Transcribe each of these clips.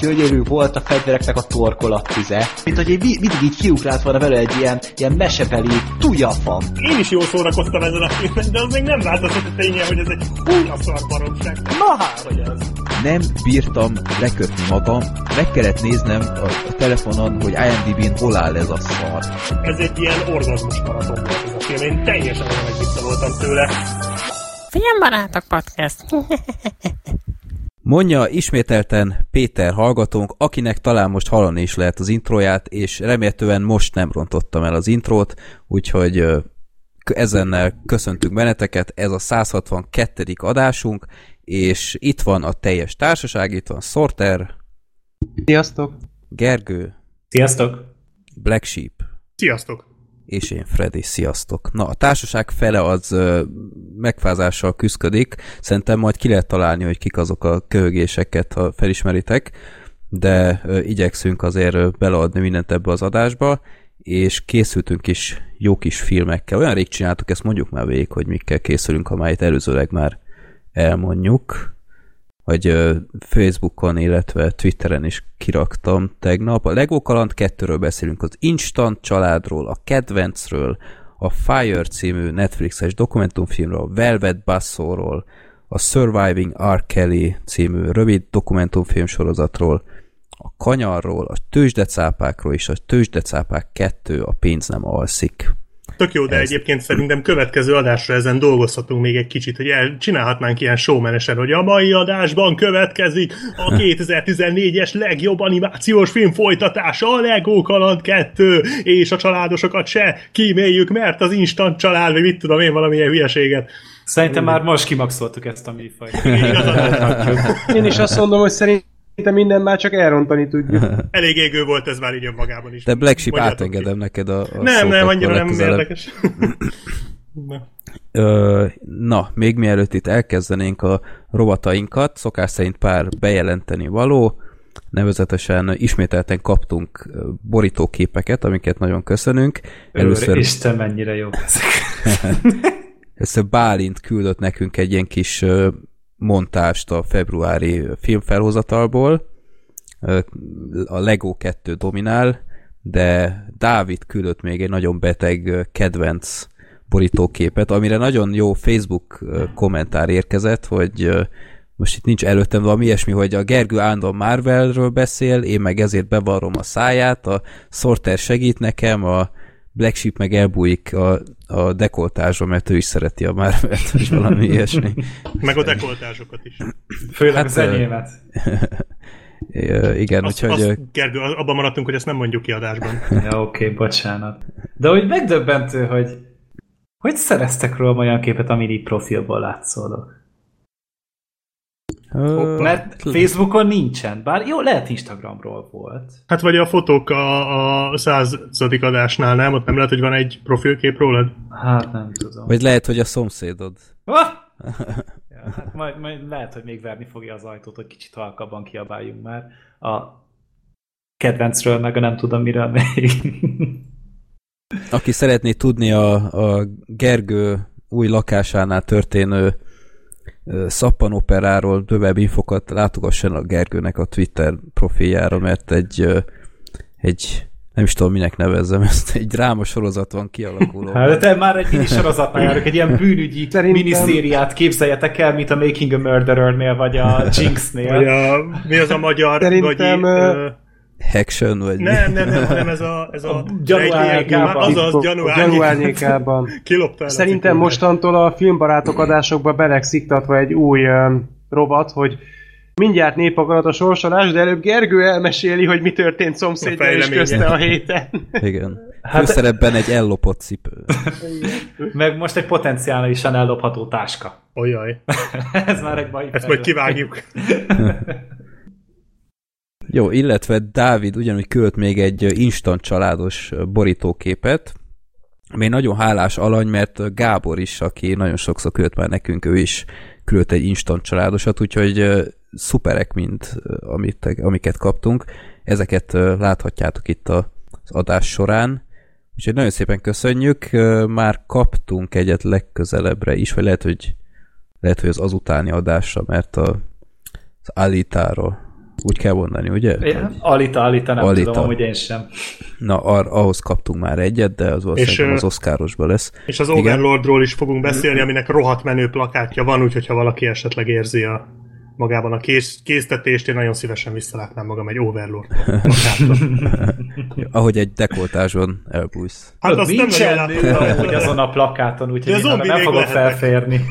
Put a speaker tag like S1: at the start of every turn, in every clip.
S1: gyönyörű volt a fegyvereknek a torkolattize, mint hogy egy, mindig így kiugrált volna vele egy ilyen, ilyen mesebeli tujafam.
S2: Én is jól szórakoztam ezen a filmen, de az még nem változott a ténye, hogy ez egy húnya szar baromság.
S1: Na hát, hogy ez.
S3: Nem bírtam lekötni magam, meg kellett néznem a, a telefonon, hogy IMDb-n hol áll ez a szar.
S2: Ez egy ilyen orgazmus maraton volt ez a film, én teljesen olyan voltam tőle.
S4: Filmbarátok podcast.
S3: Mondja ismételten Péter hallgatónk, akinek talán most hallani is lehet az introját, és remélhetően most nem rontottam el az intrót, úgyhogy ezennel köszöntünk benneteket, ez a 162. adásunk, és itt van a teljes társaság, itt van Sorter.
S5: Sziasztok!
S3: Gergő.
S6: Sziasztok!
S3: Black Sheep.
S2: Sziasztok!
S3: És én Freddy, sziasztok. Na, a társaság fele az ö, megfázással küzdik, szerintem majd ki lehet találni, hogy kik azok a köhögéseket, ha felismeritek, de ö, igyekszünk azért beleadni mindent ebbe az adásba, és készültünk is jó kis filmekkel. Olyan rég csináltuk, ezt mondjuk már végig, hogy mikkel készülünk, ha már itt előzőleg már elmondjuk vagy Facebookon, illetve Twitteren is kiraktam tegnap. A Lego Kaland 2-ről beszélünk, az Instant családról, a Kedvencről, a Fire című Netflixes dokumentumfilmről, a Velvet Bassóról, a Surviving R. Kelly című rövid dokumentumfilm sorozatról, a Kanyarról, a Tőzsdecápákról és a Tőzsdecápák 2 a pénz nem alszik
S2: Tök jó, de Ez... egyébként szerintem következő adásra ezen dolgozhatunk még egy kicsit, hogy el, csinálhatnánk ilyen showmenesen, hogy a mai adásban következik a 2014-es legjobb animációs film folytatása, a Lego Kaland 2, és a családosokat se kíméljük, mert az instant család, vagy mit tudom én, valamilyen hülyeséget.
S6: Szerintem már most kimaxoltuk ezt a műfajt.
S5: Én is azt mondom, hogy szerint Szerintem minden már csak elrontani tudjuk.
S2: Elég égő volt ez már így önmagában is.
S3: De Black Sheep átengedem neked a, a
S2: Nem, nem, annyira nem érdekes.
S3: na. Ö, na, még mielőtt itt elkezdenénk a rovatainkat, szokás szerint pár bejelenteni való, nevezetesen ismételten kaptunk borítóképeket, amiket nagyon köszönünk.
S6: Először... Isten, mennyire jobb ezek.
S3: Először Bálint küldött nekünk egy ilyen kis montást a februári filmfelhozatalból. A Lego 2 dominál, de Dávid küldött még egy nagyon beteg kedvenc borítóképet, amire nagyon jó Facebook kommentár érkezett, hogy most itt nincs előttem valami ilyesmi, hogy a Gergő állandóan Marvelről beszél, én meg ezért bevarrom a száját, a Sorter segít nekem, a Black Sheep meg elbújik a, a dekoltázsra, mert ő is szereti a Marvel-t, vagy valami ilyesmi.
S2: meg a dekoltázsokat is.
S6: Főleg hát, az enyémet.
S3: igen,
S2: azt,
S3: úgyhogy...
S2: Azt, Gergő, abban maradtunk, hogy ezt nem mondjuk ki adásban.
S6: ja, oké, okay, bocsánat. De hogy megdöbbentő, hogy hogy szereztek róla olyan képet, ami így profilból látszódok? Uh, Mert Facebookon nincsen, bár jó, lehet Instagramról volt.
S2: Hát vagy a fotók a, a századik adásnál, nem? Ott nem lehet, hogy van egy profilkép rólad?
S6: Hát nem tudom.
S3: Vagy lehet, hogy a szomszédod.
S6: ja, hát majd, majd lehet, hogy még verni fogja az ajtót, hogy kicsit halkabban kiabáljunk már. A kedvencről, meg a nem tudom miről még.
S3: Aki szeretné tudni a, a Gergő új lakásánál történő szappanoperáról többebb infokat látogasson a Gergőnek a Twitter profiljára, mert egy, egy nem is tudom, minek nevezzem ezt, egy dráma sorozat van kialakuló.
S6: Hát, de te már egy mini sorozatnál járok, egy ilyen bűnügyi Szerintem... miniszériát képzeljetek el, mint a Making a Murderer-nél, vagy a Jinx-nél.
S2: Vagy a, mi az a magyar?
S5: Szerintem... Vagy, uh,
S3: Haction, vagy
S2: nem, nem, nem, nem, ez a, ez a, a
S6: gyanúárnyékában.
S2: Azaz,
S5: gyanúárnyékában.
S2: Kilopta
S5: Szerintem mostantól a filmbarátok adásokba belegsziktatva egy új um, rovat, hogy mindjárt népakarat a sorsolás, de előbb Gergő elmeséli, hogy mi történt szomszédja és közte a héten.
S3: Igen. Hát, Főszerepben egy ellopott cipő.
S6: Meg most egy potenciálisan ellopható táska.
S2: Olyaj.
S6: Ez már egy baj.
S2: Ezt majd kivágjuk.
S3: Jó, illetve Dávid ugyanúgy költ még egy instant családos borítóképet, ami nagyon hálás alany, mert Gábor is, aki nagyon sokszor költ már nekünk, ő is küldött egy instant családosat, úgyhogy szuperek, mint amit, amiket kaptunk. Ezeket láthatjátok itt az adás során. Úgyhogy nagyon szépen köszönjük. Már kaptunk egyet legközelebbre is, vagy lehet, hogy lehet, hogy az azutáni adásra, mert a, az Alitáról úgy kell mondani, ugye?
S6: Én, Alita, Alita, nem
S3: Alita.
S6: tudom, hogy én sem.
S3: Na, ar, ahhoz kaptunk már egyet, de az valószínűleg
S2: ö,
S3: az Oscarosba lesz.
S2: És az
S3: Igen.
S2: Overlordról is fogunk beszélni, aminek rohadt menő plakátja van, úgyhogy ha valaki esetleg érzi a magában a kész, késztetést, én nagyon szívesen visszalátnám magam egy Overlord.
S3: Ahogy egy dekoltásban elbújsz.
S2: Hát azt nem
S6: Nincsen
S2: nagyon
S6: amúgy azon a plakáton, úgyhogy én nem
S2: még
S6: fogok
S2: lehetek.
S6: felférni.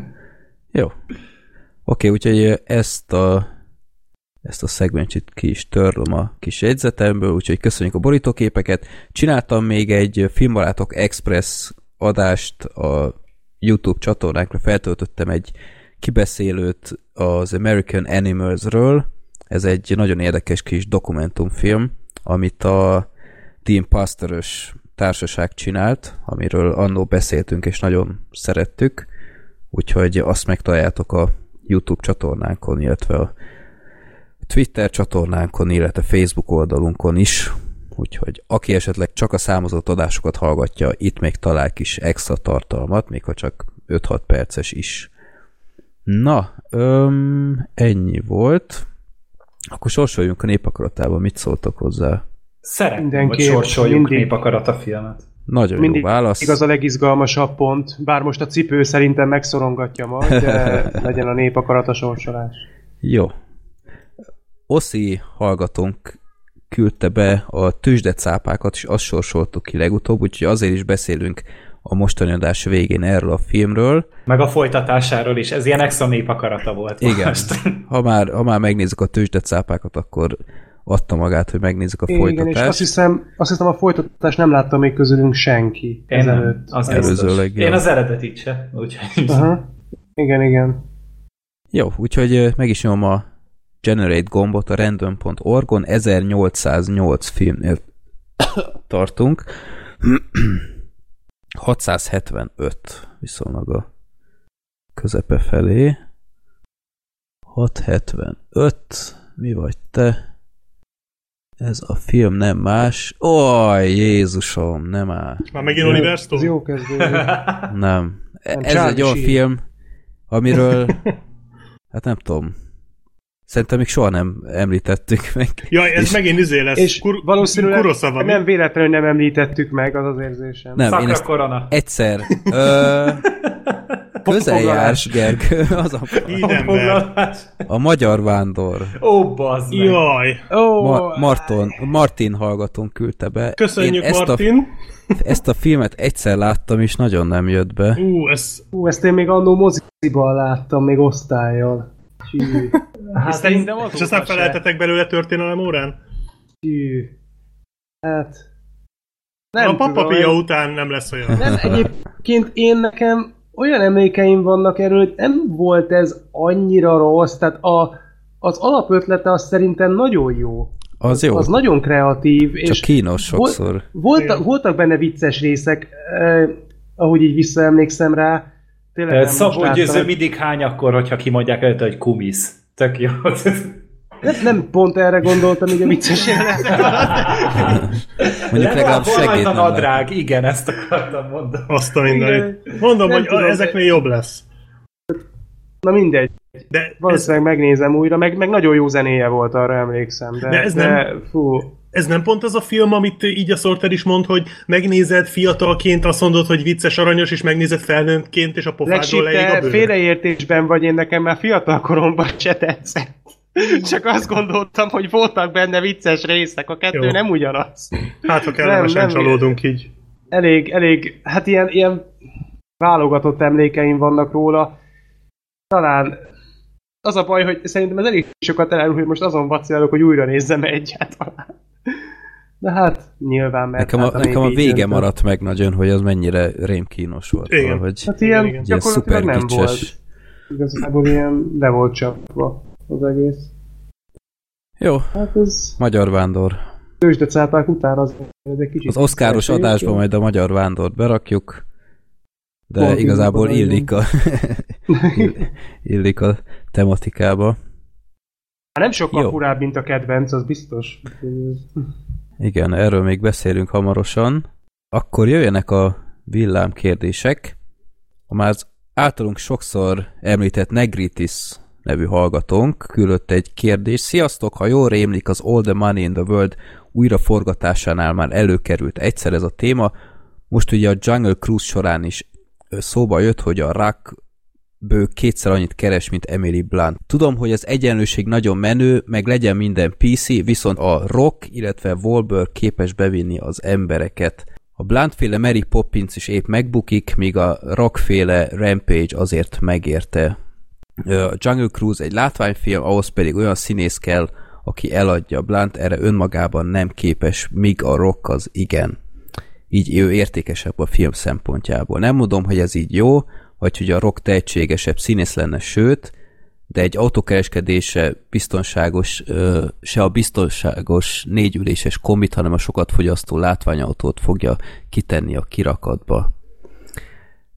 S3: Jó. Oké, úgyhogy ezt a ezt a szegmensit ki is törlöm a kis jegyzetemből, úgyhogy köszönjük a borítóképeket. Csináltam még egy Filmbarátok Express adást a YouTube csatornákra, feltöltöttem egy kibeszélőt az American Animals-ről. Ez egy nagyon érdekes kis dokumentumfilm, amit a Team Pastorös társaság csinált, amiről annó beszéltünk és nagyon szerettük, úgyhogy azt megtaláljátok a YouTube csatornánkon, illetve a Twitter csatornánkon, illetve Facebook oldalunkon is, úgyhogy aki esetleg csak a számozott adásokat hallgatja, itt még talál kis extra tartalmat, még ha csak 5-6 perces is. Na, öm, ennyi volt. Akkor sorsoljunk a népakaratában, mit szóltok hozzá?
S6: Szeretném, hogy sorsoljuk
S5: mindig.
S6: népakarat a filmet.
S3: Nagyon
S5: Mindig
S3: jó válasz.
S5: igaz a legizgalmasabb pont, bár most a cipő szerintem megszorongatja majd, de legyen a nép akarat a sorsolás.
S3: Jó. Oszi hallgatónk küldte be a tüzsdecápákat, és azt sorsoltuk ki legutóbb, úgyhogy azért is beszélünk a mostani adás végén erről a filmről.
S6: Meg a folytatásáról is. Ez ilyen extra népakarata volt
S3: Igen.
S6: most.
S3: Ha már, ha már megnézzük a tüzsdecápákat, akkor adta magát, hogy megnézzük a
S5: Igen, és
S3: folytatást.
S5: azt hiszem, azt hiszem a folytatást nem látta még közülünk senki
S6: Én nem.
S5: ezelőtt.
S6: Az
S3: Előzőleg.
S6: Én az eredetit se. Úgyhogy...
S5: Aha. Igen, igen.
S3: Jó, úgyhogy meg is nyomom a Generate gombot a random.org-on, 1808 filmnél tartunk. 675 viszonylag a közepe felé. 675, mi vagy te? Ez a film nem más. Ó, Jézusom, nem áll.
S2: Már megint Oliver
S5: Ez
S2: Stone?
S5: jó kezdő.
S3: Nem.
S5: Nem,
S3: Ez
S5: Charlie
S3: egy olyan film, amiről hát nem tudom. Szerintem még soha nem említettük meg.
S2: Jaj, ez
S3: És-
S2: megint izé lesz.
S5: És
S2: Kur-
S5: valószínűleg
S2: Kurosawa,
S5: nem véletlenül nem említettük meg, az az érzésem.
S3: Nem, én
S6: Szakra
S3: ezt
S6: korona.
S3: egyszer ö, közel jársz, Gergő, az a.
S6: Foglalás.
S3: a magyar vándor.
S6: Ó, bazd meg.
S2: Jaj,
S3: Ma, Marton, Martin hallgatónk küldte be.
S2: köszönjük
S3: Én ezt
S2: Martin.
S3: A, ezt a filmet egyszer láttam, és nagyon nem jött be.
S2: Ú, ez...
S5: Hú, ezt én még annó moziban láttam, még osztályjal. Csű.
S6: Hát
S5: Szerintem
S2: És
S5: azóta
S2: aztán feleltetek belőle történelem órán?
S5: Csű. Hát...
S2: Nem a papapia után nem lesz olyan.
S5: Nem, egyébként én nekem olyan emlékeim vannak erről, hogy nem volt ez annyira rossz, tehát a, az alapötlete az szerintem nagyon jó.
S3: Az jó,
S5: Az nagyon kreatív,
S3: csak
S5: és
S3: kínos sokszor.
S5: voltak,
S2: Igen.
S5: voltak benne vicces részek, eh, ahogy így visszaemlékszem rá. Tényleg most
S6: Szabó Győző
S5: hogy-
S6: mindig hány akkor, hogyha kimondják előtte, hogy kumisz. Tök jó.
S5: nem, nem pont erre gondoltam, így a vicces jelenet.
S3: Mondjuk legalább segít
S6: a nadrág? Igen, ezt akartam mondani.
S2: Azt a mindenit. Mondom,
S5: Nem
S2: hogy
S5: tudom,
S2: ezeknél jobb lesz.
S5: Na mindegy,
S2: De ez,
S5: valószínűleg megnézem újra, meg, meg nagyon jó zenéje volt, arra emlékszem. De,
S2: De ez
S5: de
S2: nem-
S5: Fú,
S2: ez nem pont az a film, amit így a Sorter is mond, hogy megnézed fiatalként, azt mondod, hogy vicces, aranyos, és megnézed felnőttként, és a pofádról leég a bőr.
S5: félreértésben vagy, én nekem már fiatal koromban se tetszett. Csak azt gondoltam, hogy voltak benne vicces részek, a kettő
S2: Jó.
S5: nem ugyanaz.
S2: Hát, ha kellemesen
S5: Nem, nem.
S2: csalódunk így.
S5: Elég, elég, hát ilyen, ilyen válogatott emlékeim vannak róla. Talán az a baj, hogy szerintem ez elég sokat elárul, hogy most azon vacilálok, hogy újra nézzem egyáltalán. De hát nyilván, mert
S3: Nekem a,
S5: hát
S3: nekem a vége
S5: döntött.
S3: maradt meg nagyon, hogy az mennyire rémkínos volt.
S2: Igen.
S3: Valahogy.
S5: Hát ilyen
S2: Igen.
S3: Ilyen
S5: gyakorlatilag
S3: szuper
S5: nem volt.
S3: gicses.
S5: Igazából ilyen le volt csapva az egész.
S3: Jó,
S5: Hát ez
S3: magyar vándor.
S5: tőzsdecápák után az ez egy kicsit...
S3: Az oszkáros
S5: vicces
S3: adásba
S5: egyébként.
S3: majd a magyar vándort berakjuk, de
S5: Pont
S3: igazából illik a, illik a tematikába.
S5: Hát nem sokkal
S3: Jó.
S5: furább, mint a kedvenc, az biztos.
S3: Igen, erről még beszélünk hamarosan. Akkor jöjjenek a villám kérdések. A már általunk sokszor említett Negritis nevű hallgatónk küldött egy kérdést. Sziasztok, ha jól rémlik, az All the Money in the World újraforgatásánál már előkerült egyszer ez a téma. Most ugye a Jungle Cruise során is szóba jött, hogy a Rock bő kétszer annyit keres, mint Emily Blunt. Tudom, hogy az egyenlőség nagyon menő, meg legyen minden PC, viszont a Rock, illetve Wahlberg képes bevinni az embereket. A Bluntféle Mary Poppins is épp megbukik, míg a Rockféle Rampage azért megérte. A Jungle Cruise egy látványfilm, ahhoz pedig olyan színész kell, aki eladja Blunt, erre önmagában nem képes, míg a Rock az igen. Így ő értékesebb a film szempontjából. Nem mondom, hogy ez így jó, vagy hogy a rock tehetségesebb színész lenne, sőt, de egy autókereskedése biztonságos, se a biztonságos négyüléses kombit, hanem a sokat fogyasztó látványautót fogja kitenni a kirakatba.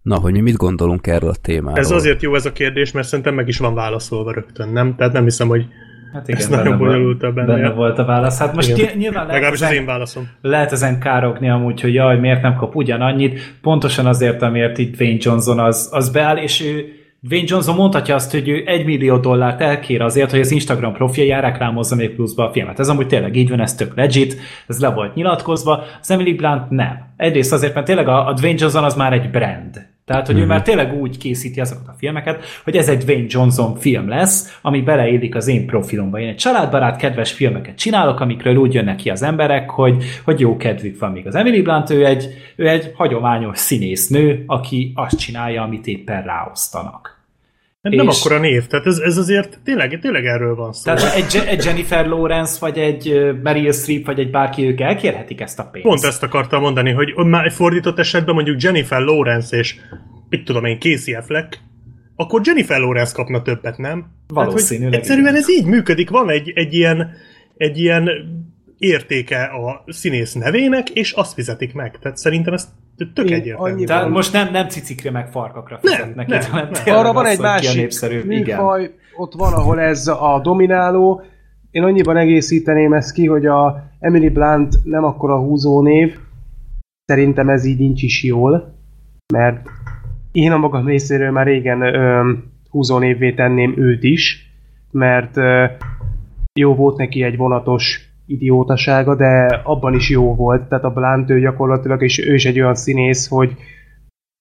S3: Na, hogy mi mit gondolunk erről a témáról?
S2: Ez azért jó ez a kérdés, mert szerintem meg is van válaszolva rögtön, nem? Tehát nem hiszem, hogy
S6: Hát igen, Ez nagyon bonyolult benne. Benne volt a válasz. Hát most igen. nyilván
S2: lehet ezen, az én válaszom.
S6: Lehet ezen károgni amúgy, hogy jaj, miért nem kap ugyanannyit. Pontosan azért, amiért itt Wayne Johnson az, az beáll, és ő Wayne Johnson mondhatja azt, hogy ő egy millió dollárt elkér azért, hogy az Instagram profiljára reklámozza még pluszba a filmet. Ez amúgy tényleg így van, ez tök legit, ez le volt nyilatkozva. Az Emily Blunt nem. Egyrészt azért, mert tényleg a, a Dwayne Johnson az már egy brand. Tehát, hogy mm-hmm. ő mhm. már tényleg úgy készíti azokat a filmeket, hogy ez egy Dwayne Johnson film lesz, ami beleillik az én profilomba. Én egy családbarát, kedves filmeket csinálok, amikről úgy jönnek ki az emberek, hogy, hogy jó kedvük van még. Az Emily Blunt, ő egy, ő egy hagyományos színésznő, aki azt csinálja, amit éppen ráosztanak.
S2: Hát nem és... akkora név, tehát ez, ez azért tényleg, tényleg erről van szó.
S6: Tehát egy, egy Jennifer Lawrence, vagy egy Meryl Streep, vagy egy bárki, ők elkérhetik ezt a pénzt.
S2: Pont ezt akartam mondani, hogy már fordított esetben mondjuk Jennifer Lawrence és mit tudom én, Casey Affleck, akkor Jennifer Lawrence kapna többet, nem?
S6: Valószínűleg.
S2: Hát, egyszerűen ez így működik, van egy, egy ilyen, egy ilyen értéke a színész nevének, és azt fizetik meg. Tehát szerintem ez tök egyértelmű.
S6: Tehát most nem, nem cicikre meg farkakra fizetnek. Nem, nem,
S5: nem. Arra van egy másik műfaj, ott van, ahol ez a domináló. Én annyiban egészíteném ezt ki, hogy a Emily Blunt nem akkora húzó név. Szerintem ez így nincs is jól, mert én a magam részéről már régen ö, húzó névvé tenném őt is, mert ö, jó volt neki egy vonatos idiótasága, de abban is jó volt. Tehát a Blunt ő gyakorlatilag, és ő is egy olyan színész, hogy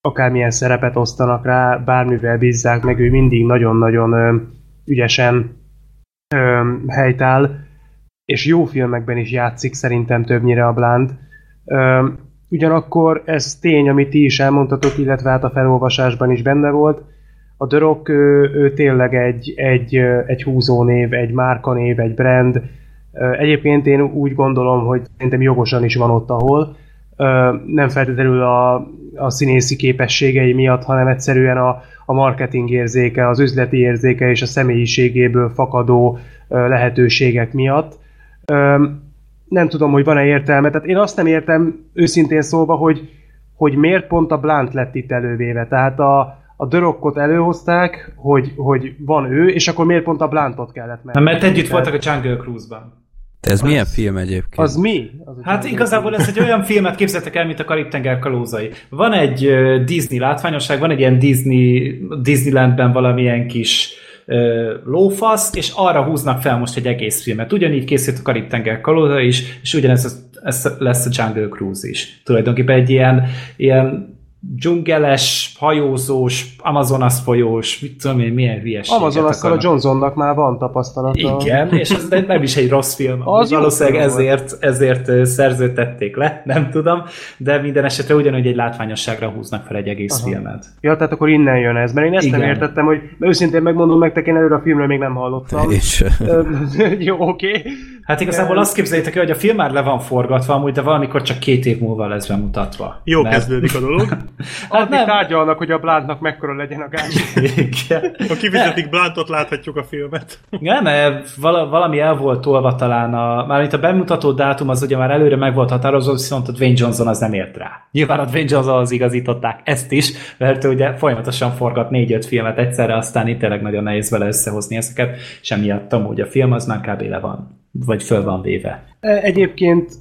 S5: akármilyen szerepet osztanak rá, bármivel bízzák meg, ő mindig nagyon-nagyon ügyesen ö, helytáll, és jó filmekben is játszik szerintem többnyire a Blunt. Ö, ugyanakkor ez tény, amit ti is elmondtatok, illetve hát a felolvasásban is benne volt, a The ő, ő tényleg egy, egy, egy húzónév, egy márkanév, egy brand, Egyébként én úgy gondolom, hogy szerintem jogosan is van ott, ahol. Nem feltétlenül a, a színészi képességei miatt, hanem egyszerűen a, a marketing érzéke, az üzleti érzéke és a személyiségéből fakadó lehetőségek miatt. Nem tudom, hogy van-e értelme. Tehát én azt nem értem őszintén szólva, hogy, hogy miért pont a Blunt lett itt elővéve. Tehát a, a Dörokot előhozták, hogy, hogy van ő, és akkor miért pont a Bluntot kellett
S6: meg? Mert együtt voltak a Jungle Cruise-ban.
S3: De ez az, milyen film egyébként?
S5: Az mi?
S6: Az hát igazából ez egy olyan filmet képzeltek el, mint a Karib-tenger kalózai. Van egy uh, Disney látványosság, van egy ilyen Disney, Disneylandben valamilyen kis uh, lófasz, és arra húznak fel most egy egész filmet. Ugyanígy készült a Karib-tenger kalóza is, és ugyanez ez lesz a Jungle Cruise is. Tulajdonképpen egy ilyen, ilyen dzsungeles, hajózós, Amazonas folyós, mit tudom én, milyen hülyeség.
S5: Amazonas a Johnsonnak már van tapasztalata.
S6: Igen, és ez nem is egy rossz film. Az Valószínűleg ezért, ezért szerződtették le, nem tudom, de minden esetre ugyanúgy egy látványosságra húznak fel egy egész Aha. filmet.
S5: Ja, tehát akkor innen jön ez, mert én ezt Igen. nem értettem, hogy őszintén megmondom nektek, én előre a filmről még nem hallottam. És... Jó, oké. Okay.
S6: Hát igazából azt képzeljétek el, hogy a film már le van forgatva, amúgy, de valamikor csak két év múlva lesz bemutatva.
S2: Jó mert... kezdődik a dolog.
S5: hát nem. tárgyalnak, hogy a Bluntnak mekkora legyen a gáz.
S2: ha kifizetik Bluntot, láthatjuk a filmet.
S6: Nem, mert valami el volt tolva talán, a, már itt a bemutató dátum az ugye már előre meg volt határozva, viszont a Dwayne Johnson az nem ért rá. Nyilván a Dwayne Johnson az igazították ezt is, mert ő ugye folyamatosan forgat négy-öt filmet egyszerre, aztán itt tényleg nagyon nehéz vele összehozni ezeket, és emiatt amúgy a film az már kb. le van vagy föl van véve.
S5: E, egyébként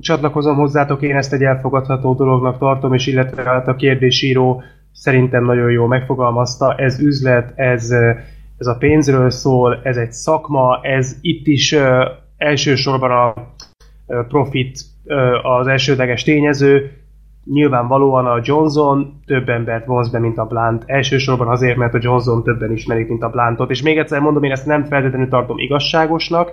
S5: csatlakozom hozzátok, én ezt egy elfogadható dolognak tartom, és illetve hát a kérdésíró szerintem nagyon jó megfogalmazta, ez üzlet, ez, ez a pénzről szól, ez egy szakma, ez itt is elsősorban a profit az elsődleges tényező, nyilvánvalóan a Johnson több embert vonz be, mint a Blunt. Elsősorban azért, mert a Johnson többen ismerik, mint a Bluntot. És még egyszer mondom, én ezt nem feltétlenül tartom igazságosnak,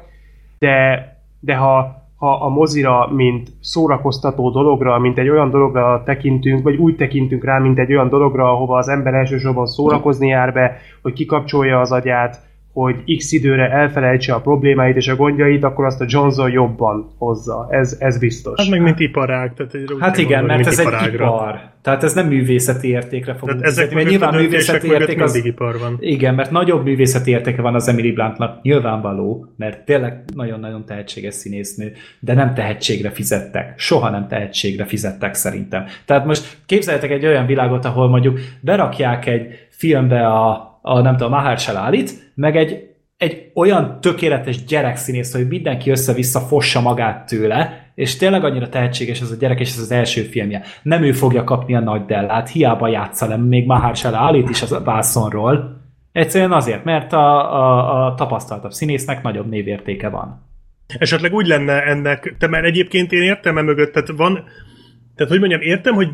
S5: de, de ha, ha a mozira, mint szórakoztató dologra, mint egy olyan dologra tekintünk, vagy úgy tekintünk rá, mint egy olyan dologra, ahova az ember elsősorban szórakozni jár be, hogy kikapcsolja az agyát, hogy x időre elfelejtse a problémáit és a gondjait, akkor azt a Johnson jobban hozza. Ez, ez biztos.
S2: Hát meg mint iparág. Tehát egy
S6: Hát igen, mert ez egy ipar. Tehát ez nem művészeti értékre fog
S2: Tehát ezek mert nyilván művészeti érték az... ipar van.
S6: Igen, mert nagyobb művészeti értéke van az Emily Bluntnak, nyilvánvaló, mert tényleg nagyon-nagyon tehetséges színésznő, de nem tehetségre fizettek. Soha nem tehetségre fizettek szerintem. Tehát most képzeljetek egy olyan világot, ahol mondjuk berakják egy filmbe a a nem tudom, Mahershala Alit, meg egy, egy olyan tökéletes gyerekszínész, hogy mindenki össze-vissza fossa magát tőle, és tényleg annyira tehetséges ez a gyerek, és ez az első filmje. Nem ő fogja kapni a nagy dellát, hiába játsza le még Mahershala Alit is a vászonról. Egyszerűen azért, mert a, a, a tapasztaltabb színésznek nagyobb névértéke van.
S2: Esetleg úgy lenne ennek, te mert egyébként én értem e mögött, tehát van, tehát hogy mondjam, értem, hogy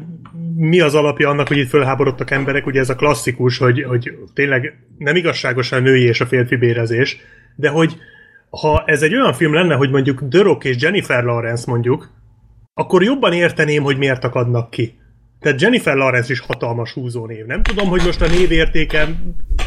S2: mi az alapja annak, hogy itt fölháborodtak emberek, ugye ez a klasszikus, hogy, hogy tényleg nem igazságos a női és a férfi bérezés, de hogy ha ez egy olyan film lenne, hogy mondjuk The Rock és Jennifer Lawrence mondjuk, akkor jobban érteném, hogy miért akadnak ki. Tehát Jennifer Lawrence is hatalmas húzónév. Nem tudom, hogy most a névértéke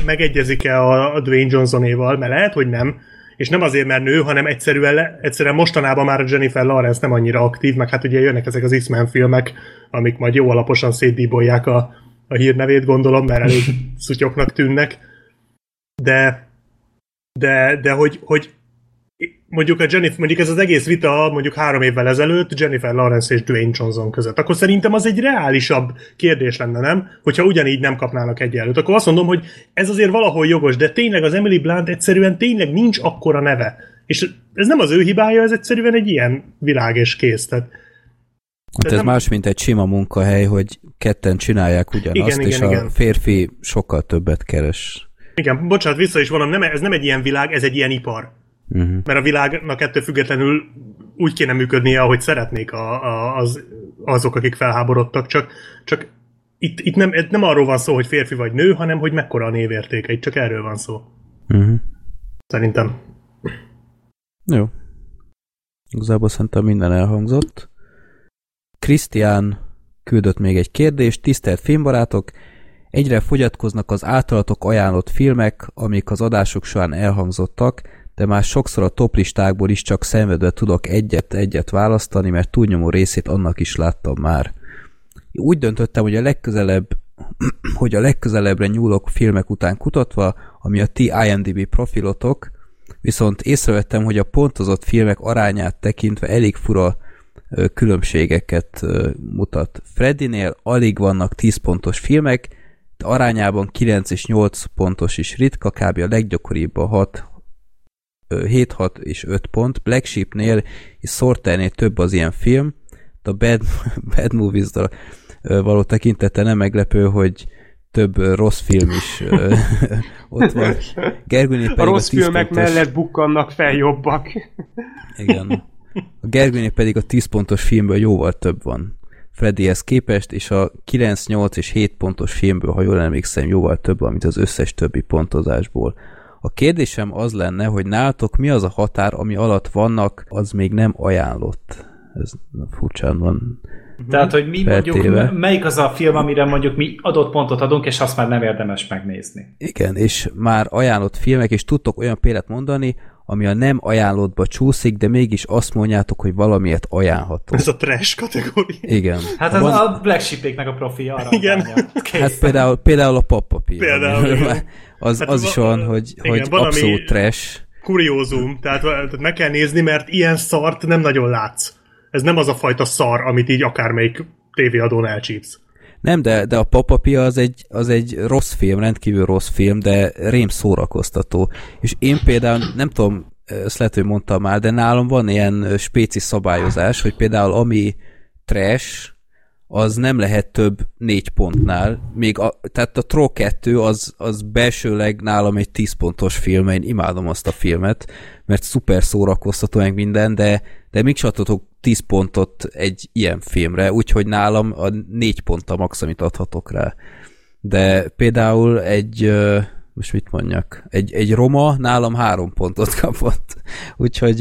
S2: megegyezik-e a Dwayne Johnsonéval, mert lehet, hogy nem, és nem azért, mert nő, hanem egyszerűen, le, egyszerűen mostanában már a Jennifer Lawrence nem annyira aktív, meg hát ugye jönnek ezek az X-Men filmek, amik majd jó alaposan szétdíbolják a, a hírnevét, gondolom, mert elég szutyoknak tűnnek. De, de, de hogy, hogy mondjuk, a Jennifer, mondjuk ez az egész vita mondjuk három évvel ezelőtt Jennifer Lawrence és Dwayne Johnson között, akkor szerintem az egy reálisabb kérdés lenne, nem? Hogyha ugyanígy nem kapnának egyenlőt. Akkor azt mondom, hogy ez azért valahol jogos, de tényleg az Emily Blunt egyszerűen tényleg nincs akkora neve. És ez nem az ő hibája, ez egyszerűen egy ilyen világ és kész. Tehát,
S3: Hát ez nem... más, mint egy sima munkahely, hogy ketten csinálják ugyanazt, igen, és igen, a igen. férfi sokkal többet keres.
S2: Igen, bocsánat, vissza is vonom, nem, ez nem egy ilyen világ, ez egy ilyen ipar. Uh-huh. Mert a világnak ettől függetlenül úgy kéne működnie, ahogy szeretnék a, a, az, azok, akik felháborodtak, csak, csak itt, itt nem, nem arról van szó, hogy férfi vagy nő, hanem hogy mekkora a névértéke, itt csak erről van szó. Uh-huh. Szerintem.
S3: Jó. Igazából szerintem minden elhangzott. Krisztián küldött még egy kérdést. Tisztelt filmbarátok, egyre fogyatkoznak az általatok ajánlott filmek, amik az adások során elhangzottak, de már sokszor a toplistákból is csak szenvedve tudok egyet-egyet választani, mert túlnyomó részét annak is láttam már. Úgy döntöttem, hogy a legközelebb hogy a legközelebbre nyúlok filmek után kutatva, ami a ti IMDb profilotok, viszont észrevettem, hogy a pontozott filmek arányát tekintve elég fura különbségeket mutat. Freddynél alig vannak 10 pontos filmek, de arányában 9 és 8 pontos is ritka, kb. a leggyakoribb a 6 7-6 és 5 pont. Black Sheep-nél és Sorternél több az ilyen film. A Bad, bad movies való tekintete nem meglepő, hogy több rossz film is ott van.
S5: Gergőnél pedig a rossz a filmek pontos... mellett bukkannak fel jobbak.
S3: Igen. A Gergőnél pedig a 10 pontos filmből jóval több van. Freddyhez képest, és a 9, 8 és 7 pontos filmből, ha jól emlékszem, jóval több van, mint az összes többi pontozásból. A kérdésem az lenne, hogy nálatok mi az a határ, ami alatt vannak, az még nem ajánlott. Ez furcsán van.
S6: Tehát, hogy mi feltéve. mondjuk, melyik az a film, amire mondjuk mi adott pontot adunk, és azt már nem érdemes megnézni.
S3: Igen, és már ajánlott filmek, és tudtok olyan példát mondani, ami a nem ajánlottba csúszik, de mégis azt mondjátok, hogy valamiért ajánlható.
S2: Ez a trash kategória.
S3: Igen.
S6: Hát ez van... a Black sheep a profi arra.
S2: Igen.
S3: Hát például, például a pappapír. Például. az, hát az is van, hogy, igen, hogy van, abszolút trash.
S2: Kuriózum, tehát, tehát meg kell nézni, mert ilyen szart nem nagyon látsz. Ez nem az a fajta szar, amit így akármelyik tévéadón elcsípsz.
S3: Nem, de, de a Papapia az egy, az egy rossz film, rendkívül rossz film, de rém szórakoztató. És én például, nem tudom, ezt lehet, hogy mondtam már, de nálam van ilyen spéci szabályozás, hogy például ami trash, az nem lehet több négy pontnál. Még a, tehát a Troll 2 az, az belsőleg nálam egy 10 pontos film, én imádom azt a filmet, mert szuper szórakoztató meg minden, de, de még adhatok 10 pontot egy ilyen filmre, úgyhogy nálam a 4 pont a max, amit adhatok rá. De például egy, most mit mondjak, egy, egy Roma nálam 3 pontot kapott. Úgyhogy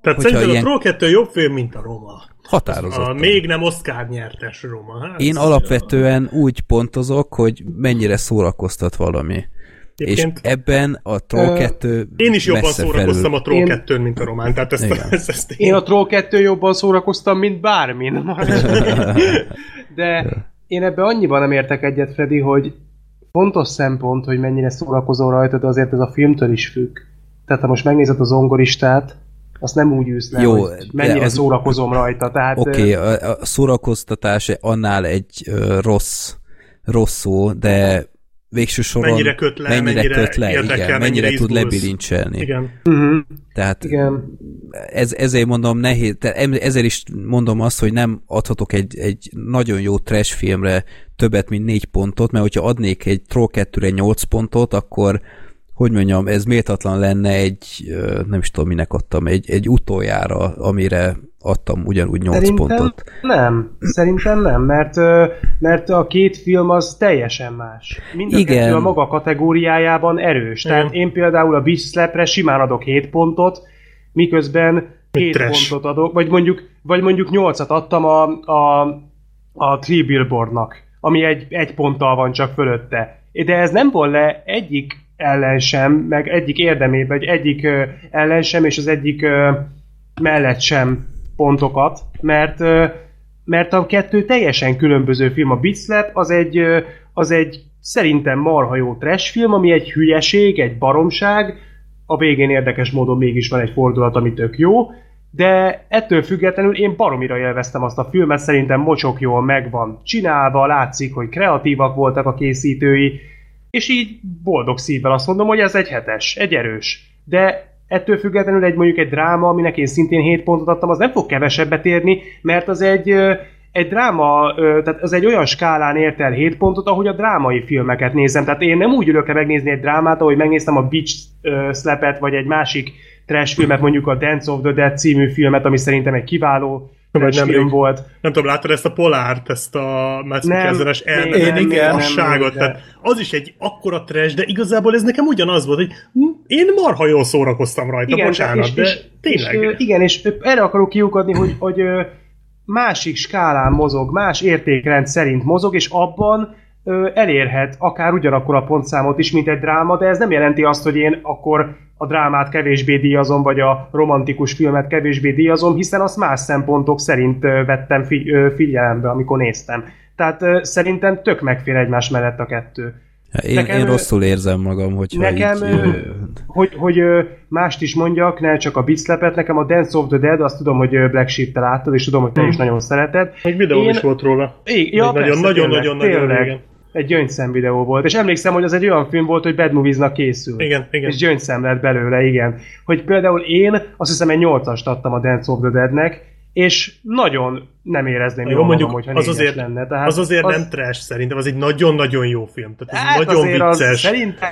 S2: tehát szerintem ilyen... a Troll 2 jobb film, mint a Roma.
S3: Határozottan.
S2: A még nem Oscar nyertes Roma. Hát,
S3: Én alapvetően a... úgy pontozok, hogy mennyire szórakoztat valami. Egyébként, és ebben a Troll 2
S2: Én is jobban szórakoztam felül. a Troll én... 2 mint a román, tehát ezt, ezt, ezt, ezt
S5: én... én a Troll 2 jobban szórakoztam, mint bármin. De én ebbe annyiban nem értek egyet, Freddy, hogy fontos szempont, hogy mennyire szórakozol rajta, de azért ez a filmtől is függ. Tehát ha most megnézed az ongoristát, azt nem úgy űsz le, Jó, hogy mennyire az... szórakozom rajta. Tehát,
S3: Oké, okay, a, a szórakoztatás annál egy rossz, rossz szó, de végső soron
S2: mennyire köt le, mennyire, mennyire köt le,
S3: érdekel, igen, mennyire, mennyire tud lebilincselni.
S2: Igen.
S5: Uh-huh.
S3: Tehát
S5: igen.
S3: Ez, ezért mondom nehéz, ezért is mondom azt, hogy nem adhatok egy, egy nagyon jó trash filmre többet, mint négy pontot, mert hogyha adnék egy Troll 2-re 8 pontot, akkor hogy mondjam, ez méltatlan lenne egy, nem is tudom minek adtam, egy, egy utoljára, amire adtam ugyanúgy 8
S5: Szerintem
S3: pontot.
S5: nem, szerintem nem, mert, mert a két film az teljesen más. Mind a
S3: Igen.
S5: kettő a maga kategóriájában erős. Igen. Tehát én például a Beach Slapre simán adok 7 pontot, miközben 7 pontot adok, vagy mondjuk, vagy mondjuk 8-at adtam a, a, a Three Billboardnak, ami egy, egy ponttal van csak fölötte. De ez nem volt le egyik ellen sem, meg egyik érdemében, vagy egyik ö, ellen sem, és az egyik ö, mellett sem pontokat, mert mert a kettő teljesen különböző film. A Beat Slap az egy, az egy szerintem marha jó trash film, ami egy hülyeség, egy baromság, a végén érdekes módon mégis van egy fordulat, ami tök jó, de ettől függetlenül én baromira élveztem azt a filmet, szerintem mocsok jól megvan csinálva, látszik, hogy kreatívak voltak a készítői, és így boldog szívvel azt mondom, hogy ez egy hetes, egy erős. De ettől függetlenül egy mondjuk egy dráma, aminek én szintén 7 pontot adtam, az nem fog kevesebbet érni, mert az egy, egy dráma, tehát az egy olyan skálán ért el 7 pontot, ahogy a drámai filmeket nézem. Tehát én nem úgy ülök le megnézni egy drámát, ahogy megnéztem a Beach Slap-et, vagy egy másik trash filmet, mondjuk a Dance of the Dead című filmet, ami szerintem egy kiváló vagy nem film volt.
S2: Nem tudom, láttad ezt a Polárt, ezt a Mikkelsenes
S5: elmenesságot?
S2: Tehát az is egy akkora trash, de igazából ez nekem ugyanaz volt, hogy én marha jól szórakoztam rajta, igen, bocsánat, és, de és, tényleg.
S5: És, igen, és erre akarok kiukadni, hogy, hogy másik skálán mozog, más értékrend szerint mozog, és abban elérhet akár ugyanakkor a pontszámot is, mint egy dráma, de ez nem jelenti azt, hogy én akkor a drámát kevésbé díjazom, vagy a romantikus filmet kevésbé díjazom, hiszen azt más szempontok szerint vettem figyelembe, amikor néztem. Tehát szerintem tök megfér egymás mellett a kettő.
S3: Én, nekem, én rosszul érzem magam, hogyha
S5: nekem, így... hogy, hogy mást is mondjak, ne csak a Beat nekem a Dance of the Dead, azt tudom, hogy Black Sheep-te láttad, és tudom, hogy te hmm. is nagyon szereted.
S2: Egy videó én... is volt róla.
S5: É, ja, nagyon-nagyon-nagyon egy gyöngyszem videó volt, és emlékszem, hogy az egy olyan film volt, hogy Bad Movies-nak készül.
S2: Igen, igen.
S5: És gyöngyszem lett belőle, igen. Hogy például én azt hiszem egy 8-ast adtam a Dance of the Deadnek, és nagyon nem érezném
S2: jó, mondjuk, magam, hogyha az azért, lenne. Tehát az azért az... nem trash szerintem, az egy nagyon-nagyon jó film. Tehát ez hát nagyon vicces. Az
S5: szerintem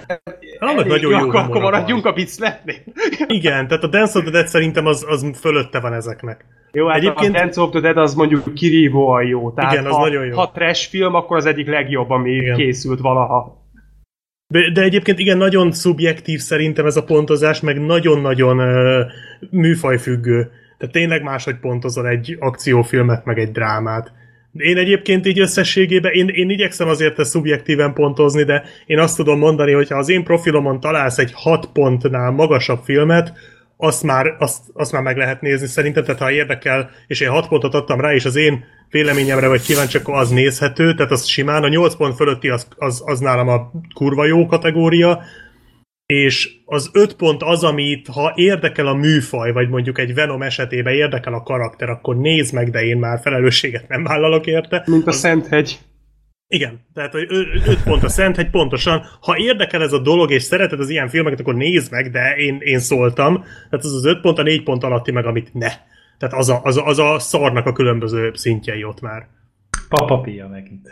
S5: Annak nagyon jó, akkor maradjunk a viccelni.
S2: Igen, tehát a Dance of the Dead szerintem az, az fölötte van ezeknek.
S5: Jó, hát Egyébként... a Dance of the Dead az mondjuk kirívóan jó. Tehát
S2: Igen, az
S5: ha,
S2: nagyon jó.
S5: Ha trash film, akkor az egyik legjobb, ami igen. készült valaha.
S2: De, de egyébként igen, nagyon szubjektív szerintem ez a pontozás, meg nagyon-nagyon uh, műfajfüggő. Tehát tényleg máshogy pontozol egy akciófilmet, meg egy drámát. Én egyébként így összességében, én, én igyekszem azért ezt szubjektíven pontozni, de én azt tudom mondani, hogy ha az én profilomon találsz egy 6 pontnál magasabb filmet, azt már, azt, azt már meg lehet nézni szerintem, tehát ha érdekel, és én 6 pontot adtam rá, és az én véleményemre vagy kíváncsi, akkor az nézhető, tehát az simán, a 8 pont fölötti az, az, az nálam a kurva jó kategória, és az öt pont az, amit ha érdekel a műfaj, vagy mondjuk egy Venom esetében érdekel a karakter, akkor nézd meg, de én már felelősséget nem vállalok érte.
S5: Mint a
S2: az...
S5: Szenthegy.
S2: Igen, tehát hogy öt pont a Szenthegy, pontosan. Ha érdekel ez a dolog, és szereted az ilyen filmeket, akkor nézd meg, de én, én szóltam. Tehát az az öt pont, a négy pont alatti meg, amit ne. Tehát az a, az a, az a szarnak a különböző szintjei ott már.
S6: Papa Pia megint.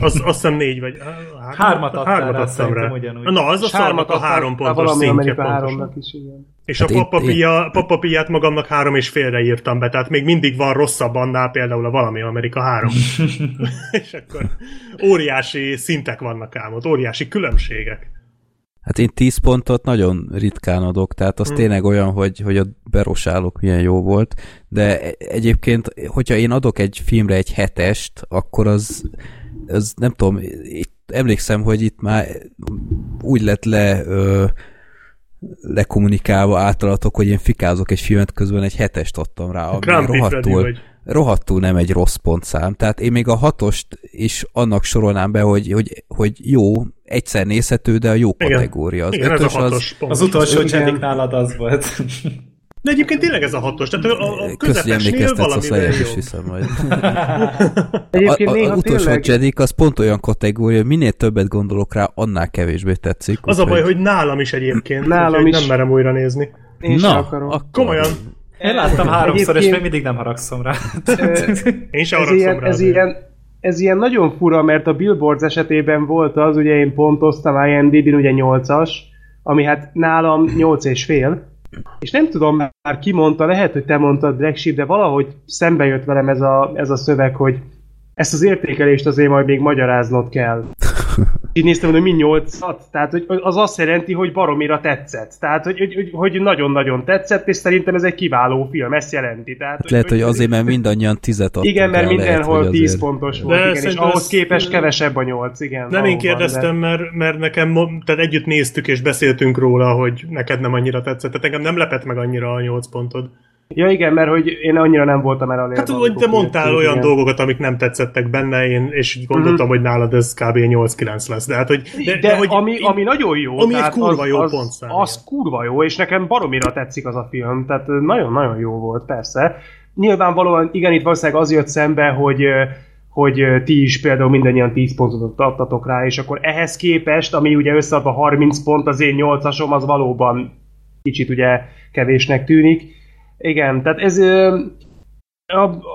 S2: Az, azt hiszem négy vagy...
S6: Hármat, hármat adtál
S2: hármat
S6: rá,
S2: adtam rá.
S6: ugyanúgy.
S2: Na, az a szarnak a három pontos
S5: valami
S2: szintje pontosan.
S5: háromnak is, igen.
S2: És
S3: Hát
S2: a
S3: én-
S2: papapia, papapiát magamnak három és félre írtam be, tehát még mindig van rosszabb annál például a valami Amerika három. és akkor óriási szintek vannak ám ott, óriási különbségek.
S3: Hát én 10 pontot nagyon ritkán adok, tehát az
S2: Hmm.
S3: tényleg olyan, hogy, hogy a berosálok milyen jó volt, de e- egyébként, hogyha én adok egy filmre egy hetest, akkor az, az nem tudom, itt emlékszem, hogy itt már úgy lett le ö, lekommunikálva általatok, hogy én fikázok egy filmet, közben egy hetest adtam rá, ami rohadtul,
S2: vagy.
S3: Rohadtul nem egy rossz pontszám. Tehát én még a hatost is annak sorolnám be, hogy, hogy, hogy jó, egyszer nézhető, de a jó
S2: Igen.
S3: kategória. Az
S2: Igen, ez a
S3: ötös az,
S2: hatos pont.
S6: Az utolsó
S5: Igen.
S6: Jedik nálad az volt.
S2: De egyébként tényleg ez a hatos, tehát a, a
S3: hogy
S2: közepesnél
S3: azt
S2: valamivel
S3: lejjebb is hiszem majd.
S5: Egyébként
S3: a, a, a utolsó
S5: tényleg...
S3: Jedik az pont olyan kategória, hogy minél többet gondolok rá, annál kevésbé tetszik.
S2: Az a baj, hogy nálam is egyébként,
S5: Nálam is.
S2: nem merem újra nézni.
S5: Én
S3: Na,
S5: akarom.
S3: akkor...
S2: Komolyan,
S6: Én láttam háromszor, és még mindig nem haragszom rá.
S2: én sem haragszom
S5: ilyen,
S2: rá.
S5: ez, ilyen, ez ilyen nagyon fura, mert a Billboards esetében volt az, ugye én pontoztam IMDb-n ugye 8-as, ami hát nálam 8 és fél, és nem tudom már ki mondta, lehet, hogy te mondtad Black Sheep, de valahogy szembe jött velem ez a, ez a szöveg, hogy ezt az értékelést azért majd még magyaráznod kell. Így néztem, hogy mi 8 tehát hogy az azt jelenti, hogy baromira tetszett. Tehát, hogy, hogy, hogy, hogy nagyon-nagyon tetszett, és szerintem ez egy kiváló film, ezt jelenti. Tehát,
S3: Hát lehet, hogy azért, mert mindannyian tizet adtunk
S5: igen, mert
S3: lehet,
S5: mindenhol
S3: hogy
S5: 10
S3: azért.
S5: pontos volt,
S2: De
S5: igen, és ahhoz képest kevesebb a 8, igen.
S2: Nem én kérdeztem, mert, mert nekem, tehát együtt néztük és beszéltünk róla, hogy neked nem annyira tetszett. Tehát engem nem lepett meg annyira a nyolc pontod.
S5: De... Ja igen, mert hogy én annyira nem voltam el elérve.
S2: Hát
S5: amikor
S2: te mondtál olyan
S5: igen.
S2: dolgokat, amik nem tetszettek benne, én, és gondoltam, hogy nálad ez kb. 8-9 lesz. De, hát, hogy,
S5: De, de
S2: hogy
S5: ami,
S2: én-
S5: ami nagyon jó.
S2: ami egy kurva
S5: az,
S2: jó
S5: az,
S2: pontszám,
S5: Az kurva jó, és nekem baromira tetszik az a film, tehát nagyon-nagyon jó volt, persze. Nyilvánvalóan, igen, itt valószínűleg az jött szembe, hogy hogy ti is például mindannyian 10 pontot adtatok rá, és akkor ehhez képest, ami ugye összeadva 30 pont, az én 8-asom, az valóban kicsit ugye kevésnek tűnik. Igen, tehát ez,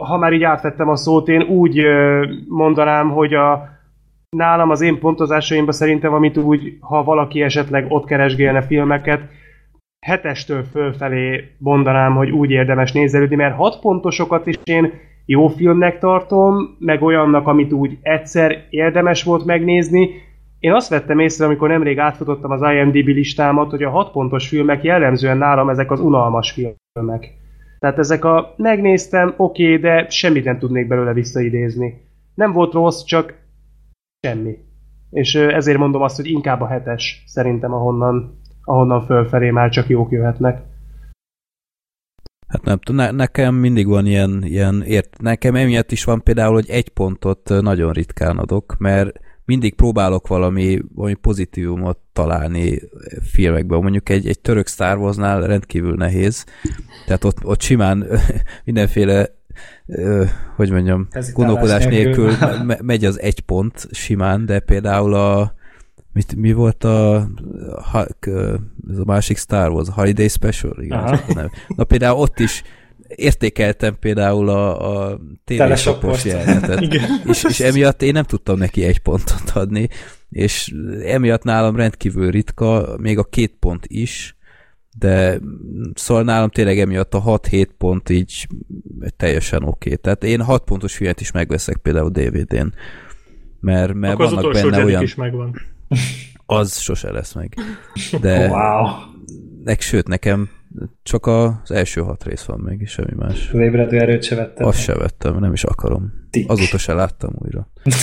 S5: ha már így átvettem a szót, én úgy mondanám, hogy a, nálam az én pontozásaimban szerintem, amit úgy, ha valaki esetleg ott keresgélne filmeket, hetestől fölfelé mondanám, hogy úgy érdemes nézelődni, mert hat pontosokat is én jó filmnek tartom, meg olyannak, amit úgy egyszer érdemes volt megnézni. Én azt vettem észre, amikor nemrég átfutottam az IMDb listámat, hogy a hat pontos filmek jellemzően nálam ezek az unalmas filmek. Tehát ezek a megnéztem, oké, de semmit nem tudnék belőle visszaidézni. Nem volt rossz, csak semmi. És ezért mondom azt, hogy inkább a hetes szerintem, ahonnan, ahonnan fölfelé már csak jók jöhetnek.
S3: Hát nem ne, nekem mindig van ilyen, ilyen ért, nekem emiatt is van például, hogy egy pontot nagyon ritkán adok, mert mindig próbálok valami, valami pozitívumot találni filmekben. Mondjuk egy, egy török Star Wars-nál rendkívül nehéz, tehát ott, ott simán mindenféle hogy mondjam, gondolkodás
S6: nélkül.
S3: me- megy az egy pont simán, de például a mit, mi volt a, ha, k- ez a másik Star Wars, Holiday Special? Igen. Na például ott is értékeltem például a, a tévésapos jelenetet, és, és emiatt én nem tudtam neki egy pontot adni, és emiatt nálam rendkívül ritka, még a két pont is, de szóval nálam tényleg emiatt a 6-7 pont így teljesen oké. Okay. Tehát én 6 pontos filmet is megveszek például DVD-n, mert, mert
S2: Akkor az
S3: vannak
S2: utolsó
S3: benne olyan...
S2: is megvan.
S3: Az sose lesz meg. De
S6: Wow.
S3: nek, sőt, nekem csak az első hat rész van még, és semmi más.
S6: Az ébredő erőt se vettem.
S3: Azt se vettem, nem is akarom.
S6: Tik.
S3: Azóta se láttam újra.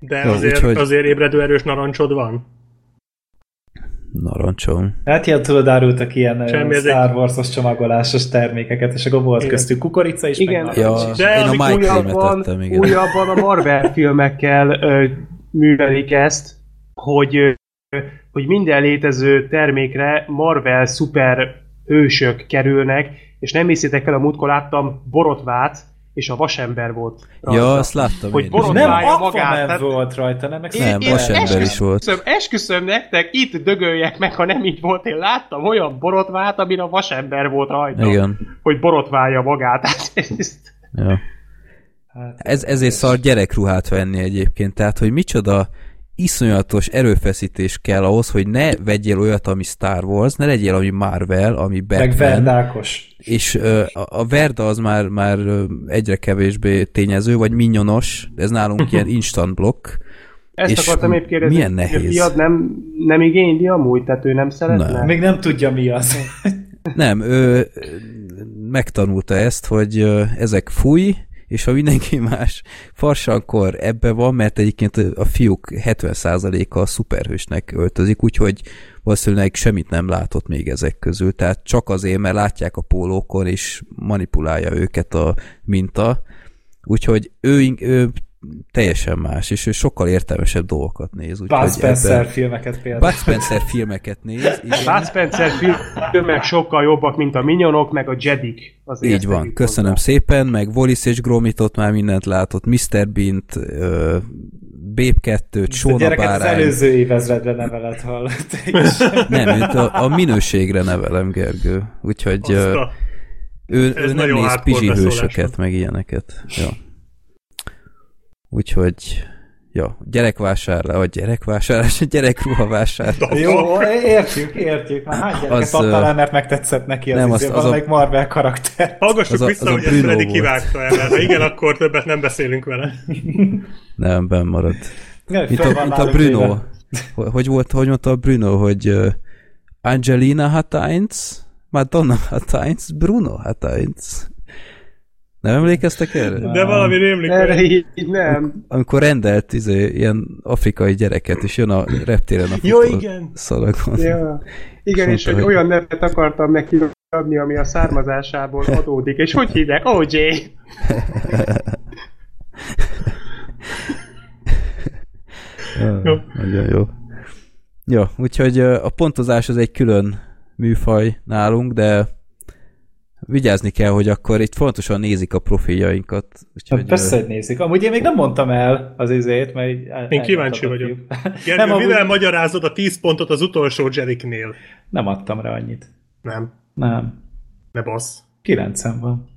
S2: De
S3: Jó,
S2: azért,
S3: úgyhogy-
S2: azért ébredő erős narancsod van.
S3: Narancsom.
S6: Hát ilyen tudod, árultak ilyen
S2: Semmi,
S6: Semmi,
S2: ez egy-
S6: Star csomagolásos termékeket, és akkor volt
S2: Igen.
S6: köztük kukorica is,
S5: Igen.
S6: meg
S3: Ja,
S6: is.
S2: De
S3: én a Mike
S5: újabban,
S3: tettem, igen.
S5: újabban a Marvel filmekkel ö, művelik ezt, hogy, hogy minden létező termékre Marvel szuper hősök kerülnek, és nem hiszitek el, a múltkor láttam borotvát, és a vasember volt.
S3: Ja,
S5: rajta.
S3: azt láttam
S5: Hogy
S3: én is.
S6: Nem,
S5: magát, tehát-
S6: volt rajta, nem meg
S3: Nem,
S5: Én-
S3: vasember
S5: esküszöm-
S3: is volt.
S5: Esküszöm, esküszöm nektek, itt dögöljek meg, ha nem így volt. Én láttam olyan borotvát, amin a vasember volt rajta.
S3: Igen.
S5: Hogy borotválja magát. Hát ezt,
S3: Ja.
S6: Hát,
S3: Ez, ezért szar gyerekruhát venni egyébként, tehát hogy micsoda iszonyatos erőfeszítés kell ahhoz, hogy ne vegyél olyat, ami Star Wars, ne legyél, ami Marvel, ami
S6: Meg
S3: Batman,
S6: verdákos.
S3: és a, Verda az már, már egyre kevésbé tényező, vagy minyonos, ez nálunk ilyen instant block,
S5: Ezt
S3: És
S5: akartam épp kérdezni,
S3: milyen nehéz.
S5: a fiad nem, nem igényli amúgy, tehát ő nem szeretne?
S3: Nem.
S6: Még nem tudja mi az.
S3: Nem, ő megtanulta ezt, hogy ezek fúj, és ha mindenki más farsankor ebbe van, mert egyébként a fiúk 70%-a a szuperhősnek öltözik, úgyhogy valószínűleg semmit nem látott még ezek közül, tehát csak azért, mert látják a pólókon, és manipulálja őket a minta, úgyhogy ő, ő teljesen más, és ő sokkal értelmesebb dolgokat néz. úgyhogy
S6: Bud Spencer
S3: ebben-
S6: filmeket például.
S3: Bud Spencer filmeket néz, és
S5: Bud Spencer filmek sokkal jobbak, mint a Minyonok, meg a Jedik. Azért
S3: Így van, köszönöm
S5: hozzá.
S3: szépen, meg Wallis és Gromitot már mindent látott, Mr. Beant, uh, Babe 2-t,
S6: a
S3: Sóna
S6: gyereket az
S3: Bárány.
S6: előző évezredre nevelet hallott.
S3: Nem, a, a minőségre nevelem, Gergő. Úgyhogy uh, ő, ő nem néz pizsi hősöket, meg ilyeneket. Ja. Úgyhogy ja, gyerekvásárlás, vagy gyerekvásárlás, gyerekruhavásár.
S6: Jó, értjük, értjük. Már hány gyereket
S3: Az,
S6: adtál el, mert megtetszett neki az,
S3: nem,
S6: nem,
S3: az-
S6: az,
S3: az a-
S6: valamelyik Marvel karakter.
S2: Hallgassuk
S3: Az a-
S2: vissza,
S3: az a
S2: hogy ezt Freddy kivágta el, mert ha igen, akkor többet nem beszélünk vele.
S3: Nem, benn marad.
S6: Ja,
S3: Mint a, mint a Bruno.
S6: véve.
S3: Hogy, volt, hogy mondta a Bruno, hogy Angelina hat eins, Madonna hat eins, Bruno hat eins. Nem emlékeztek erre?
S2: De valami rémlik.
S5: Erre így, nem.
S3: Amikor rendelt izé, ilyen afrikai gyereket, és jön a reptéren a
S2: Jó, igen.
S3: szalagon.
S5: Ja. Igen,
S3: És
S5: és hogy olyan nevet akartam neki adni, ami a származásából adódik. És hogy hívják? OJ!
S3: Ja,
S2: Jó.
S3: Nagyon jó. Jó, úgyhogy a pontozás az egy külön műfaj nálunk, de vigyázni kell, hogy akkor itt fontosan nézik a profiljainkat. Úgyhogy,
S6: Hát persze, hogy nézik. Amúgy én még nem mondtam el az izét, mert így el,
S2: Én kíváncsi vagyok. Gergő,
S6: nem,
S2: mivel
S6: amúgy
S2: magyarázod a 10 pontot az utolsó Jediknél?
S6: nem adtam rá annyit.
S2: Nem.
S6: Nem.
S2: Ne bassz.
S6: Kilencen van.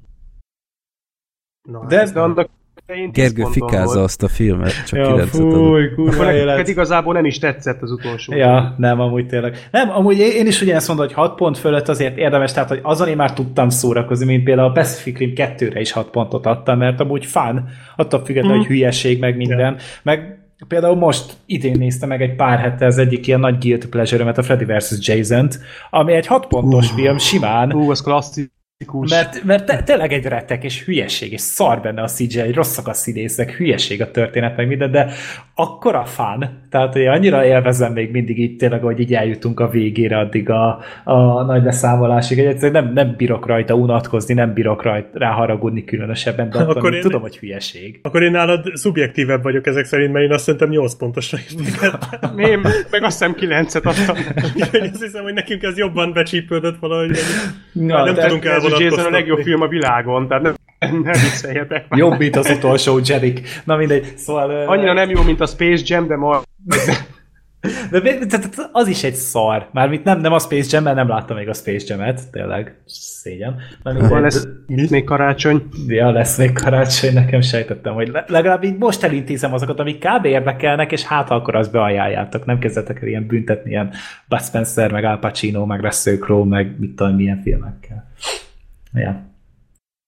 S2: Na,
S6: De-
S2: ez
S5: De annak én
S3: Gergő fikázza
S5: volt.
S3: azt a filmet, csak
S6: Ja, fúj, kurva
S5: neked
S6: élet.
S5: igazából nem is tetszett az utolsó.
S6: Ja, nem, amúgy tényleg. Nem, amúgy én én is ugyanezt mondom, hogy 6 pont fölött azért érdemes, tehát hogy azon én már tudtam szórakozni, mint például a Pacific Rim 2-re is 6 pontot adtam, mert amúgy fán, attól függetlenül, hogy hülyeség, meg minden. Meg például most idén néztem meg egy pár hete az egyik ilyen nagy guilty pleasure a Freddy vs. Jason-t, ami egy 6 pontos film, simán,
S5: Ú, az klasszikus.
S6: mert, mert te, tényleg egy retek, és hülyeség, és szar benne a CGI, rosszak a színészek, hülyeség a történet, meg minden, de akkora fán, tehát hogy annyira élvezem még mindig így tényleg, hogy így eljutunk a végére addig a, a nagy leszámolásig, hogy egyszerűen nem, nem bírok rajta unatkozni, nem bírok rajta rá haragudni különösebben, de attól
S2: Akkor
S6: még
S2: én-
S6: tudom, hogy hülyeség.
S2: Akkor én nálad szubjektívebb vagyok ezek szerint, mert én azt szerintem 8 pontosra értékeltem.
S5: Én meg azt hiszem kilencet adtam.
S2: Úgyhogy azt hiszem, hogy nekünk ez jobban becsípődött valahogy.
S6: Na,
S2: nem tudunk
S5: a Jason a legjobb film a világon, tehát nem, nem vicceljetek már.
S6: Jobb, mint az utolsó Jedik. Na mindegy, szóval...
S5: Annyira nem jó, mint a Space Jam, de ma
S6: De még- tehát az is egy szar. Mármint nem, nem a Space Jam, mert nem láttam még a Space Jam-et, tényleg, szégyen.
S5: Van lesz még karácsony.
S6: Ja, lesz még karácsony, nekem sejtettem, hogy le- legalább így most elintézem azokat, amik kb. érdekelnek, és hát akkor azt beajánljátok. Nem kezdetek el ilyen büntetni, ilyen Bud Spencer, meg Al Pacino, meg Russell Crowe, meg mit tudom, milyen filmekkel. Ja.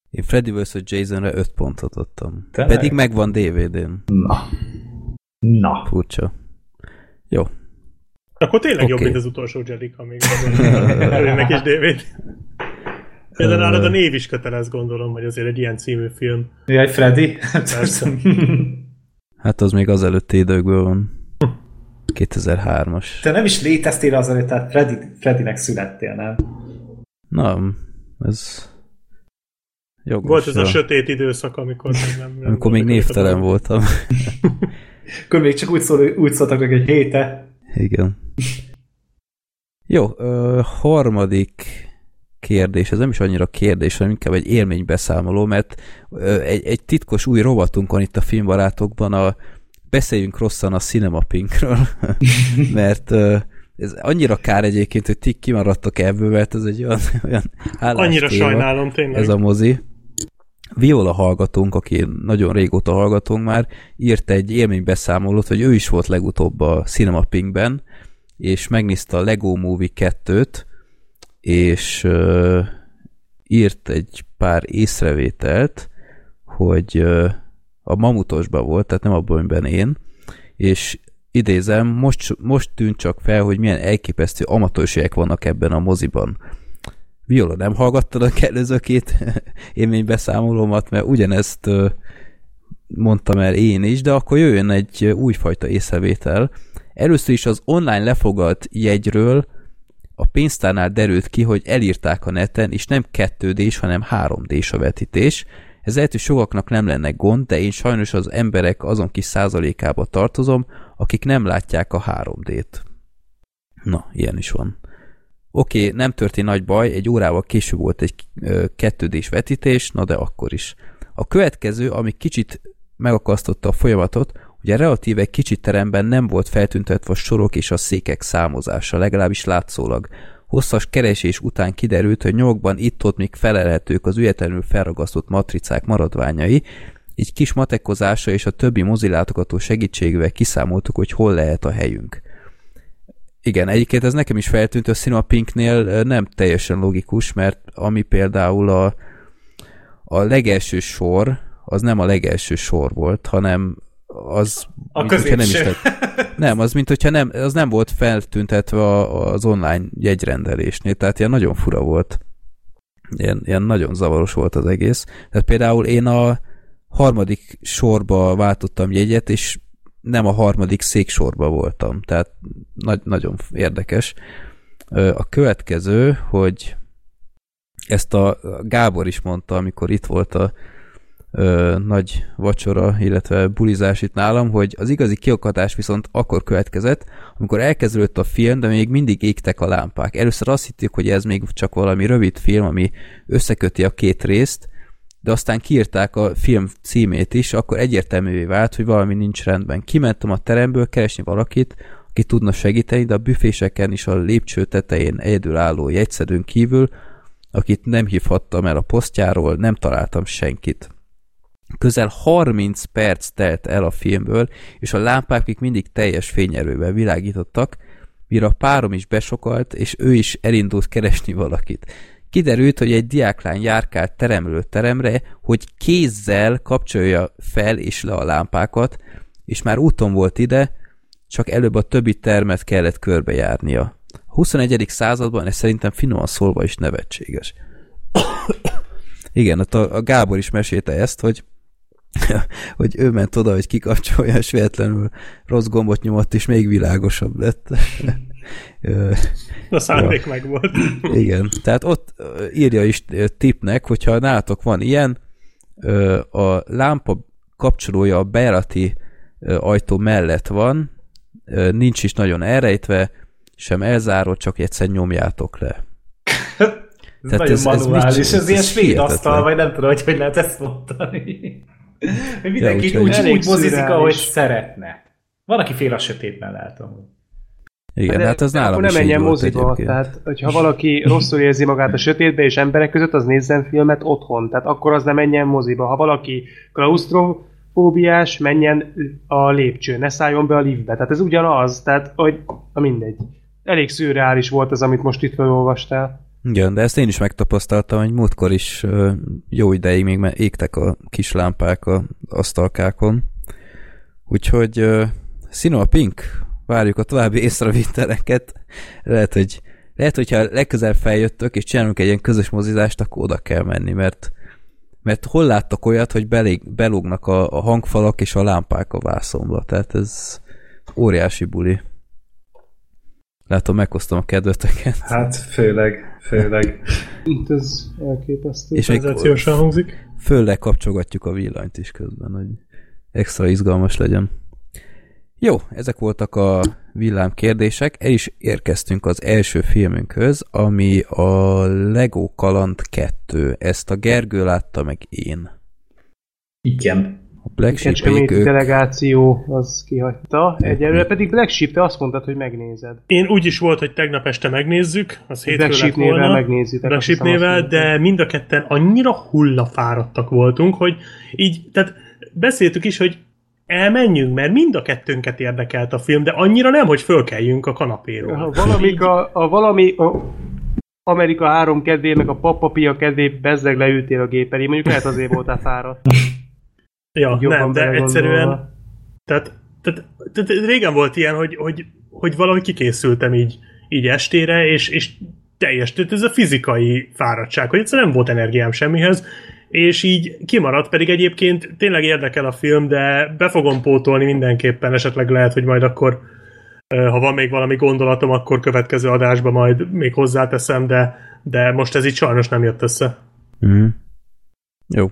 S3: Én Freddy vs. Jasonre 5 pontot adtam.
S6: Tényleg?
S3: Pedig megvan DVD-n.
S6: Na. Na.
S3: Furcsa. Jó.
S2: Akkor tényleg
S3: Oké.
S2: jobb, mint az utolsó Jedi, ha még ennek is DVD. Például nálad a név is kötelez, gondolom, hogy azért egy ilyen című film.
S6: Jaj, Freddy?
S2: Persze.
S3: Hát az még az előtti időkből van. 2003-as.
S6: Te nem is léteztél azelőtt, tehát Freddy, Freddynek születtél, nem?
S3: Na, ez jogos.
S2: Volt ez a sötét időszak, amikor még nem... nem
S3: Amikor még névtelen voltam.
S6: Akkor még csak úgy, szól, úgy szóltak meg egy héte.
S3: Igen. Jó, ö, harmadik kérdés, ez nem is annyira kérdés, hanem inkább egy élménybeszámoló, mert ö, egy, egy titkos új rovatunk van itt a filmbarátokban, a beszéljünk rosszan a Cinema Pinkről, mert ö, ez annyira kár egyébként, hogy ti kimaradtok ebből, mert ez egy olyan, olyan
S2: Annyira
S3: állástéma,
S2: sajnálom, tényleg.
S3: ez a mozi. Viola hallgatónk, aki nagyon régóta hallgatónk már, írt egy élménybeszámolót, hogy ő is volt legutóbb a Cinema Pinkben, és megnézte a Lego Movie 2-t, és uh, írt egy pár észrevételt, hogy uh, a mamutosban volt, tehát nem abban, amiben én, és idézem, most, most tűnt csak fel, hogy milyen elképesztő amatőrségek vannak ebben a moziban. Viola, nem hallgattad a előző két élménybeszámolómat, mert ugyanezt mondtam el én is, de akkor jöjjön egy újfajta észrevétel. Először is az online lefogalt jegyről a pénztárnál derült ki, hogy elírták a neten, és nem 2 d hanem 3 d a vetítés. Ez lehet, hogy sokaknak nem lenne gond, de én sajnos az emberek azon kis százalékába tartozom, akik nem látják a 3D-t. Na, ilyen is van. Oké, okay, nem történt nagy baj, egy órával később volt egy kettődés vetítés, na de akkor is. A következő, ami kicsit megakasztotta a folyamatot, hogy a relatíve kicsit teremben nem volt feltüntetve a sorok és a székek számozása, legalábbis látszólag. Hosszas keresés után kiderült, hogy nyomokban itt-ott még felelhetők az ügyetlenül felragasztott matricák maradványai, így kis matekozása és a többi mozilátogató segítségével kiszámoltuk, hogy hol lehet a helyünk. Igen, egyébként ez nekem is feltűnt, a Cinema Pinknél nem teljesen logikus, mert ami például a, a legelső sor, az nem a legelső sor volt, hanem az
S6: a mint, nem is tett,
S3: nem, az mint hogyha nem, az nem volt feltüntetve az online jegyrendelésnél, tehát ilyen nagyon fura volt. Ilyen, ilyen nagyon zavaros volt az egész. Tehát például én a harmadik sorba váltottam jegyet, és nem a harmadik széksorba voltam, tehát nagy, nagyon érdekes. A következő, hogy ezt a Gábor is mondta, amikor itt volt a ö, nagy vacsora, illetve bulizás itt nálam, hogy az igazi kiokatás viszont akkor következett, amikor elkezdődött a film, de még mindig égtek a lámpák. Először azt hittük, hogy ez még csak valami rövid film, ami összeköti a két részt, de aztán kiírták a film címét is, akkor egyértelművé vált, hogy valami nincs rendben. Kimentem a teremből keresni valakit, aki tudna segíteni, de a büféseken is a lépcső tetején egyedülálló jegyszedőn kívül, akit nem hívhattam el a posztjáról, nem találtam senkit. Közel 30 perc telt el a filmből, és a lámpák még mindig teljes fényerővel világítottak, mire a párom is besokalt, és ő is elindult keresni valakit. Kiderült, hogy egy diáklány járkált teremről teremre, hogy kézzel kapcsolja fel és le a lámpákat, és már úton volt ide, csak előbb a többi termet kellett körbejárnia. A 21. században ez szerintem finoman szólva is nevetséges. Igen, a, a Gábor is mesélte ezt, hogy hogy ő ment oda, hogy kikapcsolja, és véletlenül rossz gombot nyomott, és még világosabb lett.
S2: A szándék ja. meg volt.
S3: Igen, tehát ott írja is tipnek, hogyha nálatok van ilyen, a lámpa kapcsolója a bejárati ajtó mellett van, nincs is nagyon elrejtve, sem elzáró, csak egyszer nyomjátok le.
S6: ez Tehát nagyon ez, manuális, ez, ez, ez ilyen svéd asztal, vagy nem tudom, hogy hogy lehet ezt mondani. Mindenki ja, úgy, úgy, úgy mozizik, ahogy szeretne. Van, aki fél a sötétben látom.
S3: Igen, hát, hát az nálam
S5: nem menjen moziba, egyébként. tehát hogyha valaki rosszul érzi magát a sötétbe és emberek között, az nézzen filmet otthon, tehát akkor az nem menjen moziba. Ha valaki klaustrofóbiás, menjen a lépcső, ne szálljon be a liftbe, tehát ez ugyanaz, tehát hogy, na mindegy. Elég szürreális volt az, amit most itt felolvastál.
S3: Igen, de ezt én is megtapasztaltam, hogy múltkor is jó ideig még égtek a kis lámpák a asztalkákon. Úgyhogy uh, a Pink, várjuk a további észrevételeket. Lehet, hogy lehet, hogyha legközelebb feljöttök, és csinálunk egy ilyen közös mozizást, akkor oda kell menni, mert mert hol láttak olyat, hogy belég, belógnak a, a hangfalak és a lámpák a vászomba, tehát ez óriási buli. Látom, meghoztam a kedveteket.
S6: Hát, főleg, főleg.
S5: Itt ez elképesztő.
S2: És még hangzik.
S3: Föl kapcsolgatjuk a villanyt is közben, hogy extra izgalmas legyen. Jó, ezek voltak a villám kérdések. El is érkeztünk az első filmünkhöz, ami a Lego Kaland 2. Ezt a Gergő látta meg én.
S6: Igen.
S3: A Black Sheep ők,
S5: delegáció az kihagyta. Egyelőre pedig Black Sheep, te azt mondtad, hogy megnézed.
S2: Én úgy is volt, hogy tegnap este megnézzük, az hétfő
S5: Black Sheep
S2: volna.
S5: megnézitek,
S2: Black Sheep
S5: mondtad.
S2: de mind a ketten annyira hullafáradtak voltunk, hogy így, tehát beszéltük is, hogy elmenjünk, mert mind a kettőnket érdekelt a film, de annyira nem, hogy fölkeljünk a kanapéról.
S5: Ha valami, a, a valami a Amerika három kedvé, meg a papapia kedvé bezzeg leültél a gép elé. Mondjuk lehet azért voltál fáradt.
S2: Ja,
S5: Jobban
S2: nem, de egyszerűen tehát, tehát, tehát régen volt ilyen, hogy, hogy, hogy valahogy kikészültem így, így estére, és, és teljes, tehát ez a fizikai fáradtság, hogy egyszerűen nem volt energiám semmihez, és így kimaradt, pedig egyébként tényleg érdekel a film, de be fogom pótolni mindenképpen, esetleg lehet, hogy majd akkor ha van még valami gondolatom, akkor következő adásba majd még hozzáteszem, de, de most ez így sajnos nem jött össze.
S3: Mhm. Jó.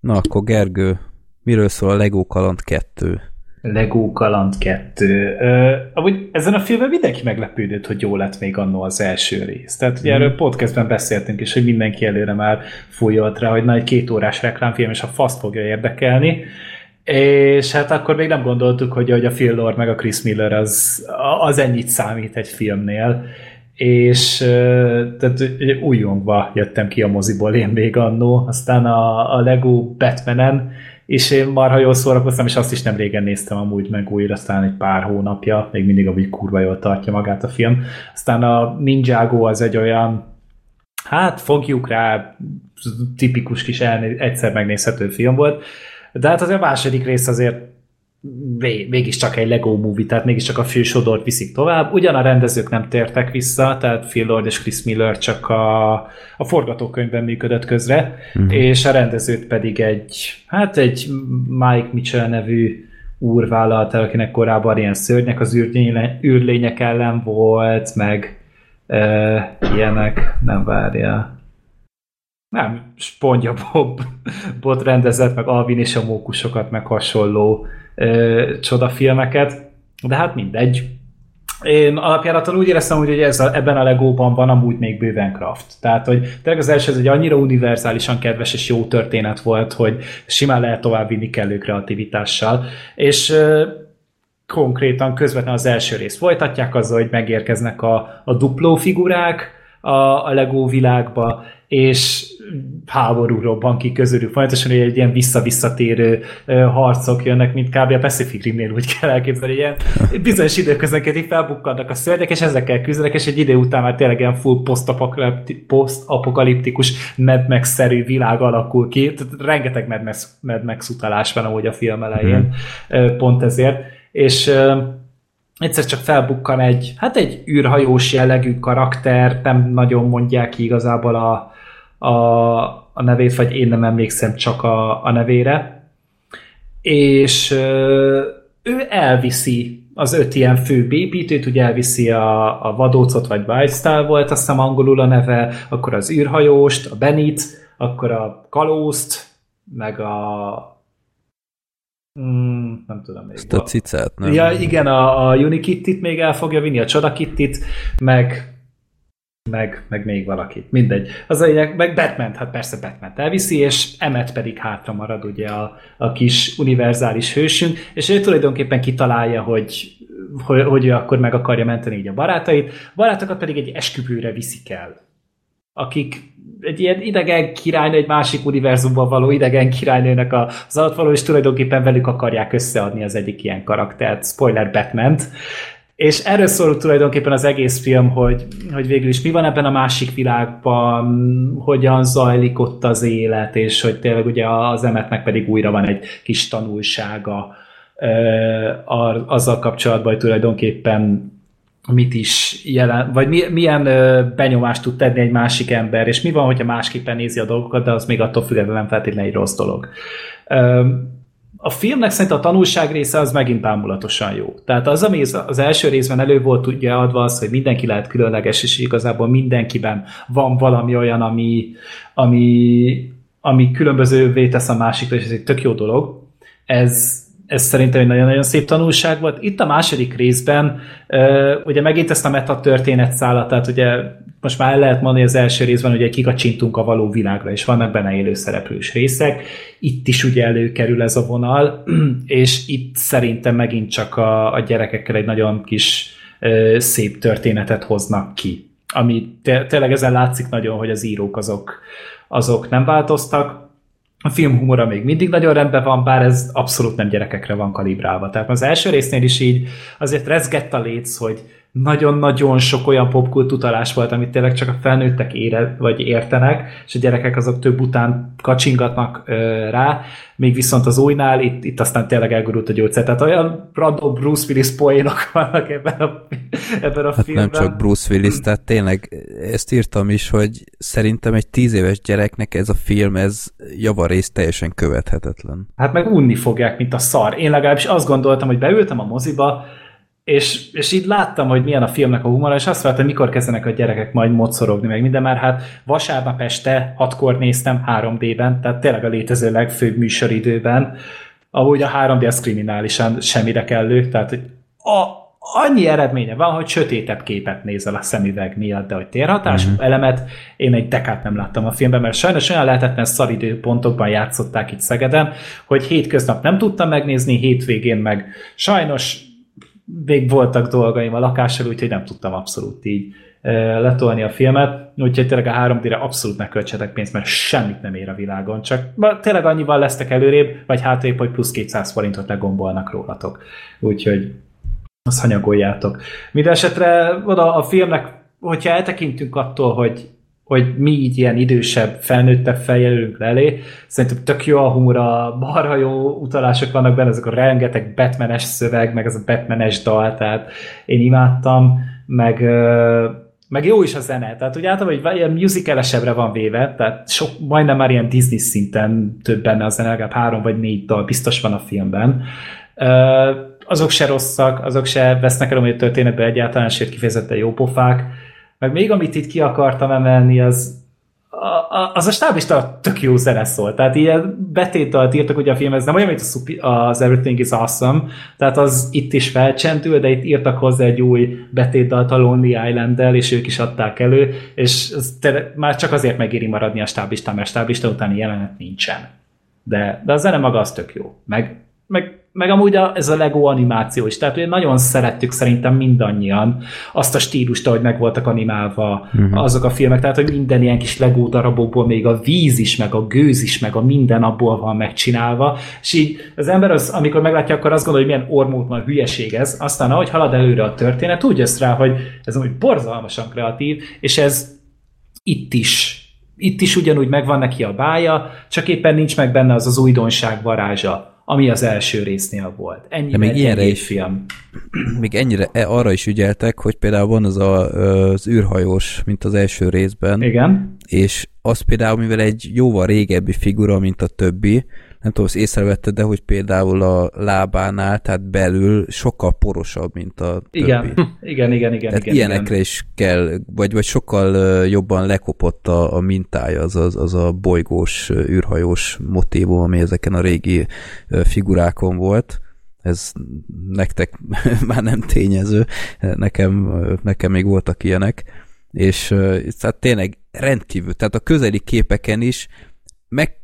S3: Na akkor Gergő, miről szól a Lego Kaland 2?
S6: Lego Kaland 2. Ö, amúgy ezen a filmen mindenki meglepődött, hogy jó lett még annó az első rész. Tehát ugye erről podcastben beszéltünk is, hogy mindenki előre már fújolt rá, hogy na egy két órás reklámfilm, és a faszt fogja érdekelni. És hát akkor még nem gondoltuk, hogy, hogy a Phil Lord meg a Chris Miller az, az ennyit számít egy filmnél. És tehát újongva jöttem ki a moziból én még annó, aztán a, a Lego Batmanen, és én marha jól szórakoztam, és azt is nem régen néztem amúgy meg újra, aztán egy pár hónapja, még mindig amúgy kurva jól tartja magát a film. Aztán a Ninjago az egy olyan, hát fogjuk rá, tipikus kis elné- egyszer megnézhető film volt, de hát azért a második rész azért mégiscsak egy Lego movie, tehát mégiscsak a fő sodort viszik tovább. Ugyan a rendezők nem tértek vissza, tehát Phil Lord és Chris Miller csak a, a forgatókönyvben működött közre, mm. és a rendezőt pedig egy, hát egy Mike Mitchell nevű úr vállalt el, akinek korábban ilyen szörnyek az űrlénye, űrlények ellen volt, meg e, ilyenek, nem várja. Nem, Spongya Bob bot rendezett, meg Alvin és a mókusokat, meg hasonló ö, csodafilmeket, de hát mindegy. Én alapjáraton úgy éreztem, hogy ez a, ebben a Legóban van amúgy még bőven craft. Tehát, hogy tényleg az első ez egy annyira univerzálisan kedves és jó történet volt, hogy simán lehet továbbvinni kellő kreativitással. És ö, konkrétan közvetlenül az első részt folytatják azzal, hogy megérkeznek a, a dupló figurák a, a Lego világba, és háború robban ki közülük. Folyamatosan hogy egy ilyen vissza-visszatérő harcok jönnek, mint kb. a Pacific Rimnél úgy kell elképzelni, ilyen bizonyos időközönként így felbukkannak a szörnyek, és ezekkel küzdenek, és egy idő után már tényleg ilyen full post-apokaliptikus Mad Max-szerű világ alakul ki. Tehát rengeteg Mad Max, Mad Max utalás van amúgy a film elején, mm. pont ezért. És egyszer csak felbukkan egy, hát egy űrhajós jellegű karakter, nem nagyon mondják ki igazából a, a, a nevét, vagy én nem emlékszem csak a, a nevére, és ö, ő elviszi az öt ilyen fő építőt, ugye elviszi a, a vadócot, vagy Whitestyle volt, azt hiszem angolul a neve, akkor az űrhajóst, a Benit, akkor a kalózt, meg a Mm, nem tudom még.
S3: Ezt a cicát, nem?
S6: Ja, igen, a, a Unikittit még el fogja vinni, a Csodakittit, meg meg, meg még valakit, mindegy. Az a meg batman hát persze batman elviszi, és Emmet pedig hátra marad ugye a, a kis univerzális hősünk, és ő tulajdonképpen kitalálja, hogy, hogy, hogy ő akkor meg akarja menteni így a barátait, barátokat pedig egy esküvőre viszik el akik egy ilyen idegen királynő, egy másik univerzumban való idegen királynőnek az alatt való, és tulajdonképpen velük akarják összeadni az egyik ilyen karaktert, spoiler batman és erről szól tulajdonképpen az egész film, hogy, hogy végül is mi van ebben a másik világban, hogyan zajlik ott az élet, és hogy tényleg ugye az emetnek pedig újra van egy kis tanulsága azzal kapcsolatban, hogy tulajdonképpen mit is jelen, vagy milyen benyomást tud tenni egy másik ember, és mi van, hogyha másképpen nézi a dolgokat, de az még attól függetlenül nem feltétlenül egy rossz dolog. A filmnek szerint a tanulság része az megint bámulatosan jó. Tehát az, ami az első részben elő volt ugye adva az, hogy mindenki lehet különleges, és igazából mindenkiben van valami olyan, ami, ami, ami különbözővé tesz a másikra, és ez egy tök jó dolog. Ez, ez szerintem egy nagyon-nagyon szép tanulság volt. Itt a második részben ugye megint ezt a meta történet szállat, tehát ugye most már el lehet mondani az első részben, hogy kikacsintunk a való világra, és vannak benne élő szereplős részek. Itt is ugye előkerül ez a vonal, és itt szerintem megint csak a, a gyerekekkel egy nagyon kis szép történetet hoznak ki. Ami te, tényleg ezen látszik nagyon, hogy az írók azok, azok nem változtak, a film humora még mindig nagyon rendben van, bár ez abszolút nem gyerekekre van kalibrálva. Tehát az első résznél is így azért rezgett a léc, hogy nagyon-nagyon sok olyan popkult utalás volt, amit tényleg csak a felnőttek ére, vagy értenek, és a gyerekek azok több után kacsingatnak ö, rá, még viszont az újnál itt, itt aztán tényleg elgurult a gyógyszer. Tehát olyan random Bruce Willis poénok vannak ebben a, ebben a
S3: hát
S6: filmben.
S3: nem csak Bruce Willis, tehát tényleg ezt írtam is, hogy szerintem egy tíz éves gyereknek ez a film, ez javarészt teljesen követhetetlen.
S6: Hát meg unni fogják, mint a szar. Én legalábbis azt gondoltam, hogy beültem a moziba, és, és így láttam, hogy milyen a filmnek a humora, és azt vártam, mikor kezdenek a gyerekek majd mocorogni, meg minden, már hát vasárnap este hatkor néztem 3D-ben, tehát tényleg a létező legfőbb műsoridőben, ahogy a 3D az kriminálisan semmire kellő, tehát hogy a, annyi eredménye van, hogy sötétebb képet nézel a szemüveg miatt, de hogy térhatású
S3: Mhm.
S6: uh-huh. elemet én egy dekát nem láttam a filmben, mert sajnos olyan lehetetlen szaridőpontokban játszották itt Szegeden, hogy hétköznap nem tudtam megnézni, hétvégén meg sajnos még voltak dolgaim a lakással, úgyhogy nem tudtam abszolút így letolni a filmet, úgyhogy tényleg a 3D-re abszolút ne költsetek pénzt, mert semmit nem ér a világon, csak tényleg annyival lesztek előrébb, vagy hátrébb, hogy plusz 200 forintot legombolnak rólatok. Úgyhogy azt hanyagoljátok. Minden esetre oda a filmnek, hogyha eltekintünk attól, hogy hogy mi így ilyen idősebb, felnőttebb feljelölünk elé. Szerintem tök jó a humora, marha jó utalások vannak benne, ezek a rengeteg Batmanes szöveg, meg ez a Batmanes dal, tehát én imádtam, meg, meg jó is a zene, tehát úgy általában, hogy ilyen musicalesebbre van véve, tehát sok, majdnem már ilyen Disney szinten több benne a zene, legalább három vagy négy dal biztos van a filmben. Azok se rosszak, azok se vesznek el, hogy a történetben egyáltalán, sőt kifejezetten jó pofák. Meg még amit itt ki akartam emelni, az a, a, az a stábista tök jó zene szól. Tehát ilyen betétdalt írtak ugye a filmhez, nem olyan, mint az Everything is Awesome, tehát az itt is felcsendül, de itt írtak hozzá egy új betétdalt a Lonely island és ők is adták elő, és ez te, már csak azért megéri maradni a stábistán, mert stábista utáni jelenet nincsen. De, de a zene maga az tök jó. Meg, meg, meg amúgy a, ez a Lego animáció is, tehát nagyon szerettük szerintem mindannyian azt a stílust, ahogy meg voltak animálva uh-huh. azok a filmek, tehát hogy minden ilyen kis Lego darabokból még a víz is, meg a gőz is, meg a minden abból van megcsinálva, és így az ember az, amikor meglátja, akkor azt gondolja, hogy milyen ormótlan hülyeség ez, aztán ahogy halad előre a történet, úgy jössz rá, hogy ez úgy borzalmasan kreatív, és ez itt is. Itt is ugyanúgy megvan neki a bája, csak éppen nincs meg benne az az újdonság varázsa, ami az első résznél volt. Ennyi
S3: De még ilyenre is
S6: film.
S3: Még ennyire e, arra is ügyeltek, hogy például van az a, az űrhajós, mint az első részben.
S6: Igen.
S3: És az például, mivel egy jóval régebbi figura, mint a többi, nem tudom, hogy észrevetted, de hogy például a lábánál, tehát belül sokkal porosabb, mint a többi.
S6: Igen, igen, igen, igen.
S3: Tehát
S6: igen,
S3: ilyenekre
S6: igen.
S3: is kell, vagy, vagy sokkal jobban lekopott a, a mintája, az, az, az a bolygós, űrhajós motívum, ami ezeken a régi figurákon volt. Ez nektek már nem tényező, nekem, nekem még voltak ilyenek. És tehát tényleg rendkívül, tehát a közeli képeken is meg,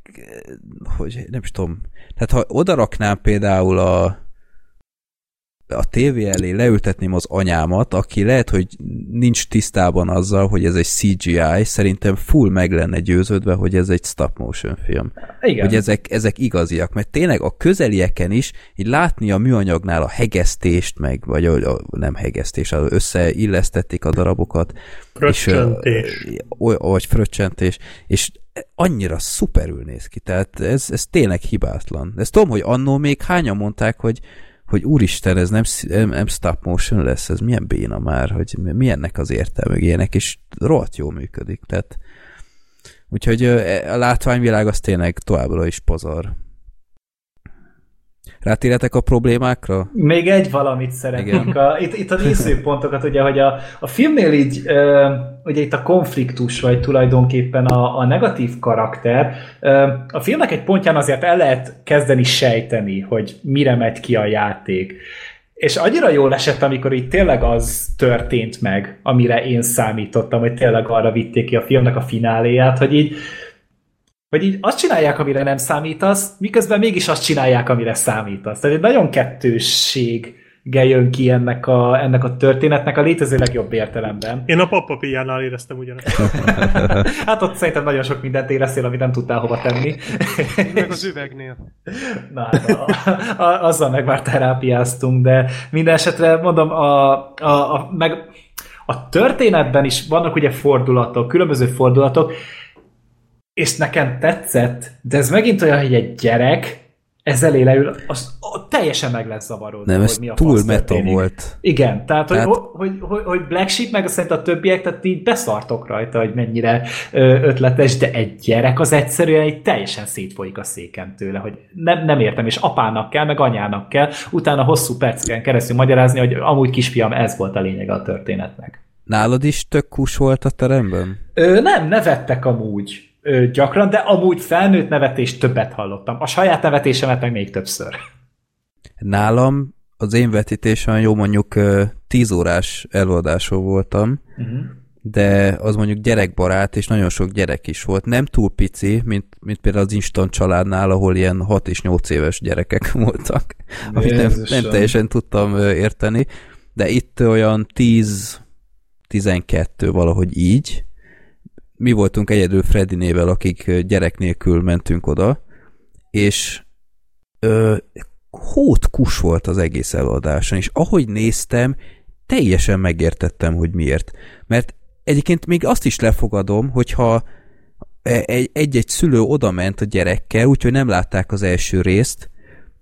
S3: hogy nem is tudom, tehát ha odaraknám például a a tévé elé leültetném az anyámat, aki lehet, hogy nincs tisztában azzal, hogy ez egy CGI, szerintem full meg lenne győződve, hogy ez egy stop motion film.
S6: Igen.
S3: Hogy ezek, ezek igaziak, mert tényleg a közelieken is így látni a műanyagnál a hegesztést, meg, vagy a, a nem hegesztés, az összeillesztették a darabokat.
S2: Fröccsentés.
S3: És, vagy fröccsentés, és annyira szuperül néz ki, tehát ez, ez tényleg hibátlan. Ezt tudom, hogy annó még hányan mondták, hogy hogy úristen, ez nem, nem, stop motion lesz, ez milyen béna már, hogy milyennek az értelme, ilyenek, és rohadt jól működik, tehát úgyhogy a látványvilág az tényleg továbbra is pazar. Rátérhetek a problémákra?
S6: Még egy valamit szeretnénk. A, itt, itt a nézőpontokat, ugye, hogy a, a filmnél így, ö, ugye itt a konfliktus, vagy tulajdonképpen a, a negatív karakter, ö, a filmnek egy pontján azért el lehet kezdeni sejteni, hogy mire megy ki a játék. és annyira jól esett, amikor itt tényleg az történt meg, amire én számítottam, hogy tényleg arra vitték ki a filmnek a fináléját, hogy így, hogy így azt csinálják, amire nem számítasz, miközben mégis azt csinálják, amire számítasz. Tehát egy nagyon kettősség jön ki ennek a, ennek a történetnek a létező legjobb értelemben.
S2: Én a pappapijánál éreztem ugyanezt.
S6: hát ott szerintem nagyon sok mindent éreztél, amit nem tudtál hova tenni.
S5: Meg az üvegnél.
S6: Na, hát a, a, azzal meg már terápiáztunk, de minden esetre mondom, a, a, a, meg a történetben is vannak ugye fordulatok, különböző fordulatok, és nekem tetszett, de ez megint olyan, hogy egy gyerek ez elé leül, az, teljesen meg lesz zavarodva,
S3: Nem, ez
S6: hogy mi a
S3: túl meta
S6: történik.
S3: volt.
S6: Igen, tehát,
S3: Tehát-
S6: Hogy, hogy, hogy, hogy Black Sheep meg szerint a többiek, tehát így beszartok rajta, hogy mennyire ötletes, de egy gyerek az egyszerűen egy teljesen szétfolyik a széken tőle, hogy nem, nem értem, és apának kell, meg anyának kell, utána hosszú perceken keresztül magyarázni, hogy amúgy kisfiam, ez volt a lényeg a történetnek.
S3: Nálad is tök kus volt a teremben?
S6: Ö, nem, nevettek amúgy gyakran, de amúgy felnőtt nevetést többet hallottam. A saját nevetésemet meg még többször.
S3: Nálam az én vetítésem jó mondjuk ö, 10 órás előadáson voltam,
S6: Uh-huh.
S3: de az mondjuk gyerekbarát, és nagyon sok gyerek is volt. Nem túl pici, mint, mint például az Instant családnál, ahol ilyen 6 és 8 éves gyerekek voltak, amit nem, nem
S6: Jézusom.
S3: teljesen tudtam érteni, de itt olyan 10-12 valahogy így. Mi voltunk egyedül Fredinével, akik gyerek nélkül mentünk oda, és ö, hót kus volt az egész előadáson, és ahogy néztem, teljesen megértettem, hogy miért. Mert egyébként még azt is lefogadom, hogyha e- egy- egy-egy szülő oda ment a gyerekkel, úgyhogy nem látták az első részt,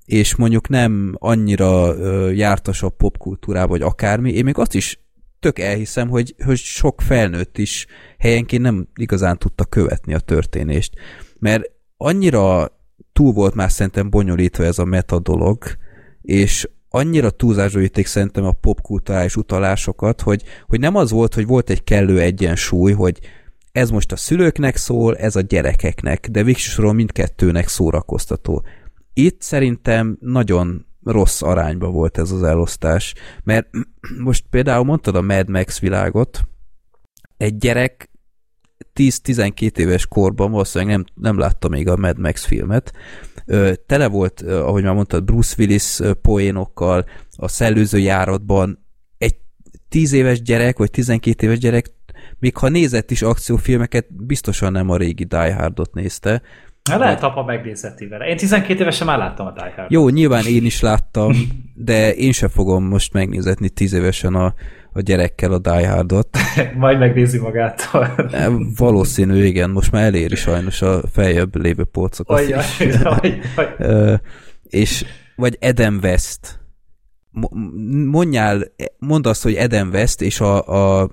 S3: és mondjuk nem annyira jártas a popkultúrába, vagy akármi, én még azt is tök elhiszem, hogy, hogy sok felnőtt is helyenként nem igazán tudta követni a történést. Mert annyira túl volt már szerintem bonyolítva ez a meta dolog, és annyira túlzásba vitték szerintem a popkulturális utalásokat, hogy, hogy nem az volt, hogy volt egy kellő egyensúly, hogy ez most a szülőknek szól, ez a gyerekeknek, de végsősoron mindkettőnek szórakoztató. Itt szerintem nagyon rossz arányba volt ez az elosztás, mert most például mondtad a Mad Max világot, egy gyerek 10-12 éves korban valószínűleg nem, nem látta még a Mad Max filmet. Ö, tele volt, ahogy már mondtad, Bruce Willis poénokkal, a szellőző járatban egy 10 éves gyerek, vagy 12 éves gyerek, még ha nézett is akciófilmeket, biztosan nem a régi Die Hardot nézte.
S6: Hát lehet apa megnézheti vele. Én 12 évesen már láttam a Die Hard.
S3: Jó, nyilván én is láttam, de én sem fogom most megnézetni 10 évesen a, a gyerekkel a Die Hardot.
S6: Majd megnézi magától.
S3: E, Valószínű, igen, most már eléri sajnos a feljebb lévő polcokat.
S6: Ajj, ajj.
S3: Ö, és vagy Eden West. Mo- Mondjál, mondd azt, hogy Eden West, és a, a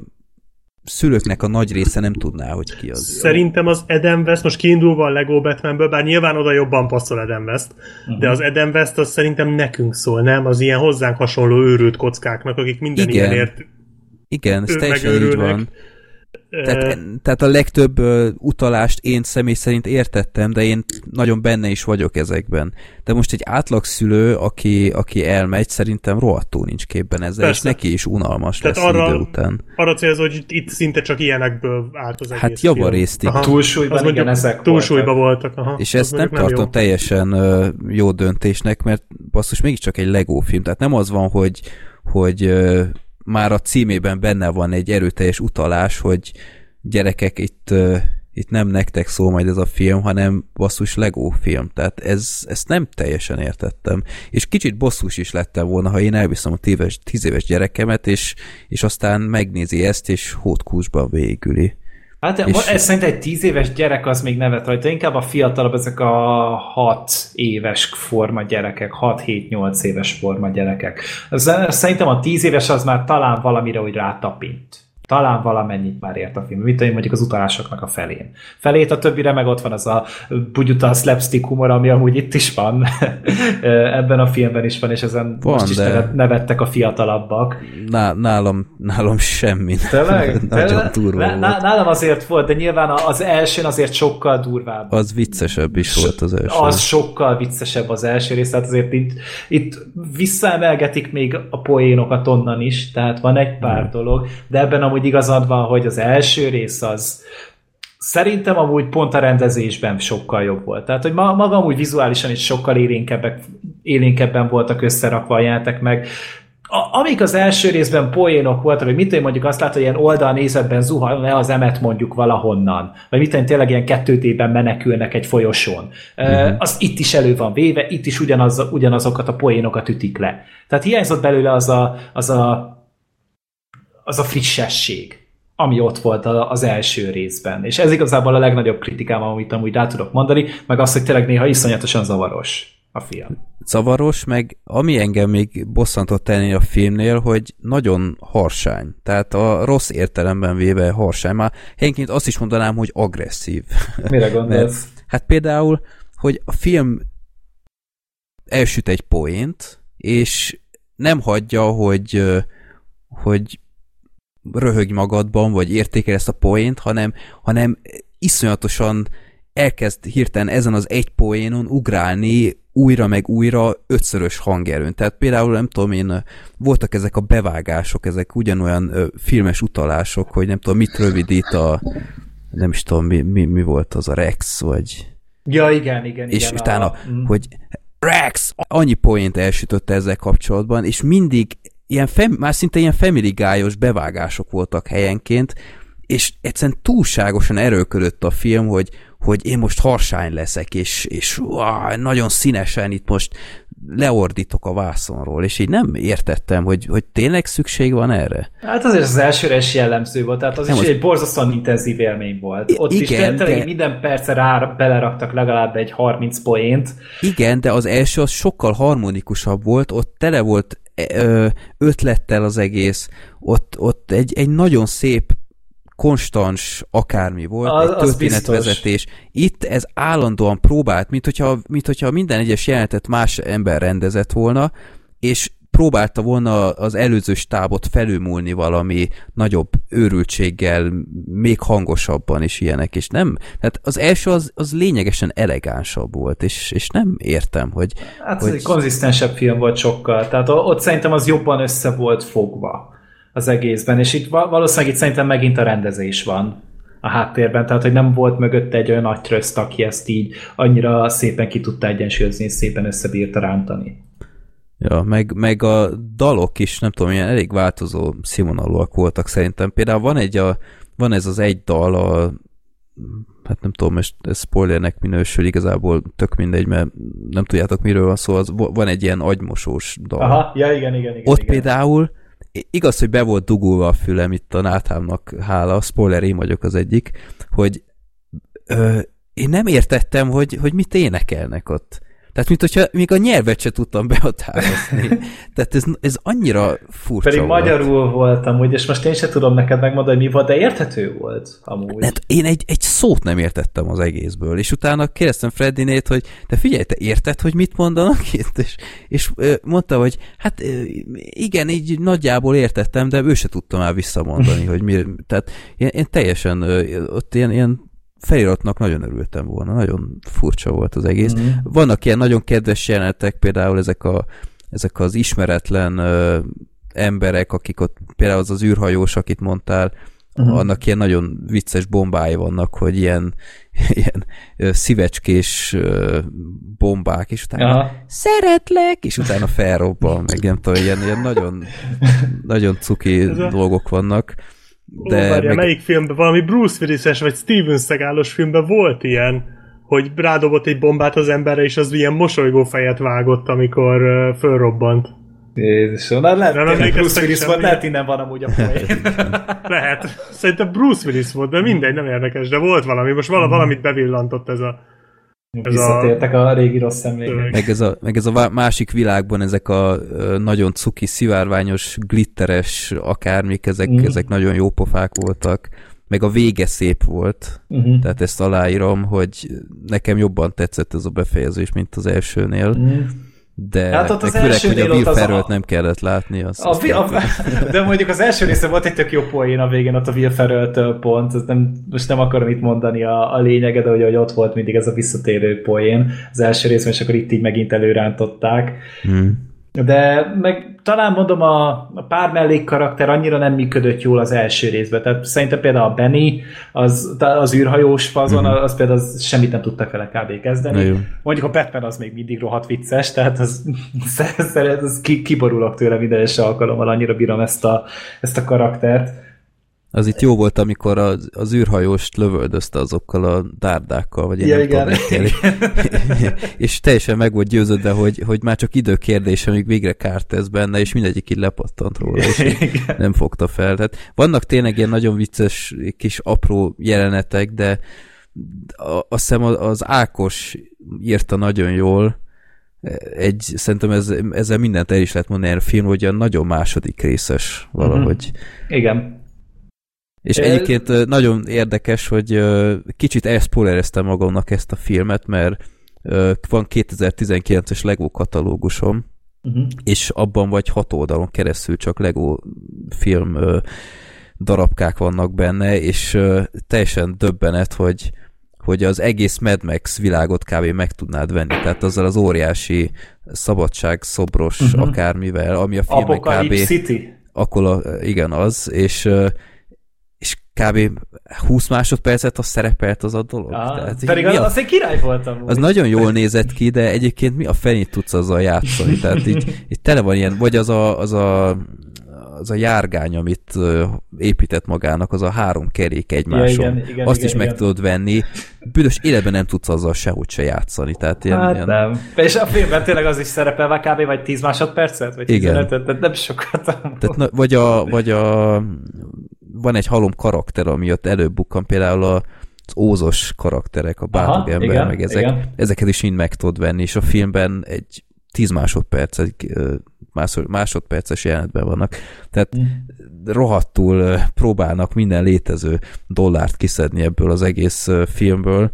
S3: szülőknek a nagy része nem tudná, hogy ki az.
S2: Szerintem az Eden West, most kiindulva a Lego Batmanből, bár nyilván oda jobban passzol Eden West, uh-huh. de az Eden West az szerintem nekünk szól, nem? Az ilyen hozzánk hasonló őrült kockáknak, akik minden
S3: Igen.
S2: ilyenért
S3: Igen, ez teljesen így van. Tehát, tehát a legtöbb utalást én személy szerint értettem, de én nagyon benne is vagyok ezekben. De most egy átlag szülő, aki, aki elmegy, szerintem rohadtul nincs képben ezzel,
S2: Persze.
S3: és neki is unalmas
S2: Tehát
S3: lesz
S2: arra-
S3: idő után.
S2: arra célzó, hogy itt, szinte csak ilyenekből állt az egész
S3: Hát javarészt.
S6: Túlsúlyban
S2: Az
S6: igen, ezek
S2: túlsúlyban
S6: voltak.
S2: voltak. Aha.
S3: És ezt nem tartom
S2: jó.
S3: teljesen jó döntésnek, mert basszus mégiscsak egy Lego film, tehát nem az van, hogy, hogy már a címében benne van egy erőteljes utalás, hogy gyerekek itt, itt nem nektek szól majd ez a film, hanem basszus Lego film, tehát ez, ezt nem teljesen értettem. És kicsit bosszus is lettem volna, ha én elviszem a tíves, tíz éves gyerekemet, és, és aztán megnézi ezt, és hótkúsban végüli.
S6: Hát
S3: És-
S6: ez szerint egy 10 éves gyerek az még nevet rajta, inkább a fiatalabb, ezek a 6 éves forma gyerekek, 6-7-8 éves forma gyerekek. Szerintem a 10 éves az már talán valamire úgy rátapint. Talán valamennyit már ért a film. Mit tudom, mondjuk az utalásoknak a felén. Felét a többire meg ott van az a bugyuta slapstick humor, ami amúgy itt is van. Ebben a filmben is van, és ezen van, most is de... nevettek a fiatalabbak.
S3: Ná, nálam, nálam semmi.
S6: Tényleg? Nagyon durva Nálam azért volt, de nyilván az elsőn azért sokkal durvább.
S3: Az viccesebb is volt az első.
S6: Az sokkal viccesebb az első rész, tehát azért itt, itt visszaemelgetik még a poénokat onnan is, tehát van egy pár hmm. dolog, de ebben amúgy igazad van, hogy az első rész az szerintem amúgy pont a rendezésben sokkal jobb volt. Tehát, hogy maga amúgy vizuálisan is sokkal élénkebbek, élénkebben voltak összerakva a játék, meg a, amik az első részben poénok voltak, hogy mit mondjuk azt látod, hogy ilyen oldalnézetben zuhan le az emet mondjuk valahonnan, vagy mit tényleg ilyen kettőtében menekülnek egy folyosón. Uh-huh. Uh, az itt is elő van véve, itt is ugyanaz, ugyanazokat a poénokat ütik le. Tehát hiányzott belőle az a, az a, az a frissesség ami ott volt az első részben. És ez igazából a legnagyobb kritikám, amit amúgy rá tudok mondani, meg az, hogy tényleg néha iszonyatosan zavaros a film.
S3: Zavaros, meg ami engem még bosszantott tenni a filmnél, hogy nagyon harsány. Tehát a rossz értelemben véve harsány. Már helyenként azt is mondanám, hogy agresszív.
S6: Mire gondolsz?
S3: Mert, hát például, hogy a film elsüt egy poént, és nem hagyja, hogy, hogy röhög magadban, vagy értékel ezt a poént, hanem, hanem iszonyatosan elkezd hirtelen ezen az egy poénon ugrálni újra meg újra ötszörös hangerőn. Tehát például nem tudom én, voltak ezek a bevágások, ezek ugyanolyan ö, filmes utalások, hogy nem tudom, mit rövidít a nem is tudom, mi, mi, mi volt az a Rex, vagy...
S6: Ja, igen, igen,
S3: És
S6: igen,
S3: utána, a... Mm. hogy Rex! Annyi poént elsütötte ezzel kapcsolatban, és mindig ilyen fem, már szinte ilyen family guy bevágások voltak helyenként, és egyszerűen túlságosan erőködött a film, hogy, hogy én most harsány leszek, és, és uá, nagyon színesen itt most leordítok a vászonról, és így nem értettem, hogy, hogy tényleg szükség van erre.
S6: Hát azért az elsőre is jellemző volt, tehát az nem is az... egy borzasztóan intenzív élmény volt. Ott igen, is de... minden perce rá beleraktak legalább egy 30 poént.
S3: Igen, de az első az sokkal harmonikusabb volt, ott tele volt ötlettel az egész, ott, ott egy, egy nagyon szép konstans akármi volt, az, egy történetvezetés. Itt ez állandóan próbált, mint hogyha, mint hogyha minden egyes jelenetet más ember rendezett volna, és próbálta volna az előző stábot felülmúlni valami nagyobb őrültséggel, még hangosabban is ilyenek, és nem, tehát az első az, az lényegesen elegánsabb volt, és, és nem értem, hogy...
S6: Hát
S3: hogy...
S6: ez egy konzisztensebb film volt sokkal, tehát ott szerintem az jobban össze volt fogva az egészben, és itt valószínűleg itt szerintem megint a rendezés van a háttérben, tehát hogy nem volt mögötte egy olyan nagy tröszt, aki ezt így annyira szépen ki tudta egyensúlyozni, és szépen összebírta rántani.
S3: Ja, meg, meg a dalok is, nem tudom, ilyen elég változó színvonalúak voltak szerintem. Például van egy a, van ez az egy dal, a, hát nem tudom, most ez spoilernek minősül, igazából tök mindegy, mert nem tudjátok miről van szó, az, van egy ilyen agymosós dal.
S6: Aha, ja, igen, igen, igen.
S3: Ott
S6: igen.
S3: például igaz, hogy be volt dugulva a fülem itt a Náthámnak hála, spoiler, én vagyok az egyik, hogy ö, én nem értettem, hogy, hogy mit énekelnek ott. Tehát, mint hogyha még a nyelvet se tudtam behatározni. Tehát ez, ez annyira furcsa
S6: Pedig
S3: volt.
S6: magyarul voltam, úgy, és most én se tudom neked megmondani, mi volt, de érthető volt amúgy.
S3: Hát én egy, egy szót nem értettem az egészből, és utána kérdeztem Freddinét, hogy te figyelj, te érted, hogy mit mondanak itt? És, és mondta, hogy hát igen, így nagyjából értettem, de ő se tudta már visszamondani, hogy mi, tehát én, én teljesen ott ilyen, ilyen feliratnak nagyon örültem volna, nagyon furcsa volt az egész. Mm. Vannak ilyen nagyon kedves jelenetek, például ezek, a, ezek az ismeretlen ö, emberek, akik ott, például az az űrhajós, akit mondtál, uh-huh. annak ilyen nagyon vicces bombái vannak, hogy ilyen, ilyen szívecskés bombák, és utána Aha. szeretlek, és utána felrobban, meg nem tudom, ilyen, ilyen nagyon, nagyon cuki dolgok vannak.
S2: De Ó, várja, meg... melyik filmben? Valami Bruce Willis-es vagy Steven Seagal-os filmben volt ilyen, hogy rádobott egy bombát az emberre, és az ilyen mosolygó fejet vágott, amikor uh, fölrobbant.
S6: Jézusom, na lehet, nem Bruce Willis volt, lehet innen van amúgy a
S2: lehet. Szerintem Bruce Willis volt, de mindegy, nem érdekes, de volt valami. Most vala, valamit bevillantott ez a Ez
S6: Visszatértek a... a régi rossz emlékek.
S3: Meg ez, a, meg ez a vá- másik világban ezek a nagyon cuki, szivárványos, glitteres akármik, ezek,
S6: Mhm.
S3: ezek nagyon jó pofák voltak. Meg a vége szép volt.
S6: Uh-huh.
S3: Tehát ezt aláírom, hogy nekem jobban tetszett ez a befejezés, mint az elsőnél.
S6: Uh-huh.
S3: De
S6: Hát ott az
S3: főleg, hogy
S6: elsőnél
S3: a Will
S6: a-
S3: nem kellett látni. Azt,
S6: A,
S3: azt
S6: vi- a, de mondjuk az első része volt egy tök jó poén a végén, ott a Will Ferrell-től pont, ez nem, most nem akarom itt mondani a, a lényeget, de hogy, hogy ott volt mindig ez a visszatérő poén az első részben, és akkor itt így megint előrántották.
S3: Hmm.
S6: De meg talán mondom, a, a pár mellék karakter annyira nem működött jól az első részben. Tehát szerintem például a Benny, az, az űrhajós fazon,
S3: Mhm.
S6: az például az semmit nem tudtak vele kb. kezdeni.
S3: Jó.
S6: Mondjuk a Batman az még mindig rohadt vicces, tehát az, szeret, az ki, kiborulok tőle minden egyes alkalommal, annyira bírom ezt a, ezt a karaktert.
S3: Az itt jó volt, amikor az, az űrhajóst lövöldözte azokkal a dárdákkal, vagy én
S6: Ja,
S3: nem
S6: igen.
S3: tudom, és teljesen meg volt győződve, hogy, hogy már csak idő kérdése, amíg végre kárt tesz benne, és mindegyik így lepattant róla, és
S6: Igen.
S3: nem fogta fel. Tehát vannak tényleg ilyen nagyon vicces kis apró jelenetek, de a- azt hiszem az- Ákos írta nagyon jól, egy, szerintem ez, ezzel mindent el is lehet mondani a film, hogy olyan nagyon második részes valahogy.
S6: Igen.
S3: És
S6: Ö,
S3: egyébként nagyon érdekes, hogy kicsit elszpoilereztem magamnak ezt a filmet, mert van 2019-es Lego katalógusom,
S6: Uh-huh.
S3: és abban vagy hat oldalon keresztül csak Lego film darabkák vannak benne, és teljesen döbbenet, hogy hogy az egész Mad Max világot kb. meg tudnád venni, tehát azzal az óriási szabadság szobros uh-huh. akármivel, ami a filmek kb
S6: City.
S3: akkor a, igen az, és kb. 20 másodpercet az szerepelt az a dolog.
S6: Ah,
S3: Tehát,
S6: pedig az,
S3: a,
S6: az egy király voltam.
S3: az nagyon jól nézett ki, de egyébként mi a fenét tudsz azzal játszani? Tehát így, így tele van ilyen, vagy az a, az a az a járgány, amit épített magának, az a három kerék egymáson.
S6: Ja, igen, igen,
S3: Azt
S6: igen,
S3: is meg
S6: igen.
S3: tudod venni. Büdös életben nem tudsz azzal sehogy se játszani. Tehát ilyen,
S6: Hát
S3: ilyen,
S6: nem. És a filmben tényleg az is szerepel kb. vagy 10 másodpercet? Vagy
S3: Igen.
S6: 15 tehát nem sokat.
S3: Tehát, na, vagy, a, vagy a van egy halom karakter, ami ott előbb bukkan, például a, az ózos karakterek, a bátog ember,
S6: igen,
S3: meg ezek,
S6: igen.
S3: ezeket is mind meg tudod venni, és a filmben egy 10 másodperc, egy másodperces jelenetben vannak. Tehát
S6: Mm.
S3: rohadtul próbálnak minden létező dollárt kiszedni ebből az egész filmből,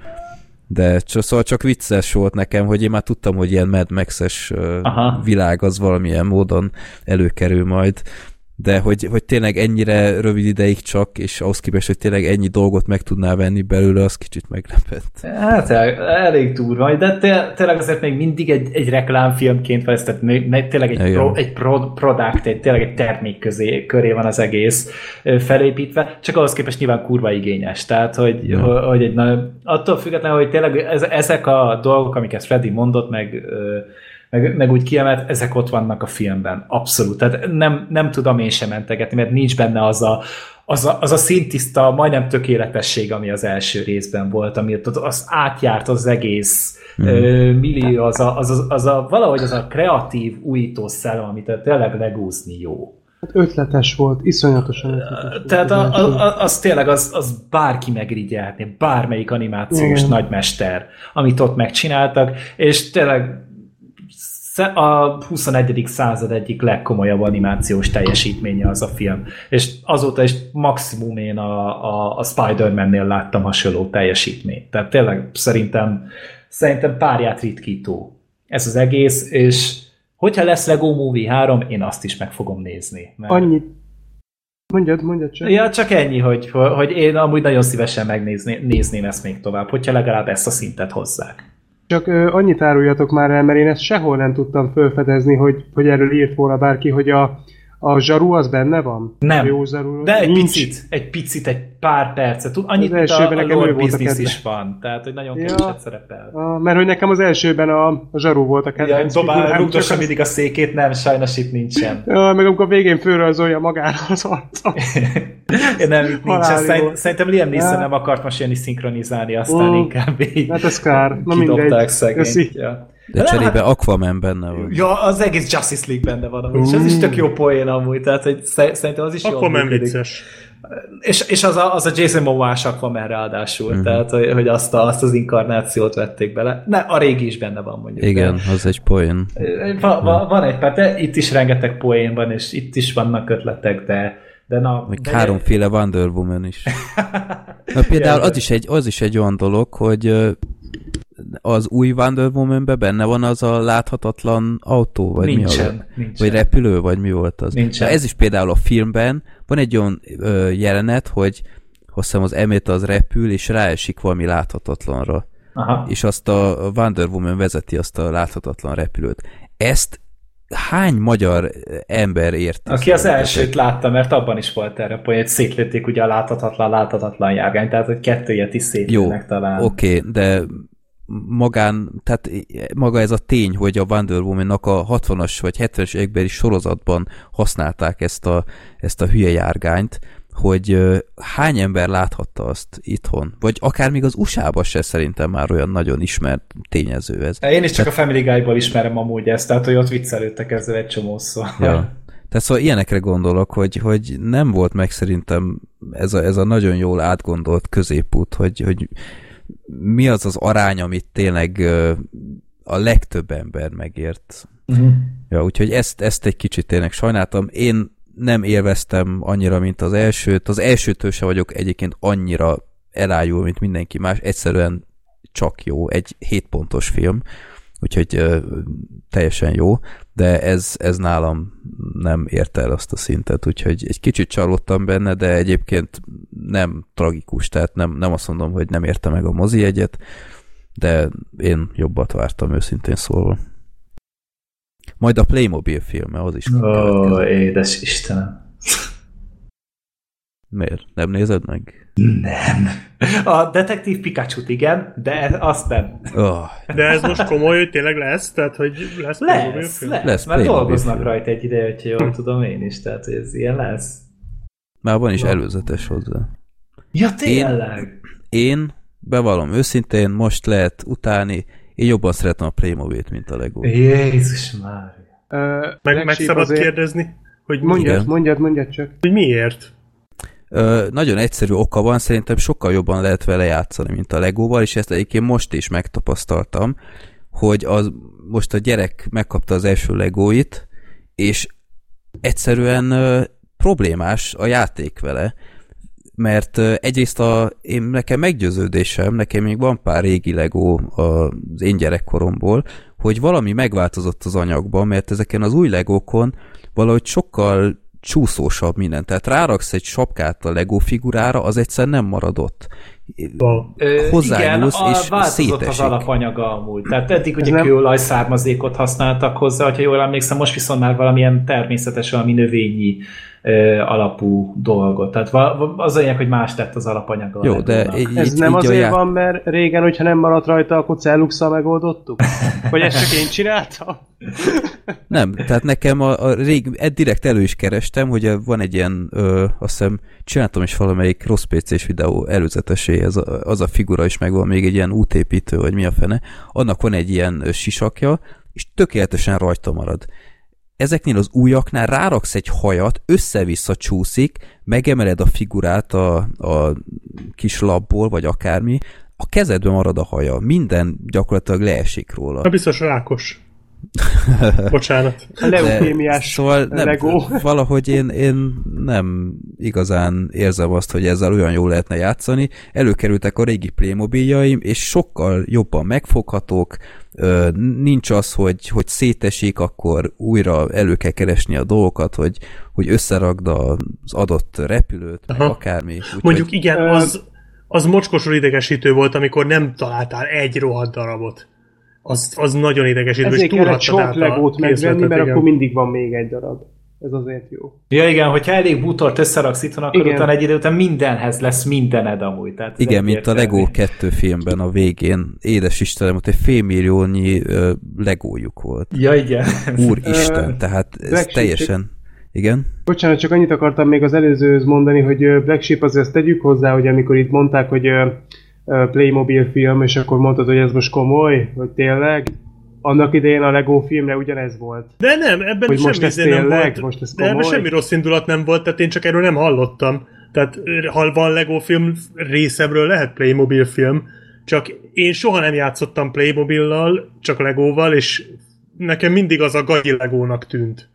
S3: de csak, szóval csak vicces volt nekem, hogy én már tudtam, hogy ilyen Mad Max-es
S6: Aha.
S3: világ az valamilyen módon előkerül majd, de hogy, hogy tényleg ennyire rövid ideig csak, és ahhoz képest, hogy tényleg ennyi dolgot meg tudnál venni belőle, az kicsit meglepett.
S6: Hát el- elég durva, de té- tényleg azért még mindig egy, egy reklámfilmként ez, tehát tényleg egy, pro, egy pro, product, egy, tényleg egy termék közé, köré van az egész felépítve, csak ahhoz képest nyilván kurva igényes, tehát hogy,
S3: Ja.
S6: hogy, egy, na, attól függetlenül, hogy tényleg ez, ezek a dolgok, amiket Freddy mondott, meg meg, meg úgy kiemelt, ezek ott vannak a filmben. Abszolút. Tehát nem, nem tudom én sem mentegetni, mert nincs benne az a, az a, az a szintiszta, majdnem tökéletesség, ami az első részben volt, ami ott az átjárt az egész mm. ö, millió, az a, az, a, az a, valahogy az a kreatív, újító szellem, amit tényleg legúzni jó.
S5: Hát ötletes volt, iszonyatosan ötletes volt.
S6: Tehát
S5: az
S6: a, a, a, az tényleg, az, az bárki megrigyelhetné, bármelyik animációs
S5: Igen.
S6: nagymester, amit ott megcsináltak, és tényleg a 21. század egyik legkomolyabb animációs teljesítménye az a film. És azóta is maximum én a, a, a Spider-Man-nél láttam hasonló teljesítményt. Tehát tényleg szerintem, szerintem párját ritkító ez az egész, és hogyha lesz Lego Movie 3, én azt is meg fogom nézni. Mert...
S5: Annyit. Mondjad, mondjad csak.
S6: Ja, csak ennyi, hogy, hogy én amúgy nagyon szívesen megnézném ezt még tovább, hogyha legalább ezt a szintet hozzák.
S5: Csak ö, annyit áruljatok már el, mert én ezt sehol nem tudtam felfedezni, hogy, hogy erről írt volna bárki, hogy a, a zsaru az benne van?
S6: Nem.
S5: A jó zsaru?
S6: De egy
S5: Nincs.
S6: picit, egy picit, egy pár percet. Tud- Annyit,
S5: Az
S6: mint a, a
S5: nekem a
S6: business
S5: kedvenc.
S6: is van. Tehát, hogy nagyon
S5: Ja.
S6: keveset szerepel.
S5: A, mert hogy nekem az elsőben a, a zsaru volt a
S6: Ja,
S5: kedvenc
S6: dobál,
S5: figurám,
S6: rúgdossa
S5: csak
S6: mindig a székét, nem, sajnos itt nincsen.
S5: Ja, meg amikor végén fölrajzolja magára az arcot.
S6: nem, itt nincsen.
S5: Jó.
S6: Szerint, szerintem Liam Neeson
S5: Ja.
S6: nem akart most jönni szinkronizálni, aztán
S5: Mm.
S6: inkább így
S5: Hát ez kár. Na
S6: kidobták
S5: mindegy.
S6: szegényt. Ja.
S3: De cserébe Aquaman benne van.
S6: Ja, az egész Justice League benne van amúgy, és az is tök jó poén amúgy, tehát hogy sze- szerintem az is jól
S2: Akkor nem
S6: működik.
S2: vicces.
S6: És, és az, a, az a Jason Momoa Aquaman ráadásul, mm-hmm. tehát hogy, hogy azt, a, azt az inkarnációt vették bele. Ne, a régi is benne van mondjuk.
S3: Igen, de. az egy poén.
S6: Va, va, van egy pár, de itt is rengeteg poén van, és itt is vannak ötletek, de de na,
S3: Még de háromféle Wonder Woman is. Na, például az is, egy, az is egy olyan dolog, hogy az új Wonder woman benne van az a láthatatlan autó, vagy
S6: nincsen,
S3: mi
S6: a, nincsen.
S3: Vagy repülő, vagy mi volt az?
S6: Nincsen.
S3: Na ez is például a filmben van egy olyan ö, jelenet, hogy hiszem az emét az repül, és ráesik valami láthatatlanra.
S6: Aha.
S3: És azt a Wonder Woman vezeti azt a láthatatlan repülőt. Ezt hány magyar ember ért?
S6: Aki az elsőt látta, mert abban is volt erre hogy szétlőtték ugye a láthatatlan, láthatatlan járgány, tehát hogy kettő ilyet is szétlőnek talán.
S3: oké, okay, de magán, tehát maga ez a tény, hogy a Wonder Woman-nak a 60-as vagy 70-es évekbeli sorozatban használták ezt a, ezt a hülye járgányt, hogy hány ember láthatta azt itthon? Vagy akár még az USA-ban se szerintem már olyan nagyon ismert tényező ez.
S6: Én is csak tehát... a Family Guy-ból ismerem amúgy ezt, tehát hogy ott viccelődtek ezzel egy csomószor.
S3: Ja. Tehát szóval ilyenekre gondolok, hogy, hogy nem volt meg szerintem ez a, ez a nagyon jól átgondolt középút, hogy, hogy mi az az arány, amit tényleg a legtöbb ember megért. Uh-huh. Ja, úgyhogy ezt, ezt egy kicsit tényleg sajnáltam. Én nem élveztem annyira, mint az elsőt. Az elsőtől se vagyok egyébként annyira elájul, mint mindenki más. Egyszerűen csak jó. Egy 7 pontos film, úgyhogy ö, teljesen jó, de ez, ez nálam nem érte el azt a szintet, úgyhogy egy kicsit csalódtam benne, de egyébként nem tragikus, tehát nem, nem azt mondom, hogy nem érte meg a mozi egyet, de én jobbat vártam őszintén szólva. Majd a Playmobil filme, az is.
S6: Ó, oh, édes Istenem.
S3: Miért? Nem nézed meg?
S6: Nem. A detektív pikachu igen, de azt nem.
S3: Oh.
S2: De ez most komoly, hogy tényleg lesz? Tehát, hogy lesz
S6: Lesz, lesz, lesz mert dolgoznak film. rajta egy ideje, hogyha jól tudom én is, tehát hogy ez ilyen lesz.
S3: Már van is no. előzetes hozzá.
S6: Ja, tényleg?
S3: Én, én bevallom őszintén, most lehet utáni, én jobban szeretem a Playmobil-t, mint a Lego.
S6: Jézus már.
S2: meg, meg szabad azért... kérdezni, hogy
S5: mondjad, mondjad, mondjad csak.
S2: Hogy miért?
S3: Ö, nagyon egyszerű oka van, szerintem sokkal jobban lehet vele játszani, mint a Legóval, és ezt egyébként most is megtapasztaltam, hogy az, most a gyerek megkapta az első Legóit, és egyszerűen ö, problémás a játék vele, mert egyrészt a, én, nekem meggyőződésem, nekem még van pár régi Lego az én gyerekkoromból, hogy valami megváltozott az anyagban, mert ezeken az új legókon valahogy sokkal csúszósabb minden. Tehát ráraksz egy sapkát a Lego figurára, az egyszer nem maradott. Hozzányúlsz,
S6: igen,
S3: és
S6: változott az alapanyaga amúgy. Tehát eddig ugye nem... kőolaj származékot használtak hozzá, hogyha jól emlékszem, most viszont már valamilyen természetes, valami növényi alapú dolgot. Tehát az a hogy más tett az alapanyaga.
S3: Jó, de
S5: így, Ez így, nem így azért já... van, mert régen, hogyha nem maradt rajta, akkor celluxa megoldottuk? Vagy ezt csak én csináltam?
S3: nem, tehát nekem a, a rég, direkt elő is kerestem, hogy van egy ilyen, ö, azt hiszem, csináltam is valamelyik rossz PC-s videó előzetesé, ez a, az a figura is megvan, még egy ilyen útépítő, vagy mi a fene, annak van egy ilyen sisakja, és tökéletesen rajta marad ezeknél az újaknál ráraksz egy hajat, össze-vissza csúszik, megemeled a figurát a, a kis labból, vagy akármi, a kezedben marad a haja, minden gyakorlatilag leesik róla.
S2: Na biztos rákos. Bocsánat.
S5: Leukémiás
S3: szóval nem, Lego. Valahogy én, én nem igazán érzem azt, hogy ezzel olyan jól lehetne játszani. Előkerültek a régi Playmobiljaim, és sokkal jobban megfoghatók, nincs az, hogy, hogy szétesik, akkor újra elő kell keresni a dolgokat, hogy, hogy összeragd az adott repülőt, Aha. akármi.
S2: Úgy, Mondjuk hogy... igen, az, az mocskosul idegesítő volt, amikor nem találtál egy rohadt darabot. Az, az nagyon idegesítő,
S5: Ezért és kellett sok legót megvenni, mert igen. akkor mindig van még egy darab. Ez azért jó.
S6: Ja igen, hogyha elég bútort összeraksz itthon, akkor igen. utána egy idő után mindenhez lesz mindened amúgy. Tehát
S3: igen, mint a Lego 2 filmben a végén. Édes Istenem, ott egy félmilliónyi uh, legójuk volt.
S6: Ja igen.
S3: Úristen, tehát ez teljesen... Igen?
S5: Bocsánat, csak annyit akartam még az előzőhöz mondani, hogy Black Sheep azért ezt tegyük hozzá, hogy amikor itt mondták, hogy Playmobil film, és akkor mondtad, hogy ez most komoly, hogy tényleg? Annak idején a Lego filmre ugyanez volt.
S2: De nem, ebben
S5: hogy
S2: semmi
S5: most ez tényleg,
S2: nem volt.
S5: most ez
S2: komoly? De ebben semmi rossz indulat nem volt, tehát én csak erről nem hallottam. Tehát ha van Lego film részemről lehet Playmobil film, csak én soha nem játszottam Playmobillal, csak Legóval, és nekem mindig az a gagyi Legónak tűnt.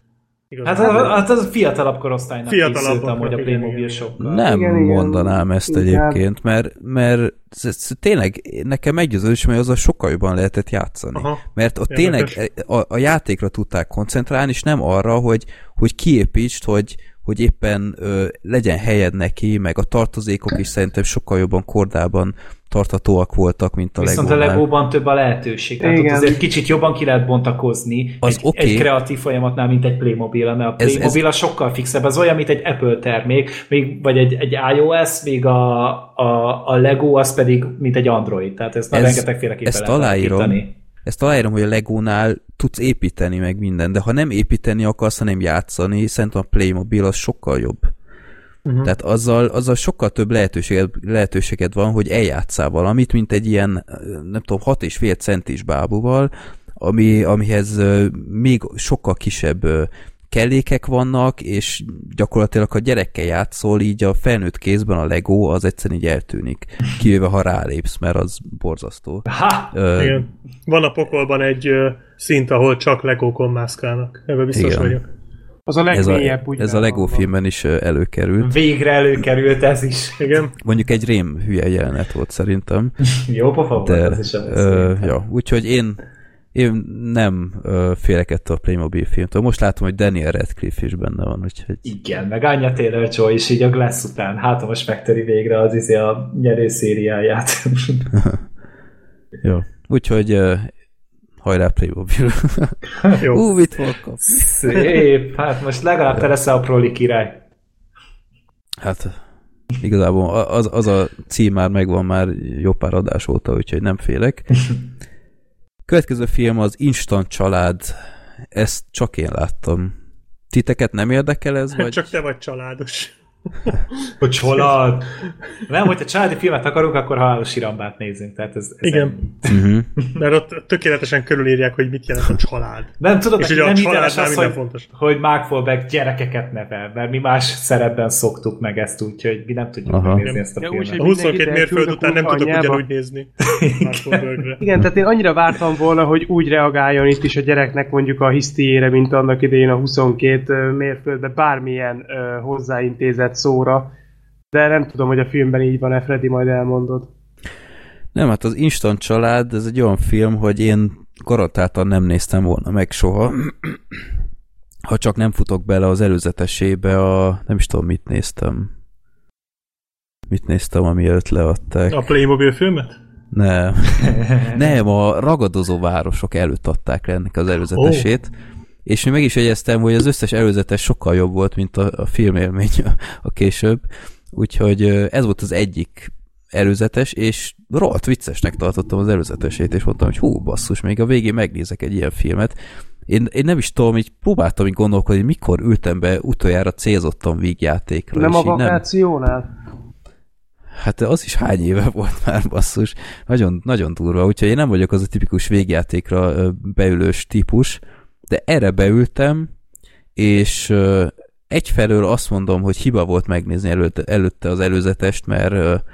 S6: Hát az, hát az fiatalabb korosztálynak
S2: Fiatalabb
S6: készült amúgy a Playmobil sokkal.
S3: Nem
S5: Igen, igen.
S3: mondanám ezt
S5: Igen.
S3: egyébként, mert, mert ez, ez tényleg nekem meggyőződés, hogy azzal sokkal jobban lehetett játszani.
S2: Aha.
S3: Mert ott
S2: Érdekes.
S3: tényleg a, a játékra tudták koncentrálni, és nem arra, hogy, hogy kiépítsd, hogy, hogy éppen ö, legyen helyed neki, meg a tartozékok is szerintem sokkal jobban kordában tarthatóak voltak, mint a
S6: Viszont a
S3: Legónál.
S6: Legóban több a lehetőség. Tehát ott
S5: Igen.
S6: azért kicsit jobban ki lehet bontakozni
S3: Az
S6: egy,
S3: oké.
S6: egy kreatív folyamatnál, mint egy Playmobil, mert a
S3: Ez- ez-
S6: Playmobil az sokkal fixebb. Ez olyan, mint egy Apple termék, még, vagy egy, egy iOS, még a, a, a Lego az pedig, mint egy Android. Tehát ezt már
S3: Ez-
S6: rengetegféleképpen
S3: ezt
S6: lehet
S3: aláírom.
S6: alakítani.
S3: Ezt aláírom, hogy a Legónál tudsz építeni meg minden, de ha nem építeni akarsz, hanem játszani, szerintem a Playmobil az sokkal jobb. Uh-huh. Tehát azzal, azzal sokkal több lehetőséged, lehetőséged van, hogy eljátszál valamit, mint egy ilyen, nem tudom, 6,5 centis bábúval, ami, amihez még sokkal kisebb kellékek vannak, és gyakorlatilag ha gyerekkel játszol, így a felnőtt kézben a Lego az egyszerűen így eltűnik. Kivéve, ha rálépsz, mert az borzasztó.
S6: Ha!
S3: Ö,
S2: Igen. Van a pokolban egy ö, szint, ahol csak legókon mászkálnak. Ebben biztos
S3: Igen.
S2: vagyok.
S5: Az a
S3: ez a,
S5: legmélyebb, úgy
S3: ez a Lego
S5: van.
S3: filmben is előkerült.
S6: Végre előkerült ez is.
S2: Igen.
S3: Mondjuk egy rém hülye jelenet volt szerintem.
S6: Jó pofa volt
S3: De,
S6: ez is.
S3: ö, ja, úgyhogy én, én nem ö, félek ettől a Playmobil filmtől. Most látom, hogy Daniel Radcliffe is benne van, úgyhogy
S6: Igen, meg Anya Taylor-Joy is így a Glass után. Hát, most megteri végre az izé a nyerő szériáját.
S3: jó. Úgyhogy ö, hajrá Playmobil.
S2: Jó.
S3: Ú, mit kapni?
S6: Szép, hát most legalább te leszel a proli király.
S3: Hát igazából az, az a cím már megvan már jó pár adás óta, úgyhogy nem félek. Következő film az Instant Család. Ezt csak én láttam. Titeket nem érdekel ez? Vagy?
S2: Csak te vagy családos.
S6: Hogy család. Nem, hogyha családi filmet akarunk, akkor halálos irambát nézzünk. Tehát ez, ez
S2: Igen.
S3: Uh-huh.
S2: Mert ott tökéletesen körülírják, hogy mit jelent a család.
S6: Nem tudod,
S2: És a
S6: nem
S2: családnál
S6: hiteles az,
S2: minden
S6: hogy,
S2: fontos.
S6: hogy Mark Wahlberg gyerekeket nevel, mert mi más szerepben szoktuk meg ezt, úgyhogy mi nem tudjuk
S3: Aha.
S6: megnézni ezt a
S5: Ja,
S6: filmet.
S5: úgy,
S2: A
S5: hogy
S2: 22
S5: mindenkit
S2: mérföld után nem tudok ugyanúgy nézni. Wahlbergre.
S5: Igen, tehát én annyira vártam volna, hogy úgy reagáljon itt is a gyereknek mondjuk a hisztiére, mint annak idején a 22 mérföldbe, bármilyen ö, hozzáintézett szóra. De nem tudom, hogy a filmben így van-e, Freddy, majd elmondod.
S3: Nem, hát az Instant Család, ez egy olyan film, hogy én garantáltan nem néztem volna meg soha. Ha csak nem futok bele az előzetesébe, a nem is tudom, mit néztem. Mit néztem, amiért leadták?
S2: A Playmobil filmet?
S3: Nem. Nem, a ragadozó városok előtt adták le ennek az előzetesét. És én meg is jegyeztem, hogy az összes előzetes sokkal jobb volt, mint a, a filmélmény a, a később. Úgyhogy ez volt az egyik előzetes, és rohadt viccesnek tartottam az előzetesét, és mondtam, hogy hú, basszus, még a végén megnézek egy ilyen filmet. Én, én nem is tudom, így próbáltam így gondolkodni, hogy mikor ültem be utoljára célzottan vígjátékra.
S5: Nem a vakációnál?
S3: Hát az is hány éve volt már basszus. Nagyon, nagyon durva, úgyhogy én nem vagyok az a tipikus végjátékra beülős típus, de erre beültem, és egyfelől azt mondom, hogy hiba volt megnézni előtte, előtte az előzetest, mert,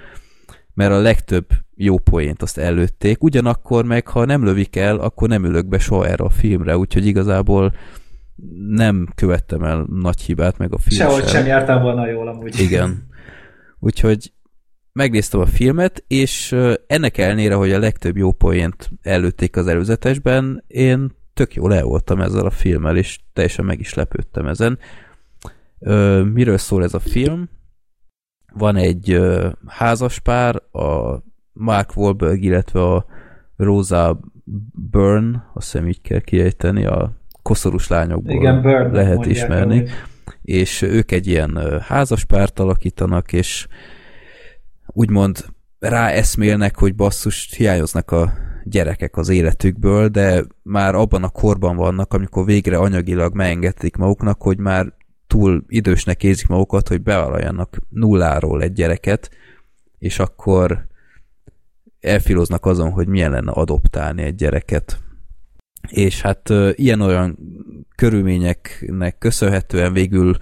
S3: mert a legtöbb jó poént azt előtték, ugyanakkor meg, ha nem lövik el, akkor nem ülök be soha erre a filmre, úgyhogy igazából nem követtem el nagy hibát, meg a film
S6: Sehogy
S3: sem.
S6: sem jártál volna jól amúgy.
S3: Igen. Úgyhogy megnéztem a filmet, és ennek ellenére, hogy a legtöbb jó poént előtték az előzetesben, én tök jól el voltam ezzel a filmmel, és teljesen meg is lepődtem ezen. Ö, miről szól ez a film? Van egy ö, házaspár, a Mark Wahlberg, illetve a Rosa Byrne, azt hiszem így kell kiejteni, a koszorús lányokból
S6: Igen, Bird
S3: lehet ismerni és ők egy ilyen házaspárt alakítanak, és úgymond ráeszmélnek, hogy basszus, hiányoznak a gyerekek az életükből, de már abban a korban vannak, amikor végre anyagilag megengedték maguknak, hogy már túl idősnek érzik magukat, hogy bevállaljanak nulláról egy gyereket, és akkor elfiloznak azon, hogy milyen lenne adoptálni egy gyereket. És hát ilyen-olyan körülményeknek köszönhetően végül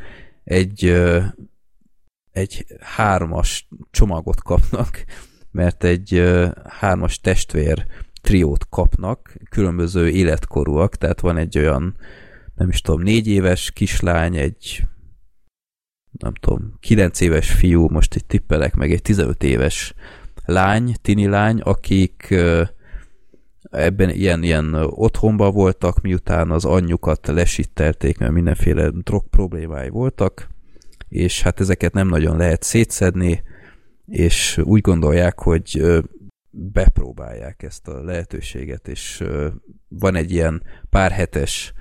S3: egy egy hármas csomagot kapnak, mert egy hármas testvér triót kapnak, különböző életkorúak, tehát van egy olyan, nem is tudom, négy éves kislány, egy nem tudom, kilenc éves fiú, most itt tippelek, meg egy 15 éves lány, tini lány, akik ebben ilyen, ilyen otthonban voltak, miután az anyjukat lesittelték, mert mindenféle drog problémái voltak, és hát ezeket nem nagyon lehet szétszedni, és úgy gondolják, hogy bepróbálják ezt a lehetőséget, és van egy ilyen pár hetes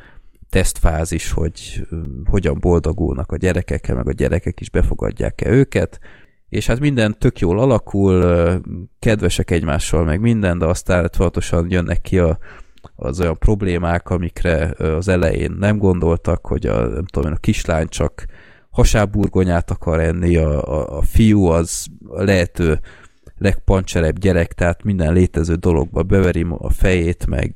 S3: tesztfázis, hogy hogyan boldogulnak a gyerekekkel, meg a gyerekek is befogadják-e őket, és hát minden tök jól alakul, kedvesek egymással, meg minden, de aztán tudatosan jönnek ki a, az olyan problémák, amikre az elején nem gondoltak, hogy a, nem tudom, a kislány csak hasáburgonyát akar enni, a, a, a fiú az lehető legpancserebb gyerek, tehát minden létező dologba beveri a fejét, meg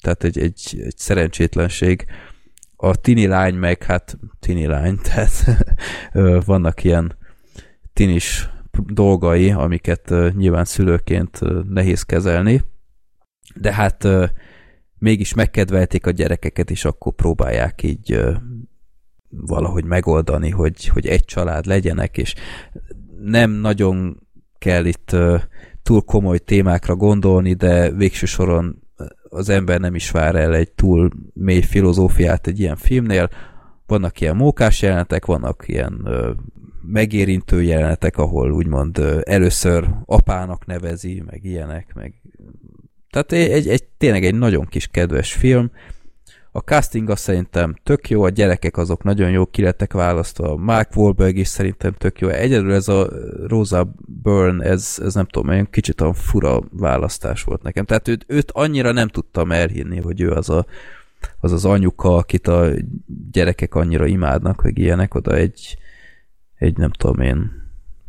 S3: tehát egy, egy, egy szerencsétlenség. A tini lány meg, hát tini lány, tehát vannak ilyen tinis dolgai, amiket nyilván szülőként nehéz kezelni, de hát mégis megkedvelték a gyerekeket, és akkor próbálják így valahogy megoldani, hogy, hogy egy család legyenek, és nem nagyon kell itt túl komoly témákra gondolni, de végső soron az ember nem is vár el egy túl mély filozófiát egy ilyen filmnél. Vannak ilyen mókás jelenetek, vannak ilyen megérintő jelenetek, ahol úgymond először apának nevezi, meg ilyenek, meg tehát egy, egy tényleg egy nagyon kis kedves film. A casting az szerintem tök jó, a gyerekek azok nagyon jó ki lettek választva, Mark Wahlberg is szerintem tök jó. Egyedül ez a Rosa Byrne, ez, ez nem tudom, olyan kicsit olyan fura választás volt nekem. Tehát őt, őt annyira nem tudtam elhinni, hogy ő az a, az, az anyuka, akit a gyerekek annyira imádnak, hogy ilyenek, oda egy, egy nem tudom én,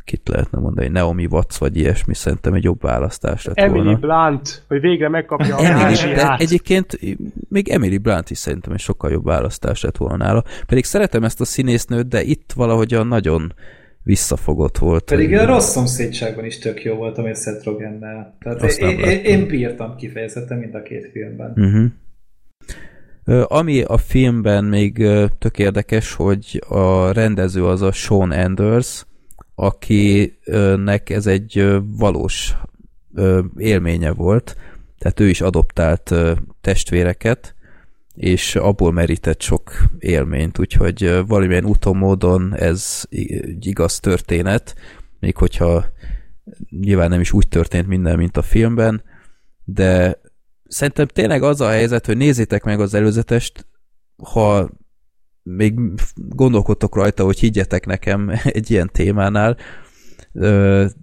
S3: kit lehetne mondani, Naomi Watts vagy ilyesmi, szerintem egy jobb választás lett
S5: Emily
S3: volna.
S5: Blunt, hogy végre megkapja a
S3: Emily, de egyébként még Emily Blunt is szerintem egy sokkal jobb választás lett volna nála. Pedig szeretem ezt a színésznőt, de itt valahogyan nagyon visszafogott volt.
S6: Pedig a rossz szomszédságban is tök jó volt, amit Seth Rogennel. Tehát én, én, én bírtam kifejezetten mind a két filmben.
S3: Uh-huh. Ami a filmben még tök érdekes, hogy a rendező az a Sean Anders, akinek ez egy valós élménye volt, tehát ő is adoptált testvéreket, és abból merített sok élményt, úgyhogy valamilyen úton ez egy igaz történet, még hogyha nyilván nem is úgy történt minden, mint a filmben, de szerintem tényleg az a helyzet, hogy nézzétek meg az előzetest, ha még gondolkodtok rajta, hogy higgyetek nekem egy ilyen témánál,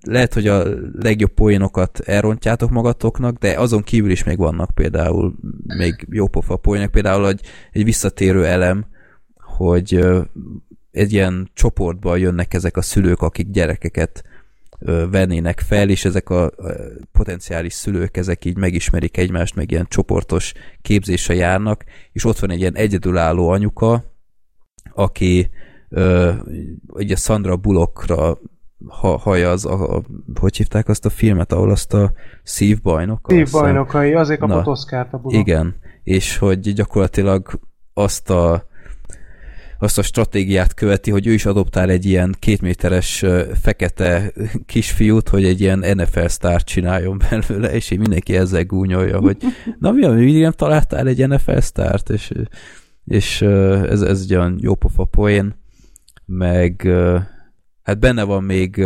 S3: lehet, hogy a legjobb poénokat elrontjátok magatoknak, de azon kívül is még vannak például még jó pofa poénok, például egy, egy visszatérő elem, hogy egy ilyen csoportban jönnek ezek a szülők, akik gyerekeket vennének fel, és ezek a, potenciális szülők, ezek így megismerik egymást, meg ilyen csoportos képzésre járnak, és ott van egy ilyen egyedülálló anyuka, aki ö, ugye Sandra Bullockra ha, hajaz, a, a, hogy hívták azt a filmet, ahol azt a szívbajnok? azt hiszem-
S5: Szívbajnokai, azért kapott
S3: Na,
S5: Oszkárt a bulok.
S3: igen, és hogy gyakorlatilag azt a azt a stratégiát követi, hogy ő is adoptál egy ilyen kétméteres fekete kisfiút, hogy egy ilyen NFL sztárt csináljon belőle, és így mindenki ezzel gúnyolja, hogy na mi, mindig nem találtál egy NFL sztárt, és, és ez, ez egy olyan jópofa poén, meg hát benne van még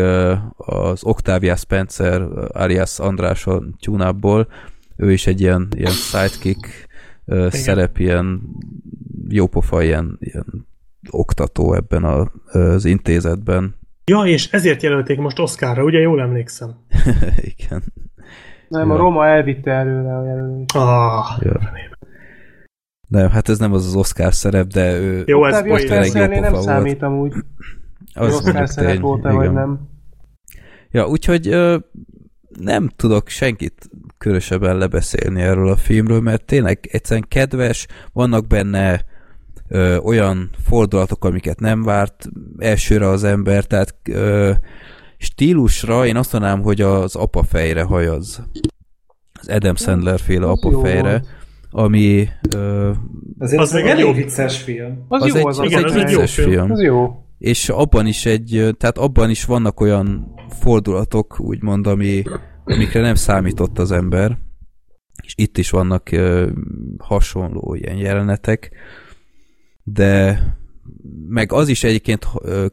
S3: az Octavia Spencer, alias András a tune ő is egy ilyen, ilyen sidekick szerep, ilyen jópofa, ilyen, ilyen oktató ebben a, az intézetben.
S2: Ja, és ezért jelölték most Oscarra, ugye jól emlékszem?
S3: Igen.
S5: Nem, a Roma elvitte előle a jelölést.
S2: Ah,
S3: Ja. Nem, hát ez nem az az Oscar szerep, de ő
S2: jó, ez poén.
S3: tényleg jó
S5: nem
S3: volt.
S5: számít amúgy. Az
S3: az
S5: Oscar szerep
S3: tény,
S5: volt-e, vagy nem.
S3: Ja, úgyhogy ö, nem tudok senkit különösebben lebeszélni erről a filmről, mert tényleg egyszerűen kedves, vannak benne ö, olyan fordulatok, amiket nem várt elsőre az ember, tehát ö, stílusra én azt mondanám, hogy az apa fejre hajaz. Az Adam Sandler féle apa
S5: jó
S3: fejre,
S5: volt.
S3: Ami ö,
S6: Azért
S2: Az
S6: az,
S2: meg
S6: elég
S2: jó-
S6: vicces film.
S5: Az,
S3: az,
S5: jó,
S3: egy,
S5: az,
S3: az
S2: igen,
S3: egy
S2: az egy jó film.
S3: film.
S5: Az jó.
S3: És abban is egy, tehát abban is vannak olyan fordulatok, úgymond, ami, amikre nem számított az ember, és itt is vannak ö, hasonló ilyen jelenetek, de meg az is egyébként ö,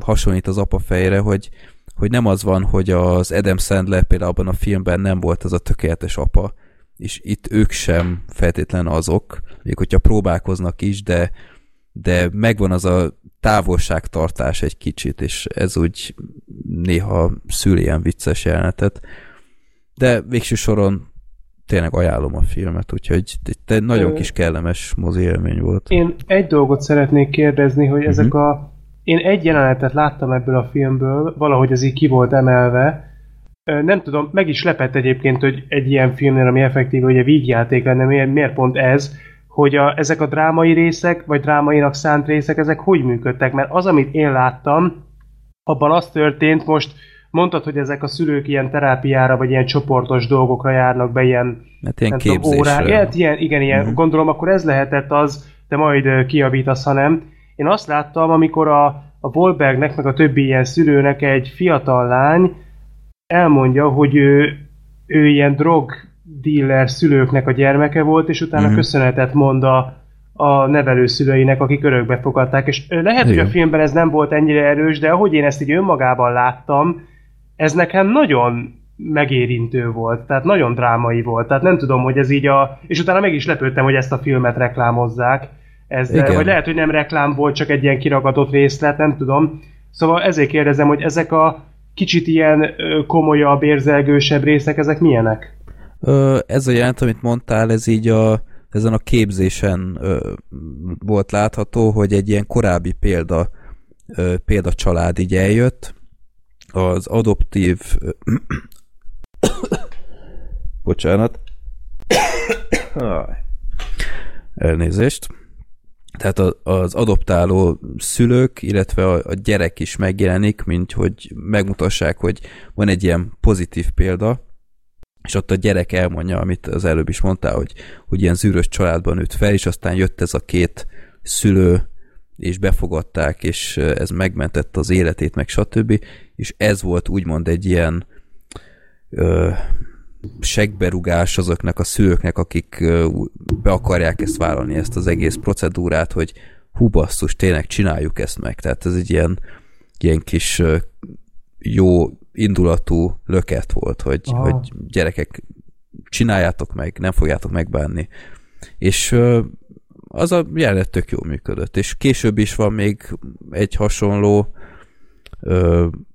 S3: hasonlít az apa fejre, hogy, hogy nem az van, hogy az Adam Sandler például abban a filmben nem volt az a tökéletes apa, és itt ők sem feltétlen azok, még hogyha próbálkoznak is, de, de megvan az a távolságtartás egy kicsit, és ez úgy néha szül ilyen vicces jelenetet. De végső soron tényleg ajánlom a filmet, úgyhogy egy nagyon kis kellemes mozi élmény volt.
S5: Én egy dolgot szeretnék kérdezni, hogy ezek
S3: Mhm.
S5: a... Én egy jelenetet láttam ebből a filmből, valahogy ez így ki volt emelve. Nem tudom, meg is lepett egyébként, hogy egy ilyen filmnél, ami effektív, hogy a vígjáték lenne, miért, miért pont ez, hogy a, ezek a drámai részek, vagy drámainak szánt részek, ezek hogy működtek? Mert az, amit én láttam, abban az történt, most mondtad, hogy ezek a szülők ilyen terápiára, vagy ilyen csoportos dolgokra járnak be, ilyen
S3: Hát ilyen
S5: nem tudom, órák. Hát ilyen, igen, ilyen.
S3: Mhm.
S5: Gondolom, akkor ez lehetett az, de majd ö, kijavítasz, ha nem. Én azt láttam, amikor a, a Wolbergnek, meg a többi ilyen szülőnek egy fiatal lány elmondja, hogy ő, ő ilyen drog dealer szülőknek a gyermeke volt, és utána
S3: Mhm.
S5: köszönetet mond a, a nevelőszülőinek, akik örökbe fogadták. És lehet, hogy
S3: Igen.
S5: a filmben ez nem volt ennyire erős, de ahogy én ezt így önmagában láttam, ez nekem nagyon megérintő volt, tehát nagyon drámai volt, tehát nem tudom, hogy ez így a... És utána meg is lepődtem, hogy ezt a filmet reklámozzák, ez,
S3: Igen.
S5: vagy lehet, hogy nem reklám volt, csak egy ilyen kiragadott részlet, nem tudom. Szóval ezért kérdezem, hogy ezek a kicsit ilyen komolyabb, érzelgősebb részek, ezek milyenek?
S3: Ö, ez a jelent, amit mondtál, ez így a, ezen a képzésen ö, volt látható, hogy egy ilyen korábbi példa, ö, példa család így eljött, az adoptív ö, bocsánat. Elnézést tehát az adoptáló szülők, illetve a, gyerek is megjelenik, mint hogy megmutassák, hogy van egy ilyen pozitív példa, és ott a gyerek elmondja, amit az előbb is mondtál, hogy, hogy ilyen zűrös családban nőtt fel, és aztán jött ez a két szülő, és befogadták, és ez megmentette az életét, meg stb. És ez volt úgymond egy ilyen segberugás azoknak a szülőknek, akik be akarják ezt vállalni, ezt az egész procedúrát, hogy hú basszus, tényleg csináljuk ezt meg. Tehát ez egy ilyen, ilyen kis jó indulatú löket volt, hogy,
S5: Aha.
S3: hogy gyerekek, csináljátok meg, nem fogjátok megbánni. És az a jelenet tök jól működött, és később is van még egy hasonló,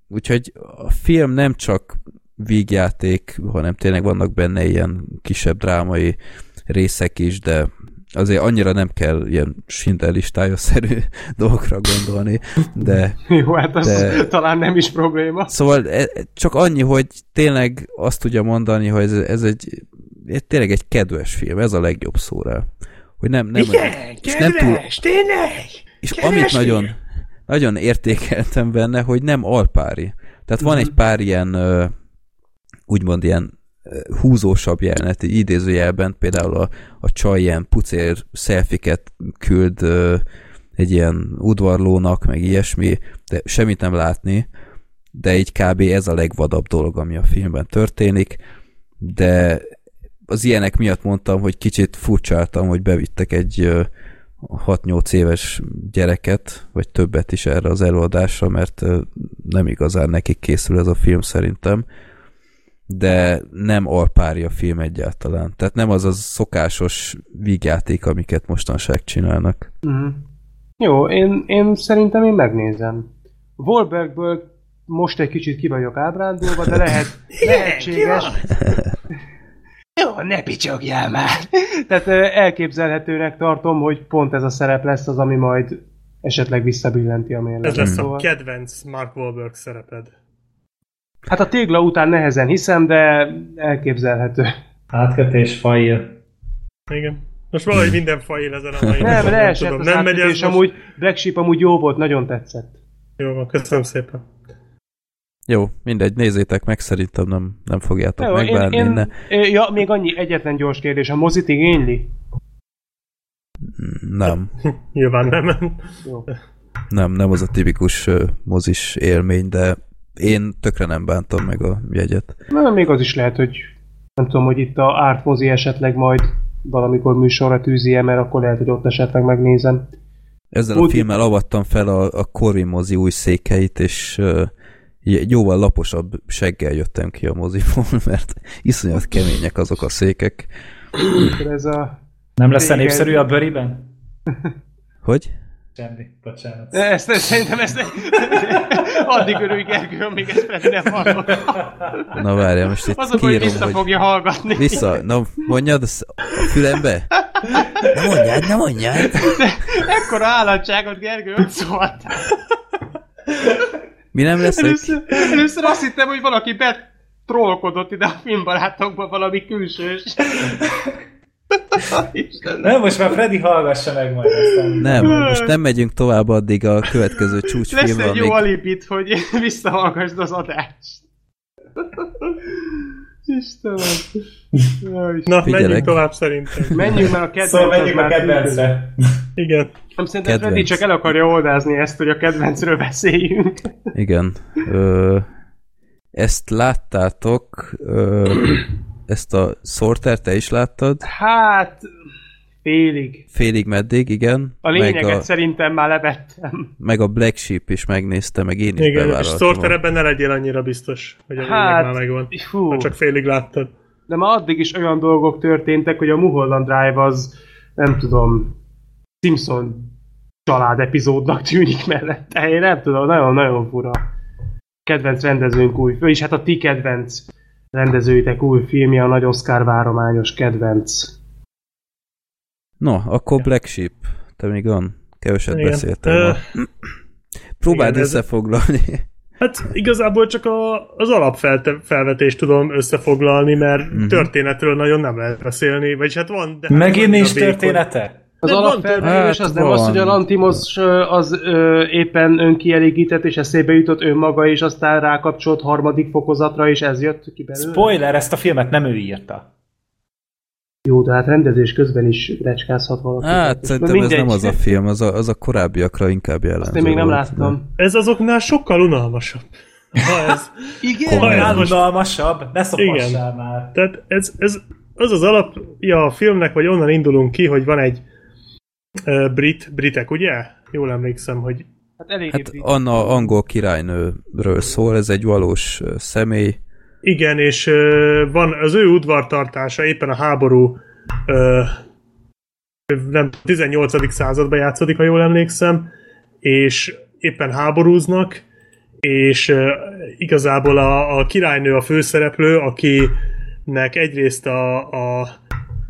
S3: úgyhogy a film nem csak vígjáték, hanem tényleg vannak benne ilyen kisebb drámai részek is, de azért annyira nem kell ilyen Schindler listája-szerű dolgokra gondolni, de
S5: Jó, hát az
S3: De-
S5: talán nem is probléma.
S3: Szóval e- csak annyi, hogy tényleg azt tudja mondani, hogy ez, ez egy, tényleg egy kedves film, ez a legjobb szó rá. Hogy nem, nem, és nem túl,
S2: tényleg!
S3: és amit nagyon, nagyon értékeltem benne, hogy nem alpári. Tehát van egy pár ilyen, úgymond ilyen húzósabb jelenet, egy idézőjelben, például a, a csaj ilyen pucér szelfiket küld ö, egy ilyen udvarlónak, meg ilyesmi, de semmit nem látni, de így kb. ez a legvadabb dolog, ami a filmben történik, de az ilyenek miatt mondtam, hogy kicsit furcsáltam, hogy bevittek egy ö, 6-8 éves gyereket, vagy többet is erre az előadásra, mert nem igazán nekik készül ez a film szerintem, de nem alpári a film egyáltalán. Tehát nem az a szokásos vígjáték, amiket mostanság csinálnak.
S5: Mhm. Jó, én, én szerintem én megnézem. Wahlbergből most egy kicsit ki vagyok ábrándulva, de lehet, lehetséges. Jó, ne picsogjál már! Tehát elképzelhetőnek tartom, hogy pont ez a szerep lesz az, ami majd esetleg visszabillenti a mérleget.
S2: Ez lesz a
S5: Szóval-
S2: kedvenc Mark Wahlberg szereped.
S5: Hát a tégla után nehezen hiszem, de elképzelhető.
S6: Átkötés fail.
S2: Igen. Most valahogy minden fail ezen a mai
S5: Nem, leesett
S2: tudom.
S5: az
S2: Nem megy most?
S5: amúgy Black Sheep amúgy jó volt, nagyon tetszett.
S2: Jó van, köszönöm szépen.
S3: Jó, mindegy, nézzétek meg, szerintem nem, nem fogjátok
S5: Jó,
S3: megbánni.
S5: én,
S3: Ne,
S5: én, ja, még annyi egyetlen gyors kérdés, a mozit igényli?
S3: nem,
S2: Nyilván nem.
S5: Jó.
S3: nem, nem az a tipikus mozis élmény, de én tökre nem bántam meg a jegyet.
S5: Na, még az is lehet, hogy nem tudom, hogy itt a Art mozi esetleg majd valamikor műsorra tűzi mert akkor lehet, hogy ott esetleg megnézem.
S3: Ezzel a
S5: Úgy-
S3: filmmel avattam fel a, a Corvin mozi új székeit, és uh, jóval laposabb seggel jöttem ki a moziból, mert iszonyat kemények azok a székek.
S5: Ez a...
S6: Nem lesz népszerű a Buriben?
S3: Hogy?
S6: Semmi, bocsánat.
S5: Ezt, ezt szerintem ezt addig örülj Gergő, amíg ezt Freddy nem hallott.
S3: Na várjál, most itt
S5: Az a baj, hogy vissza
S3: hogy...
S5: fogja hallgatni.
S3: Vissza, na mondjad a fülembe? Ne mondjad, ne mondjad!
S5: Ekkora állatságot, Gergő, hogy szóltál.
S3: Mi nem leszek?
S5: Először, először azt hittem, hogy valaki betrollkodott ide a filmbarátokba valami külsős.
S6: Nem, most már Freddy hallgassa meg majd aztán.
S3: Nem, most nem megyünk tovább addig a következő
S5: Lesz
S3: csúcsfilm
S5: egy
S3: van
S5: jó
S3: még.
S5: alibit, hogy visszahallgassd az adást. Istenem. Jaj,
S2: Na,
S3: Figyelek.
S2: menjünk tovább szerintem.
S5: Menjünk már a kedvenc.
S6: Szóval menjünk a kedvencre.
S2: Igen.
S5: Nem szerintem
S3: Kedvenc.
S5: Freddy csak el akarja oldázni ezt, hogy a kedvencről beszéljünk.
S3: Igen. Ö, ezt láttátok, ö, ezt a Sorter te is láttad?
S5: Hát, félig.
S3: Félig meddig, igen.
S5: A lényeget
S3: meg a,
S5: szerintem már levettem.
S3: meg a Black Sheep is megnézte, meg én is
S2: Igen, és. Sorter ebben ne legyél annyira biztos, hogy a lényeg
S5: Hát,
S2: már megvan.
S5: fú.
S2: Ha csak félig láttad.
S5: De már addig is olyan dolgok történtek, hogy a Mulholland Drive az, nem tudom, Simpson család epizódnak tűnik mellette. Én nem tudom, nagyon-nagyon fura. Kedvenc rendezőnk új, és hát a ti kedvenc rendezőitek új filmje, a nagy Oscar várományos kedvenc.
S3: No, akkor Black Sheep. Te még olyan keveset
S2: Igen.
S3: beszéltél.
S2: Ö,
S3: ma. Próbáld
S2: igen, ez-
S3: összefoglalni.
S2: Hát igazából csak a, az alapfelvetést tudom összefoglalni, mert
S3: Mhm.
S2: történetről nagyon nem lehet beszélni, vagyis hát van, de...
S6: Megint
S2: van
S6: nincs története?
S5: Az
S2: De van
S5: alapfelvetés
S3: több-
S5: az nem az,
S3: Hát
S5: hogy a
S3: van.
S5: Lantimos az ö, éppen önkielégített, és eszébe jutott önmaga, és aztán rákapcsolt harmadik fokozatra, és ez jött ki belőle.
S6: Spoiler, ezt a filmet nem ő írta.
S5: Jó, de hát rendezés közben is recskázhat valaki.
S3: Hát szerintem ez nem az a film, az a, az a korábbiakra inkább jellemző
S5: Azt én még nem láttam.
S2: Ez azoknál sokkal unalmasabb. Ha ez,
S5: Igen?
S2: Ha ez most-
S6: unalmasabb, ne szopassál
S2: Igen.
S6: már.
S2: tehát ez, ez az az alapja a filmnek, vagy onnan indulunk ki, hogy van egy brit, britek, ugye? Jól emlékszem, hogy
S5: Hát elég
S3: Hát Anna angol királynőről szól, ez egy valós személy.
S2: Igen, és ö, van az ő udvartartása éppen a háború ö, nem 18. században játszódik, ha jól emlékszem, és éppen háborúznak, és igazából a, a királynő a főszereplő, akinek egyrészt a, a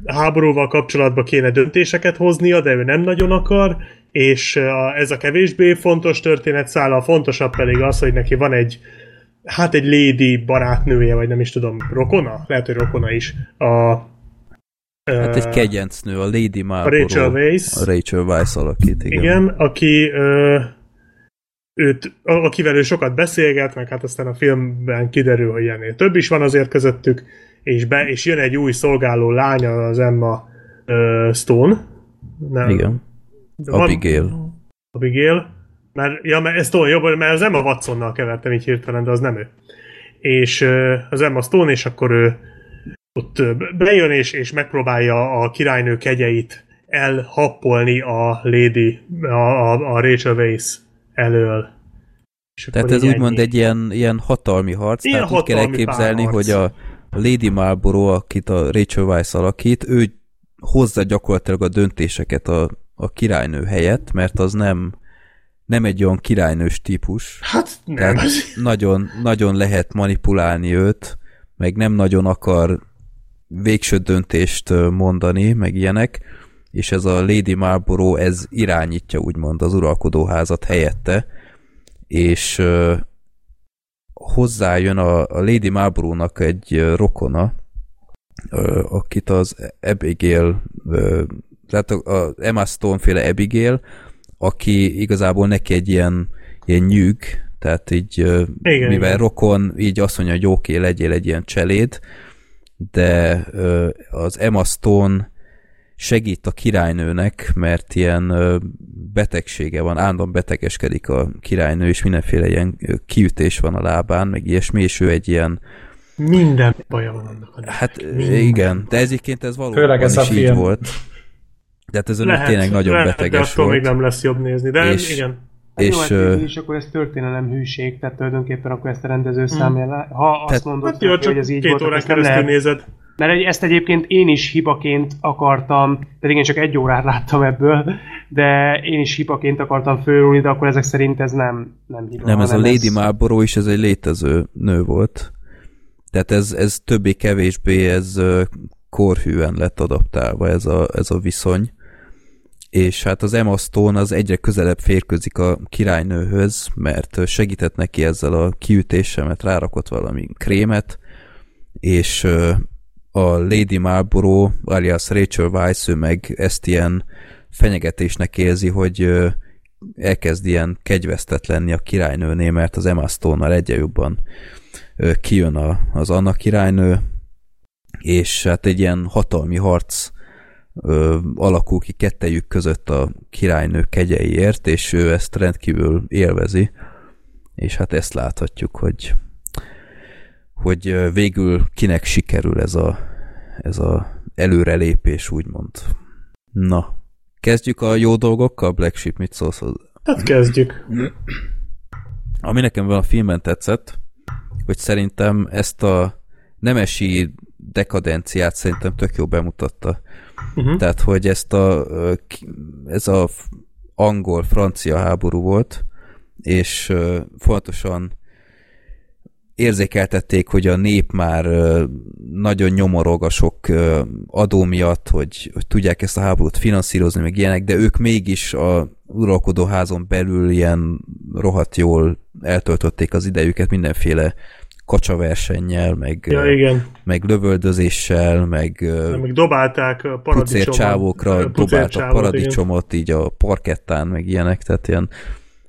S2: háborúval kapcsolatban kéne döntéseket hoznia, de ő nem nagyon akar, és a, ez a kevésbé fontos történetszál, a fontosabb pedig az, hogy neki van egy hát egy lady barátnője, vagy nem is tudom, rokona? Lehet, hogy rokona is. A,
S3: Hát egy kegyencnő, a Lady
S2: a
S3: Marlborough.
S2: Rachel Weisz.
S3: A Rachel Weisz alakít, igen.
S2: Igen, aki ö, őt, a- akivel ő sokat beszélget, meg hát aztán a filmben kiderül, hogy ennél több is van azért közöttük, és, be, és jön egy új szolgáló lánya, az Emma ö, Stone. Nem,
S3: Igen. Abigail.
S2: Abigail. Mert, ja, mert ez Stone jobb, mert az Emma Watsonnal kevertem így hirtelen, de az nem ő. És ö, az Emma Stone, és akkor ő ott bejön, és, és megpróbálja a királynő kegyeit elhappolni a Lady, a, a, a Rachel Weisz elől. És
S3: Tehát ez úgymond egy ilyen, ilyen hatalmi harc,
S2: Ilyen
S3: tehát úgy kell
S2: hatalmi
S3: elképzelni, hogy a Lady Marlborough, akit a Rachel Weisz alakít, ő hozza gyakorlatilag a döntéseket a, a királynő helyett, mert az nem, nem egy olyan királynős típus.
S2: Hát nem.
S3: Tehát nagyon, nagyon lehet manipulálni őt, meg nem nagyon akar végső döntést mondani, meg ilyenek, és ez a Lady Marlborough, ez irányítja úgymond az uralkodóházat helyette, és hozzájön a, a Lady Marlborough-nak egy rokona, akit az Abigail tehát a, a Emma Stone féle Abigail, aki igazából neki egy ilyen, ilyen nyűg, tehát így, igen, mivel igen. rokon, így azt mondja, hogy oké, okay, legyél egy ilyen cseléd, de az Emma Stone segít a királynőnek, mert ilyen betegsége van, állandóan betegeskedik a királynő, és mindenféle ilyen kiütés van a lábán, meg ilyesmi, és ő egy ilyen
S2: minden baja van annak.
S3: Hát Minden. igen, de egyébként ez valóban Főleg ez is a így volt. De hát ez lehet, tényleg nagyon lehet, beteges
S2: de volt. még nem lesz jobb nézni, de és, igen.
S5: És, hát jó, hát, és akkor ez történelem hűség, tehát tulajdonképpen akkor ezt a rendező hmm. számja, ha azt tehát, mondod, hát
S2: jó, hogy ez így két volt, órán keresztül lehet, nézed.
S5: Mert ezt egyébként én is hibaként akartam, pedig én csak egy órát láttam ebből, de én is hibaként akartam fölrúlni, de akkor ezek szerint ez nem, nem hiba.
S3: Nem, ez a Lady ez... Marlborough is, ez egy létező nő volt. Tehát ez, ez többé-kevésbé ez korhűen lett adaptálva ez a, ez a viszony. És hát az Emma Stone az egyre közelebb férközik a királynőhöz, mert segített neki ezzel a kiütéssel, mert rárakott valami krémet, és a Lady Marlborough, alias Rachel Weisz, ő meg ezt ilyen fenyegetésnek érzi, hogy elkezd ilyen kegyvesztett lenni a királynőnél, mert az Emma Stone-nal egyre jobban kijön a, az Anna királynő, és hát egy ilyen hatalmi harc ö, alakul ki kettejük között a királynő kegyeiért, és ő ezt rendkívül élvezi, és hát ezt láthatjuk, hogy hogy végül kinek sikerül ez a, ez a előrelépés, úgymond. Na, kezdjük a jó dolgokkal, Black Sheep, mit szólsz hozzá?
S2: Hát kezdjük.
S3: Ami nekem van a filmben tetszett, hogy szerintem ezt a nemesi dekadenciát szerintem tök jó bemutatta. Uh-huh. Tehát, hogy ezt a ez a angol-francia háború volt, és fontosan érzékeltették, hogy a nép már nagyon nyomorog a sok adó miatt, hogy, hogy tudják ezt a háborút finanszírozni, meg ilyenek, de ők mégis a uralkodó házon belül ilyen rohadt jól eltöltötték az idejüket mindenféle kacsaversennyel, meg,
S2: ja, igen.
S3: meg lövöldözéssel, meg,
S2: ja, meg dobálták a
S3: pucércsávokra, dobáltak paradicsomot igen. így a parkettán, meg ilyenek, tehát ilyen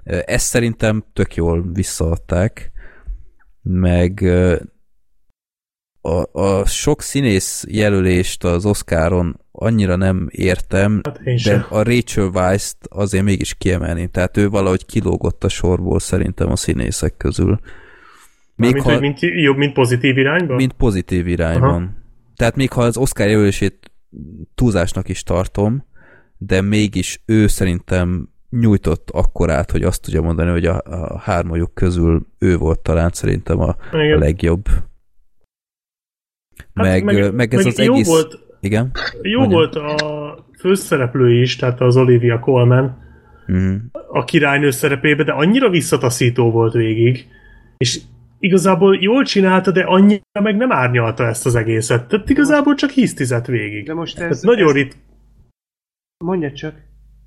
S3: ezt szerintem tök jól visszaadták, meg a, a sok színész jelölést az Oscaron annyira nem értem, hát de a Rachel Weisz-t azért mégis kiemelném, tehát ő valahogy kilógott a sorból szerintem a színészek közül.
S2: Még mint, ha, mint, jobb, mint pozitív irányban?
S3: Mint pozitív irányban. Aha. Tehát még ha az Oscar jelölését túlzásnak is tartom, de mégis ő szerintem nyújtott akkorát, hogy azt tudja mondani, hogy a, a hármajuk közül ő volt talán szerintem a, a legjobb. Hát meg, meg, meg ez meg az jó egész... Volt, igen?
S2: Jó Mondjam. volt a főszereplő is, tehát az Olivia Colman uh-huh. a királynő szerepébe, de annyira visszataszító volt végig, és igazából jól csinálta, de annyira meg nem árnyalta ezt az egészet. Tehát igazából csak hisztizett végig.
S5: De most ez...
S2: Tehát nagyon ez... rit...
S5: Mondja csak.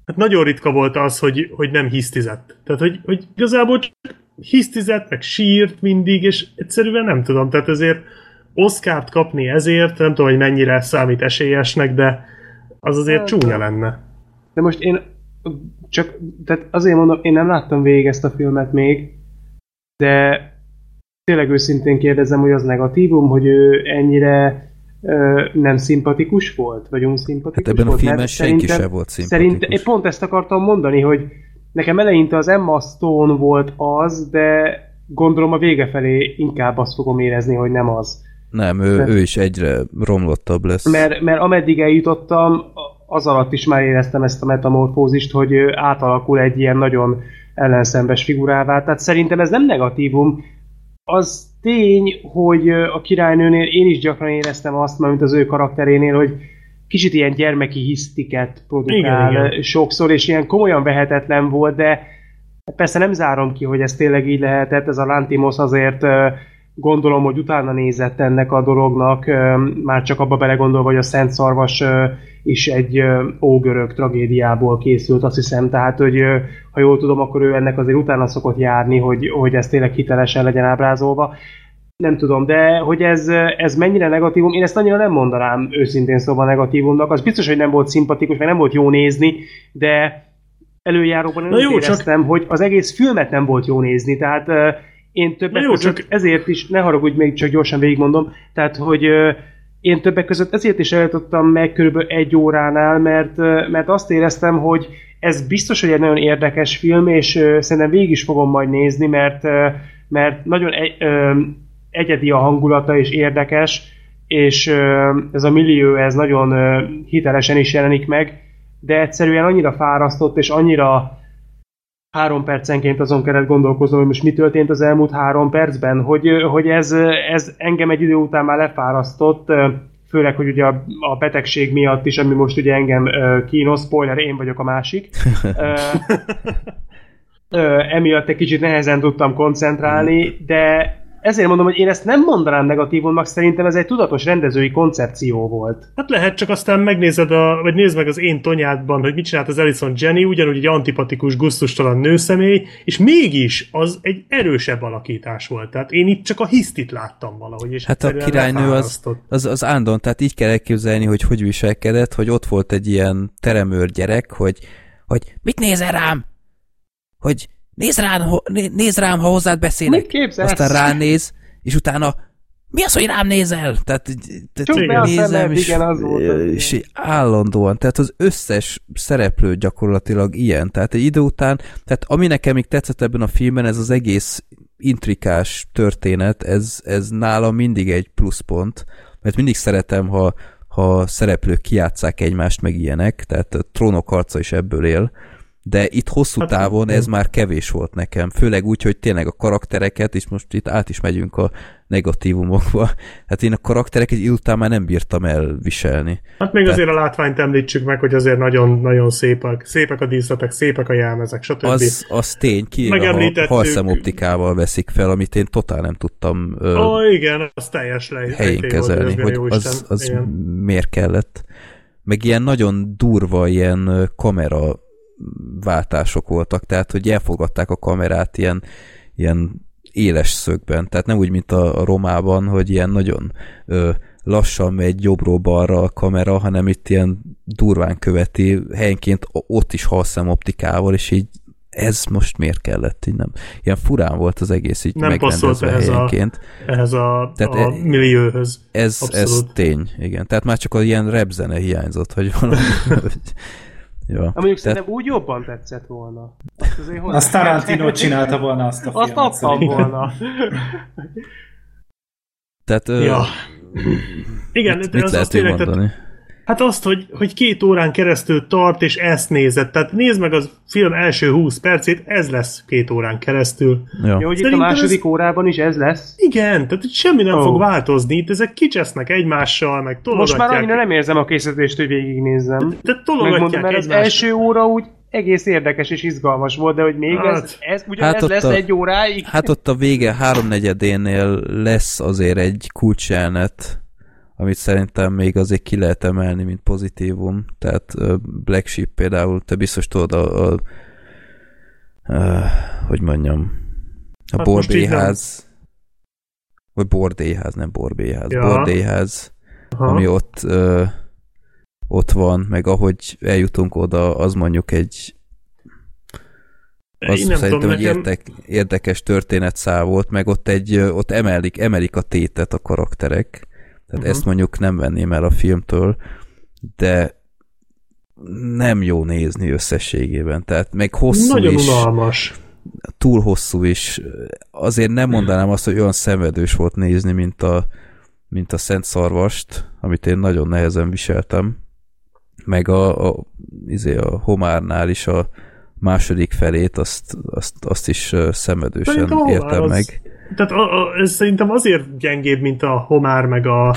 S2: Hát nagyon ritka volt az, hogy, hogy nem hisztizett. Tehát, hogy, hogy igazából csak hisztizett, meg sírt mindig, és egyszerűen nem tudom. Tehát ezért Oszkárt kapni ezért, nem tudom, hogy mennyire számít esélyesnek, de az azért hát, csúnya lenne.
S5: De most én csak, tehát azért mondom, én nem láttam végig ezt a filmet még, de tényleg őszintén kérdezem, hogy az negatívum, hogy ő ennyire nem szimpatikus volt, vagy unszimpatikus
S3: hát ebben
S5: volt.
S3: a filmben senki sem volt szimpatikus. Szerint,
S5: én pont ezt akartam mondani, hogy nekem eleinte az Emma Stone volt az, de gondolom a vége felé inkább azt fogom érezni, hogy nem az.
S3: Nem, ő, mert, ő is egyre romlottabb lesz.
S5: Mert, mert ameddig eljutottam, az alatt is már éreztem ezt a metamorfózist, hogy átalakul egy ilyen nagyon ellenszembes figurává. Tehát szerintem ez nem negatívum, az tény, hogy a királynőnél én is gyakran éreztem azt, mint az ő karakterénél, hogy kicsit ilyen gyermeki hisztiket produkál igen, igen. sokszor, és ilyen komolyan vehetetlen volt, de persze nem zárom ki, hogy ez tényleg így lehetett, ez a Lantimos azért gondolom, hogy utána nézett ennek a dolognak, már csak abba belegondolva, hogy a Szent Szarvas is egy ógörög tragédiából készült, azt hiszem, tehát, hogy ha jól tudom, akkor ő ennek azért utána szokott járni, hogy, hogy ez tényleg hitelesen legyen ábrázolva. nem tudom, de hogy ez, ez mennyire negatívum, én ezt annyira nem mondanám őszintén szóval negatívumnak. Az biztos, hogy nem volt szimpatikus, meg nem volt jó nézni, de előjáróban én jó, éreztem, csak... hogy az egész filmet nem volt jó nézni, tehát én többek jó, között csak... ezért is, ne haragudj, még csak gyorsan végigmondom, tehát hogy én többek között ezért is eljutottam meg körülbelül egy óránál, mert, mert azt éreztem, hogy ez biztos, hogy egy nagyon érdekes film, és uh, szerintem végig is fogom majd nézni, mert, mert nagyon egy, egyedi a hangulata és érdekes, és ez a millió ez nagyon hitelesen is jelenik meg, de egyszerűen annyira fárasztott, és annyira három percenként azon kellett gondolkoznom, hogy most mi történt az elmúlt három percben, hogy, hogy ez, ez engem egy idő után már lefárasztott, főleg, hogy ugye a, a betegség miatt is, ami most ugye engem kínos, spoiler, én vagyok a másik. emiatt egy kicsit nehezen tudtam koncentrálni, de ezért mondom, hogy én ezt nem mondanám negatívumnak, szerintem ez egy tudatos rendezői koncepció volt.
S2: Hát lehet, csak aztán megnézed, a, vagy nézd meg az én tonyádban, hogy mit csinált az Ellison Jenny, ugyanúgy egy antipatikus, guztustalan nőszemély, és mégis az egy erősebb alakítás volt. Tehát én itt csak a hisztit láttam valahogy. És
S3: hát a királynő az, az, az Ándon, tehát így kell elképzelni, hogy hogy viselkedett, hogy ott volt egy ilyen teremőr gyerek, hogy, hogy mit nézel rám? Hogy nézd rám, nézd rám, ha hozzád beszélek.
S5: Mit
S3: Aztán ránéz, és utána mi az, hogy rám nézel? Tehát,
S5: tehát nézem, szemed, és, igen, az volt,
S3: és állandóan, tehát az összes szereplő gyakorlatilag ilyen, tehát egy idő után, tehát ami nekem még tetszett ebben a filmben, ez az egész intrikás történet, ez, ez nála mindig egy pluszpont, mert mindig szeretem, ha, ha szereplők kiátszák egymást, meg ilyenek, tehát a trónok harca is ebből él, de itt hosszú hát, távon ez már kevés volt nekem, főleg úgy, hogy tényleg a karaktereket, és most itt át is megyünk a negatívumokba, hát én a karaktereket egy után már nem bírtam elviselni.
S2: Hát még Tehát, azért a látványt említsük meg, hogy azért nagyon-nagyon szépek, szépek a díszletek, szépek a jelmezek, stb.
S3: Az, az tény, ki a halszemoptikával veszik fel, amit én totál nem tudtam
S2: Ó, oh, igen, az teljes le,
S3: helyén kezelni, hogy az, az miért kellett. Meg ilyen nagyon durva ilyen kamera váltások voltak, tehát hogy elfogadták a kamerát ilyen, ilyen éles szögben, tehát nem úgy, mint a, a Romában, hogy ilyen nagyon ö, lassan megy jobbról-balra a kamera, hanem itt ilyen durván követi, helyenként ott is halszem optikával, és így ez most miért kellett, így nem. Ilyen furán volt az egész így nem megrendezve ehhez helyenként.
S2: A, ehhez a, Tehát a e, millióhöz.
S3: Ez, ez tény, igen. Tehát már csak a ilyen repzene hiányzott, hogy valami,
S5: Ja. Ha mondjuk szerintem úgy jobban tetszett volna.
S6: Azt, azt Tarantino csinálta volna azt a
S5: filmet. Azt adtam volna.
S3: Tehát... Ja. Ö...
S2: Igen, mit, mit az lehet azt tényleg, mondani? Tehát Hát azt, hogy, hogy két órán keresztül tart, és ezt nézed. Tehát nézd meg az film első 20 percét, ez lesz két órán keresztül.
S5: Ja, ja hogy itt a második ez... órában is ez lesz?
S2: Igen, tehát itt semmi nem oh. fog változni. Itt ezek kicsesznek egymással, meg
S5: tologatják. Most már annyira nem érzem a készítést, hogy végignézzem.
S2: Tehát tologatják Megmondom, mert
S5: az első óra úgy egész érdekes és izgalmas volt, de hogy még hát, ez, ez ugyanez hát lesz a, egy óráig.
S3: Hát ott a vége háromnegyedénél lesz azért egy kulcselnet, amit szerintem még azért ki lehet emelni, mint pozitívum. Tehát Black Sheep például, te biztos tudod a, a, a hogy mondjam, a hát bordéház, vagy bordéház, nem borbéház, ja. bordéház, Aha. ami ott ö, ott van, meg ahogy eljutunk oda, az mondjuk egy az szerintem tudom, egy érdek, érdekes történetszál volt, meg ott egy, ott emelik, emelik a tétet a karakterek, tehát uh-huh. ezt mondjuk nem venném el a filmtől, de nem jó nézni összességében. Tehát meg hosszú
S2: Nagyon
S3: is.
S2: unalmas.
S3: Túl hosszú is. Azért nem mondanám azt, hogy olyan szenvedős volt nézni, mint a, mint a Szent Szarvast, amit én nagyon nehezen viseltem. Meg a, a, izé a Homárnál is a második felét, azt, azt, azt is szenvedősen értem az, meg.
S2: Tehát a, a, ez szerintem azért gyengébb, mint a Homár meg a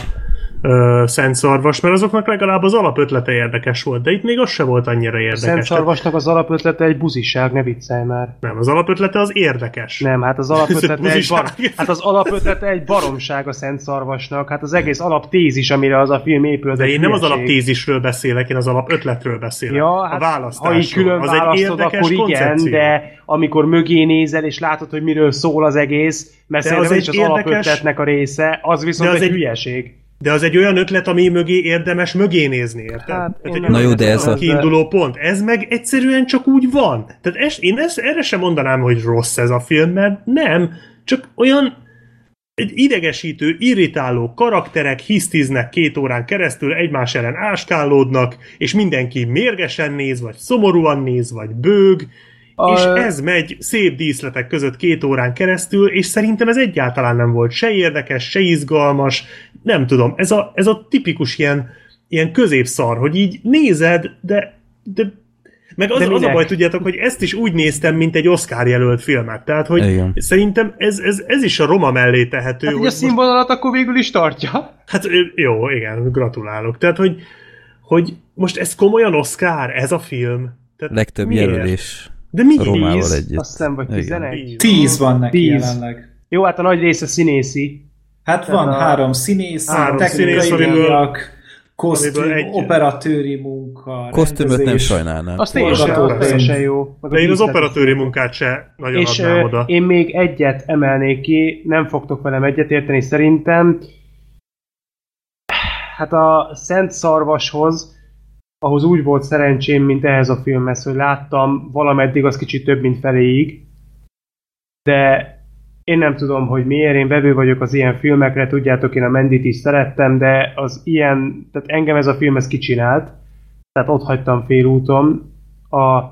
S2: ö, Szent Szarvas, mert azoknak legalább az alapötlete érdekes volt, de itt még az se volt annyira
S5: A
S2: érdekes.
S5: Szent Szarvasnak az alapötlete egy buziság, ne viccelj már.
S2: Nem, az alapötlete az érdekes.
S5: Nem, hát az alapötlete egy, bar... hát az alapötlete egy baromság a Szent Szarvasnak. Hát az egész alaptézis, amire az a film épül,
S2: De én nem az alaptézisről beszélek, én az alapötletről beszélek.
S5: Ja,
S2: a
S5: hát,
S2: választásról.
S5: ha így külön
S2: az egy
S5: akkor igen,
S2: koncepció.
S5: de amikor mögé nézel, és látod, hogy miről szól az egész, mert
S2: De az egy
S5: az
S2: érdekes-
S5: alapötletnek a része, az viszont
S2: De az
S5: egy,
S2: egy-
S5: hülyeség.
S2: De az egy olyan ötlet, ami mögé érdemes mögé nézni, érted?
S5: Hát,
S2: Tehát egy
S3: Na jó, de ez a-
S2: kiinduló pont. Ez meg egyszerűen csak úgy van. Tehát ez, én ezt, erre sem mondanám, hogy rossz ez a film, mert nem, csak olyan egy idegesítő, irritáló karakterek hisztiznek két órán keresztül, egymás ellen áskálódnak, és mindenki mérgesen néz, vagy szomorúan néz, vagy bőg,
S5: A-
S2: és ez megy szép díszletek között két órán keresztül, és szerintem ez egyáltalán nem volt se érdekes, se izgalmas, nem tudom, ez a, ez a tipikus ilyen, ilyen középszar, hogy így nézed, de, de meg az,
S5: De
S2: az a baj, tudjátok, hogy ezt is úgy néztem, mint egy Oscar jelölt filmet. Tehát, hogy
S3: Igen.
S2: szerintem ez, ez, ez is a Roma mellé tehető.
S5: Hát
S2: hogy
S5: a
S2: most-
S5: színvonalat akkor végül is tartja.
S2: Hát jó, igen, gratulálok. Tehát, hogy, hogy most ez komolyan Oscar, ez a film? Tehát
S3: Legtöbb
S2: miért?
S3: jelölés
S2: De mi?
S3: Romával
S5: Tíz,
S3: együtt.
S5: Azt hiszem, vagy
S3: Igen.
S5: 11.
S6: Tíz van neki
S5: Tíz.
S6: jelenleg.
S5: Jó, hát a nagy része színészi.
S6: Hát van
S5: a-
S6: három színész,
S2: Három
S6: technikai
S2: színész,
S6: kosztüm,
S2: egy-
S6: operatőri munka,
S3: Kosztümöt nem sajnálnám.
S5: Az teljesen,
S6: Forgató
S5: az teljesen jó.
S2: De én az
S5: is
S2: operatőri munkát se nagyon
S5: És
S2: adnám oda.
S5: én még egyet emelnék ki, nem fogtok velem egyetérteni szerintem. Hát a Szent Szarvashoz, ahhoz úgy volt szerencsém, mint ehhez a filmhez, hogy láttam valameddig az kicsit több, mint feléig. De én nem tudom, hogy miért, én vevő vagyok az ilyen filmekre, tudjátok, én a Mendit is szerettem, de az ilyen, tehát engem ez a film ez kicsinált, tehát ott hagytam félúton. A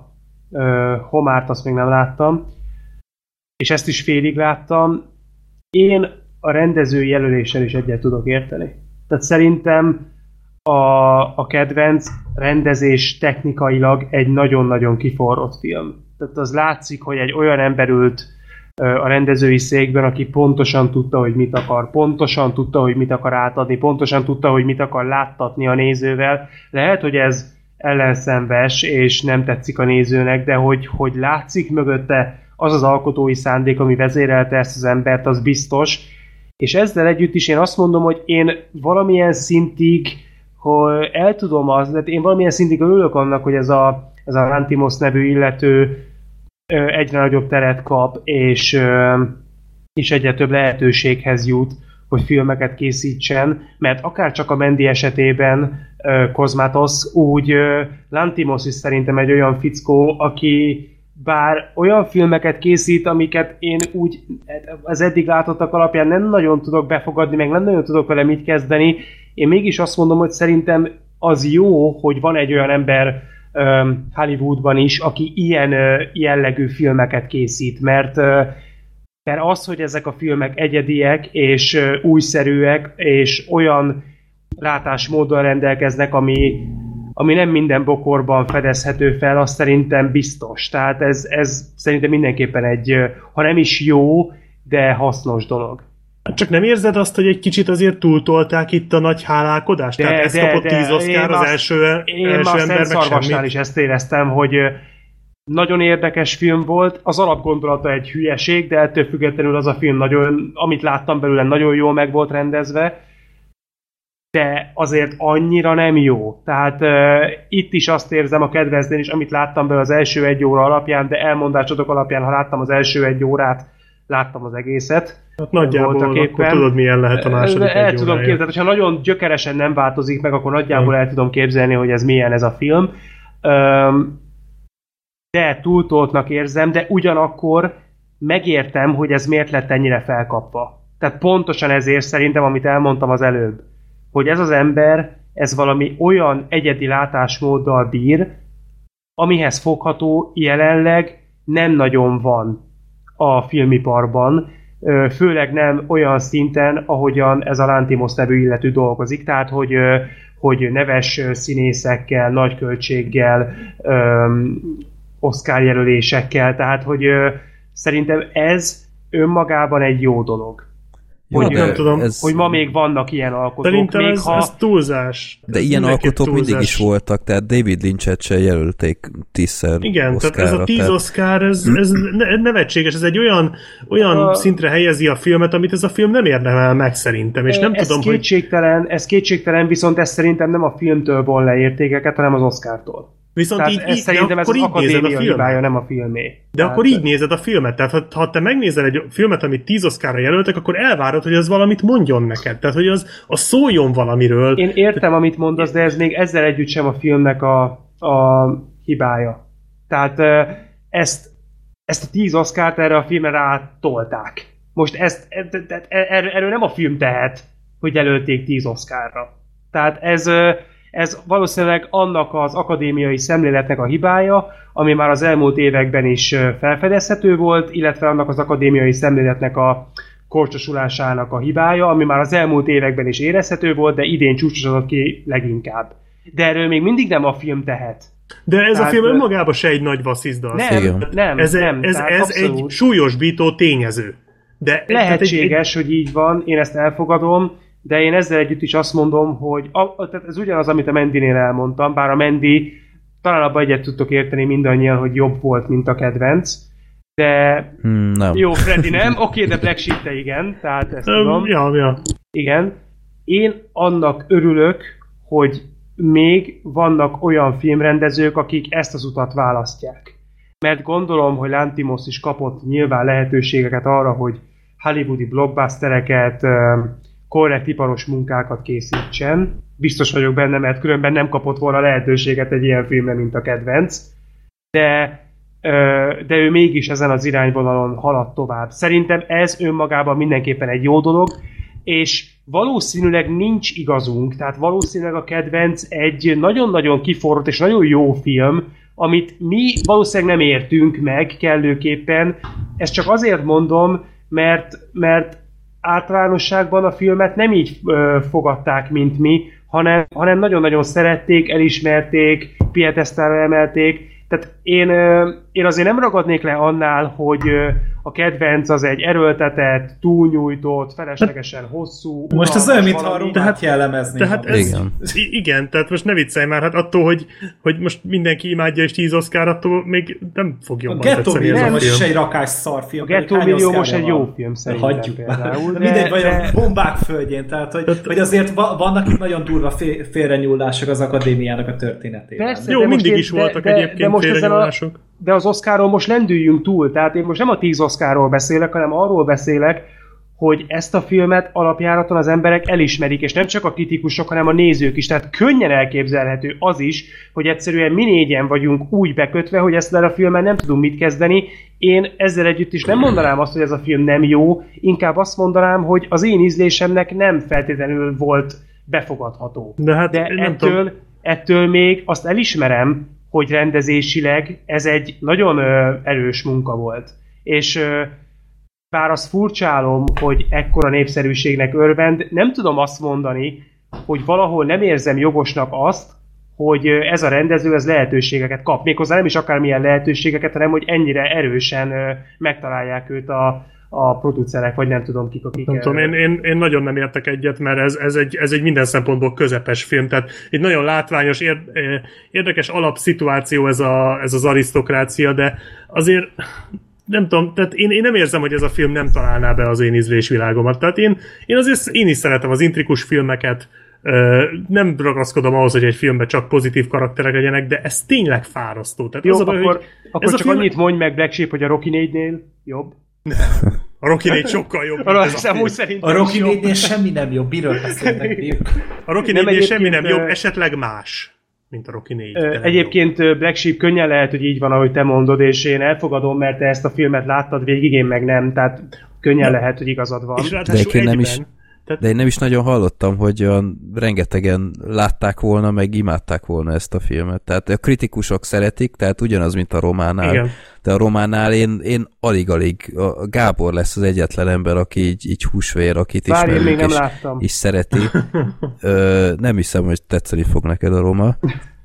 S5: ö, Homárt azt még nem láttam, és ezt is félig láttam. Én a rendező jelöléssel is egyet tudok érteni. Tehát szerintem a, a kedvenc rendezés technikailag egy nagyon-nagyon kiforrott film. Tehát az látszik, hogy egy olyan ember ült a rendezői székben, aki pontosan tudta, hogy mit akar, pontosan tudta, hogy mit akar átadni, pontosan tudta, hogy mit akar láttatni a nézővel. Lehet, hogy ez ellenszenves, és nem tetszik a nézőnek, de hogy, hogy látszik mögötte az az alkotói szándék, ami vezérelte ezt az embert, az biztos. És ezzel együtt is én azt mondom, hogy én valamilyen szintig hogy el tudom az, de én valamilyen szintig örülök annak, hogy ez a, ez a Lantimos nevű illető egyre nagyobb teret kap, és, és egyre több lehetőséghez jut, hogy filmeket készítsen, mert akár csak a Mendi esetében ö, Kozmatos, úgy Lantimos is szerintem egy olyan fickó, aki bár olyan filmeket készít, amiket én úgy az eddig látottak alapján nem nagyon tudok befogadni, meg nem nagyon tudok vele mit kezdeni, én mégis azt mondom, hogy szerintem az jó, hogy van egy olyan ember Hollywoodban is, aki ilyen jellegű filmeket készít, mert mert az, hogy ezek a filmek egyediek és újszerűek, és olyan látásmóddal rendelkeznek, ami, ami nem minden bokorban fedezhető fel, az szerintem biztos. Tehát ez, ez szerintem mindenképpen egy, ha nem is jó, de hasznos dolog.
S2: Csak nem érzed azt, hogy egy kicsit azért túltolták itt a nagy hálálkodást?
S5: De-
S2: Tehát ez
S5: de-
S2: kapott
S5: de
S2: 10 Oscar
S5: én
S2: az első,
S5: Én
S2: első ember meg
S5: Szarvasnál
S2: semmi.
S5: is ezt éreztem, hogy nagyon érdekes film volt, az alapgondolata egy hülyeség, de ettől függetlenül az a film nagyon, amit láttam belőle, nagyon jól meg volt rendezve, de azért annyira nem jó. Tehát uh, itt is azt érzem a kedveznél is, amit láttam belőle az első egy óra alapján, de elmondásodok alapján, ha láttam az első egy órát, láttam az egészet.
S2: Hát nagyjából akkor
S5: éppen.
S2: tudod, milyen lehet a második
S5: el
S2: egy
S5: tudom képzelni, hogyha nagyon gyökeresen nem változik meg, akkor nagyjából
S2: Hmm.
S5: el tudom képzelni, hogy ez milyen ez a film. De túltoltnak érzem, de ugyanakkor megértem, hogy ez miért lett ennyire felkapva. Tehát pontosan ezért szerintem, amit elmondtam az előbb, hogy ez az ember, ez valami olyan egyedi látásmóddal bír, amihez fogható jelenleg nem nagyon van a filmiparban, főleg nem olyan szinten, ahogyan ez a Lantimos nevű illető dolgozik, tehát hogy, hogy neves színészekkel, nagy költséggel, Oscar jelölésekkel, tehát hogy szerintem ez önmagában egy jó dolog.
S3: Jó,
S5: hogy,
S3: de
S2: nem tudom,
S3: ez,
S5: hogy ma még vannak ilyen alkotók,
S2: Szerintem
S5: még
S2: ez,
S5: ha...
S2: ez túlzás.
S3: de
S2: Ez
S3: ilyen alkotók mindig
S2: túlzás.
S3: is voltak, tehát David Lynch-et se jelölték tízszer
S2: Igen, tehát ez
S3: Oscarra,
S2: a tíz
S3: tehát-
S2: Oscar, ez, ez ne- nevetséges, ez egy olyan, olyan
S5: A-
S2: szintre helyezi a filmet, amit ez a film nem érdemel meg szerintem, és nem
S5: ez
S2: tudom, hogy...
S5: kétségtelen, ez kétségtelen, viszont ez szerintem nem a filmtől von le értékeket, hanem az Oscartól.
S2: Viszont
S5: Tehát
S2: így,
S5: ez
S2: így
S5: szerintem ez
S2: akkor
S5: az
S2: így nézed a filmet.
S5: hibája, nem a filmé.
S2: De
S5: Tehát-
S2: akkor így nézed a filmet, tehát ha, ha te megnézel egy filmet, amit 10 Oscarra jelöltek, akkor elvárod, hogy az valamit mondjon neked. Tehát, hogy az, az szóljon valamiről.
S5: Én értem, amit mondasz, de ez még ezzel együtt sem a filmnek a, a hibája. Tehát ezt, ezt a tíz oszkárt erre a filmre rátolták. Most ezt, e- erről, nem a film tehet, hogy jelölték tíz oszkárra. Tehát ez, ez valószínűleg annak az akadémiai szemléletnek a hibája, ami már az elmúlt években is felfedezhető volt, illetve annak az akadémiai szemléletnek a korcsosulásának a hibája, ami már az elmúlt években is érezhető volt, de idén csúcsosodott ki leginkább. De erről még mindig nem a film tehet.
S2: De ez a
S5: Tehát,
S2: film
S5: ö,
S2: önmagában se egy nagy vasszizda.
S5: Nem,
S3: Igen.
S5: nem,
S2: Ez,
S5: nem.
S2: ez,
S5: tehát
S2: ez
S5: abszolút.
S2: egy súlyosbító tényező. De
S5: Lehetséges, hogy így van, én ezt elfogadom, de én ezzel együtt is azt mondom, hogy a, tehát ez ugyanaz, amit a Mendinél elmondtam, bár a Mendi talán abban egyet tudtok érteni mindannyian, hogy jobb volt, mint a kedvenc, de
S3: Hmm, nem.
S5: jó, Freddy nem, oké, de Black Sheep te igen, tehát ezt tudom.
S2: Ja, ja.
S5: Igen. Én annak örülök, hogy még vannak olyan filmrendezők, akik ezt az utat választják. Mert gondolom, hogy Lantimos is kapott nyilván lehetőségeket arra, hogy hollywoodi blockbustereket, korrekt iparos munkákat készítsen. Biztos vagyok benne, mert különben nem kapott volna lehetőséget egy ilyen filmre, mint a kedvenc. De, de ő mégis ezen az irányvonalon haladt tovább. Szerintem ez önmagában mindenképpen egy jó dolog, és valószínűleg nincs igazunk, tehát valószínűleg a kedvenc egy nagyon-nagyon kiforrott és nagyon jó film, amit mi valószínűleg nem értünk meg kellőképpen. Ezt csak azért mondom, mert, mert általánosságban a filmet nem így ö, fogadták, mint mi, hanem, hanem nagyon-nagyon szerették, elismerték, pietesztára emelték. Tehát én, ö, én azért nem ragadnék le annál, hogy ö, a kedvenc az egy erőltetett, túlnyújtott, feleslegesen hosszú.
S6: Most ez olyan, mintha a. Rómát jellemezni.
S2: Tehát ez,
S3: Igen.
S2: Igen, tehát most ne viccelj már, hát attól, hogy, hogy most mindenki imádja és 10 Oscar, attól még nem fog
S6: A
S2: jobban
S6: Ghetto
S2: a
S6: Millió is
S2: film.
S6: egy rakás szarfilm.
S5: A Ghetto Millió most egy jó film szerintem
S6: Hagyjuk
S5: például, de-
S6: Mindegy, vagy
S5: de-
S6: a bombák földjén, tehát hogy, hogy azért va- vannak itt nagyon durva fé- félrenyúlások az akadémiának a történetében.
S5: Persze,
S2: Jó,
S5: de most
S2: mindig
S5: én-
S2: is
S5: de-
S2: voltak
S5: de-
S2: egyébként
S5: de most ezen a,
S2: félrenyúlások.
S5: de az Oscaron most lendüljünk túl, tehát én most nem a 10 Oscarról beszélek, hanem arról beszélek, hogy ezt a filmet alapjáraton az emberek elismerik, és nem csak a kritikusok, hanem a nézők is. Tehát könnyen elképzelhető az is, hogy egyszerűen mi négyen vagyunk úgy bekötve, hogy ezt a filmmel nem tudunk mit kezdeni. Én ezzel együtt is nem mondanám azt, hogy ez a film nem jó, inkább azt mondanám, hogy az én ízlésemnek nem feltétlenül volt befogadható.
S2: De hát
S5: De ettől,
S2: tudom.
S5: ettől még azt elismerem, hogy rendezésileg ez egy nagyon erős munka volt. És bár azt furcsálom, hogy ekkora népszerűségnek örvend, nem tudom azt mondani, hogy valahol nem érzem jogosnak azt, hogy ez a rendező ez lehetőségeket kap. Méghozzá nem is akármilyen lehetőségeket, hanem hogy ennyire erősen megtalálják őt a, a producerek, vagy nem tudom kik, akik...
S2: Nem tudom, én, én, én nagyon nem értek egyet, mert ez, ez, egy, ez egy minden szempontból közepes film. Tehát egy nagyon látványos, ér, érdekes alapszituáció ez, a, ez az arisztokrácia, de azért nem tudom, tehát én, én nem érzem, hogy ez a film nem találná be az én ízlésvilágomat. Tehát én, én azért én is szeretem az intrikus filmeket, Ö, nem ragaszkodom ahhoz, hogy egy filmben csak pozitív karakterek legyenek, de ez tényleg fárasztó. Tehát
S5: Jó,
S2: az a baj,
S5: akkor,
S2: hogy
S5: akkor
S2: ez a
S5: csak
S2: film,
S5: annyit mondj meg Black Sheep, hogy a Rocky 4-nél jobb.
S2: a Rocky 4 sokkal jobb,
S5: Arra
S2: ez a
S5: szerintem
S6: A Rocky
S5: is jobb.
S6: 4-nél semmi nem jobb, miről beszélnek?
S2: A Rocky
S5: Nem
S2: 4 semmi nem jobb, esetleg más, mint a Rocky 4.
S5: Ö,
S2: de nem
S5: Egyébként ö, Black Sheep könnyen lehet, hogy így van, ahogy te mondod, és én elfogadom, mert te ezt a filmet láttad végig, én meg nem, tehát könnyen lehet, hogy igazad van.
S2: És
S3: De
S2: ráadásul
S3: nem
S2: egyben.
S3: is,
S2: Tehát
S3: de én nem is nagyon hallottam, hogy olyan rengetegen látták volna, meg imádták volna ezt a filmet. Tehát a kritikusok szeretik, tehát ugyanaz, mint a románál.
S2: Igen.
S3: De a románál én, én alig-alig, a Gábor lesz az egyetlen ember, aki így, így húsvér, akit
S5: Bár én
S3: ismerünk,
S5: még nem
S3: és,
S5: láttam.
S3: és szereti. Ö, nem hiszem, hogy tetszeni fog neked a Roma,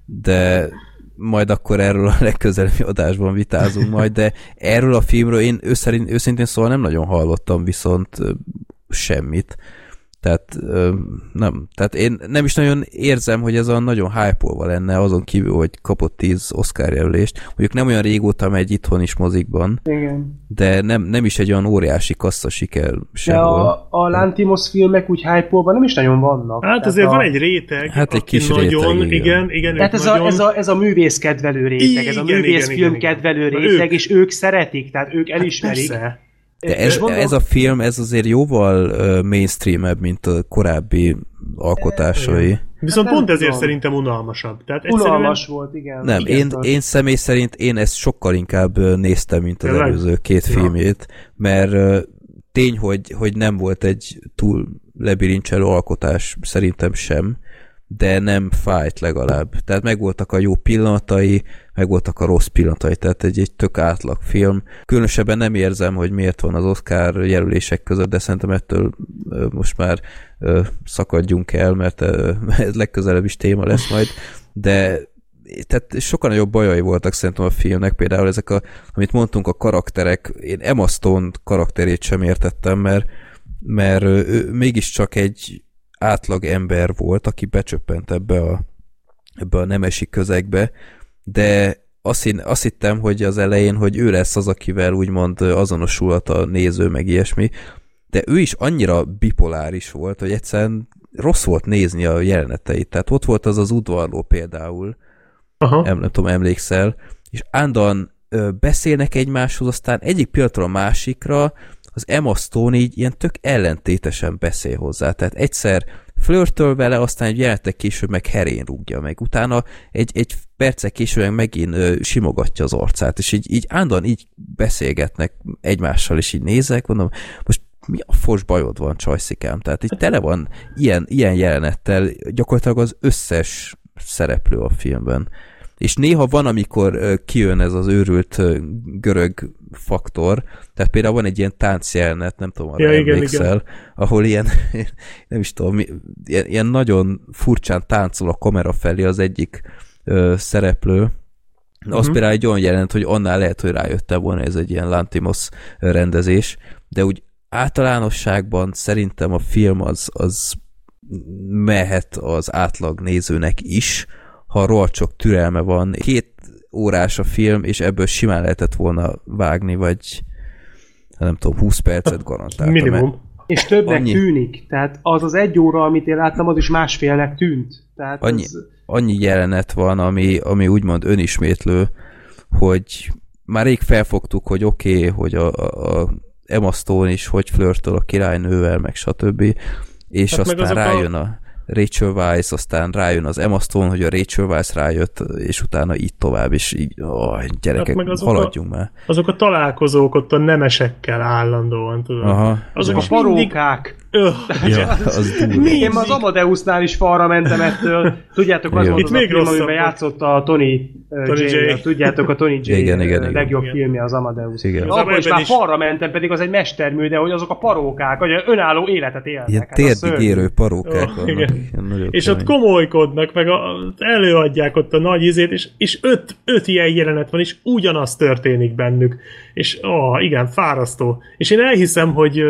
S3: de majd akkor erről a legközelebbi adásban vitázunk majd, de erről a filmről én őszerint, őszintén szóval nem nagyon hallottam, viszont semmit. Tehát, ö, nem, tehát én nem is nagyon érzem, hogy ez a nagyon hype lenne, azon kívül, hogy kapott 10 Oscar jelölést. Mondjuk nem olyan régóta megy itthon is mozikban,
S5: Igen.
S3: de nem, nem is egy olyan óriási kassza siker
S5: De
S3: sehol.
S5: a, a Lantimos filmek úgy hype nem is nagyon vannak.
S2: Hát
S5: Tehát
S2: azért
S5: a,
S2: van egy réteg,
S3: Hát egy kis
S2: nagyon,
S3: réteg, igen.
S2: igen, igen,
S5: Tehát ez a,
S2: nagyon...
S5: ez, a, ez a művész kedvelő réteg, ez a
S2: Igen,
S5: művész
S2: igen,
S5: film
S2: igen, igen.
S5: kedvelő réteg,
S2: ők-
S5: és ők szeretik, tehát ők elismerik.
S2: Persze.
S3: De ez, ez a film, ez azért jóval uh, mainstreamebb, mint a korábbi alkotásai.
S2: Viszont
S5: Hát
S2: pont ezért
S5: tudom.
S2: szerintem unalmasabb. Tehát egyszerűen...
S5: Unalmas volt, igen.
S3: Nem,
S5: igen,
S3: én, én személy szerint én ezt sokkal inkább néztem, mint az
S2: Tényleg?
S3: előző két
S2: Ja.
S3: filmjét, mert tény, hogy, hogy nem volt egy túl lebirincselő alkotás, szerintem sem, de nem fájt legalább. Tehát megvoltak a jó pillanatai, megvoltak a rossz pillanatai, tehát egy, egy tök átlag film. Különösebben nem érzem, hogy miért van az Oscar jelölések között, de szerintem ettől most már szakadjunk el, mert ez legközelebb is téma lesz majd, de tehát sokkal nagyobb bajai voltak szerintem a filmnek, például ezek a, amit mondtunk, a karakterek, én Emma Stone karakterét sem értettem, mert, mert ő mégiscsak egy átlag ember volt, aki becsöppent ebbe a, ebbe a nemesi közegbe, de azt, hin, azt hittem, hogy az elején, hogy ő lesz az, akivel úgymond azonosulhat a néző, meg ilyesmi, de ő is annyira bipoláris volt, hogy egyszerűen rossz volt nézni a jeleneteit. Tehát ott volt az az udvarló például,
S2: Aha.
S3: nem, nem tudom, emlékszel, és állandóan beszélnek egymáshoz, aztán egyik pillanatról a másikra az Emma Stone így ilyen tök ellentétesen beszél hozzá. Tehát egyszer flörtöl vele, aztán egy jelenetek később meg herén rúgja meg. Utána egy, egy percek később meg megint ö, simogatja az arcát, és így, így állandóan így beszélgetnek egymással, és így nézek, mondom, most mi a fos bajod van, csajszikám? Tehát így tele van ilyen, ilyen jelenettel gyakorlatilag az összes szereplő a filmben. És néha van, amikor kijön ez az őrült görög faktor, tehát például van egy ilyen táncjelenet, nem tudom, arra
S2: Ja, igen,
S3: emlékszel, ahol ilyen, nem is tudom, ilyen, ilyen nagyon furcsán táncol a kamera felé az egyik ö, szereplő, az
S2: Mhm.
S3: például egy olyan jelent, hogy annál lehet, hogy rájöttem volna, ez egy ilyen Lantimos rendezés, de úgy általánosságban szerintem a film az, az mehet az átlag nézőnek is, ha rohadt sok türelme van. Két órás a film, és ebből simán lehetett volna vágni, vagy nem tudom, 20 percet garantáltam.
S2: Minimum.
S5: És többnek
S3: Annyi.
S5: tűnik. Tehát az az egy óra, amit én láttam, az is másfélnek tűnt. Tehát
S3: Annyi,
S5: ez,
S3: annyi jelenet van, ami, ami úgymond önismétlő, hogy már rég felfogtuk, hogy oké, okay, hogy a, a, Emma Stone is hogy flörtöl a királynővel, meg stb. És
S2: Hát meg
S3: aztán
S2: azok a-
S3: rájön a Rachel Weisz, aztán rájön az Emma Stone, hogy a Rachel Weisz rájött, és utána így tovább, és így, ó, gyerekek,
S2: Hát meg azok a-
S3: haladjunk már.
S2: Azok a találkozók ott a nemesekkel állandóan, tudod.
S3: Aha.
S5: azok a
S2: is mindig... Öh,
S3: Ja, az?
S5: Én az Amadeusnál is falra mentem ettől. Tudjátok, az volt az a
S2: még
S5: film, amiben játszott a Tony, uh,
S2: Tony
S5: J.
S2: J.
S5: Tudjátok, a Tony J.
S3: Igen, igen,
S5: uh,
S3: igen.
S5: legjobb
S2: Igen.
S5: filmje az Amadeus.
S3: Igen.
S2: Az
S5: Abban is már
S2: is-
S5: falra mentem, pedig az egy mestermű, de hogy azok a parókák, hogy önálló életet élnek.
S3: Ilyen
S5: Hát
S3: térdig érő parókák vannak.
S2: igen. És ott komolykodnak, meg a, előadják ott a nagy izét, és, és öt, öt ilyen jelenet van, és ugyanaz történik bennük. És ó, igen, fárasztó. És én elhiszem, hogy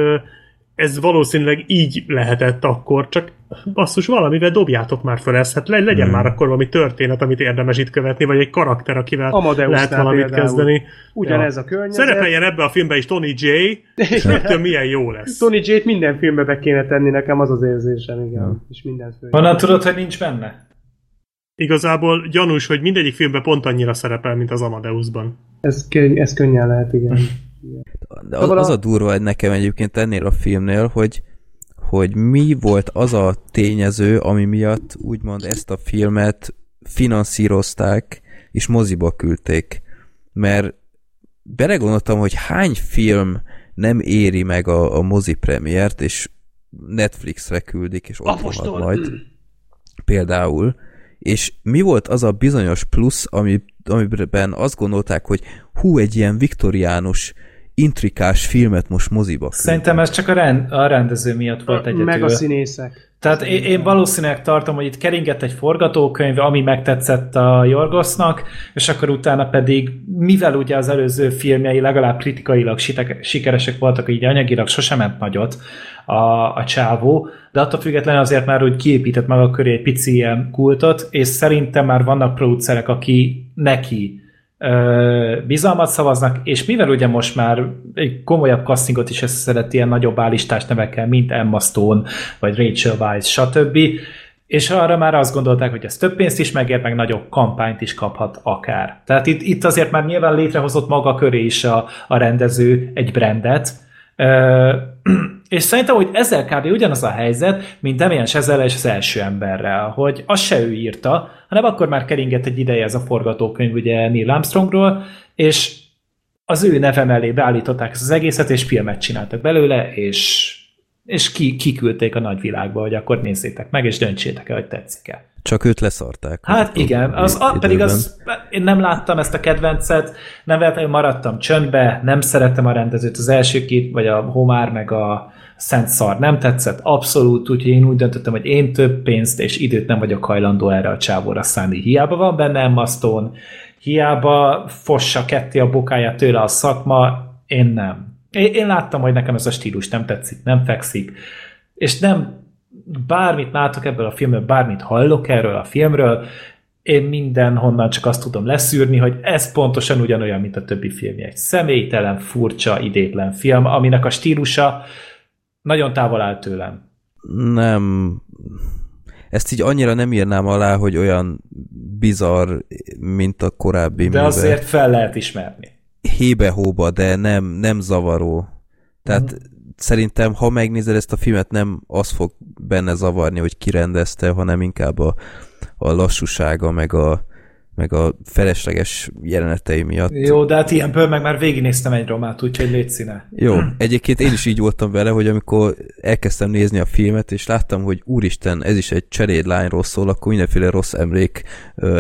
S2: ez valószínűleg így lehetett akkor, csak basszus, valamivel dobjátok már föl ezt, hát le- legyen
S3: Hmm.
S2: már akkor valami történet, amit érdemes itt követni, vagy egy karakter, akivel
S5: Amadeusnál
S2: lehet valamit
S5: például.
S2: kezdeni.
S5: Ugyanez a környezet.
S2: Szerepeljen ebbe a filmbe is Tony J, és rögtön milyen jó lesz.
S5: Tony J-t minden filmbe be kéne tenni nekem, az az érzésem, igen. És minden fő.
S6: Honnan tudod, hogy nincs benne?
S2: Igazából gyanús, hogy mindegyik filmben pont annyira szerepel, mint az Amadeusban.
S5: Ez, ez könnyen lehet, igen.
S3: De az, az
S5: a-
S3: durva nekem egyébként ennél a filmnél, hogy, hogy mi volt az a tényező, ami miatt úgymond ezt a filmet finanszírozták, és moziba küldték. Mert belegondoltam, hogy hány film nem éri meg a, a mozi premiért, és Netflixre küldik, és ott van majd. Például, és mi volt az a bizonyos plusz, ami, amiben azt gondolták, hogy hú, egy ilyen viktoriánus, intrikás filmet most moziba küldünk.
S6: Szerintem ez csak a, rend, a rendező miatt volt egyedül.
S5: Meg a színészek.
S6: Tehát én, én valószínűleg tartom, hogy itt keringett egy forgatókönyv, ami megtetszett a Jorgosznak, és akkor utána pedig, mivel ugye az előző filmjei legalább kritikailag sikeresek voltak, így anyagilag sosem ment nagyot a, a csávó, de attól függetlenül azért már úgy kiépített maga köré egy pici ilyen kultot, és szerintem már vannak producerek, aki neki bizalmat szavaznak, és mivel ugye most már egy komolyabb castingot is összeszedett ilyen nagyobb állistás nevekkel, mint Emma Stone, vagy Rachel Weisz, stb., és arra már azt gondolták, hogy ez több pénzt is megér, meg nagyobb kampányt is kaphat akár. Tehát itt, itt azért már nyilván létrehozott maga köré is a, a rendező egy brandet, és szerintem, hogy ezzel kb. ugyanaz a helyzet, mint Damien Chazelle és az első emberrel, hogy az se ő írta, hanem akkor már keringett egy ideje ez a forgatókönyv ugye Neil Armstrongról, és az ő neve mellé beállították ezt az egészet, és filmet csináltak belőle, és, és ki, kiküldték a nagyvilágba, hogy akkor nézzétek meg, és döntsétek el, hogy tetszik-e.
S3: Csak őt leszarták.
S6: Hát igen, az, a, pedig az, én nem láttam ezt a kedvencet, nem vettem, maradtam csöndbe, nem szerettem a rendezőt, az első két, vagy a Homár, meg a szent szar nem tetszett, abszolút, úgyhogy én úgy döntöttem, hogy én több pénzt és időt nem vagyok hajlandó erre a csávóra szállni. Hiába van benne Emma Stone, hiába fossa ketté a bokáját tőle a szakma, én nem. Én, én láttam, hogy nekem ez a stílus nem tetszik, nem fekszik, és nem bármit látok ebből a filmből, bármit hallok erről a filmről, én mindenhonnan csak azt tudom leszűrni, hogy ez pontosan ugyanolyan, mint a többi filmje. Egy személytelen, furcsa, idétlen film, aminek a stílusa nagyon távol áll tőlem.
S3: Nem. Ezt így annyira nem írnám alá, hogy olyan bizarr, mint a korábbi
S6: De műve. azért fel lehet ismerni.
S3: Hébe-hóba, de nem, nem zavaró. Tehát mm. szerintem, ha megnézed ezt a filmet, nem az fog benne zavarni, hogy kirendezte, hanem inkább a, a lassúsága, meg a, meg a felesleges jelenetei miatt.
S6: Jó, de hát ilyenből meg már végignéztem egy romát, úgyhogy légy színe.
S3: Jó, egyébként én is így voltam vele, hogy amikor elkezdtem nézni a filmet, és láttam, hogy úristen, ez is egy cserédlányról szól, akkor mindenféle rossz emlék ö,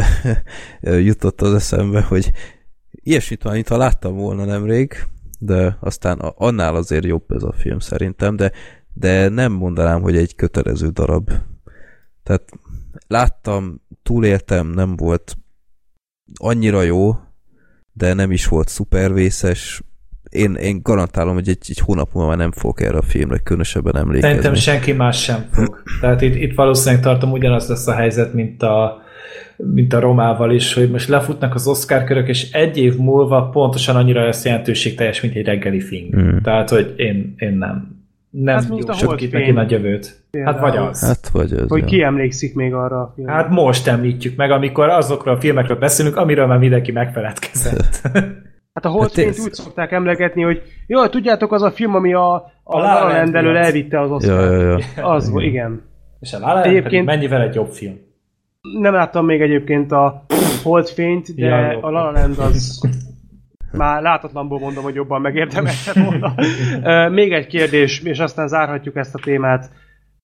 S3: ö, jutott az eszembe, hogy ilyesmit már, mintha láttam volna nemrég, de aztán annál azért jobb ez a film szerintem, de, de nem mondanám, hogy egy kötelező darab. Tehát láttam, túléltem, nem volt annyira jó, de nem is volt szupervészes. Én, én garantálom, hogy egy, egy hónap múlva nem fogok erre a filmre különösebben emlékezni.
S6: Szerintem senki más sem fog. Tehát itt, itt valószínűleg tartom ugyanaz lesz a helyzet, mint a, mint a Romával is, hogy most lefutnak az Oscar körök, és egy év múlva pontosan annyira lesz jelentőségteljes, mint egy reggeli film. Mm. Tehát, hogy én, én nem nem hát, itt neki nagy jövőt. Például. Hát vagy az.
S3: Hát vagy az.
S5: Hogy ja. ki emlékszik még arra a
S6: filmre. Hát most említjük meg, amikor azokról a filmekről beszélünk, amiről már mindenki megfeledkezett.
S5: Hát a Holdfényt hát úgy szokták emlegetni, hogy jó, tudjátok, az a film, ami a, a, a La elvitte az Oscar. Ja, ja, ja. Az, igen. igen.
S6: És a La Land egyébként mennyivel egy jobb film.
S5: Nem láttam még egyébként a Holdfényt, de ja, a La Land az már látatlanból mondom, hogy jobban megérdemelte volna. Még egy kérdés, és aztán zárhatjuk ezt a témát.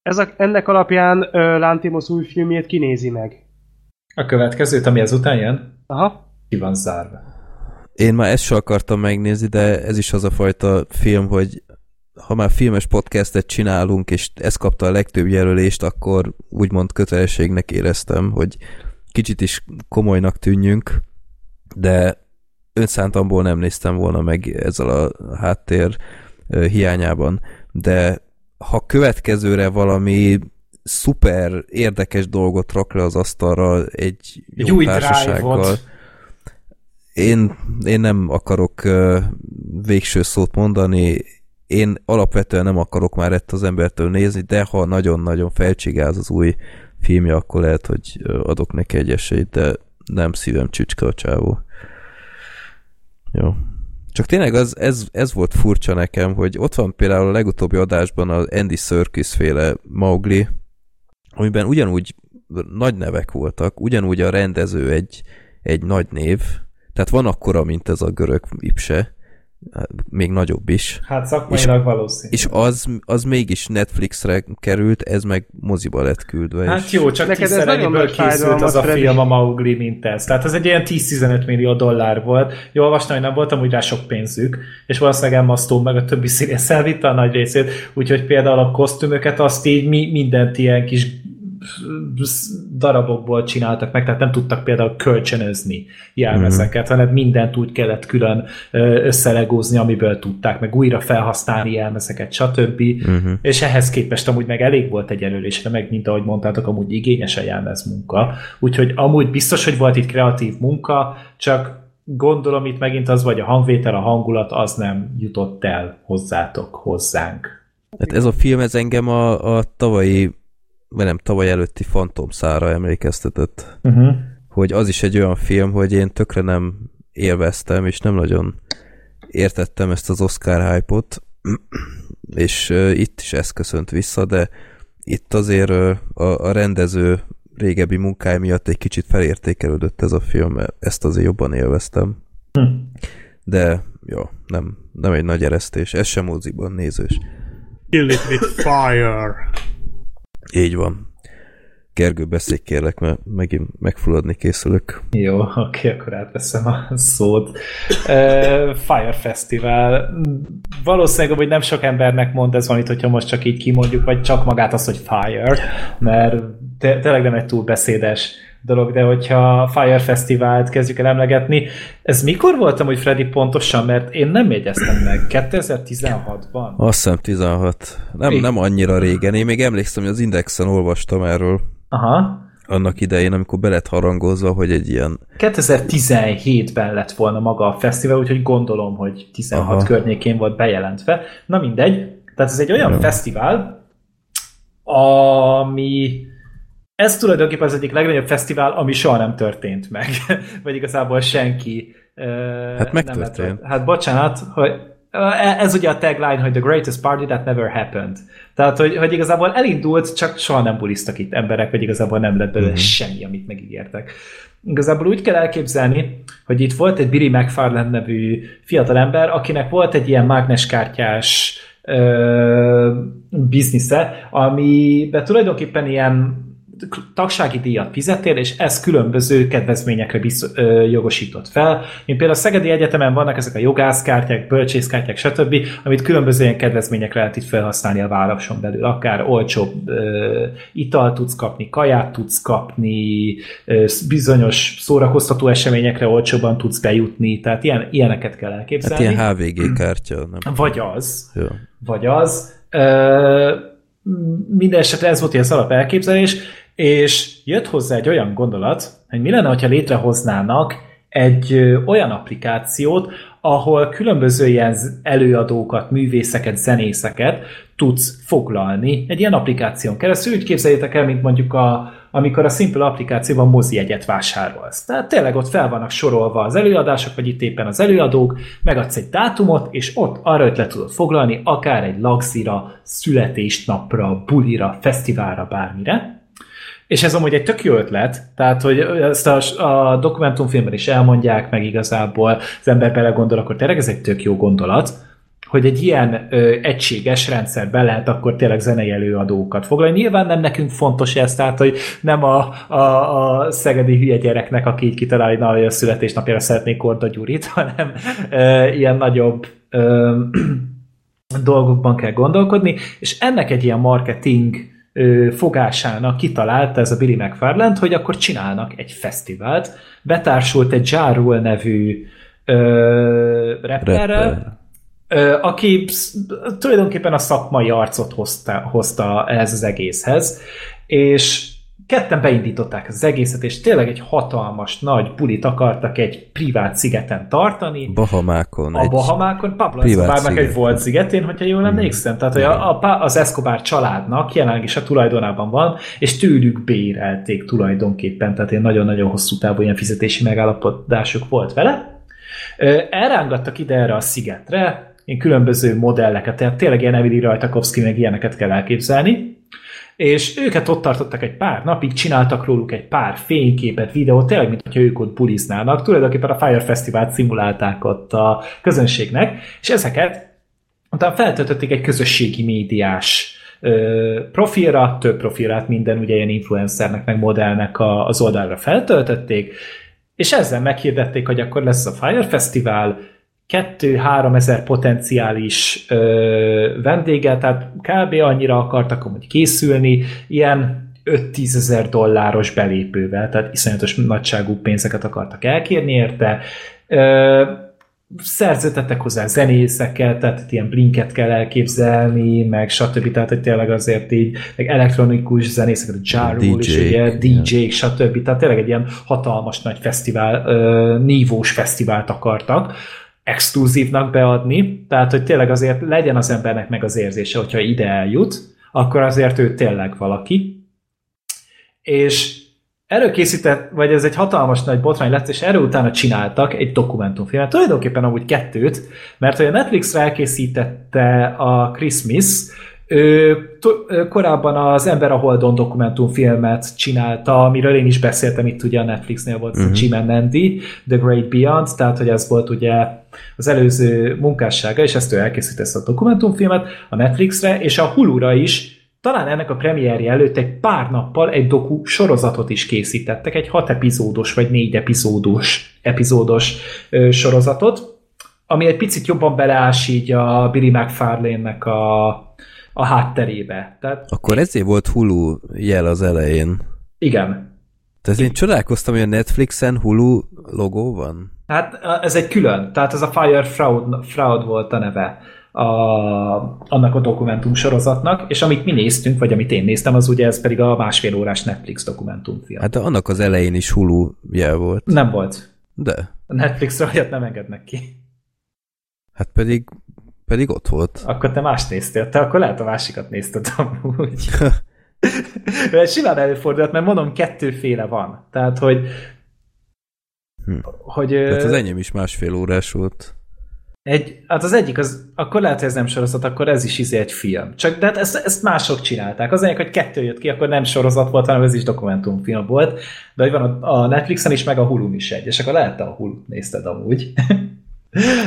S5: Ez a, ennek alapján Lantimos új filmjét kinézi meg?
S6: A következőt, ami ezután jön?
S5: Aha.
S6: Ki van zárva.
S3: Én már ezt sem akartam megnézni, de ez is az a fajta film, hogy ha már filmes podcastet csinálunk, és ez kapta a legtöbb jelölést, akkor úgymond kötelességnek éreztem, hogy kicsit is komolynak tűnjünk, de önszántamból nem néztem volna meg ezzel a háttér hiányában, de ha következőre valami szuper érdekes dolgot rak le az asztalra egy jó egy társasággal, én, én nem akarok végső szót mondani, én alapvetően nem akarok már ezt az embertől nézni, de ha nagyon-nagyon felcsigáz az új filmje, akkor lehet, hogy adok neki egy esélyt, de nem szívem csücske a csávó. Jó. Csak tényleg az, ez, ez volt furcsa nekem, hogy ott van például a legutóbbi adásban az Andy Serkis féle Mowgli, amiben ugyanúgy nagy nevek voltak, ugyanúgy a rendező egy, egy nagy név, tehát van akkora, mint ez a görög ipse, még nagyobb is.
S6: Hát szakmailag valószínű.
S3: És az, az mégis Netflixre került, ez meg moziba lett küldve.
S6: Hát
S3: és...
S6: jó, csak
S5: Neked
S6: tízszer ennyiből készült az a
S5: Freddy.
S6: film a Mowgli, mint ez. Tehát ez egy ilyen 10-15 millió dollár volt. Jó, olvastam, hogy nem voltam úgy rá sok pénzük, és valószínűleg Emma Stone meg a többi színész elvitte a nagy részét, úgyhogy például a kosztümöket azt így mi, mindent ilyen kis darabokból csináltak meg, tehát nem tudtak például kölcsönözni jelmezeket, hanem mindent úgy kellett külön összelegózni, amiből tudták, meg újra felhasználni jelmezeket, stb.
S3: Uh-huh.
S6: És ehhez képest amúgy meg elég volt egy előrésre, meg mint ahogy mondtátok, amúgy igényes a jelmez munka. Úgyhogy amúgy biztos, hogy volt itt kreatív munka, csak gondolom itt megint az, vagy a hangvétel, a hangulat, az nem jutott el hozzátok, hozzánk.
S3: Hát ez a film, ez engem a, a tavalyi, vagy nem, tavaly előtti Phantom szára emlékeztetett.
S6: Uh-huh.
S3: Hogy az is egy olyan film, hogy én tökre nem élveztem, és nem nagyon értettem ezt az Oscar hype-ot, és uh, itt is ez köszönt vissza, de itt azért uh, a, a rendező régebbi munkája miatt egy kicsit felértékelődött ez a film, ezt azért jobban élveztem.
S6: Hm.
S3: De, jó, nem, nem egy nagy eresztés, ez sem moziban nézős.
S2: Kill it with fire.
S3: Így van. Gergő, beszélj kérlek, mert megint megfulladni készülök.
S6: Jó, oké, akkor átveszem a szót. Fire Festival. Valószínűleg, hogy nem sok embernek mond ez valamit, hogyha most csak így kimondjuk, vagy csak magát az, hogy Fire, mert tényleg nem egy túl beszédes dolog, de hogyha Fire Festivált kezdjük el emlegetni, ez mikor voltam, hogy Freddy pontosan, mert én nem jegyeztem meg. 2016-ban?
S3: Azt hiszem 16. Nem, nem annyira régen. Én még emlékszem, hogy az Indexen olvastam erről
S6: Aha.
S3: annak idején, amikor be lett harangozva, hogy egy ilyen
S6: 2017-ben lett volna maga a fesztivál, úgyhogy gondolom, hogy 16
S3: Aha.
S6: környékén volt bejelentve. Na mindegy, tehát ez egy olyan
S3: Jó.
S6: fesztivál, ami ez tulajdonképpen az egyik legnagyobb fesztivál, ami soha nem történt meg. Vagy igazából senki
S3: Hát
S6: nem
S3: megtörtént.
S6: lett- Hát bocsánat, hogy ez ugye a tagline, hogy the greatest party that never happened. Tehát, hogy, hogy igazából elindult, csak soha nem buliztak itt emberek, vagy igazából nem lett belőle
S3: Mhm.
S6: semmi, amit megígértek. Igazából úgy kell elképzelni, hogy itt volt egy Billy McFarland nevű fiatalember, akinek volt egy ilyen mágneskártyás biznisze, amiben tulajdonképpen ilyen tagsági díjat fizettél, és ez különböző kedvezményekre bizt, ö, jogosított fel. Mint például a Szegedi Egyetemen vannak ezek a jogászkártyák, bölcsészkártyák, stb., amit különböző ilyen kedvezményekre lehet itt felhasználni a városon belül. Akár olcsóbb ö, italt tudsz kapni, kaját tudsz kapni, ö, bizonyos szórakoztató eseményekre olcsóban tudsz bejutni, tehát ilyen, ilyeneket kell
S3: hát
S6: elképzelni.
S3: ilyen HVG kártya, nem?
S6: Vagy az,
S3: Jó.
S6: vagy az. Ö, minden esetre ez volt az alap elképzelés, és jött hozzá egy olyan gondolat, hogy mi lenne, ha létrehoznának egy olyan applikációt, ahol különböző ilyen előadókat, művészeket, zenészeket tudsz foglalni egy ilyen applikáción keresztül. Úgy képzeljétek el, mint mondjuk a, amikor a Simple applikációban mozi egyet vásárolsz. Tehát tényleg ott fel vannak sorolva az előadások, vagy itt éppen az előadók, megadsz egy dátumot, és ott arra öt le tudod foglalni, akár egy lagzira, születésnapra, bulira, fesztiválra, bármire. És ez amúgy egy tök jó ötlet, tehát hogy ezt a, a dokumentumfilmben is elmondják, meg igazából az ember belegondol, akkor tényleg ez egy tök jó gondolat, hogy egy ilyen ö, egységes rendszerben lehet akkor tényleg zenei előadókat foglalni. Nyilván nem nekünk fontos ez, tehát hogy nem a, a, a szegedi hülye gyereknek, aki így kitalálja, hogy a születésnapjára szeretnék Korda Gyurit, hanem ö, ilyen nagyobb ö, dolgokban kell gondolkodni, és ennek egy ilyen marketing fogásának kitalálta ez a Billy McFarland, hogy akkor csinálnak egy fesztivált, betársult egy Ja Rule nevű ö, rapperrel,
S3: Rapper.
S6: Ö, aki tulajdonképpen a szakmai arcot hozta, hozta ehhez az egészhez, és ketten beindították az egészet, és tényleg egy hatalmas, nagy bulit akartak egy privát szigeten tartani,
S3: Bahamákon.
S6: a Bahamákon Pablo Escobarnak egy volt szigetén, hogyha jól emlékszem. Tehát, hogy a, a, az Escobar családnak jelenleg is a tulajdonában van, és tőlük bérelték tulajdonképpen, tehát ilyen nagyon-nagyon hosszú távú ilyen fizetési megállapodásuk volt vele. Elrángattak ide erre a szigetre, ilyen különböző modelleket, tehát tényleg ilyen Emily Rajtakovszki, meg ilyeneket kell elképzelni, és őket ott tartottak egy pár napig, csináltak róluk egy pár fényképet, videót, tényleg, mint hogyha ők ott buliznának. Tulajdonképpen a Fire Festival-t szimulálták ott a közönségnek, és ezeket utána feltöltötték egy közösségi médiás profilra, több profilát minden ugye ilyen influencernek, meg modellnek a, az oldalra feltöltötték, és ezzel meghirdették, hogy akkor lesz a Fire Festival, 2-3 ezer potenciális ö, vendége, tehát kb. annyira akartak amúgy készülni, ilyen 5-10 ezer dolláros belépővel, tehát iszonyatos nagyságú pénzeket akartak elkérni érte. Ö, szerződtettek hozzá zenészeket, tehát ilyen blinket kell elképzelni, meg stb. Tehát, hogy tényleg azért így, meg elektronikus zenészeket, Jarul is, ugye, DJ, yeah. stb. Tehát tényleg egy ilyen hatalmas nagy fesztivál, nívós fesztivált akartak exkluzívnak beadni, tehát, hogy tényleg azért legyen az embernek meg az érzése, hogyha ide eljut, akkor azért ő tényleg valaki. És erről készített, vagy ez egy hatalmas nagy botrány lett, és erről utána csináltak egy dokumentumfilmet, tulajdonképpen amúgy kettőt, mert hogy a Netflix elkészítette a Christmas, ő, ő korábban az Ember a Holdon dokumentumfilmet csinálta, amiről én is beszéltem, itt ugye a Netflixnél volt uh-huh. Jim and Andy, The Great Beyond, tehát hogy ez volt ugye az előző munkássága, és ezt ő elkészítette ezt a dokumentumfilmet a Netflixre, és a Hulu-ra is talán ennek a premierje előtt egy pár nappal egy doku sorozatot is készítettek, egy hat epizódos vagy négy epizódos, epizódos ö, sorozatot, ami egy picit jobban beleás így a Billy McFarlane-nek a, a hátterébe. Tehát,
S3: Akkor ezért volt Hulu jel az elején.
S6: Igen.
S3: Tehát én csodálkoztam, hogy a Netflixen Hulu logó van.
S6: Hát ez egy külön, tehát ez a Fire Fraud, Fraud volt a neve a, annak a dokumentum sorozatnak, és amit mi néztünk, vagy amit én néztem, az ugye ez pedig a másfél órás Netflix dokumentumfilm.
S3: Hát annak az elején is Hulu jel volt.
S6: Nem volt.
S3: De.
S6: A Netflixre olyat nem engednek ki.
S3: Hát pedig, pedig ott volt.
S6: Akkor te más néztél, te akkor lehet a másikat nézted amúgy. simán előfordulhat, mert mondom, kettőféle van. Tehát, hogy
S3: hm. hogy Tehát az enyém is másfél órás volt.
S6: Egy, hát az egyik, az, akkor lehet, hogy ez nem sorozat, akkor ez is izé egy film. Csak de hát ezt, ezt mások csinálták. Az egyik, hogy kettő jött ki, akkor nem sorozat volt, hanem ez is dokumentumfilm volt. De hogy van a, a Netflixen is, meg a Hulu is egy. És akkor lehet, a Hulu nézted amúgy.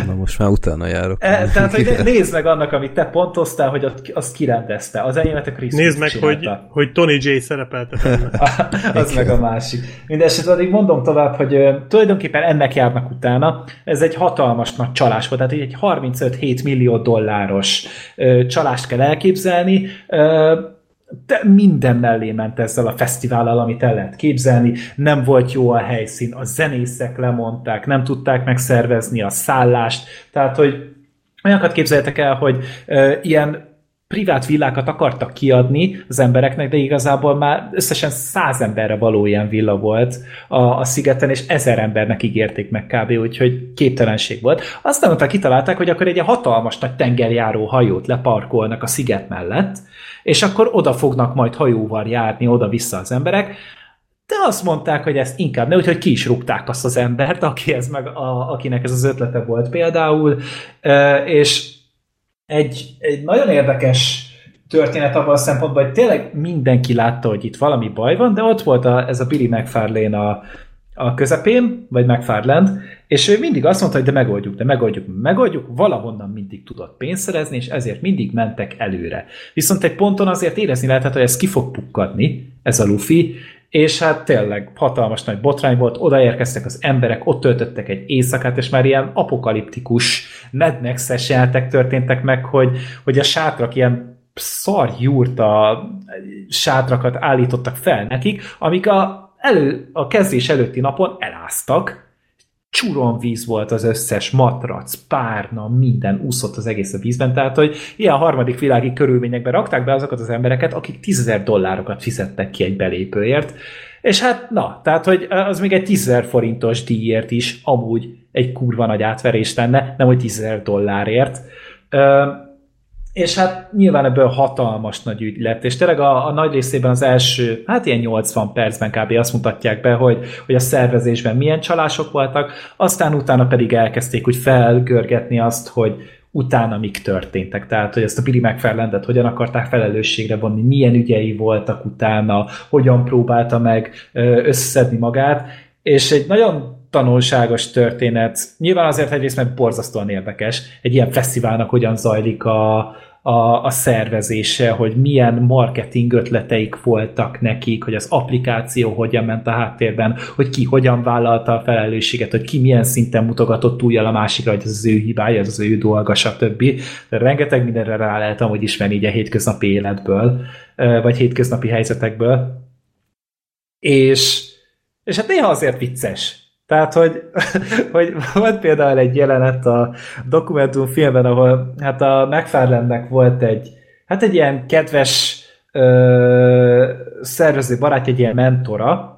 S3: Na most már utána járok.
S6: E, tehát, hogy nézd meg annak, amit te pontoztál, hogy azt kirendezte. Az enyémet a Chris
S2: Nézd meg, hogy, hogy Tony J szerepelte
S6: Az meg a másik. Mindenesetre addig mondom tovább, hogy uh, tulajdonképpen ennek járnak utána. Ez egy hatalmas nagy csalás volt, tehát egy 35-7 millió dolláros uh, csalást kell elképzelni. Uh, de minden mellé ment ezzel a fesztivállal, amit el lehet képzelni, nem volt jó a helyszín, a zenészek lemondták, nem tudták megszervezni a szállást, tehát, hogy olyanokat képzeljetek el, hogy e, ilyen privát villákat akartak kiadni az embereknek, de igazából már összesen száz emberre való ilyen villa volt a, a szigeten, és ezer embernek ígérték meg kb. úgyhogy képtelenség volt. Aztán utána kitalálták, hogy akkor egy hatalmas nagy tengerjáró hajót leparkolnak a sziget mellett, és akkor oda fognak majd hajóval járni oda-vissza az emberek, de azt mondták, hogy ezt inkább ne, úgyhogy ki is rúgták azt az embert, aki ez meg a, akinek ez az ötlete volt például, és egy, egy nagyon érdekes történet abban a szempontból, hogy tényleg mindenki látta, hogy itt valami baj van, de ott volt a, ez a Billy McFarlane a, a közepén, vagy McFarland, és ő mindig azt mondta, hogy de megoldjuk, de megoldjuk, megoldjuk, valahonnan mindig tudott pénzt szerezni, és ezért mindig mentek előre. Viszont egy ponton azért érezni lehetett, hogy ez ki fog pukkadni, ez a Luffy, és hát tényleg hatalmas nagy botrány volt, odaérkeztek az emberek, ott töltöttek egy éjszakát, és már ilyen apokaliptikus Mad max történtek meg, hogy, hogy a sátrak ilyen szar jurta sátrakat állítottak fel nekik, amik a, elő, a kezdés előtti napon eláztak, víz volt az összes matrac, párna, minden úszott az egész a vízben, tehát hogy ilyen harmadik világi körülményekben rakták be azokat az embereket, akik tízezer dollárokat fizettek ki egy belépőért, és hát na, tehát hogy az még egy tízezer forintos díjért is amúgy egy kurva nagy átverés lenne, nem hogy tízezer dollárért. És hát nyilván ebből hatalmas nagy ügy lett, és tényleg a, a nagy részében az első, hát ilyen 80 percben kb. azt mutatják be, hogy, hogy a szervezésben milyen csalások voltak, aztán utána pedig elkezdték úgy felgörgetni azt, hogy utána mik történtek. Tehát, hogy ezt a Billy McFarlandet hogyan akarták felelősségre vonni, milyen ügyei voltak utána, hogyan próbálta meg összeszedni magát, és egy nagyon tanulságos történet. Nyilván azért egyrészt mert borzasztóan érdekes, egy ilyen fesztiválnak hogyan zajlik a, a, a szervezése, hogy milyen marketing ötleteik voltak nekik, hogy az applikáció hogyan ment a háttérben, hogy ki hogyan vállalta a felelősséget, hogy ki milyen szinten mutogatott túljal a másikra, hogy ez az ő hibája, ez az ő dolga, stb. De rengeteg mindenre rá lehet amúgy ismerni így a hétköznapi életből, vagy hétköznapi helyzetekből. És, és hát néha azért vicces tehát, hogy, hogy volt például egy jelenet a dokumentumfilmben, ahol hát a McFarlandnek volt egy, hát egy ilyen kedves ö, szervező barát, egy ilyen mentora,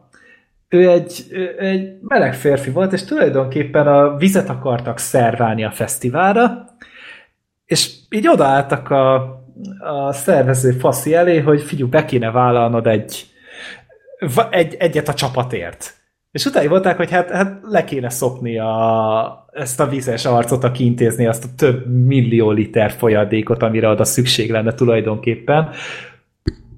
S6: ő egy, egy meleg férfi volt, és tulajdonképpen a vizet akartak szerválni a fesztiválra, és így odaálltak a, a szervező faszi elé, hogy figyelj, be kéne vállalnod egy, egy, egyet a csapatért. És utána volták, hogy hát, hát le kéne szopni a, ezt a vizes arcot, aki intézni azt a több millió liter folyadékot, amire oda szükség lenne tulajdonképpen.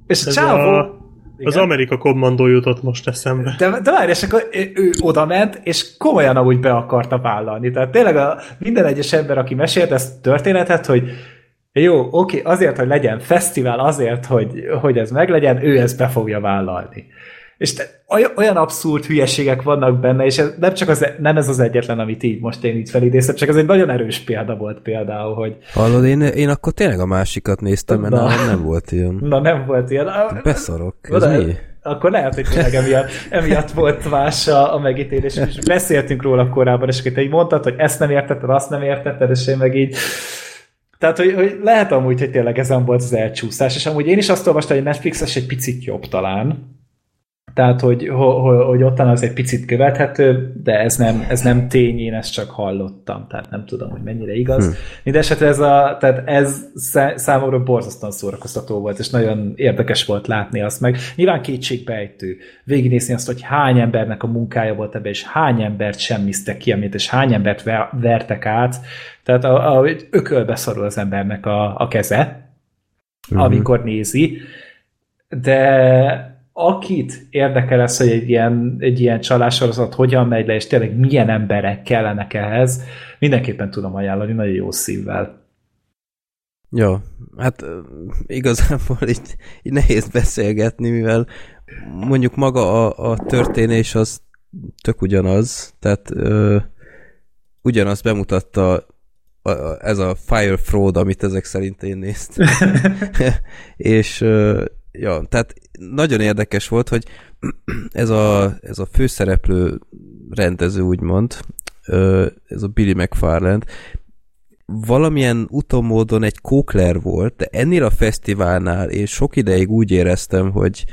S6: És a csávó... A...
S2: Igen. Az Amerika kommandó jutott most eszembe.
S6: De, de várj, és akkor ő oda ment, és komolyan amúgy be akarta vállalni. Tehát tényleg a, minden egyes ember, aki mesélt ezt a történetet, hogy jó, oké, azért, hogy legyen fesztivál, azért, hogy, hogy ez meglegyen, ő ezt be fogja vállalni. És te, olyan abszurd hülyeségek vannak benne, és ez nem csak az, nem ez az egyetlen, amit így most én így felidéztem, csak ez egy nagyon erős példa volt például, hogy...
S3: Hallod, én, én akkor tényleg a másikat néztem, mert Na. nem volt ilyen.
S6: Na nem volt ilyen.
S3: Beszarok, ez Na, mi?
S6: Akkor lehet, hogy tényleg emiatt, emiatt volt más a, a megítélés, és beszéltünk róla korábban, és te így mondtad, hogy ezt nem értetted, azt nem értetted, és én meg így tehát, hogy, hogy lehet amúgy, hogy tényleg ezen volt az elcsúszás, és amúgy én is azt olvastam, hogy Netflixes egy picit jobb talán, tehát, hogy, hogy, hogy ottan az egy picit követhető, de ez nem, ez nem tény, én ezt csak hallottam, tehát nem tudom, hogy mennyire igaz. Hm. Mindenesetre ez, a, tehát ez számomra borzasztóan szórakoztató volt, és nagyon érdekes volt látni azt meg. Nyilván kétségbejtő végignézni azt, hogy hány embernek a munkája volt ebbe, és hány embert semmiztek ki, amit, és hány embert vertek át. Tehát a, a, ökölbe szorul az embernek a, a keze, mm. amikor nézi, de akit érdekel ez, hogy egy ilyen, egy ilyen csalássorozat hogyan megy le, és tényleg milyen emberek kellenek ehhez, mindenképpen tudom ajánlani, nagyon jó szívvel.
S3: Jó, hát igazából itt, itt nehéz beszélgetni, mivel mondjuk maga a, a történés az tök ugyanaz, tehát ö, ugyanazt bemutatta a, a, ez a Fire Fraud, amit ezek szerint én néztem. és ö, ja, tehát nagyon érdekes volt, hogy ez a, ez a főszereplő rendező, úgymond, ez a Billy McFarland, valamilyen utomódon egy kókler volt, de ennél a fesztiválnál én sok ideig úgy éreztem, hogy,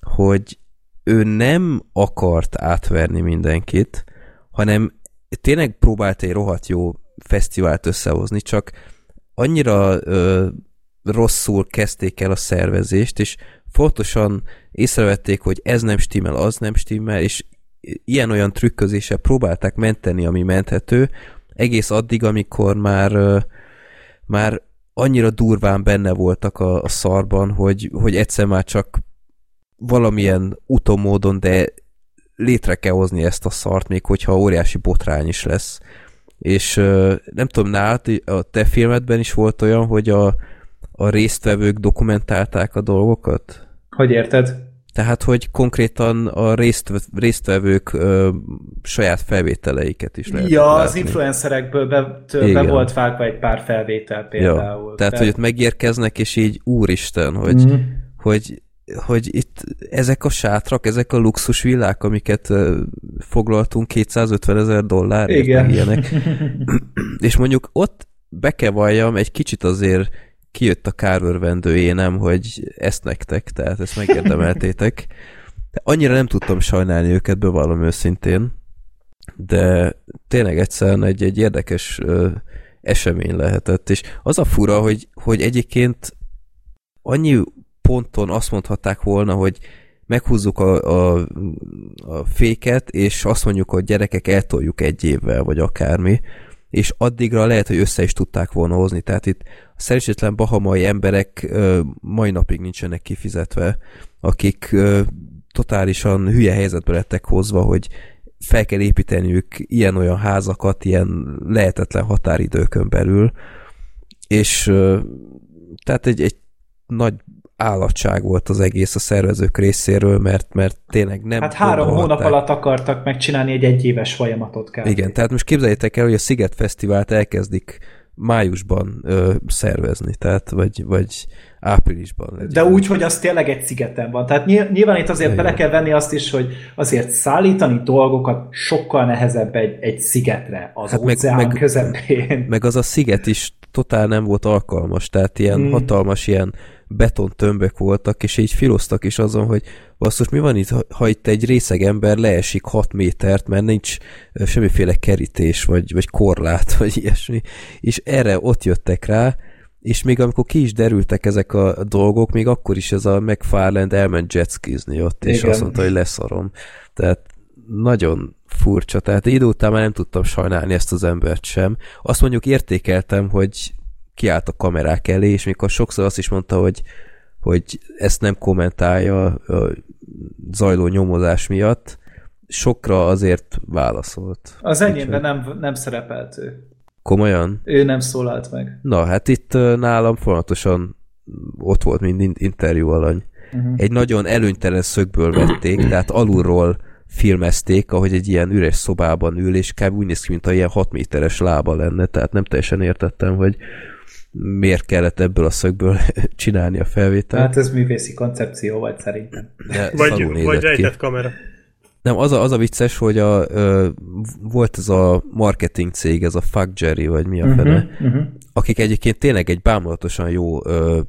S3: hogy ő nem akart átverni mindenkit, hanem tényleg próbált egy rohadt jó fesztivált összehozni, csak annyira ö, rosszul kezdték el a szervezést, és fontosan észrevették, hogy ez nem stimmel, az nem stimmel, és ilyen-olyan trükközéssel próbálták menteni, ami menthető, egész addig, amikor már, már annyira durván benne voltak a, a szarban, hogy, hogy egyszer már csak valamilyen utomódon, de létre kell hozni ezt a szart, még hogyha óriási botrány is lesz. És nem tudom, nálad a te filmedben is volt olyan, hogy a, a résztvevők dokumentálták a dolgokat?
S6: Hogy érted?
S3: Tehát, hogy konkrétan a részt, résztvevők ö, saját felvételeiket is lehet
S6: Ja, látni. az influencerekből be, be volt vágva egy pár felvétel például.
S3: Ja, tehát, tehát, hogy ott megérkeznek, és így úristen, hogy, mm. hogy, hogy itt ezek a sátrak, ezek a luxus villák, amiket uh, foglaltunk 250 ezer dollárért, Igen. ilyenek. és mondjuk ott be kell valljam, egy kicsit azért kijött a kárörvendője, nem, hogy ezt nektek, tehát ezt megérdemeltétek. De annyira nem tudtam sajnálni őket, bevallom őszintén, de tényleg egyszerűen egy, egy érdekes ö, esemény lehetett, és az a fura, hogy, hogy egyébként annyi ponton azt mondhatták volna, hogy meghúzzuk a, a, a féket, és azt mondjuk, hogy gyerekek eltoljuk egy évvel, vagy akármi, és addigra lehet, hogy össze is tudták volna hozni. Tehát itt a szerencsétlen bahamai emberek ö, mai napig nincsenek kifizetve, akik ö, totálisan hülye helyzetbe lettek hozva, hogy fel kell építeniük ilyen-olyan házakat, ilyen lehetetlen határidőkön belül, és ö, tehát egy, egy nagy állatság volt az egész a szervezők részéről, mert, mert tényleg nem...
S6: Hát három hónap alatt akartak megcsinálni egy egyéves folyamatot kell.
S3: Igen, tehát most képzeljétek el, hogy a Sziget Fesztivált elkezdik májusban ö, szervezni, tehát vagy, vagy áprilisban. Legyen.
S6: De úgy, hogy az tényleg egy szigeten van. Tehát nyilván itt azért Igen. bele kell venni azt is, hogy azért szállítani dolgokat sokkal nehezebb egy, egy szigetre az hát óceán meg, közepén.
S3: Meg az a sziget is totál nem volt alkalmas, tehát ilyen hmm. hatalmas ilyen betontömbök voltak, és így filoztak is azon, hogy basszus, mi van itt, ha itt egy részeg ember leesik 6 métert, mert nincs semmiféle kerítés, vagy, vagy korlát, vagy ilyesmi, és erre ott jöttek rá, és még amikor ki is derültek ezek a dolgok, még akkor is ez a McFarland elment jetskizni ott, és Igen. azt mondta, hogy leszarom. Tehát nagyon furcsa, tehát idő után már nem tudtam sajnálni ezt az embert sem. Azt mondjuk értékeltem, hogy kiállt a kamerák elé, és mikor sokszor azt is mondta, hogy, hogy ezt nem kommentálja a zajló nyomozás miatt, sokra azért válaszolt.
S6: Az enyémben nem, nem szerepelt ő.
S3: Komolyan?
S6: Ő nem szólalt meg.
S3: Na, hát itt nálam folyamatosan ott volt, mint interjú alany. Uh-huh. Egy nagyon előnytelen szögből vették, tehát alulról filmezték, ahogy egy ilyen üres szobában ül, és kb. úgy néz ki, mint a ilyen 6 méteres lába lenne, tehát nem teljesen értettem, hogy miért kellett ebből a szögből csinálni a felvételt.
S6: Hát ez művészi koncepció vagy szerintem.
S2: De vagy, vagy rejtett kamera.
S3: Nem, az a, az a vicces, hogy a, ö, volt ez a marketing cég, ez a Fuck Jerry, vagy mi a uh-huh, fene, uh-huh. akik egyébként tényleg egy bámulatosan jó ö,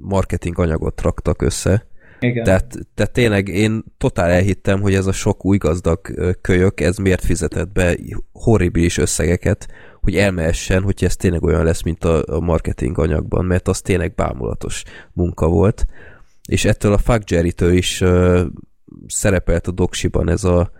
S3: marketing anyagot raktak össze. Igen. Tehát, tehát tényleg én totál elhittem, hogy ez a sok új gazdag kölyök, ez miért fizetett be horribilis összegeket, hogy elmehessen, hogy ez tényleg olyan lesz, mint a, a marketing anyagban, mert az tényleg bámulatos munka volt. És ettől a Fuck Jerry-től is uh, szerepelt a doksiban ez a,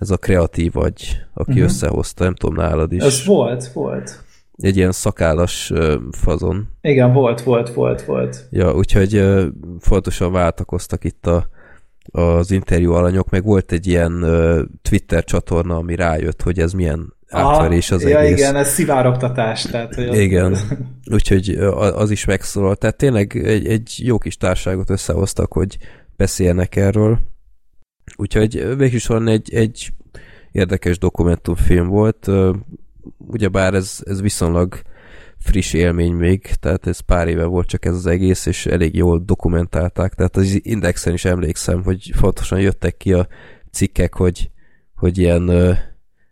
S3: ez a kreatív vagy, aki uh-huh. összehozta, nem tudom, nálad is.
S6: Ez volt, volt.
S3: Egy ilyen szakállas uh, fazon.
S6: Igen, volt, volt, volt, volt.
S3: Ja, úgyhogy uh, fontosan váltakoztak itt a, az interjú alanyok, meg volt egy ilyen uh, Twitter csatorna, ami rájött, hogy ez milyen átverés az
S6: ja,
S3: egész.
S6: igen, ez szivárogtatás. Tehát, hogy
S3: igen, úgyhogy az is megszólalt. Tehát tényleg egy, egy jó kis társágot összehoztak, hogy beszélnek erről. Úgyhogy végül van egy, egy érdekes dokumentumfilm volt. Ugyebár ez, ez viszonylag friss élmény még, tehát ez pár éve volt csak ez az egész, és elég jól dokumentálták, tehát az Indexen is emlékszem, hogy fontosan jöttek ki a cikkek, hogy, hogy ilyen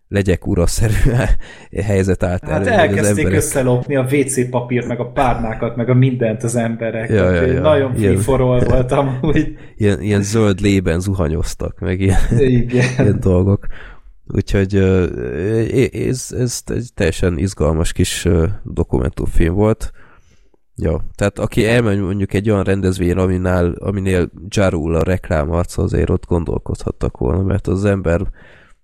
S3: legyek uraszerű helyzet állt
S6: hát elő. elkezdték emberek... összelopni a WC papírt, meg a párnákat, meg a mindent az emberek. Ja, ja, ja. Nagyon ilyen, forol voltam. Úgy.
S3: Ilyen, ilyen zöld lében zuhanyoztak, meg ilyen,
S6: Igen.
S3: ilyen dolgok. Úgyhogy ez, ez egy teljesen izgalmas kis dokumentumfilm volt. Ja, tehát aki elmegy mondjuk egy olyan rendezvényen, aminál, aminél Jarul a reklámarca, azért ott gondolkodhattak volna, mert az ember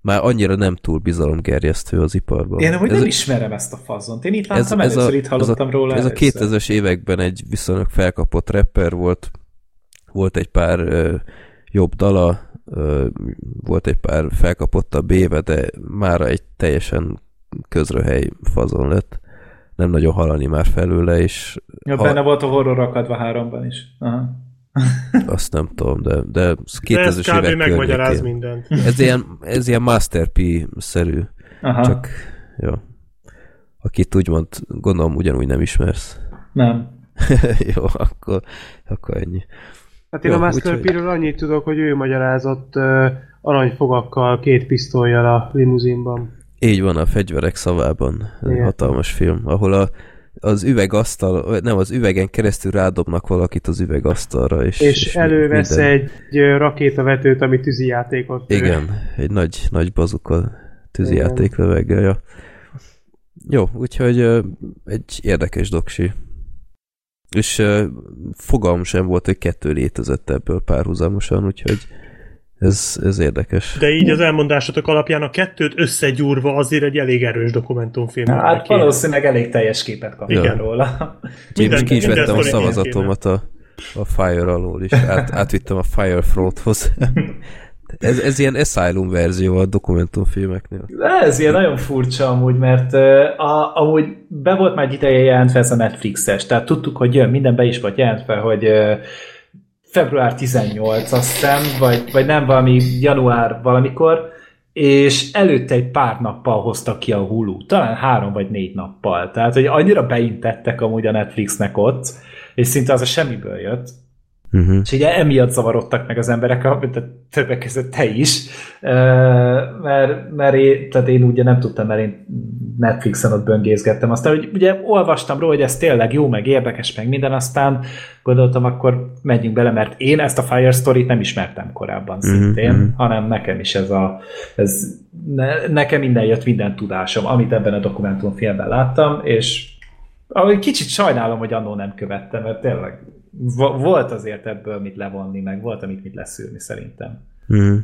S3: már annyira nem túl bizalomgerjesztő az iparban.
S6: Én nem, nem ismerem ezt a fazont. Én itt láttam ez, először, ez a, itt hallottam
S3: ez a,
S6: róla
S3: Ez először. a 2000-es években egy viszonylag felkapott rapper volt, volt egy pár ö, jobb dala, volt egy pár felkapottabb éve, de már egy teljesen közröhely fazon lett. Nem nagyon halani már felőle, és...
S6: Ja, ha... benne volt a horror akadva háromban is. Aha.
S3: Azt nem tudom, de, de 2000-es
S2: de kb. megmagyaráz mindent.
S3: Ez ilyen, ez ilyen Master P-szerű. Aha. Csak, jó. Akit úgymond, gondolom ugyanúgy nem ismersz.
S6: Nem.
S3: jó, akkor, akkor ennyi.
S5: Hát én jó, a Master úgy, P-ről annyit tudok, hogy ő magyarázott uh, aranyfogakkal, két pisztolyjal a limuzinban.
S3: Így van, a fegyverek szavában. Igen. Hatalmas film, ahol a az üvegasztal, nem, az üvegen keresztül rádobnak valakit az üvegasztalra. És,
S5: és, és elővesz minden. egy rakétavetőt, ami tűzijátékot.
S3: Igen, egy nagy, nagy bazuka tűzijáték löveggel. Ja. Jó, úgyhogy egy érdekes doksi. És fogalm sem volt, hogy kettő létezett ebből párhuzamosan, úgyhogy Ez, ez érdekes.
S2: De így az elmondásatok alapján a kettőt összegyúrva azért egy elég erős dokumentumfilm.
S6: Hát valószínűleg elég teljes képet kaptam
S2: Igen.
S6: róla.
S3: Én most ki is
S2: minden
S3: vettem a szavazatomat a, a Fire alól is. Át, átvittem a Firefronthoz. ez, ez ilyen Asylum verzió a dokumentumfilmeknél.
S6: Ez ilyen nagyon furcsa amúgy, mert a, amúgy be volt már egy ideje jelent fel ez a Netflixes, tehát tudtuk, hogy jön, minden be is volt jelent hogy február 18 azt hiszem, vagy, vagy nem valami január valamikor, és előtte egy pár nappal hoztak ki a Hulu, talán három vagy négy nappal. Tehát, hogy annyira beintettek amúgy a Netflixnek ott, és szinte az a semmiből jött,
S3: Uh-huh.
S6: és ugye emiatt zavarodtak meg az emberek, mint a többek között te is, mert, mert én, tehát én ugye nem tudtam, mert én Netflixen ott böngészgettem. Aztán, hogy ugye olvastam róla, hogy ez tényleg jó, meg érdekes, meg minden, aztán gondoltam, akkor menjünk bele, mert én ezt a Fire Story-t nem ismertem korábban
S3: Mhm,
S6: szintén,
S3: mhm.
S6: hanem nekem is ez a, ez, ne, nekem minden jött, minden tudásom, amit ebben a dokumentumfilmben láttam, és ahogy kicsit sajnálom, hogy annó nem követtem, mert tényleg volt azért ebből mit levonni, meg volt amit mit leszűrni szerintem.
S3: Uh-huh.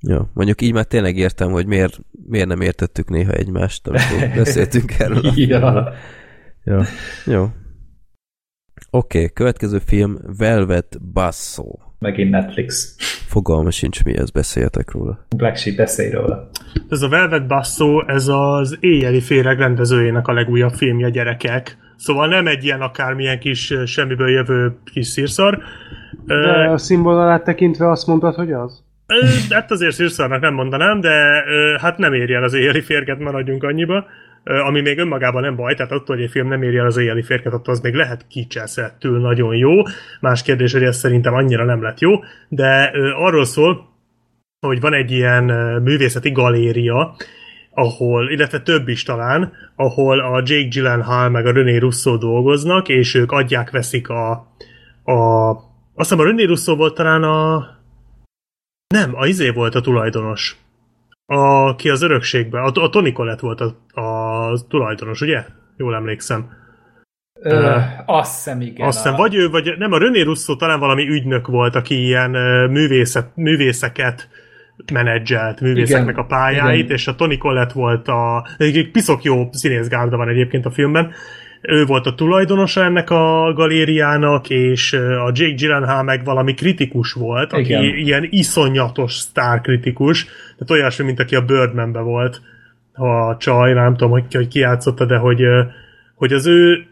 S3: Jó, mondjuk így már tényleg értem, hogy miért, miért nem értettük néha egymást, amikor beszéltünk erről. a filmről.
S6: ja.
S3: Jó. Oké, okay, következő film Velvet Basso.
S6: Megint Netflix.
S3: Fogalma sincs, mi ez, beszéltek róla.
S6: Black Sheep beszélj róla.
S2: Ez a Velvet Basso, ez az éjjeli féreg rendezőjének a legújabb filmje gyerekek. Szóval nem egy ilyen akármilyen kis semmiből jövő kis szírszar.
S5: De a színvonalát tekintve azt mondtad, hogy az?
S2: Hát azért szírszarnak nem mondanám, de hát nem éri el az éjjeli férget, maradjunk annyiba. Ami még önmagában nem baj, tehát attól, hogy egy film nem éri el az éjjeli férget, attól az még lehet kicseszettül nagyon jó. Más kérdés, hogy ez szerintem annyira nem lett jó, de arról szól, hogy van egy ilyen művészeti galéria, ahol, illetve több is talán, ahol a Jake Gyllenhaal meg a René Russo dolgoznak, és ők adják, veszik a, a azt hiszem a René Russo volt talán a nem, a izé volt a tulajdonos. Aki az örökségben, a, a Tony Collette volt a, a tulajdonos, ugye? Jól emlékszem.
S6: Ö, azt hiszem, igen.
S2: Azt hiszem,
S6: a-
S2: vagy ő, vagy nem, a René Russo talán valami ügynök volt, aki ilyen művészet, művészeket menedzselt, művészeknek
S6: Igen,
S2: a pályáit,
S6: igen.
S2: és a Tony Collette volt a... Egy piszok jó színészgárda van egyébként a filmben. Ő volt a tulajdonosa ennek a galériának, és a Jake Gyllenhaal meg valami kritikus volt, aki
S6: Igen.
S2: ilyen iszonyatos sztárkritikus, tehát olyasmi, mint aki a Birdmanbe volt, ha a csaj, nem tudom, hogy, hogy ki játszotta, de hogy, hogy az ő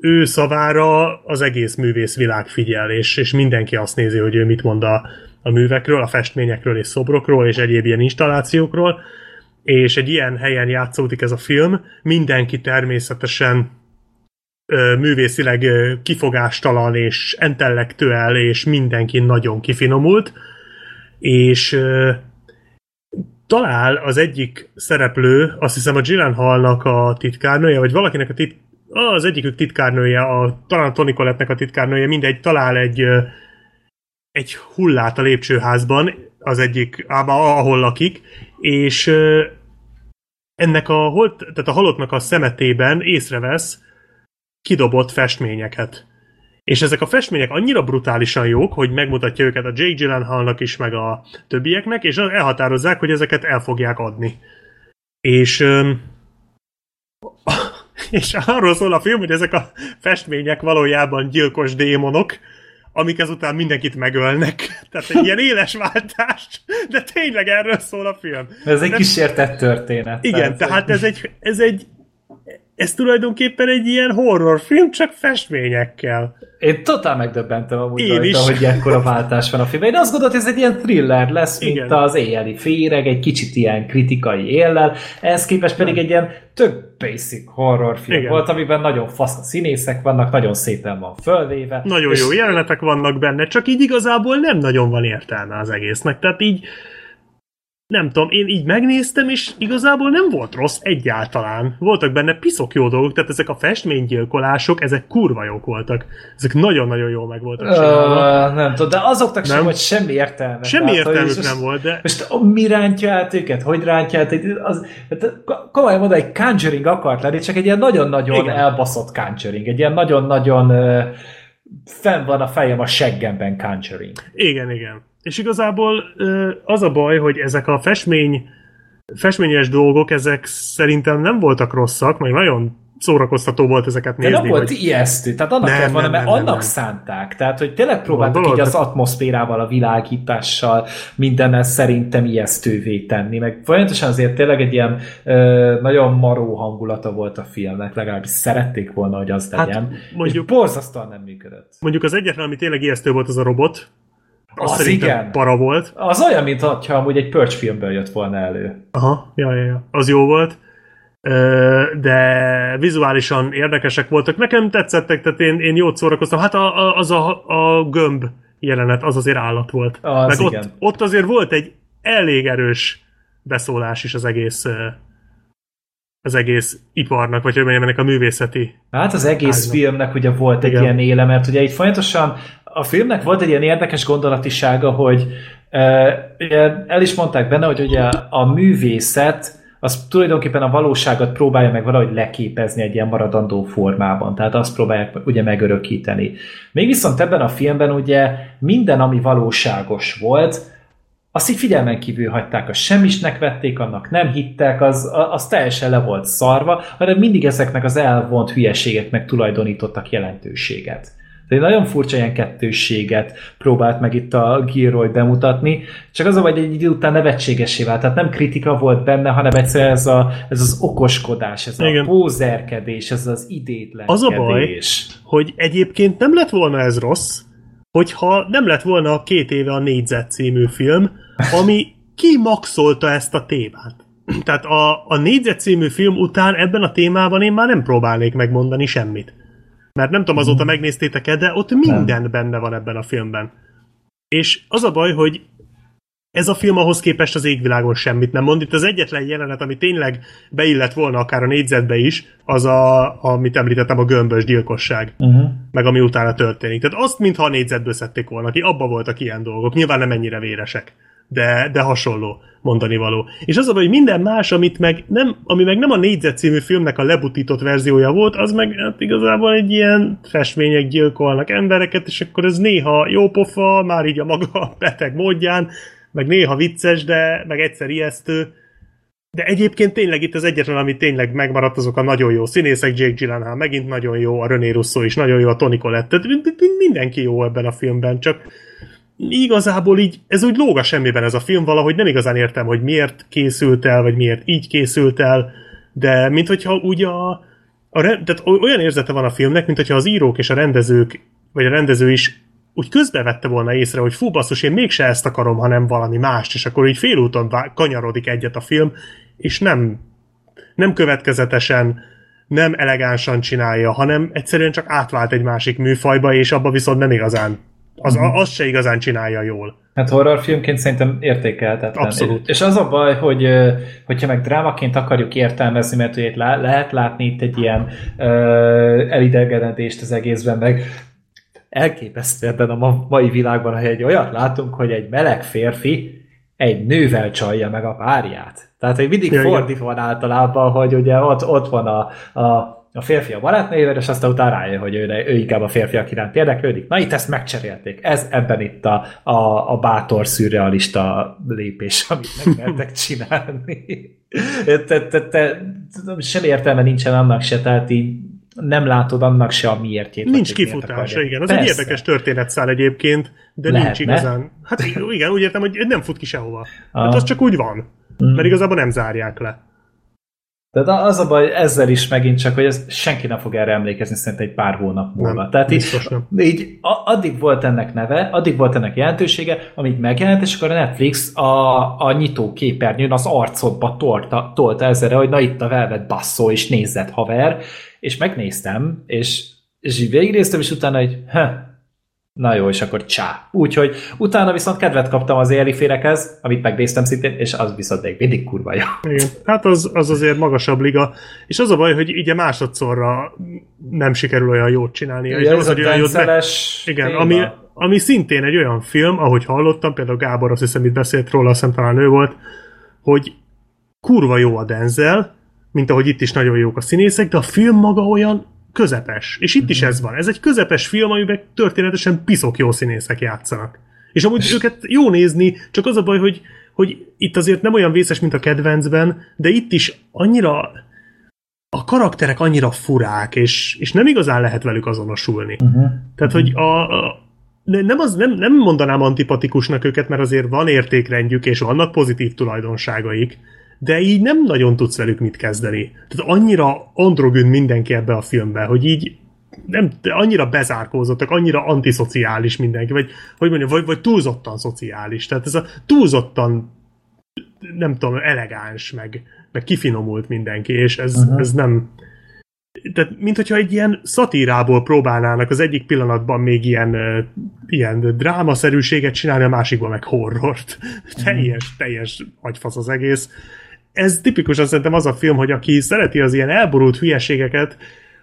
S2: ő szavára az egész művészvilág figyel, és, és mindenki azt nézi, hogy ő mit mond a, a művekről, a festményekről és szobrokról, és egyéb ilyen installációkról, és egy ilyen helyen játszódik ez a film, mindenki természetesen ö, művészileg ö, kifogástalan és intellektuel, és mindenki nagyon kifinomult, és ö, talál az egyik szereplő, azt hiszem a Gyllenhaalnak a titkárnője, vagy valakinek a tit, az egyikük titkárnője, a, talán a Tony Collette-nek a titkárnője, mindegy, talál egy, egy hullát a lépcsőházban, az egyik, ahol lakik, és ennek a, holt, tehát a halottnak a szemetében észrevesz kidobott festményeket. És ezek a festmények annyira brutálisan jók, hogy megmutatja őket a Jake Gyllenhaalnak is, meg a többieknek, és elhatározzák, hogy ezeket el fogják adni. És és arról szól a film, hogy ezek a festmények valójában gyilkos démonok, amik ezután mindenkit megölnek. Tehát egy ilyen éles váltás, de tényleg erről szól a film.
S6: Ez egy
S2: Nem-
S6: kísértett történet.
S2: Igen, tehát ez egy, ez egy ez tulajdonképpen egy ilyen horrorfilm, csak festményekkel.
S6: Én totál megdöbbentem amúgy
S2: Én
S6: rajta,
S2: is.
S6: hogy ekkora váltás van a filmben. Én azt gondoltam, hogy ez egy ilyen thriller lesz, mint
S2: Igen.
S6: az éjjeli féreg, egy kicsit ilyen kritikai éllel. Ehhez képest pedig egy ilyen tök basic horrorfilm
S2: Igen.
S6: volt, amiben nagyon fasz a színészek vannak, nagyon szépen van fölvéve.
S2: Nagyon
S6: és
S2: jó jelenetek vannak benne, csak így igazából nem nagyon van értelme az egésznek. Tehát így nem tudom, én így megnéztem, és igazából nem volt rossz egyáltalán. Voltak benne piszok jó dolgok, tehát ezek a festménygyilkolások, ezek kurva jók voltak. Ezek nagyon-nagyon jól meg voltak csinálva.
S6: Uh, nem tudom, de azoknak sem
S2: Nem.
S6: volt semmi értelme.
S2: Semmi
S6: Tehát,
S2: értelmük
S6: most-
S2: nem volt, de
S6: Most mi rántja át őket? Hogy rántja át? Az, hát, komolyan mondom, egy Conjuring akart lenni, csak egy ilyen nagyon-nagyon
S2: Igen.
S6: elbaszott Conjuring. Egy ilyen nagyon-nagyon fenn van a fejem a seggemben Conjuring.
S2: igen, igen. És igazából az a baj, hogy ezek a festmény festményes dolgok, ezek szerintem nem voltak rosszak, meg nagyon szórakoztató volt ezeket
S6: De
S2: nézni.
S6: nem volt
S2: hogy...
S6: ijesztő, tehát annak
S2: Nem,
S6: volna, mert
S2: nem,
S6: annak
S2: nem.
S6: szánták. Tehát, hogy tényleg próbáltak
S2: Gondolod?
S6: így az atmoszférával, a világítással, mindennel szerintem ijesztővé tenni, meg folyamatosan azért tényleg egy ilyen ö, nagyon maró hangulata volt a filmnek, legalábbis szerették volna, hogy az
S2: Hát,
S6: legyen.
S2: mondjuk-
S6: És borzasztóan nem működött.
S2: Mondjuk az egyetlen, ami tényleg ijesztő volt, az a robot. Az,
S6: Az igen.
S2: para volt.
S6: Az olyan, mintha amúgy egy Purge filmből jött volna elő.
S2: Aha, ja, ja, ja. Az jó volt. De vizuálisan érdekesek voltak. Nekem tetszettek, tehát én, én jót szórakoztam. Hát a, a, az a, a gömb jelenet, az azért állat volt.
S6: Az
S2: Meg
S6: igen.
S2: ott, ott azért volt egy elég erős beszólás is az egész az egész iparnak, vagy hogy mondjam, ennek a művészeti.
S6: Hát az egész
S2: Ágnak.
S6: filmnek ugye volt egy
S2: Igen.
S6: ilyen éle, mert ugye itt folyamatosan a filmnek volt egy ilyen érdekes gondolatisága, hogy ugye el is mondták benne, hogy ugye a művészet az tulajdonképpen a valóságot próbálja meg valahogy leképezni egy ilyen maradandó formában, tehát azt próbálják ugye megörökíteni. Még viszont ebben a filmben ugye minden, ami valóságos volt, azt így figyelmen kívül hagyták, a semmisnek vették, annak nem hittek, az, az teljesen le volt szarva, hanem mindig ezeknek az elvont hülyeségeknek tulajdonítottak jelentőséget. De egy nagyon furcsa ilyen kettősséget próbált meg itt a Gilroy bemutatni, csak az a vagy egy idő után nevetségesé vált, tehát nem kritika volt benne, hanem egyszerűen ez, a, ez az okoskodás, ez
S2: Igen.
S6: a pózerkedés, ez az idétlenkedés.
S2: Az a baj, hogy egyébként nem lett volna ez rossz, hogyha nem lett volna a két éve a Négyzet című film, ami kimaxolta ezt a témát. Tehát a, a Négyzet című film után ebben a témában én már nem próbálnék megmondani semmit. Mert nem tudom, azóta megnéztétek-e, de ott minden benne van ebben a filmben. És az a baj, hogy ez a film ahhoz képest az égvilágon semmit nem mond. Itt az egyetlen jelenet, ami tényleg beillett volna akár a négyzetbe is, az a, amit említettem, a gömbös gyilkosság.
S6: Uh-huh.
S2: Meg ami utána történik. Tehát azt, mintha a négyzetből szedték volna ki, abba voltak ilyen dolgok. Nyilván nem ennyire véresek. De, de hasonló mondani való. És az a hogy minden más, amit meg nem, ami meg nem a négyzet című filmnek a lebutított verziója volt, az meg hát igazából egy ilyen festmények gyilkolnak embereket, és akkor ez néha jó pofa, már így a maga beteg módján, meg néha vicces, de meg egyszer ijesztő. De egyébként tényleg itt az egyetlen, ami tényleg megmaradt, azok a nagyon jó színészek, Jake Gyllenhaal megint nagyon jó, a René Russo is nagyon jó, a Toni Collette, mindenki jó ebben a filmben, csak igazából így, ez úgy lóg a semmiben ez a film, valahogy nem igazán értem, hogy miért készült el, vagy miért így készült el, de mint hogyha úgy a, a tehát oly- olyan érzete van a filmnek, mint hogyha az írók és a rendezők, vagy a rendező is úgy közbevette volna észre, hogy fú basszus, én mégse ezt akarom, hanem valami mást, és akkor így félúton kanyarodik egyet a film, és nem, nem következetesen, nem elegánsan csinálja, hanem egyszerűen csak átvált egy másik műfajba, és abba viszont nem igazán, az,
S6: Mhm.
S2: az se igazán csinálja jól.
S6: Hát horrorfilmként szerintem értékelhetetlen.
S2: Abszolút.
S6: És az a baj, hogy hogyha meg drámaként akarjuk értelmezni, mert ugye lehet látni itt egy ilyen ö, elidegenedést az egészben, meg elképesztő ebben a ma- mai világban, hogy egy olyat látunk, hogy egy meleg férfi egy nővel csalja meg a párját. Tehát, hogy mindig
S2: Ja,
S6: fordítva van általában, hogy ugye ott, ott van a, a a férfi a barátnőjével, és aztán utána rájön, hogy ő, ő inkább a férfiak iránt érdeklődik. Na itt ezt megcserélték. Ez ebben itt a, a, a bátor, szürrealista lépés, amit meg mertek csinálni. te, te, te, sem értelme nincsen annak se, tehát így nem látod annak se a miértjét.
S2: Nincs kifutása, igen. Az
S6: Persze.
S2: egy érdekes történetszál egyébként, de
S6: Lehetne.
S2: nincs igazán. Hát igen, úgy értem, hogy nem fut ki sehova. Hát
S6: Ah.
S2: az csak úgy van.
S6: Mm.
S2: Mert igazából nem zárják le.
S6: De az a baj ezzel is megint csak, hogy ez senki nem fog erre emlékezni szerintem egy pár hónap múlva.
S2: Nem,
S6: Tehát így,
S2: nem.
S6: így a, addig volt ennek neve, addig volt ennek jelentősége, amíg megjelent, és akkor a Netflix a, a nyitó képernyőn az arcodba tolta, tolta ezzel, hogy na itt a Velvet basszó, és nézzed haver, és megnéztem, és, és így végignéztem, és utána egy, ha, na jó, és akkor csá. Úgyhogy utána viszont kedvet kaptam az éli férekhez, amit megnéztem szintén, és az viszont még mindig kurva jó.
S2: Igen. Hát az, az azért magasabb liga. És az a baj, hogy ugye másodszorra nem sikerül olyan jót csinálni.
S6: Ugye
S2: az, hogy olyan jót
S6: tenceles
S2: Igen,
S6: téma.
S2: ami, ami szintén egy olyan film, ahogy hallottam, például Gábor azt hiszem itt beszélt róla, azt hiszem talán ő volt, hogy kurva jó a Denzel, mint ahogy itt is nagyon jók a színészek, de a film maga olyan közepes. És itt is ez van. Ez egy közepes film, amiben történetesen piszok jó színészek játszanak. És amúgy őket jó nézni, csak az a baj, hogy, hogy itt azért nem olyan vészes, mint a kedvencben, de itt is annyira a karakterek annyira furák, és, és nem igazán lehet velük azonosulni. Uh-huh. Tehát, hogy a, a nem, az, nem, nem mondanám antipatikusnak őket, mert azért van értékrendjük, és vannak pozitív tulajdonságaik, de így nem nagyon tudsz velük mit kezdeni. Tehát annyira androgyn mindenki ebbe a filmbe, hogy így nem, annyira bezárkózottak, annyira antiszociális mindenki, vagy, hogy mondjam, vagy, vagy túlzottan szociális. Tehát ez a túlzottan nem tudom, elegáns, meg, meg kifinomult mindenki, és ez, uh-huh. ez nem... Tehát, mint hogyha egy ilyen szatírából próbálnának az egyik pillanatban még ilyen, ilyen drámaszerűséget csinálni, a másikban meg horrort. Uh-huh. teljes, teljes agyfasz az egész. Ez tipikusan szerintem az a film, hogy aki szereti az ilyen elborult hülyeségeket,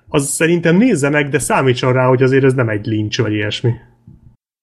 S2: az szerintem nézze meg, de számítson rá, hogy azért ez nem egy lincs vagy ilyesmi.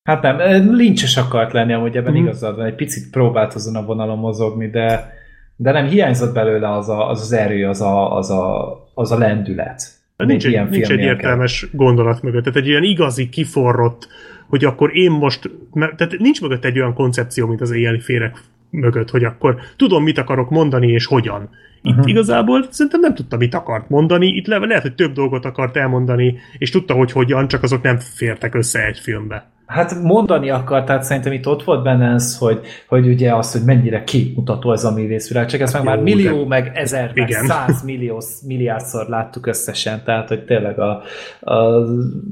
S6: Hát nem, lincses akart lenni, amúgy ebben mm. igazad van, egy picit próbált azon a vonalon mozogni, de, de nem hiányzott belőle az a, az, az erő, az a, az a, az a lendület.
S2: Nincs, egy, nincs egy értelmes gondolat mögött, tehát egy ilyen igazi, kiforrott, hogy akkor én most, tehát nincs mögött egy olyan koncepció, mint az éjjeli férek mögött, hogy akkor tudom, mit akarok mondani, és hogyan. Itt uh-huh. igazából szerintem nem tudta, mit akart mondani, itt le, lehet, hogy több dolgot akart elmondani, és tudta, hogy hogyan, csak azok nem fértek össze egy filmbe.
S6: Hát mondani akart, tehát szerintem itt ott volt benne ez, hogy, hogy ugye az, hogy mennyire képmutató ez a művészvilág, csak ezt meg Jó, már millió, de... meg ezer, meg száz millió, milliárdszor láttuk összesen, tehát hogy tényleg a, a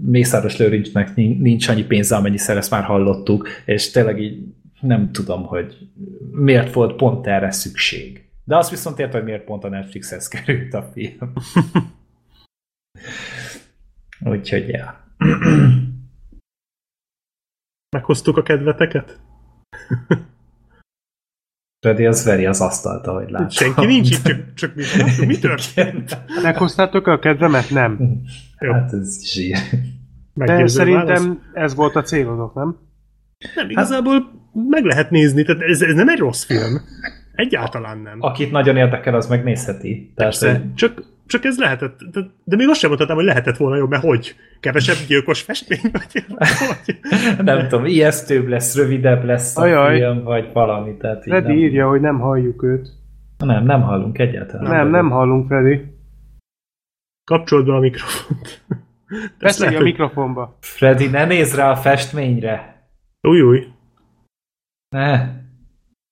S6: Mészáros Lőrincsnek nincs annyi pénze, szer ezt már hallottuk, és tényleg így nem tudom, hogy miért volt pont erre szükség. De azt viszont értem, hogy miért pont a Netflixhez került a film. Úgyhogy, ja.
S2: Meghoztuk a kedveteket?
S6: Freddy az veri az asztalt, ahogy látom.
S2: Senki nincs itt, csak, csak mi, mi történt?
S5: Meghoztátok a kedvemet? Nem.
S6: Jó. Hát ez zsír.
S5: De szerintem válasz? ez volt a célodok, nem?
S2: Nem, igazából meg lehet nézni, tehát ez, ez nem egy rossz film. Egyáltalán nem.
S6: Akit nagyon érdekel, az megnézheti.
S2: Persze, Tehát, csak, csak ez lehetett, de, de még azt sem mondhatnám, hogy lehetett volna jobb, mert hogy? Kevesebb gyilkos festmény? Vagy,
S6: vagy? nem tudom, ijesztőbb lesz, rövidebb lesz a Ajaj. film, vagy valami. Tehát
S5: Freddy nem... írja, hogy nem halljuk őt.
S6: Nem, nem hallunk egyáltalán.
S5: Nem, nem, nem hallunk, Freddy.
S2: Kapcsold be a mikrofont.
S5: Beszélj a mikrofonba.
S6: Freddy, ne nézz rá a festményre.
S2: Új, új.
S6: Ne.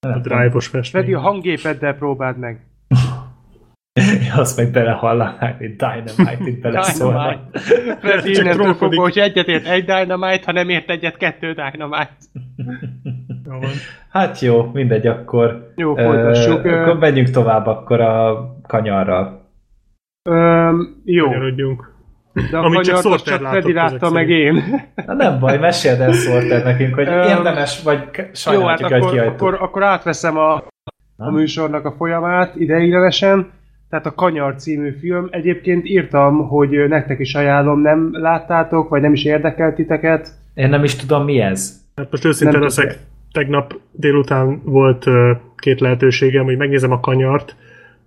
S2: A drive-os festmény.
S5: Freddy, a hangépeddel próbáld meg.
S6: azt meg belehallanák, hogy Dynamite itt beleszólnak.
S5: Freddy innentől fogva, hogy egyet ért egy Dynamite, ha nem ért egyet kettő Dynamite.
S6: hát jó, mindegy, akkor...
S5: Jó, folytassuk.
S6: Uh, akkor menjünk tovább akkor a kanyarral.
S5: Um, jó.
S2: Kanyarodjunk.
S5: De a Amit csak, csak Freddy látta meg én.
S6: Na nem baj, meséld el Sorter nekünk, hogy érdemes, vagy sajnáljuk,
S5: Jó, hát akkor, akkor, akkor átveszem a, a műsornak a folyamát ideiglenesen. Tehát a Kanyar című film. Egyébként írtam, hogy nektek is ajánlom, nem láttátok, vagy nem is érdekelt titeket.
S6: Én nem is tudom, mi ez.
S2: Hát most őszintén leszek, tegnap délután volt két lehetőségem, hogy megnézem a Kanyart,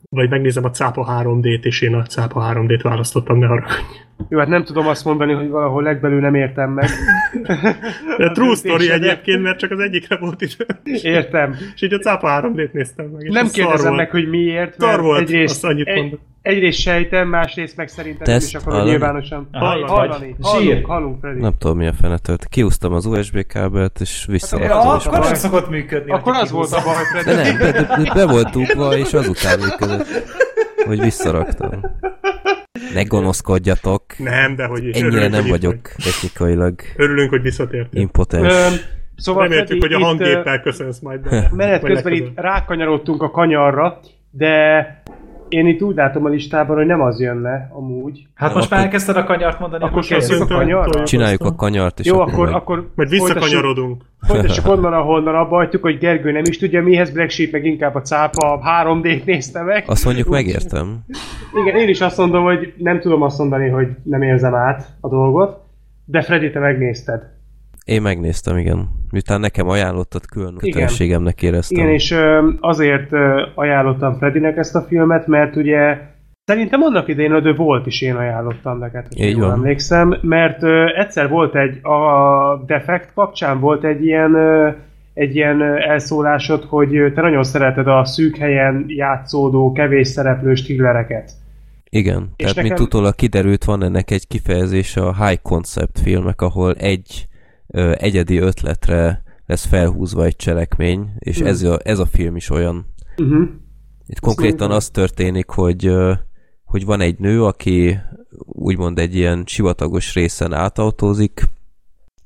S2: vagy megnézem a Cápa 3D-t, és én a Cápa 3D-t választottam, ne haragudj.
S5: Jó, hát nem tudom azt mondani, hogy valahol legbelül nem értem meg.
S2: De true story egyébként, mert csak az egyikre volt idő.
S5: Értem.
S2: És így a Cápa 3D-t néztem meg.
S5: Nem kérdezem meg, hogy miért.
S2: Szar volt, egyrészt, azt annyit egy.
S5: Egyrészt sejtem, másrészt meg szerintem nem is akarom nyilvánosan hallani. Hallani, hallunk, hallunk, Freddy.
S3: Nem tudom mi a fenetet. Kiúztam az USB kábelt, és vissza.
S6: Hát, akkor nem szokott működni.
S5: Akkor az volt a baj,
S3: Freddy. De nem, be, be, be volt dugva, és azután működött. Hogy visszaraktam. Ne gonoszkodjatok.
S2: Nem, de hogy
S3: is. Ennyire örülünk, nem vagyok vagy. technikailag.
S2: Örülünk, hogy visszatértél.
S3: Impotens. Ö,
S5: szóval
S2: Reméltük, hogy a hanggéppel köszönsz majd.
S5: Menet közben itt rákanyarodtunk a kanyarra, de én itt úgy látom a listában, hogy nem az jönne amúgy.
S6: Hát most akkor... már elkezdted a kanyart mondani,
S5: akkor kezdjük a kanyarra.
S3: Csináljuk a kanyart, és
S5: Jó, akkor, akkor, akkor
S2: majd visszakanyarodunk.
S5: Folytassuk onnan, ahonnan abba hagytuk, hogy Gergő nem is tudja mihez, Black Sheep meg inkább a cápa 3D-t nézte meg.
S3: Azt mondjuk Úgy, megértem.
S5: Igen, én is azt mondom, hogy nem tudom azt mondani, hogy nem érzem át a dolgot, de Freddy, te megnézted.
S3: Én megnéztem, igen. Miután nekem ajánlottad, külön kötelességemnek éreztem.
S5: Igen, és azért ajánlottam Fredinek ezt a filmet, mert ugye Szerintem annak idején The Volt is én ajánlottam neked, hogy
S3: Így
S5: jól
S3: van.
S5: emlékszem, mert ö, egyszer volt egy, a Defekt kapcsán volt egy ilyen, ö, egy ilyen ö, elszólásod, hogy ö, te nagyon szereted a szűk helyen játszódó, kevés szereplős thrillereket.
S3: Igen,
S5: És
S3: tehát
S5: nekem-
S3: mint utólag kiderült, van ennek egy kifejezése a high concept filmek, ahol egy ö, egyedi ötletre lesz felhúzva egy cselekmény, és
S5: Hmm.
S3: ez, a, ez a film is olyan.
S5: Uh-huh.
S3: Itt konkrétan az történik, hogy, ö, hogy van egy nő, aki úgymond egy ilyen sivatagos részen átautózik,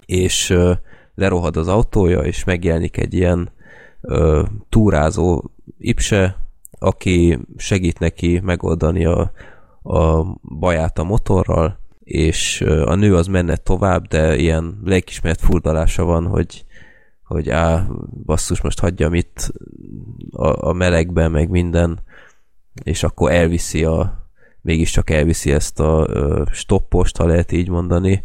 S3: és ö, lerohad az autója, és megjelenik egy ilyen ö, túrázó ipse, aki segít neki megoldani a, a baját a motorral, és a nő az menne tovább, de ilyen lelkismert furdalása van, hogy hogy á, basszus, most hagyjam itt a, a melegben, meg minden, és akkor elviszi a, mégiscsak elviszi ezt a stoppost, ha lehet így mondani,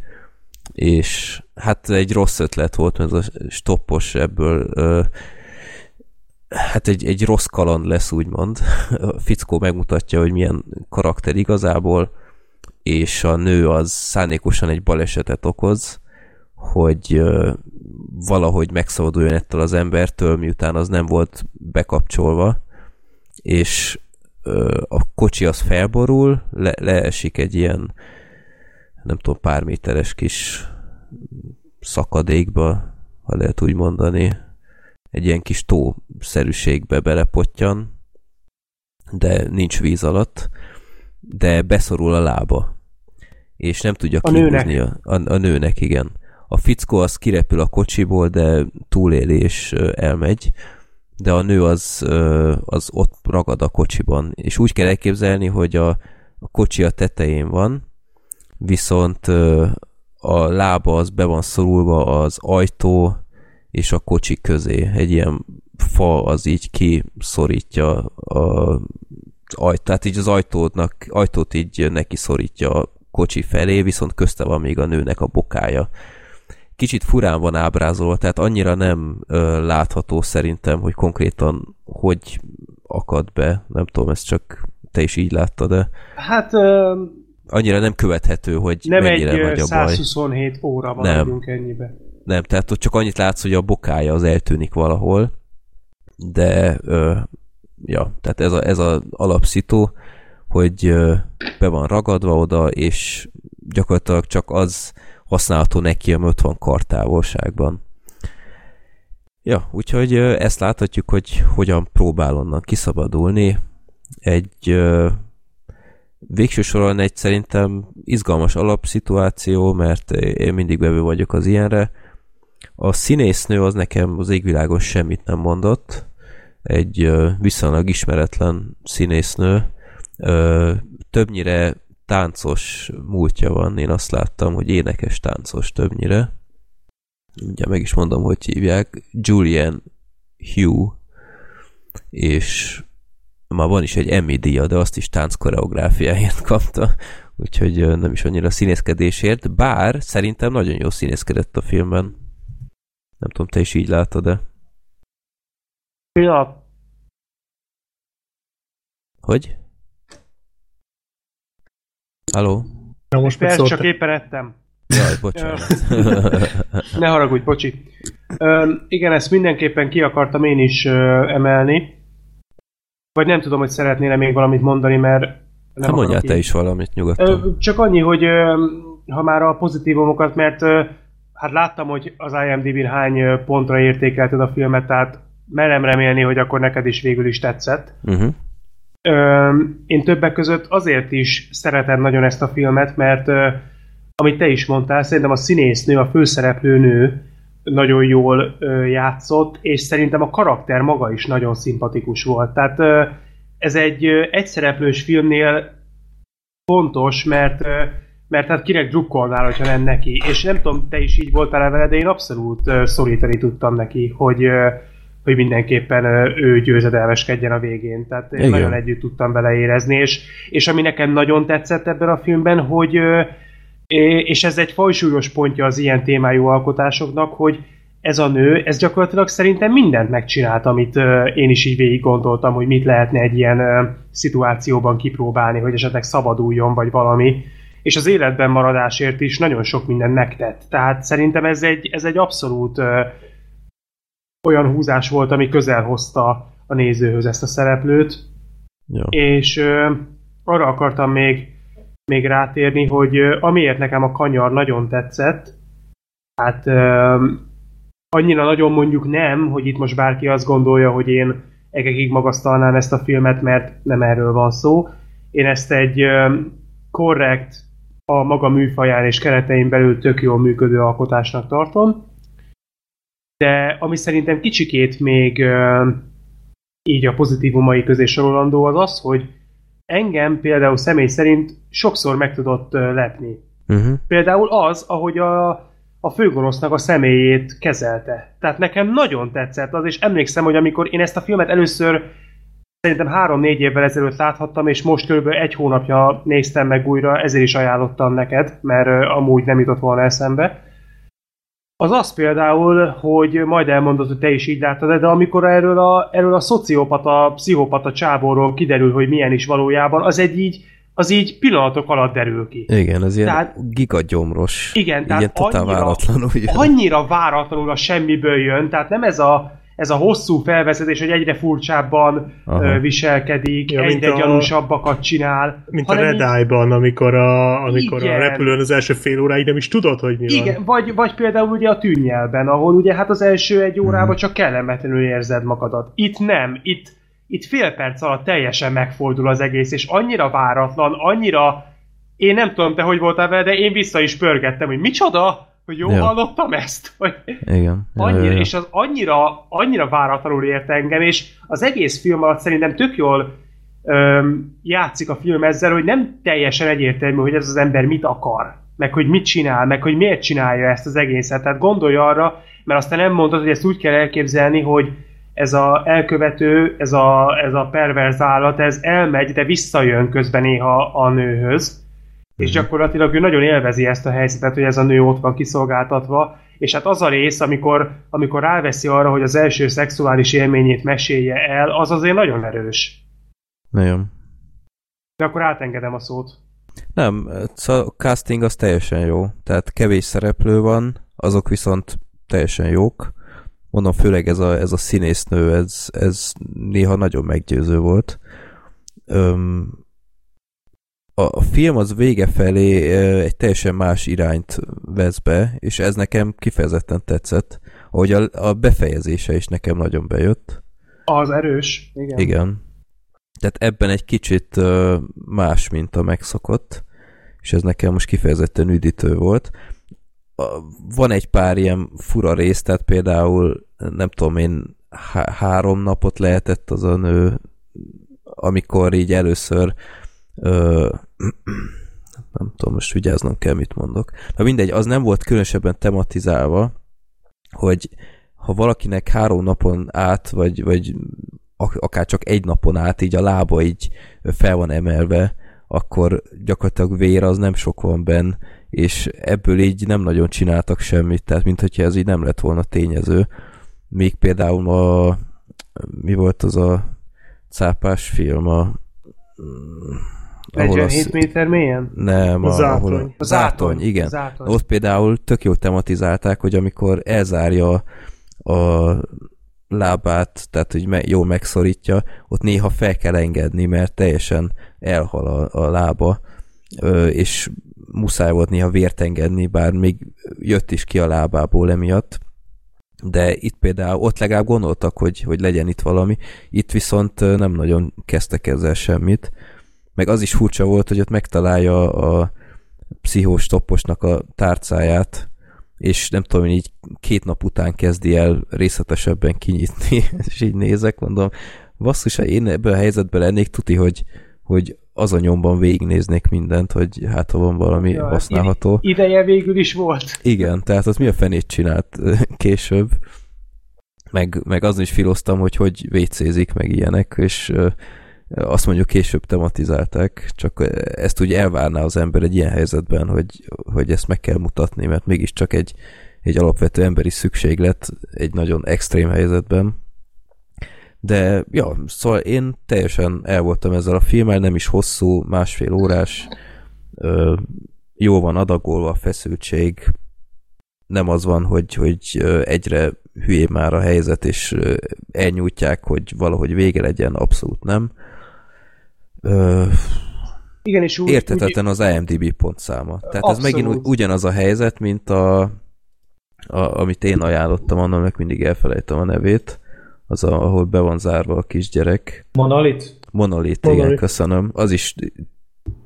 S3: és hát egy rossz ötlet volt, mert a stoppos ebből hát egy, egy rossz kaland lesz, úgymond. A fickó megmutatja, hogy milyen karakter igazából, és a nő az szándékosan egy balesetet okoz, hogy valahogy megszabaduljon ettől az embertől, miután az nem volt bekapcsolva, és a kocsi az felborul, le, leesik egy ilyen nem tudom, pár méteres kis szakadékba, ha lehet úgy mondani, egy ilyen kis tószerűségbe belepottyan, de nincs víz alatt, de beszorul a lába, és nem tudja
S5: A
S3: kihúzni a, a, a nőnek, igen. A fickó az kirepül a kocsiból, de túléli és elmegy, de a nő az, az ott ragad a kocsiban, és úgy kell elképzelni, hogy a, a kocsi a tetején van, viszont a lába az be van szorulva az ajtó és a kocsi közé. Egy ilyen fa az így kiszorítja a, az ajtó, tehát így az ajtónak, ajtót így neki szorítja a kocsi felé, viszont közte van még a nőnek a bokája. Kicsit furán van ábrázolva, tehát annyira nem ö, látható szerintem, hogy konkrétan hogy akad be. Nem tudom, ezt csak te is így láttad, de
S5: Hát ö,
S3: annyira nem követhető, hogy
S5: nem egy
S3: mennyire
S5: ö,
S3: nagy a baj.
S5: 127 óra van
S3: nem.
S5: ennyibe.
S3: Nem, tehát ott csak annyit látsz, hogy a bokája az eltűnik valahol, de ö, ja, tehát ez a, ez a alapszitó, hogy be van ragadva oda, és gyakorlatilag csak az használható neki, ami ott van kartávolságban. Ja, úgyhogy ezt láthatjuk, hogy hogyan próbál onnan kiszabadulni. Egy végső soron egy szerintem izgalmas alapszituáció, mert én mindig bevő vagyok az ilyenre. A színésznő az nekem az égvilágon semmit nem mondott. Egy viszonylag ismeretlen színésznő. Többnyire táncos múltja van. Én azt láttam, hogy énekes táncos többnyire. Ugye meg is mondom, hogy hívják. Julian Hugh. És már van is egy Emmy díja, de azt is tánc koreográfiáért kapta, úgyhogy nem is annyira színészkedésért, bár szerintem nagyon jó színészkedett a filmben. Nem tudom, te is így látod de
S5: Pillanat.
S3: Hogy? Halló?
S2: Na most
S5: Persze, csak
S2: szóltak.
S5: éppen ettem.
S3: Jaj, bocsánat.
S5: Ne haragudj, bocsi. Ö, igen, ezt mindenképpen ki akartam én is ö, emelni. Vagy nem tudom, hogy szeretnél még valamit mondani, mert nem
S3: hát mondjál te is valamit nyugodtan.
S5: Ö, Csak annyi, hogy ö, ha már a pozitívumokat, mert ö, hát láttam, hogy az IMDb-n hány pontra értékelted a filmet, tehát merem remélni, hogy akkor neked is végül is tetszett.
S3: Uh-huh.
S5: Ö, én többek között azért is szeretem nagyon ezt a filmet, mert ö, amit te is mondtál, szerintem a színésznő, a főszereplő nő nagyon jól ö, játszott, és szerintem a karakter maga is nagyon szimpatikus volt. Tehát ö, ez egy ö, egyszereplős filmnél fontos, mert ö, mert hát kinek drukkolnál, hogyha nem neki. És nem tudom, te is így voltál vele, de én abszolút ö, szorítani tudtam neki, hogy ö, hogy mindenképpen ő győzedelmeskedjen a végén. Tehát én
S3: Igen.
S5: nagyon együtt tudtam beleérezni, és, és ami nekem nagyon tetszett ebben a filmben, hogy és ez egy fajsúlyos pontja az ilyen témájú alkotásoknak, hogy ez a nő, ez gyakorlatilag szerintem mindent megcsinált, amit én is így végig gondoltam, hogy mit lehetne egy ilyen szituációban kipróbálni, hogy esetleg szabaduljon, vagy valami. És az életben maradásért is nagyon sok mindent megtett. Tehát szerintem ez egy, ez egy abszolút olyan húzás volt, ami közel hozta a nézőhöz ezt a szereplőt.
S3: Ja.
S5: És ö, arra akartam még, még rátérni, hogy ö, amiért nekem a kanyar nagyon tetszett, hát ö, annyira nagyon mondjuk nem, hogy itt most bárki azt gondolja, hogy én egekig magasztalnám ezt a filmet, mert nem erről van szó. Én ezt egy ö, korrekt, a maga műfaján és keretein belül tök jól működő alkotásnak tartom. De ami szerintem kicsikét még így a pozitívumai közé sorolandó az az, hogy engem például személy szerint sokszor meg tudott lepni.
S3: Uh-huh.
S5: Például az, ahogy a, a főgonosznak a személyét kezelte. Tehát nekem nagyon tetszett az, és emlékszem, hogy amikor én ezt a filmet először szerintem három-négy évvel ezelőtt láthattam, és most körülbelül egy hónapja néztem meg újra, ezért is ajánlottam neked, mert amúgy nem jutott volna eszembe. Az az például, hogy majd elmondod, hogy te is így láttad, de amikor erről a, erről a szociopata, pszichopata csáborról kiderül, hogy milyen is valójában, az egy így, az így pillanatok alatt derül ki.
S3: Igen, ez ilyen
S5: Tehát-
S3: gigagyomros.
S5: Igen, tehát
S3: ilyen totál
S5: annyira,
S3: váratlanul jön.
S5: annyira váratlanul a semmiből jön, tehát nem ez a, ez a hosszú felvezetés, hogy egyre furcsábban
S3: Aha.
S5: viselkedik,
S2: Ja,
S5: egyre
S2: a-
S5: gyanúsabbakat csinál.
S2: Mint a Red Eye-ban, amikor a, amikor a repülőn az első fél óráig nem is tudod, hogy mi van.
S5: Igen, vagy, vagy például ugye a tűnnyelben, ahol ugye hát az első egy
S3: Mhm.
S5: órában csak kellemetlenül érzed magadat. Itt nem, itt, itt fél perc alatt teljesen megfordul az egész, és annyira váratlan, annyira én nem tudom te, hogy voltál vele, de én vissza is pörgettem, hogy micsoda, hogy jól
S3: Ja.
S5: hallottam ezt, vagy
S3: Igen.
S5: Annyira,
S3: ja, ja.
S5: és az annyira, annyira váratlanul ért engem, és az egész film alatt szerintem tök jól öm, játszik a film ezzel, hogy nem teljesen egyértelmű, hogy ez az ember mit akar, meg hogy mit csinál, meg hogy miért csinálja ezt az egészet. Tehát gondolj arra, mert aztán nem mondod, hogy ezt úgy kell elképzelni, hogy ez a elkövető, ez a, ez a perverz állat, ez elmegy, de visszajön közben néha a nőhöz, és gyakorlatilag ő nagyon élvezi ezt a helyzetet, hogy ez a nő ott van kiszolgáltatva, és hát az a rész, amikor, amikor ráveszi arra, hogy az első szexuális élményét mesélje el, az azért nagyon erős.
S3: Nagyon.
S5: De akkor átengedem a szót.
S3: Nem, szóval a casting az teljesen jó. Tehát kevés szereplő van, azok viszont teljesen jók. Mondom, főleg ez a, ez a színésznő, ez, ez néha nagyon meggyőző volt. Öm, a, film az vége felé egy teljesen más irányt vesz be, és ez nekem kifejezetten tetszett. Ahogy a, a befejezése is nekem nagyon bejött.
S5: Az erős, igen.
S3: Igen. Tehát ebben egy kicsit más, mint a megszokott, és ez nekem most kifejezetten üdítő volt. Van egy pár ilyen fura rész, tehát például nem tudom én, há- három napot lehetett az a nő, amikor így először ö, nem tudom, most vigyáznom kell, mit mondok. Na mindegy, az nem volt különösebben tematizálva, hogy ha valakinek három napon át, vagy, vagy ak- akár csak egy napon át így a lába így fel van emelve, akkor gyakorlatilag vér az nem sok van benn, és ebből így nem nagyon csináltak semmit, tehát mint hogyha ez így nem lett volna tényező. Még például a mi volt az a cápás film, a ahol
S5: 47
S3: az,
S5: méter mélyen?
S3: nem,
S2: A
S3: a,
S2: zátony.
S3: ahol
S5: A
S3: zátony, igen.
S5: Zátony.
S3: Ott például tök jól tematizálták, hogy amikor elzárja a lábát, tehát hogy me- jól megszorítja, ott néha fel kell engedni, mert teljesen elhal a, a lába, ö, és muszáj volt néha vért engedni, bár még jött is ki a lábából emiatt. De itt például ott legalább gondoltak, hogy, hogy legyen itt valami, itt viszont nem nagyon kezdtek ezzel semmit. Meg az is furcsa volt, hogy ott megtalálja a pszichós topposnak a tárcáját, és nem tudom, hogy így két nap után kezdi el részletesebben kinyitni, és így nézek, mondom, basszus, ha én ebben a helyzetben lennék, tuti, hogy, hogy az a nyomban végignéznék mindent, hogy hát ha van valami
S5: Ja,
S3: használható.
S5: ide- Ideje végül is volt.
S3: Igen, tehát az mi a fenét csinált később. Meg, meg azon is filoztam, hogy hogy vécézik, meg ilyenek, és azt mondjuk később tematizálták, csak ezt úgy elvárná az ember egy ilyen helyzetben, hogy, hogy ezt meg kell mutatni, mert mégiscsak egy, egy alapvető emberi szükséglet egy nagyon extrém helyzetben. De ja, szóval én teljesen el voltam ezzel a filmmel, nem is hosszú, másfél órás, jó van adagolva a feszültség, nem az van, hogy, hogy egyre hülyé már a helyzet, és elnyújtják, hogy valahogy vége legyen, abszolút nem. Ö,
S5: Igen, és úgy,
S3: értetetlen az IMDb pontszáma. Tehát abszolút. ez megint ugyanaz a helyzet, mint a, a amit én ajánlottam, annak mindig elfelejtem a nevét, az, a, ahol be van zárva a kisgyerek.
S6: Monolit?
S3: Monolit, Monolit. igen, köszönöm. Az is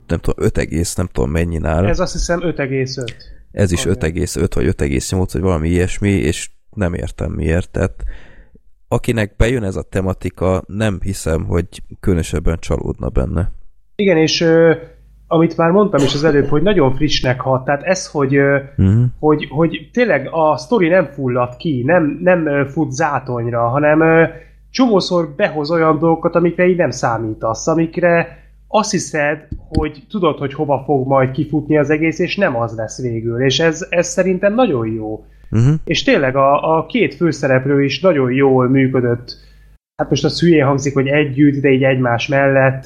S3: nem tudom, 5, nem tudom mennyi
S5: Ez azt hiszem 5,5.
S3: Ez is 5,5 vagy 5,8 vagy valami ilyesmi, és nem értem miért. Tehát akinek bejön ez a tematika, nem hiszem, hogy különösebben csalódna benne.
S5: Igen, és ö, amit már mondtam is az előbb, hogy nagyon frissnek hat, tehát ez, hogy, uh-huh. hogy, hogy tényleg a sztori nem fullad ki, nem, nem fut zátonyra, hanem ö, csomószor behoz olyan dolgokat, amikre így nem számítasz, amikre azt hiszed, hogy tudod, hogy hova fog majd kifutni az egész, és nem az lesz végül. És ez, ez szerintem nagyon jó. Uh-huh. És tényleg a, a két főszereplő is nagyon jól működött. Hát most az hülyén hangzik, hogy együtt, de így egymás mellett.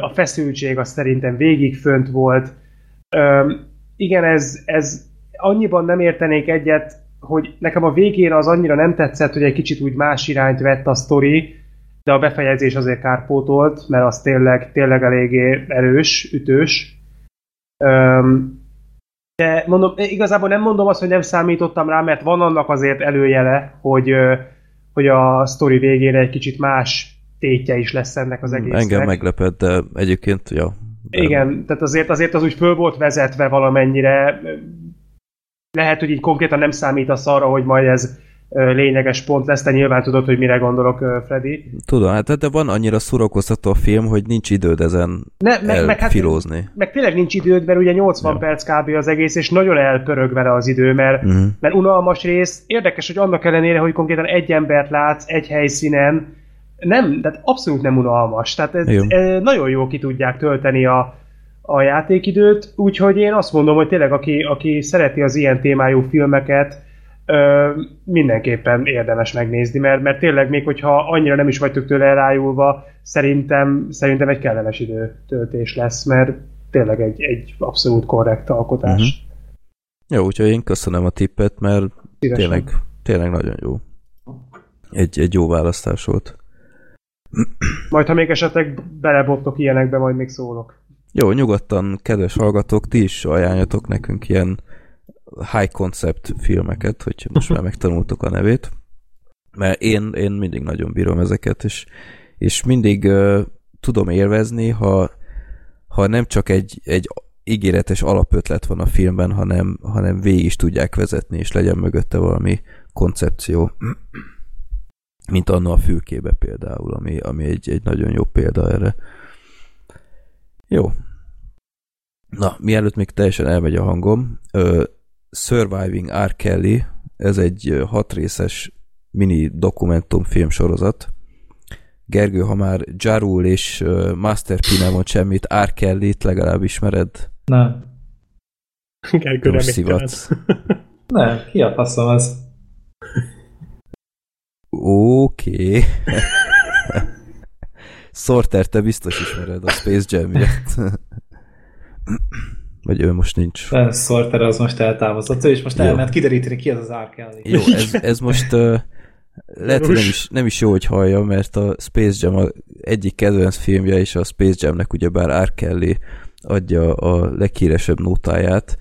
S5: A feszültség az szerintem végig fönt volt. Igen, ez, ez annyiban nem értenék egyet, hogy nekem a végén az annyira nem tetszett, hogy egy kicsit úgy más irányt vett a sztori, de a befejezés azért kárpótolt, mert az tényleg, tényleg eléggé erős, ütős. De mondom, igazából nem mondom azt, hogy nem számítottam rá, mert van annak azért előjele, hogy, hogy a sztori végére egy kicsit más tétje is lesz ennek az egésznek.
S3: Engem meglepett, de egyébként, ja.
S5: De... Igen, tehát azért, azért az úgy föl volt vezetve valamennyire. Lehet, hogy így konkrétan nem számítasz arra, hogy majd ez lényeges pont lesz, te nyilván tudod, hogy mire gondolok, Freddy.
S3: Tudom, hát de van annyira szórakoztató a film, hogy nincs időd ezen ne, meg, meg, hát,
S5: meg tényleg nincs időd, mert ugye 80 ja. perc kb. az egész, és nagyon elpörög vele az idő, mert, uh-huh. mert unalmas rész. Érdekes, hogy annak ellenére, hogy konkrétan egy embert látsz egy helyszínen, nem, tehát abszolút nem unalmas. Tehát ez, ez nagyon jó ki tudják tölteni a, a játékidőt, úgyhogy én azt mondom, hogy tényleg aki, aki szereti az ilyen témájú filmeket, ö, mindenképpen érdemes megnézni, mert, mert tényleg még hogyha annyira nem is vagytok tőle elájulva, szerintem, szerintem egy kellemes időtöltés lesz, mert tényleg egy, egy abszolút korrekt alkotás. Uh-huh.
S3: Jó, úgyhogy én köszönöm a tippet, mert tényleg, tényleg nagyon jó. Egy, egy jó választás volt.
S5: Majd, ha még esetleg belebottok ilyenekbe, majd még szólok.
S3: Jó, nyugodtan, kedves hallgatók, ti is ajánljatok nekünk ilyen high concept filmeket, hogy most már megtanultuk a nevét, mert én, én mindig nagyon bírom ezeket, és, és mindig uh, tudom élvezni, ha, ha nem csak egy, egy ígéretes alapötlet van a filmben, hanem, hanem végig is tudják vezetni, és legyen mögötte valami koncepció. Mint anna a fülkébe például, ami, ami egy, egy nagyon jó példa erre. Jó. Na, mielőtt még teljesen elmegy a hangom, ö, Surviving R. Kelly, ez egy hatrészes mini dokumentumfilm sorozat. Gergő, ha már Jarul és Master P nem mond semmit, R. Kelly-t legalább ismered?
S6: Nem.
S2: Gergő nem szivatsz.
S6: nem, ki a faszom az?
S3: Oké. Okay. Sorter, te biztos ismered a Space Jam miatt. Vagy ő most nincs.
S6: Sorter az most eltávozott, és most elment kideríteni, ki az az R.
S3: Jó, ez, ez most uh, lehet, hogy nem is, nem is jó, hogy hallja, mert a Space Jam a egyik kedvenc filmje, és a Space Jamnek ugyebár R. Kelly adja a leghíresebb nótáját,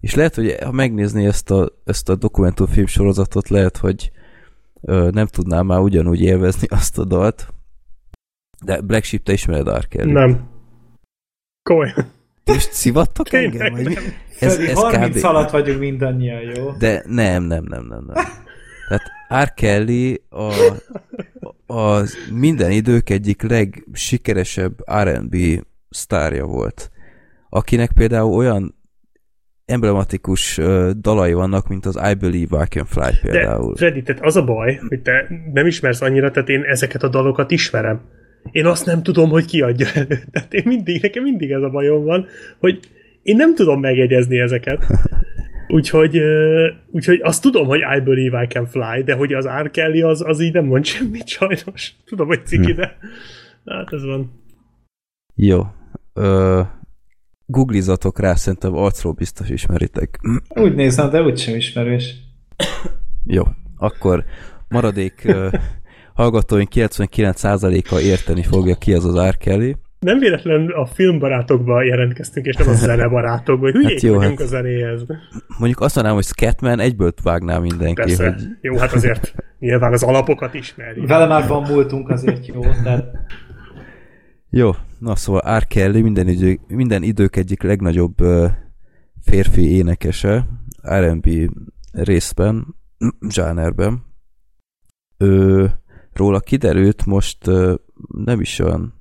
S3: és lehet, hogy ha megnézni ezt a, ezt a dokumentumfilm sorozatot, lehet, hogy ö, nem tudnám már ugyanúgy élvezni azt a dalt. De Black Sheep, te ismered R. Kelly?
S2: Nem. Komolyan.
S3: Most szivattok engem? Vagy?
S6: Ez, ez 30 kb... alatt vagyunk mindannyian, jó?
S3: De nem, nem, nem, nem, nem. Tehát R. Kelly a, a minden idők egyik legsikeresebb R&B sztárja volt, akinek például olyan emblematikus dalai vannak, mint az I Believe I Can Fly például.
S2: De Freddy, tehát az a baj, hogy te nem ismersz annyira, tehát én ezeket a dalokat ismerem én azt nem tudom, hogy kiadja elő. Tehát én mindig, nekem mindig ez a bajom van, hogy én nem tudom megjegyezni ezeket. Úgyhogy, úgyhogy azt tudom, hogy I believe I can fly, de hogy az R. Kelly az, az így nem mond semmit sajnos. Tudom, hogy ciki, de hát ez van.
S3: Jó. Ö, googlizatok rá, szerintem arcról biztos ismeritek.
S6: Úgy nézem, de úgysem ismerős.
S3: Jó, akkor maradék hallgatóink 99%-a érteni fogja ki az az R. Kelly.
S2: Nem véletlen a filmbarátokba jelentkeztünk, és nem a zenebarátokba, hogy hülyék
S3: Hát jó,
S2: vagyunk
S3: hát-
S2: a zenéhez.
S3: Mondjuk azt mondanám, hogy Scatman egyből vágná mindenki,
S2: Persze.
S3: hogy
S2: Jó, hát azért nyilván az alapokat ismeri.
S6: Vele már van múltunk azért jó, tehát
S3: Jó, na szóval R. Kelly minden, idő, minden idők egyik legnagyobb ö, férfi énekese, R&B részben, zsánerben. Ő, róla kiderült most nem is olyan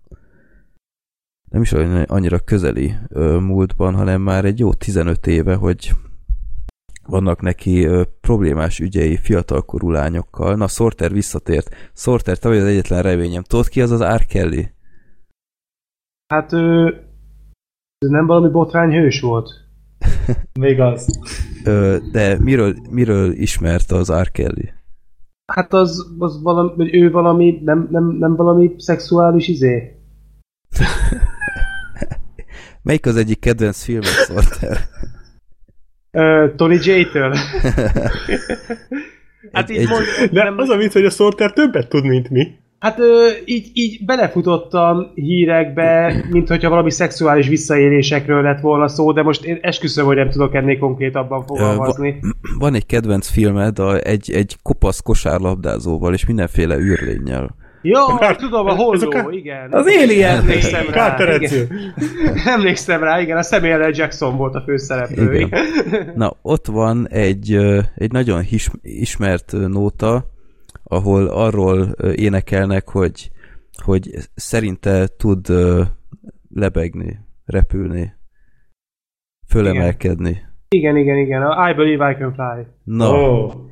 S3: nem is olyan annyira közeli múltban, hanem már egy jó 15 éve, hogy vannak neki problémás ügyei fiatalkorú lányokkal. Na, Sorter visszatért. Sorter, te vagy az egyetlen reményem. Tudod ki az az R. Kelly?
S5: Hát ő... Ez nem valami botrányhős volt?
S6: még az.
S3: De miről, miről ismert az R. Kelly?
S5: Hát az, az valami, hogy ő valami, nem, nem, nem valami szexuális izé?
S3: Melyik az egyik kedvenc filmet Sorter?
S5: Ö, Tony J-től? hát
S3: Egy-
S5: így
S3: egy-
S5: mond,
S2: De
S5: nem,
S2: az a vicc, hogy a Sorter többet tud, mint mi.
S5: Hát ö, így, így belefutottam hírekbe, mint hogyha valami szexuális visszaélésekről lett volna szó, de most én esküszöm, hogy nem tudok ennél konkrétabban fogalmazni.
S3: Van egy kedvenc filmed a, egy, egy kopasz kosárlabdázóval és mindenféle űrlényel.
S5: Jó,
S2: Kár-
S5: tudom, a
S2: a
S5: holló,
S2: kár-
S5: igen.
S6: Az Alien!
S5: Emlékszem rá,
S2: Carter
S5: igen. Emlékszem rá, igen, a Samuel L. Jackson volt a főszereplő.
S3: Igen. Na, ott van egy, egy nagyon ismert nóta, ahol arról énekelnek, hogy, hogy szerinte tud lebegni, repülni, fölemelkedni.
S5: igen, igen, igen, a I Believe I Can Fly.
S3: Na,
S6: Oh.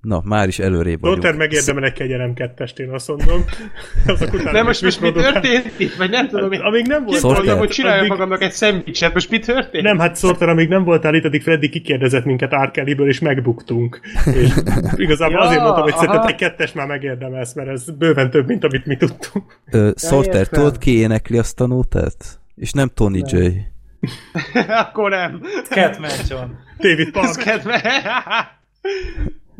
S3: Na, már is előrébb vagyunk.
S2: Sorter megérdemel egy kegyelem kettest, én azt mondom. Azok után
S5: De most, most mi történt itt? Vagy nem tudom, én
S2: Amíg nem volt
S3: Sorter.
S5: Gondoltam, hogy csináljak
S2: addig-
S5: magamnak egy szendvicset, most mi történt?
S2: Nem, hát Sorter, amíg nem voltál itt, addig Freddy kikérdezett minket Arkeliből, és megbuktunk. És igazából
S5: Ja,
S2: azért mondtam, hogy
S5: aha.
S2: szerinted egy kettes már megérdemelsz, mert ez bőven több, mint amit mi tudtunk.
S3: Ö, Sorter, tudod ki énekli azt a nótát? És nem Tony J.
S5: Akkor nem.
S6: Catman John.
S2: David Park.
S5: kedve.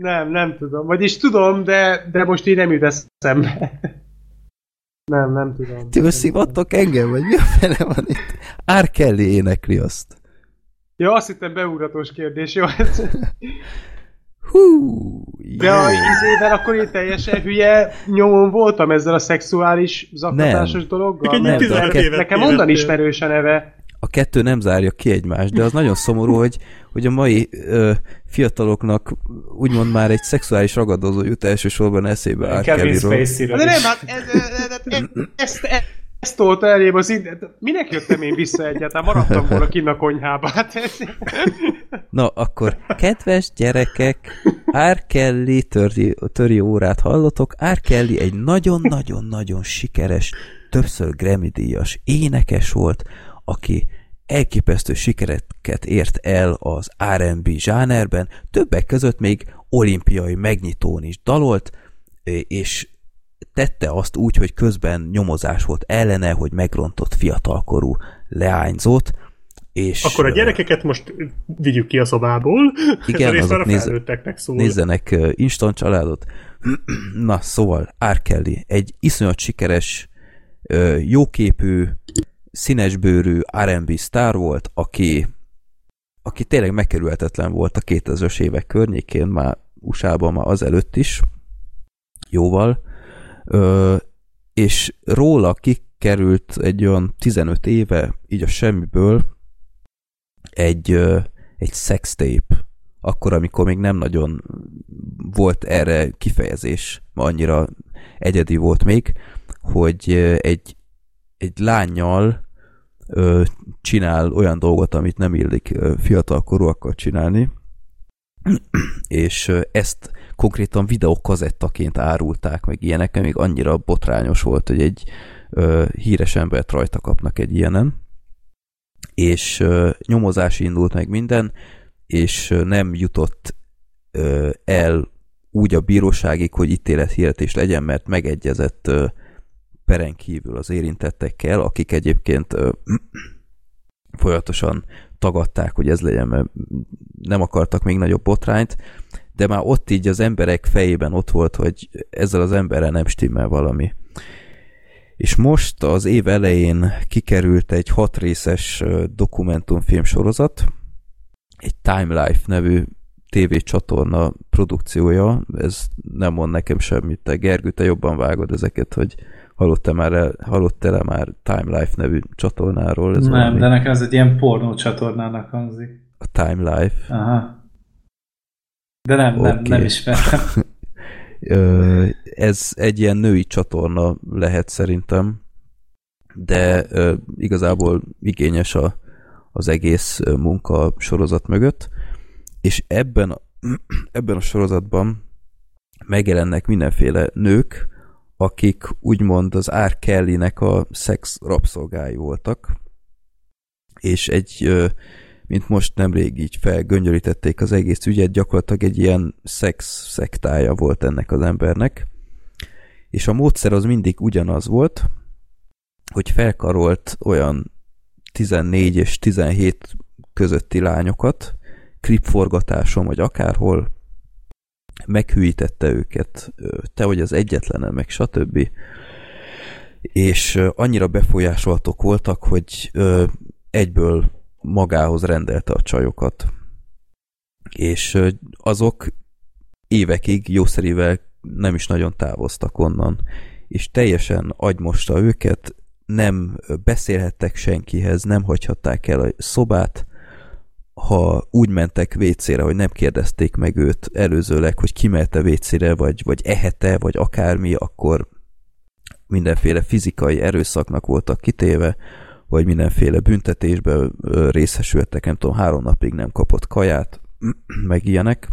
S5: Nem, nem tudom. Vagyis tudom, de, de most így nem jut eszembe. Nem, nem tudom.
S3: Ti most szivattok engem, vagy mi a fele van itt? R. Kelly énekli azt.
S5: Ja, azt hittem beugratós kérdés, jó? hát-
S3: Hú,
S5: De a izével akkor én teljesen hülye nyomon voltam ezzel a szexuális zaklatásos
S3: Nem.
S5: dologgal.
S3: Nem,
S5: Mert
S3: de a
S2: 15
S3: kett-
S5: Nekem onnan ismerős a neve.
S3: a kettő nem zárja ki egymást, de az nagyon szomorú, hogy, hogy a mai ö, fiataloknak úgymond már egy szexuális ragadozó jut elsősorban eszébe R.
S6: Spacey-ről
S5: De nem, hát ez, ez, ez, ez, ezt, ezt, tolta elém az internet. Minek jöttem én vissza egyáltalán? Maradtam volna kinn a konyhába. Hát ez...
S3: Na, akkor kedves gyerekek, R. Kelly töri, töri órát hallotok. R. Kelly egy nagyon-nagyon-nagyon sikeres, többször Grammy-díjas énekes volt, aki elképesztő sikereket ért el az R&B zsánerben, többek között még olimpiai megnyitón is dalolt, és tette azt úgy, hogy közben nyomozás volt ellene, hogy megrontott fiatalkorú leányzót, és
S2: Akkor a gyerekeket most vigyük ki a szobából.
S3: Igen, azok
S2: felnőtteknek szól.
S3: nézzenek instant családot. Na, szóval R. Kelly egy iszonyat sikeres, jóképű, színesbőrű R&B sztár volt, aki, aki tényleg megkerülhetetlen volt a 2000-es évek környékén, már USA-ban már azelőtt is, jóval, Ö, és róla kikerült egy olyan 15 éve, így a semmiből, egy, egy sextape, akkor, amikor még nem nagyon volt erre kifejezés, ma annyira egyedi volt még, hogy egy, egy lányjal ö, csinál olyan dolgot, amit nem illik ö, fiatalkorúakkal csinálni, és ezt konkrétan videókazettaként árulták, meg ilyenek, még annyira botrányos volt, hogy egy ö, híres embert rajta kapnak egy ilyenen, és ö, nyomozás indult meg minden, és nem jutott ö, el úgy a bíróságig, hogy ítélethirdetést legyen, mert megegyezett ö, peren kívül az érintettekkel, akik egyébként ö, folyamatosan tagadták, hogy ez legyen, mert nem akartak még nagyobb botrányt, de már ott így az emberek fejében ott volt, hogy ezzel az emberrel nem stimmel valami. És most az év elején kikerült egy hat részes dokumentumfilm sorozat, egy Time Life nevű tévécsatorna produkciója, ez nem mond nekem semmit, te Gergő, te jobban vágod ezeket, hogy hallottál már, hallottál már Time Life nevű csatornáról?
S6: Ez nem, valami... de nekem ez egy ilyen pornó csatornának hangzik.
S3: A Time Life?
S6: Aha. De nem, okay. nem, nem ismerem.
S3: ez egy ilyen női csatorna lehet szerintem, de igazából igényes a, az egész munka sorozat mögött, és ebben, ebben a sorozatban megjelennek mindenféle nők, akik úgymond az R. Kelly-nek a szex rabszolgái voltak, és egy mint most nemrég így felgöngyölítették az egész ügyet, gyakorlatilag egy ilyen szex szektája volt ennek az embernek, és a módszer az mindig ugyanaz volt, hogy felkarolt olyan 14 és 17 közötti lányokat, klipforgatáson vagy akárhol, meghűítette őket, te vagy az egyetlenem, meg stb. És annyira befolyásoltok voltak, hogy egyből magához rendelte a csajokat. És azok évekig jószerivel nem is nagyon távoztak onnan, és teljesen agymosta őket, nem beszélhettek senkihez, nem hagyhatták el a szobát, ha úgy mentek vécére, hogy nem kérdezték meg őt előzőleg, hogy kimelte vécére, vagy, vagy ehete, vagy akármi, akkor mindenféle fizikai erőszaknak voltak kitéve, vagy mindenféle büntetésbe részesültek, nem tudom, három napig nem kapott kaját, meg ilyenek.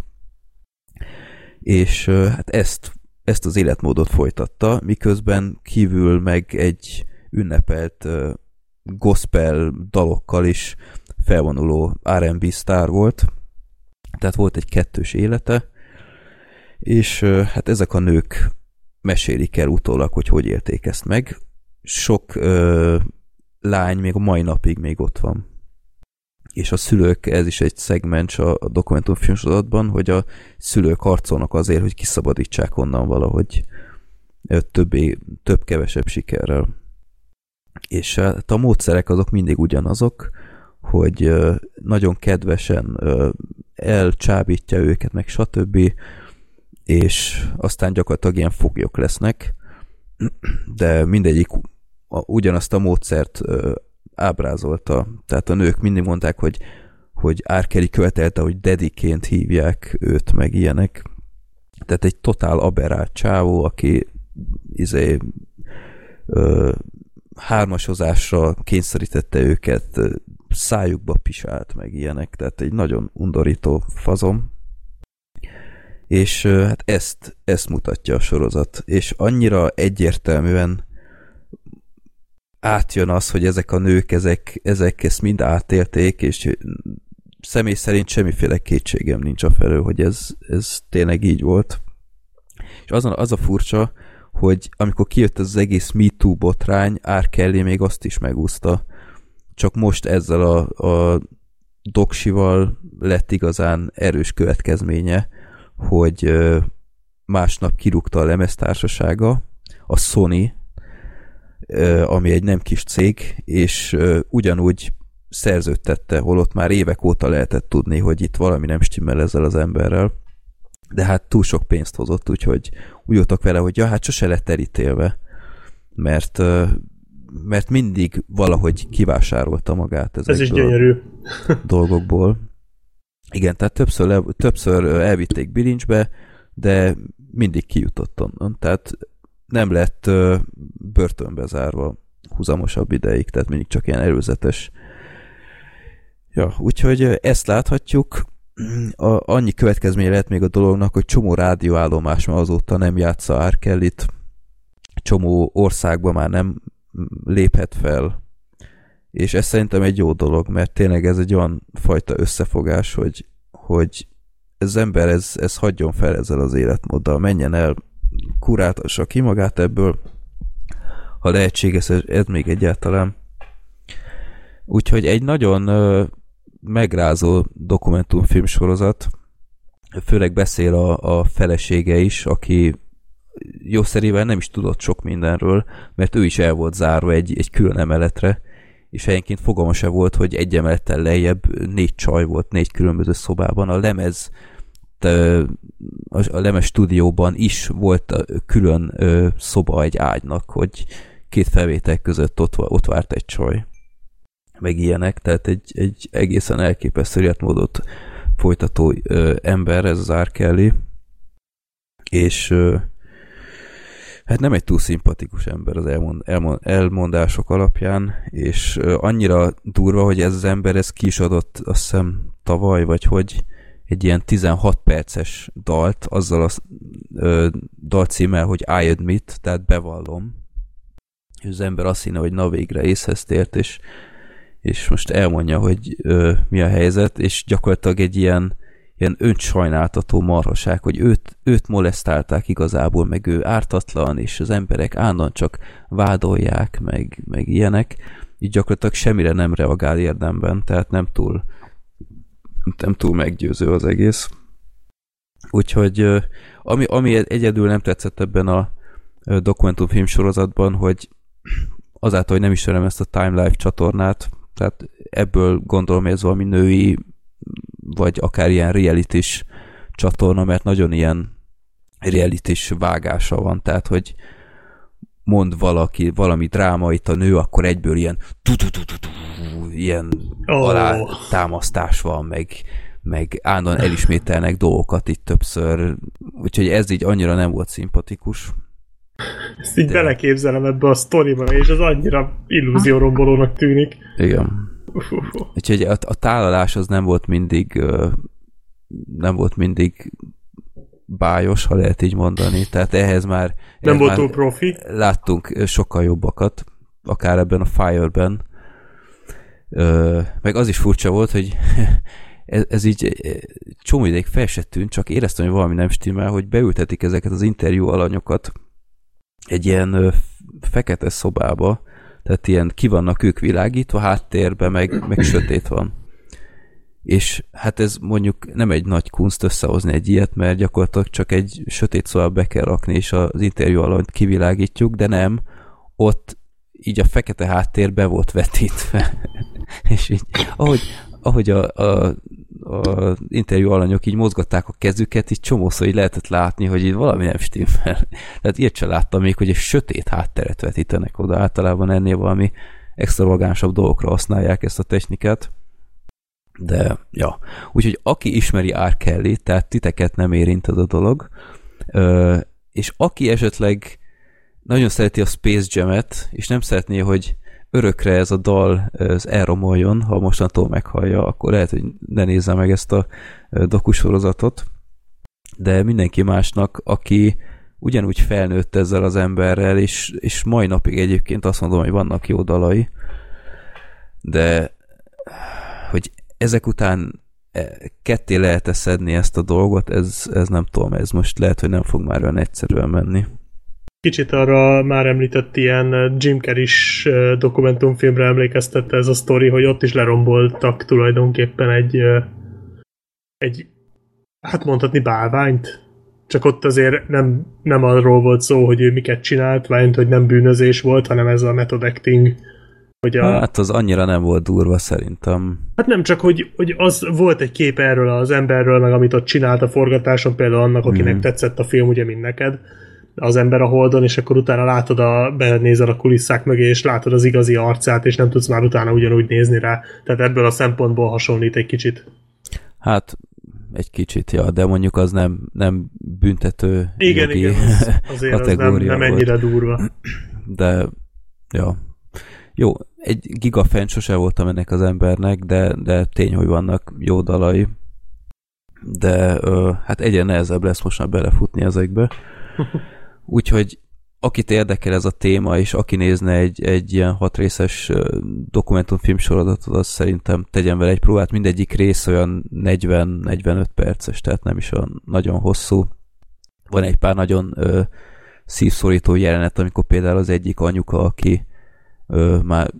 S3: És hát ezt, ezt az életmódot folytatta, miközben kívül meg egy ünnepelt gospel dalokkal is felvonuló R&B sztár volt, tehát volt egy kettős élete, és hát ezek a nők mesélik el utólag, hogy hogy élték ezt meg. Sok lány még a mai napig még ott van. És a szülők, ez is egy szegmens a, a dokumentumfilmsorozatban, hogy a szülők harcolnak azért, hogy kiszabadítsák onnan valahogy többé, több-kevesebb sikerrel. És hát a módszerek azok mindig ugyanazok, hogy nagyon kedvesen elcsábítja őket, meg stb. És aztán gyakorlatilag ilyen foglyok lesznek, de mindegyik ugyanazt a módszert ábrázolta. Tehát a nők mindig mondták, hogy, hogy Árkeli követelte, hogy dediként hívják őt, meg ilyenek. Tehát egy totál aberált csávó, aki izé, ö, hármasozásra kényszerítette őket, szájukba pisált, meg ilyenek, tehát egy nagyon undorító fazom. És hát ezt, ezt mutatja a sorozat, és annyira egyértelműen átjön az, hogy ezek a nők, ezek, ezek ezt mind átélték, és személy szerint semmiféle kétségem nincs a felől, hogy ez, ez tényleg így volt. És az a, az a furcsa, hogy amikor kijött az egész MeToo botrány, R. Kelly még azt is megúszta. Csak most ezzel a, a doksival lett igazán erős következménye, hogy másnap kirúgta a lemeztársasága, a Sony, ami egy nem kis cég, és ugyanúgy szerződtette, holott már évek óta lehetett tudni, hogy itt valami nem stimmel ezzel az emberrel, de hát túl sok pénzt hozott, úgyhogy úgy voltak vele, hogy ja, hát sose lett elítélve, mert, mert mindig valahogy kivásárolta magát ezekből
S2: Ez is gyönyörű.
S3: dolgokból. Igen, tehát többször, le, többször elvitték bilincsbe, de mindig kijutott onnan. Tehát nem lett börtönbe zárva húzamosabb ideig, tehát mindig csak ilyen előzetes. Ja, úgyhogy ezt láthatjuk. A, annyi következménye lehet még a dolognak, hogy csomó rádióállomás már azóta nem játsza Árkellit, csomó országban már nem léphet fel, és ez szerintem egy jó dolog, mert tényleg ez egy olyan fajta összefogás, hogy, hogy ez ember, ez, ez hagyjon fel ezzel az életmóddal, menjen el, kurátassa ki magát ebből, ha lehetséges, ez még egyáltalán. Úgyhogy egy nagyon ö, megrázó dokumentumfilm sorozat, főleg beszél a, a felesége is, aki jószerével nem is tudott sok mindenről, mert ő is el volt zárva egy, egy külön emeletre, és helyenként fogalma se volt, hogy egy emelettel lejjebb négy csaj volt négy különböző szobában. A lemez a lemez stúdióban is volt külön szoba egy ágynak, hogy két felvétel között ott, ott várt egy csaj. Meg ilyenek, tehát egy, egy egészen elképesztő életmódot folytató ember ez az R. És hát nem egy túl szimpatikus ember az elmond, elmond, elmondások alapján, és annyira durva, hogy ez az ember ez ki is adott, azt hiszem tavaly, vagy hogy egy ilyen 16 perces dalt, azzal a ö, dalcímmel, hogy I admit, tehát bevallom. És az ember azt hinne, hogy na végre észhez tért, és, és most elmondja, hogy ö, mi a helyzet, és gyakorlatilag egy ilyen ilyen öntsajnáltató marhaság, hogy őt, őt molesztálták igazából, meg ő ártatlan, és az emberek állandóan csak vádolják, meg, meg ilyenek, így gyakorlatilag semmire nem reagál érdemben, tehát nem túl, nem túl meggyőző az egész. Úgyhogy ami, ami egyedül nem tetszett ebben a dokumentumfilm sorozatban, hogy azáltal, hogy nem ismerem ezt a Time Life csatornát, tehát ebből gondolom, hogy ez valami női vagy akár ilyen reality csatorna, mert nagyon ilyen reality vágása van, tehát hogy mond valaki valami drámait a nő, akkor egyből ilyen ilyen oh. alátámasztás van, meg, meg állandóan elismételnek dolgokat itt többször, úgyhogy ez így annyira nem volt szimpatikus.
S2: Ezt így De... beleképzelem ebbe a sztoriba, és az annyira illúziórombolónak tűnik.
S3: Igen. Úgyhogy a, a tálalás az nem volt mindig nem volt mindig bájos, ha lehet így mondani. Tehát ehhez már...
S2: Nem volt túl profi.
S3: Láttunk sokkal jobbakat, akár ebben a Fire-ben. meg az is furcsa volt, hogy ez, ez így csomó ideig fel se tűnt, csak éreztem, hogy valami nem stimmel, hogy beültetik ezeket az interjú alanyokat egy ilyen fekete szobába, tehát ilyen ki vannak ők világítva, háttérben meg, meg sötét van. És hát ez mondjuk nem egy nagy kunst összehozni egy ilyet, mert gyakorlatilag csak egy sötét szóval be kell rakni, és az interjú alatt kivilágítjuk, de nem, ott így a fekete háttér be volt vetítve. és így, ahogy, ahogy a, a, a interjú alanyok így mozgatták a kezüket, így csomószor így lehetett látni, hogy így valami nem stimmel. Tehát ilyet sem láttam még, hogy egy sötét hátteret vetítenek oda. Általában ennél valami extravagánsabb dolgokra használják ezt a technikát. De, ja. Úgyhogy aki ismeri R. Kelly, tehát titeket nem érint ez a dolog, és aki esetleg nagyon szereti a Space Jam-et, és nem szeretné, hogy örökre ez a dal ez elromoljon, ha mostantól meghallja, akkor lehet, hogy ne nézze meg ezt a dokusorozatot. De mindenki másnak, aki ugyanúgy felnőtt ezzel az emberrel, és, és mai napig egyébként azt mondom, hogy vannak jó dalai, de hogy ezek után e, ketté lehet -e szedni ezt a dolgot, ez, ez nem tudom, ez most lehet, hogy nem fog már olyan egyszerűen menni.
S2: Kicsit arra már említett ilyen Jim Carrey-s dokumentumfilmre emlékeztette ez a sztori, hogy ott is leromboltak tulajdonképpen egy egy hát mondhatni bálványt, csak ott azért nem, nem arról volt szó, hogy ő miket csinált, vagy hogy nem bűnözés volt, hanem ez a method acting.
S3: Hogy a... Hát az annyira nem volt durva szerintem.
S2: Hát nem csak, hogy, hogy az volt egy kép erről az emberről, meg amit ott csinált a forgatáson, például annak, akinek mm. tetszett a film, ugye, mint neked az ember a holdon, és akkor utána látod a, benézel a kulisszák mögé, és látod az igazi arcát, és nem tudsz már utána ugyanúgy nézni rá. Tehát ebből a szempontból hasonlít egy kicsit.
S3: Hát egy kicsit, ja, de mondjuk az nem, nem büntető
S2: igen, igen, az, azért kategória az nem, nem ennyire volt. durva.
S3: De, ja. Jó, egy gigafan sose voltam ennek az embernek, de, de tény, hogy vannak jó dalai. De ö, hát egyre nehezebb lesz most már belefutni ezekbe. Úgyhogy akit érdekel ez a téma, és aki nézne egy, egy ilyen hatrészes dokumentumfilm sorozatot, az szerintem tegyen vele egy próbát. Mindegyik rész olyan 40-45 perces, tehát nem is olyan nagyon hosszú. Van egy pár nagyon ö, szívszorító jelenet, amikor például az egyik anyuka, aki ö, már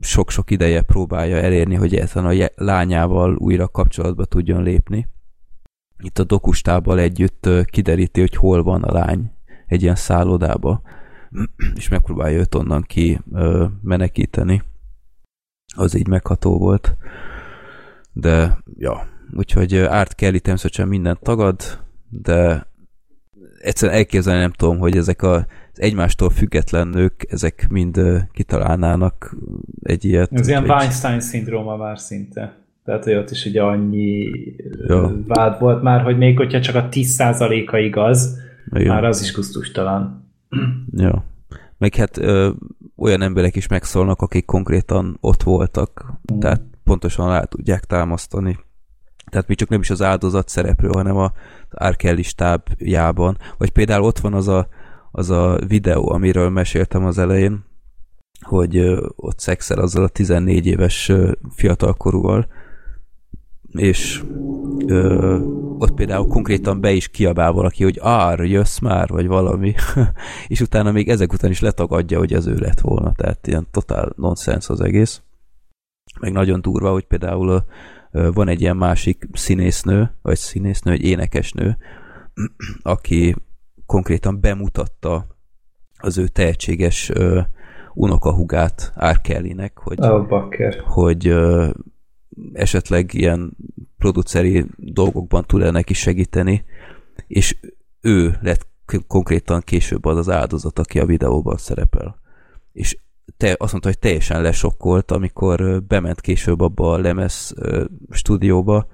S3: sok-sok ideje próbálja elérni, hogy ezen a lányával újra kapcsolatba tudjon lépni. Itt a dokustával együtt kideríti, hogy hol van a lány egy ilyen szállodába, és megpróbálja őt onnan ki ö, menekíteni. Az így megható volt. De, ja, úgyhogy Árt Kelly természetesen mindent tagad, de egyszerűen elképzelni nem tudom, hogy ezek a, az egymástól független nők, ezek mind kitalálnának egy ilyet.
S6: Ez ilyen Weinstein-szindróma már szinte. Tehát, hogy ott is ugye annyi ja. vád volt már, hogy még hogyha csak a 10%-a igaz, igen. Már az is kusztustalan.
S3: Ja. Meg hát ö, olyan emberek is megszólnak, akik konkrétan ott voltak, mm. tehát pontosan rá tudják támasztani. Tehát még csak nem is az áldozat szereplő, hanem az Arkelli stábjában. Vagy például ott van az a, az a videó, amiről meséltem az elején, hogy ö, ott szexel azzal a 14 éves ö, fiatalkorúval, és ö, ott például konkrétan be is kiabál valaki, hogy ár, jössz már, vagy valami, és utána még ezek után is letagadja, hogy az ő lett volna, tehát ilyen totál nonsens az egész. Meg nagyon durva, hogy például van egy ilyen másik színésznő, vagy színésznő, egy énekesnő, aki konkrétan bemutatta az ő tehetséges unokahugát Árkellinek, hogy,
S6: oh,
S3: hogy ö, esetleg ilyen produceri dolgokban tud-e neki segíteni, és ő lett konkrétan később az az áldozat, aki a videóban szerepel. És te azt mondta, hogy teljesen lesokkolt, amikor bement később abba a lemez stúdióba,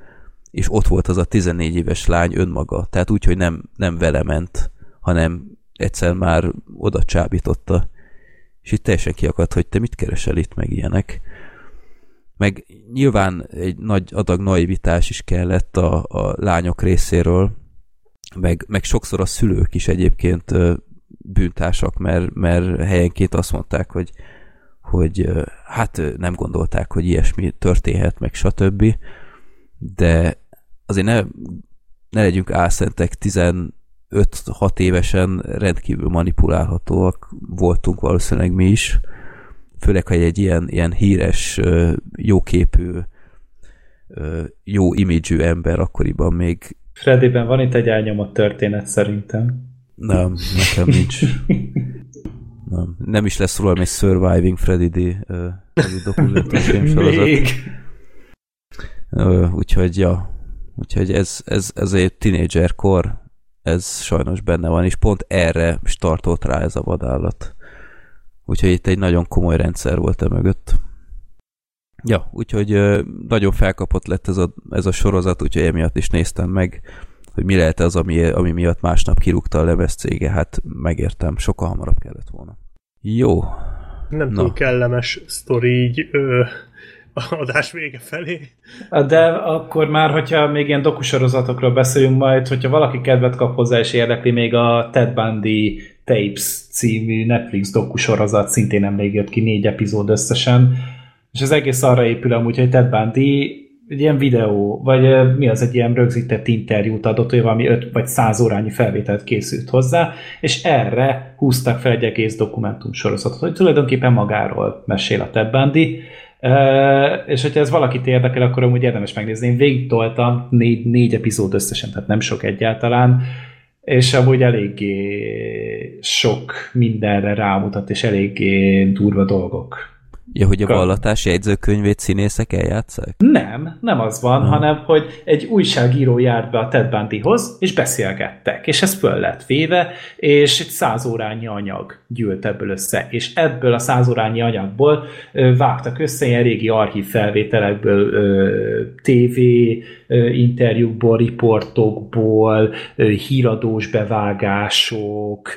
S3: és ott volt az a 14 éves lány önmaga. Tehát úgy, hogy nem, nem vele ment, hanem egyszer már oda csábította. És itt teljesen kiakadt, hogy te mit keresel itt, meg ilyenek meg nyilván egy nagy adag naivitás is kellett a, a lányok részéről, meg, meg sokszor a szülők is egyébként bűntársak, mert, mert helyenként azt mondták, hogy, hogy hát nem gondolták, hogy ilyesmi történhet, meg stb. De azért ne, ne legyünk álszentek, 15-6 évesen rendkívül manipulálhatóak voltunk valószínűleg mi is, főleg, ha egy ilyen, ilyen híres, jóképű, jó imidzsű ember akkoriban még...
S6: Freddyben van itt egy elnyomott történet szerintem.
S3: Nem, nekem nincs. Nem, nem is lesz róla egy Surviving Freddy D. Uh, dokumentumfilm sorozat. Uh, úgyhogy, ja. Úgyhogy ez, ez, ez egy tínédzserkor, ez sajnos benne van, és pont erre startolt rá ez a vadállat. Úgyhogy itt egy nagyon komoly rendszer volt e mögött. Ja, úgyhogy nagyon felkapott lett ez a, ez a sorozat, úgyhogy emiatt is néztem meg, hogy mi lehet az, ami, ami miatt másnap kirúgta a lemez cége. Hát megértem, sokkal hamarabb kellett volna. Jó.
S2: Nem Na. túl kellemes sztori így ö, adás vége felé.
S6: De akkor már, hogyha még ilyen dokusorozatokról beszélünk majd, hogyha valaki kedvet kap hozzá és érdekli még a Ted Bundy Tapes című Netflix dokusorozat szintén nemrég jött ki, négy epizód összesen, és az egész arra épül amúgy, hogy Ted Bundy egy ilyen videó, vagy mi az egy ilyen rögzített interjút adott, hogy valami 5 vagy 100 órányi felvételt készült hozzá, és erre húztak fel egy egész dokumentum sorozatot, hogy tulajdonképpen magáról mesél a Ted Bundy, Uh, és hogyha ez valakit érdekel, akkor amúgy érdemes megnézni. Én végig toltam, négy, négy epizód összesen, tehát nem sok egyáltalán, és amúgy eléggé sok mindenre rámutat, és eléggé durva dolgok.
S3: Ja, hogy a vallatási jegyzőkönyvét színészek eljátszák?
S6: Nem, nem az van, hmm. hanem hogy egy újságíró járt be a Ted Bundyhoz, és beszélgettek, és ez föl lett véve, és egy százórányi anyag gyűlt ebből össze, és ebből a százórányi anyagból ö, vágtak össze ilyen régi archív felvételekből, ö, TV ö, interjúkból, riportokból, ö, híradós bevágások,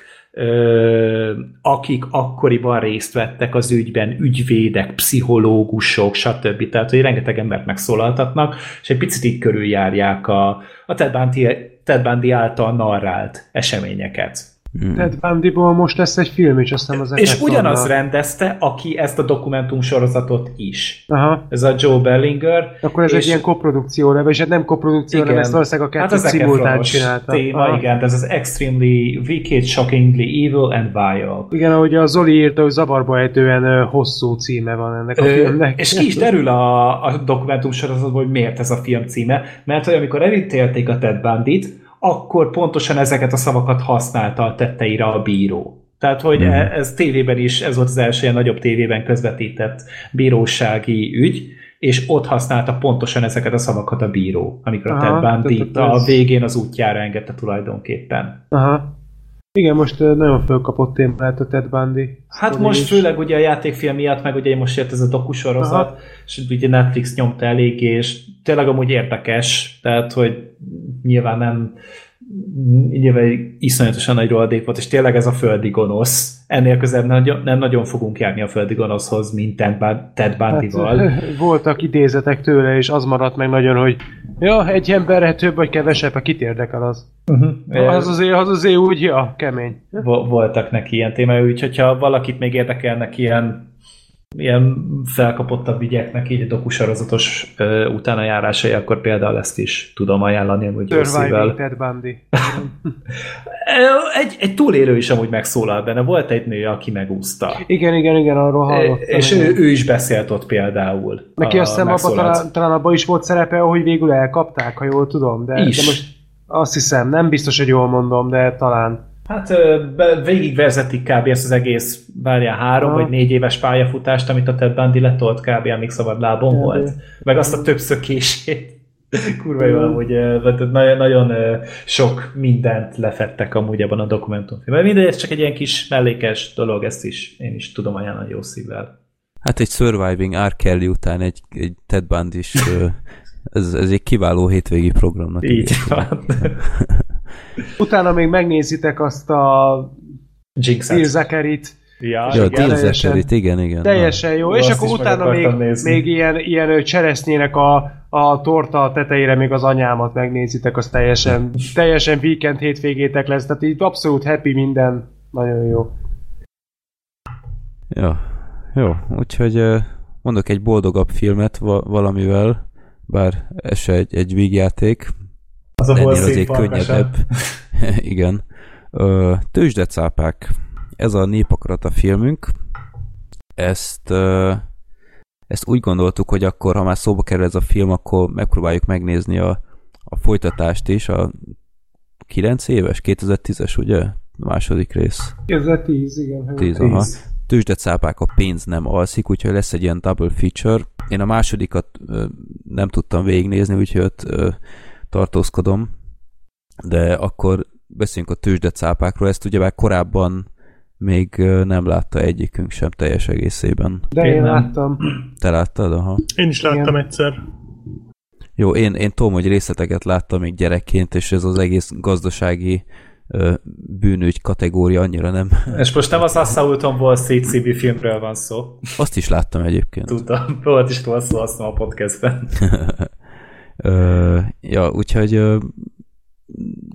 S6: akik akkoriban részt vettek az ügyben, ügyvédek, pszichológusok, stb. Tehát, hogy rengeteg embert megszólaltatnak, és egy picit így körüljárják a, a Ted, Bundy, Ted Bundy által narrált eseményeket.
S3: Hmm.
S5: Ted Bundyból most lesz egy film is, azt hiszem az
S6: És ugyanaz
S5: Tornal.
S6: rendezte, aki ezt a dokumentum sorozatot is.
S5: Aha.
S6: Ez a Joe Bellinger.
S5: Akkor ez
S6: és
S5: egy ilyen koprodukció, vagy hát nem koprodukció, hanem ezt valószínűleg a
S6: hát
S5: kettőt
S6: az
S5: szimultán csinálta.
S6: téma,
S5: Aha.
S6: igen, ez az Extremely Wicked, Shockingly Evil and Vile.
S5: Igen, ahogy a Zoli írta, hogy zavarba ejtően hosszú címe van ennek a
S6: Ö,
S5: filmnek.
S6: és ki is derül a, a dokumentum sorozatból, hogy miért ez a film címe, mert hogy amikor elítélték a Ted Bundyt, akkor pontosan ezeket a szavakat használta a tetteire a bíró. Tehát, hogy e- ez tévében is, ez volt az első nagyobb tévében közvetített bírósági ügy, és ott használta pontosan ezeket a szavakat a bíró, amikor a
S5: Aha,
S6: Ted Bundy a végén az útjára engedte tulajdonképpen.
S5: Aha. Igen, most nagyon fölkapott lehet a Ted Bundy.
S6: Hát most
S5: is.
S6: főleg ugye a játékfilm miatt, meg ugye most jött ez a dokusorozat,
S5: Aha.
S6: és ugye Netflix nyomta elég, és tényleg amúgy érdekes, tehát hogy nyilván nem nyilván iszonyatosan nagy rohadék volt, és tényleg ez a földi gonosz. Ennél közelebb nem, nem nagyon fogunk járni a földi gonoszhoz, mint Ted Bun- Ted Bundyval.
S5: Hát, voltak idézetek tőle, és az maradt meg nagyon, hogy ja, egy emberre több vagy kevesebb, kit érdekel az.
S6: Uh-huh.
S5: Az azért, az azért úgy, ja, kemény.
S6: Vo- voltak neki ilyen témái, úgyhogy ha valakit még érdekelnek ilyen ilyen felkapottabb ügyeknek így dokusorozatos ö, utánajárásai, akkor például ezt is tudom ajánlani, hogy
S5: Surviving. Ted Bundy.
S6: Egy, egy túlélő is amúgy megszólal benne. Volt egy nő, aki megúszta.
S5: Igen, igen, igen, arról hallottam.
S6: és ő, ő is beszélt ott például.
S5: Neki azt hiszem, abban talán, talán abban is volt szerepe, hogy végül elkapták, ha jól tudom. De,
S6: Is.
S5: de most azt hiszem, nem biztos, hogy jól mondom, de talán.
S6: Hát be- végigvezetik kb. ezt az egész, várjál, három
S5: Aha.
S6: vagy négy éves pályafutást, amit a Ted Bundy letolt kb. amíg szabad lábon
S5: Ja,
S6: volt. Meg azt a több szökését. Kurva jó, tehát nagyon, nagyon sok mindent lefettek amúgy ebben a dokumentumfilmben. Mindegy, ez csak egy ilyen kis mellékes dolog, ezt is én is tudom ajánlani jó szívvel.
S3: Hát egy Surviving R. Kelly után egy, egy Ted Bundy is, ez, ez egy kiváló hétvégi programnak.
S6: Így van.
S5: Utána még megnézitek azt a
S6: Jinx-et.
S5: Bill
S6: Ja,
S3: Ja,
S6: igen.
S3: Zachary-t, igen, igen.
S5: Teljesen jó,
S6: Ó,
S5: és akkor utána még,
S6: nézni.
S5: még ilyen, ilyen cseresznyének a, a torta tetejére még az anyámat megnézitek, az teljesen, teljesen weekend hétvégétek lesz, tehát így abszolút happy minden, nagyon jó.
S3: Ja, jó, úgyhogy mondok egy boldogabb filmet va- valamivel, bár ez se egy, egy vígjáték,
S6: Az a szép
S3: azért
S6: farkasa.
S3: könnyedebb. Igen. Tőzsdecápák. Ez a népakarata filmünk. Ezt ezt úgy gondoltuk, hogy akkor, ha már szóba kerül ez a film, akkor megpróbáljuk megnézni a, a folytatást is, a 9 éves, 2010-es, ugye? A második rész.
S5: 2010, igen.
S3: 10, aha. Tőzsdecápák a pénz nem alszik, úgyhogy lesz egy ilyen double feature. Én a másodikat ö, nem tudtam végignézni, úgyhogy ott ö, tartózkodom. De akkor beszéljünk a tőzsdecápákról. Ezt ugye már korábban még nem látta egyikünk sem teljes egészében.
S5: De
S6: Én
S5: én
S6: nem.
S5: láttam.
S3: Te láttad? Aha.
S2: Én is láttam
S5: Igen.
S2: egyszer.
S3: Jó, én, én tudom, hogy részleteket láttam még gyerekként, és ez az egész gazdasági ö, bűnügy kategória annyira nem.
S6: És most nem az Assaulton Wall Street című filmről van szó.
S3: Azt is láttam egyébként.
S6: Tudom, volt is róla szó azt a podcastben.
S3: Ö, ja, úgyhogy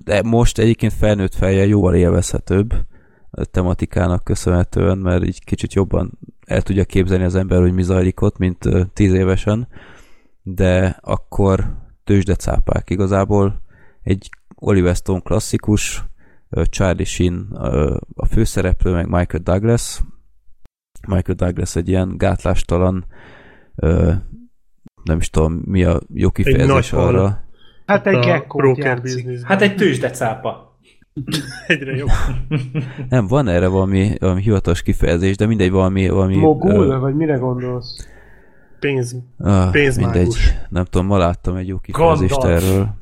S3: de most egyébként felnőtt fejjel jóval élvezhetőbb a tematikának köszönhetően, mert így kicsit jobban el tudja képzelni az ember, hogy mi zajlik ott, mint tíz évesen, de akkor tőzsdecápák igazából egy Oliver Stone klasszikus, Charlie Sheen a főszereplő, meg Michael Douglas. Michael Douglas egy ilyen gátlástalan nem is tudom, mi a jó kifejezés
S2: hal.
S3: arra.
S5: Hát egy gekkót játszik.
S6: Hát egy tőzsdecápa.
S2: Egyre jobb.
S3: Nem, van erre valami, valami hivatalos kifejezés, de mindegy, valami... valami
S5: Mogul,
S3: ö,
S5: vagy mire gondolsz?
S2: Pénz.
S3: ah,
S2: pénzmágus.
S3: mindegy, nem tudom, ma láttam egy jó kifejezést
S6: Gandalf.
S3: erről.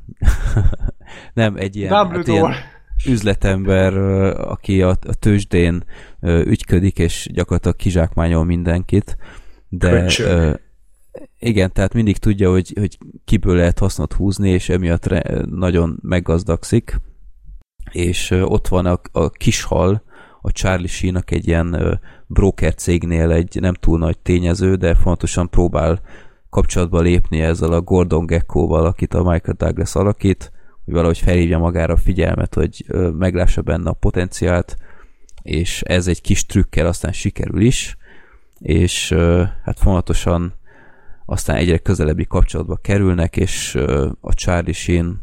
S3: nem, egy ilyen, hát
S5: Dumbledore.
S3: ilyen üzletember, aki a, a tőzsdén ügyködik, és gyakorlatilag kizsákmányol mindenkit. De
S6: Köcsög.
S3: Igen, tehát mindig tudja, hogy, hogy kiből lehet hasznot húzni, és emiatt re, nagyon meggazdagszik. És ott van a, a kishal, a Charlie Sheen-nak egy ilyen broker cégnél egy nem túl nagy tényező, de fontosan próbál kapcsolatba lépni ezzel a Gordon Gekkoval, akit a Michael Douglas alakít, hogy valahogy felhívja magára a figyelmet, hogy meglássa benne a potenciált, és ez egy kis trükkel aztán sikerül is, és hát fontosan aztán egyre közelebbi kapcsolatba kerülnek, és a Charlie Sheen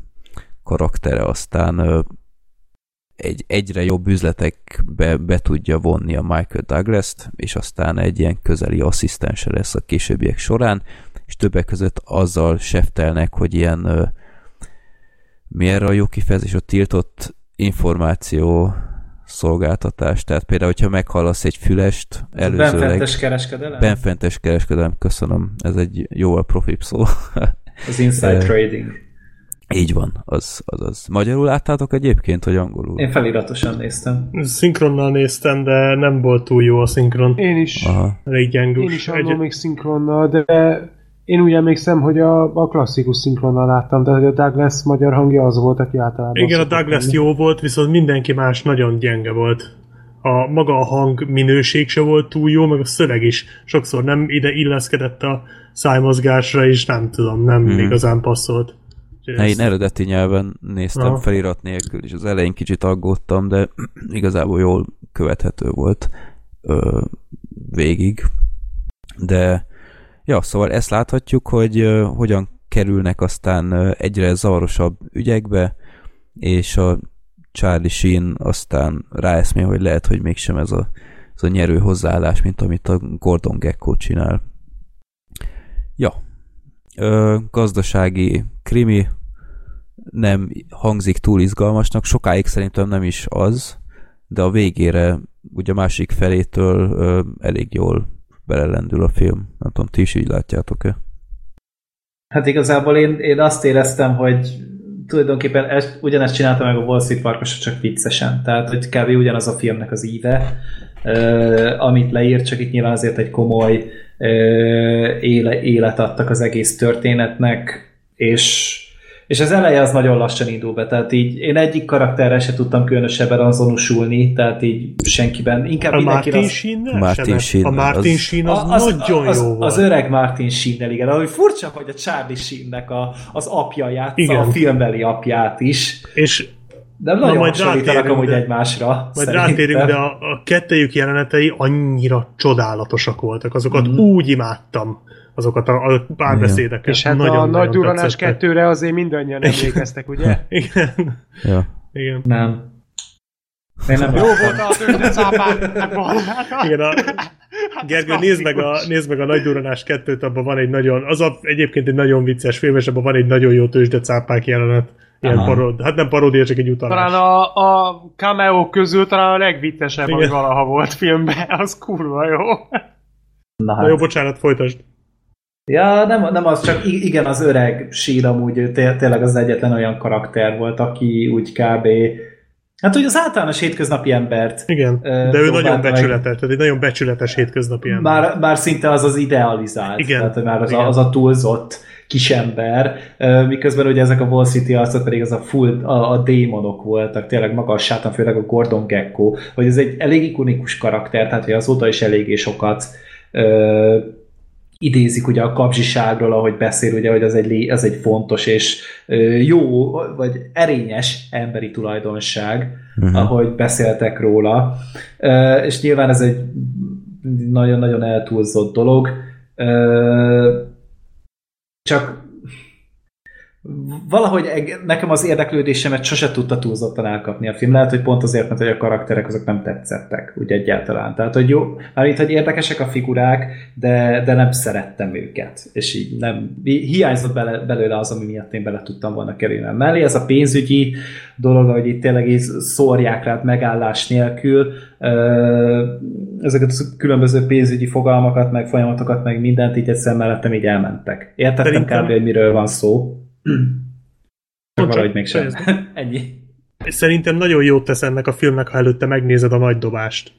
S3: karaktere aztán egy egyre jobb üzletekbe be tudja vonni a Michael Douglas-t, és aztán egy ilyen közeli asszisztense lesz a későbbiek során, és többek között azzal seftelnek, hogy ilyen mi erre a jó kifejezés, a tiltott információ szolgáltatás. Tehát például, hogyha meghallasz egy fülest előzőleg...
S6: Benfentes kereskedelem?
S3: Benfentes kereskedelem, köszönöm. Ez egy jóval profibb szó.
S6: Az inside trading.
S3: Így van, az, az, az. Magyarul láttátok egyébként, hogy angolul?
S6: Én feliratosan néztem.
S2: Szinkronnal néztem, de nem volt túl jó a szinkron.
S5: Én is.
S3: Aha.
S2: Elég gyengus.
S5: Én is annól még szinkronnal, de én úgy emlékszem, hogy a, a klasszikus szinkronnal láttam, de hogy a Douglas magyar hangja az volt, aki általában...
S2: Igen, a Douglas
S5: lenni.
S2: jó volt, viszont mindenki más nagyon gyenge volt. A maga a hang minőség se volt túl jó, meg a szöveg is sokszor nem ide illeszkedett a szájmozgásra, és nem tudom, nem
S3: Hmm.
S2: hmm. igazán passzolt. Úgyhogy
S3: Ne,
S2: ez-
S3: én eredeti nyelven néztem
S2: Aha.
S3: felirat nélkül, és az elején kicsit aggódtam, de igazából jól követhető volt ö, végig. De ja, szóval ezt láthatjuk, hogy hogyan kerülnek aztán egyre zavarosabb ügyekbe, és a Charlie Sheen aztán ráeszmél, hogy lehet, hogy mégsem ez a, ez a nyerő hozzáállás, mint amit a Gordon Gekko csinál. Ja, ö, gazdasági krimi nem hangzik túl izgalmasnak, sokáig szerintem nem is az, de a végére, ugye a másik felétől ö, elég jól belelendül a film. Nem tudom, ti is így látjátok-e?
S6: Hát igazából én, én azt éreztem, hogy tulajdonképpen ezt, ugyanezt csinálta meg a Wall Street Farkas, csak viccesen. Tehát, hogy kb. ugyanaz a filmnek az íve, uh, amit leírt, csak itt nyilván azért egy komoly uh, éle, élet adtak az egész történetnek, és és az eleje az nagyon lassan indul be, tehát így én egyik karakterrel se tudtam különösebben azonosulni, tehát így senkiben, inkább
S2: A
S6: mindenki
S2: Martin
S6: az...
S2: Sheen
S3: Martin Sheen,
S2: A Martin
S3: az-
S2: Sheen az,
S6: A-
S2: nagyon
S6: az,
S2: jó volt.
S6: Az öreg Martin Sheen-nel, igen. Ahogy furcsa, hogy a Charlie Sheen-nek a, az apja játsza,
S2: Igen.
S6: a filmbeli apját is.
S2: És
S6: De nagyon
S2: majd
S6: hasonlítanak amúgy
S2: de-
S6: egymásra.
S2: majd
S6: szerintem.
S2: rátérünk, de a, a kettejük jelenetei annyira csodálatosak voltak. Azokat
S6: Mhm.
S2: úgy imádtam, azokat a, a párbeszédeket.
S5: És hát
S2: nagyon,
S5: a nagy duranás
S2: tetszettek.
S5: kettőre azért mindannyian emlékeztek, ugye?
S2: Igen.
S3: Ja.
S2: Igen.
S6: Nem. Én nem
S5: Jó volt a tőzsdecápák!
S2: Igen, a, Gergő,
S5: ez
S2: nézd meg, a, nézd meg a Nagy Duranás 2-t, abban van egy nagyon, az a, egyébként egy nagyon vicces film, és abban van egy nagyon jó tőzsdecápák jelenet. Ilyen
S6: Aha.
S2: paród, hát nem paródia, csak egy utalás.
S5: Talán a, a cameo közül talán a legviccesebb, ami valaha volt filmben, az kurva jó.
S6: Na,
S2: Na jó,
S6: hát.
S2: bocsánat, folytasd.
S6: Ja, nem, nem az, csak igen, az öreg sír amúgy té- tényleg az egyetlen olyan karakter volt, aki úgy kb. Hát úgy az általános hétköznapi embert
S2: Igen, de ő nagyon
S6: meg-
S2: becsületes, tehát egy nagyon becsületes hétköznapi ember.
S6: Bár, bár szinte az az idealizált,
S2: Igen,
S6: tehát már az,
S2: igen.
S6: a, az a túlzott kisember, miközben ugye ezek a Wall City arcok pedig az a full, a, a démonok voltak, tényleg maga a sátan, főleg a Gordon Gekko, hogy ez egy elég ikonikus karakter, tehát hogy azóta is eléggé sokat ö, idézik ugye a kapzsiságról, ahogy beszél, ugye, hogy az egy, az egy fontos és jó, vagy erényes emberi tulajdonság,
S3: Mhm.
S6: ahogy beszéltek róla. És nyilván ez egy nagyon-nagyon eltúlzott dolog. Csak valahogy nekem az érdeklődésemet sose tudta túlzottan elkapni a film. Lehet, hogy pont azért, mert hogy a karakterek azok nem tetszettek, úgy egyáltalán. Tehát, hogy jó, mármint, hogy érdekesek a figurák, de, de nem szerettem őket. És így nem, hi- hiányzott bele, belőle az, ami miatt én bele tudtam volna kerülni. Mellé ez a pénzügyi dolog, hogy itt tényleg így szórják rád megállás nélkül, ezeket a különböző pénzügyi fogalmakat, meg folyamatokat, meg mindent így egyszer mellettem így elmentek. Értettem
S2: Szerintem-
S6: kb. hogy miről van szó. Csak valahogy mégsem. Ennyi.
S2: Szerintem nagyon jót tesz ennek a filmnek, ha előtte megnézed a nagy dobást.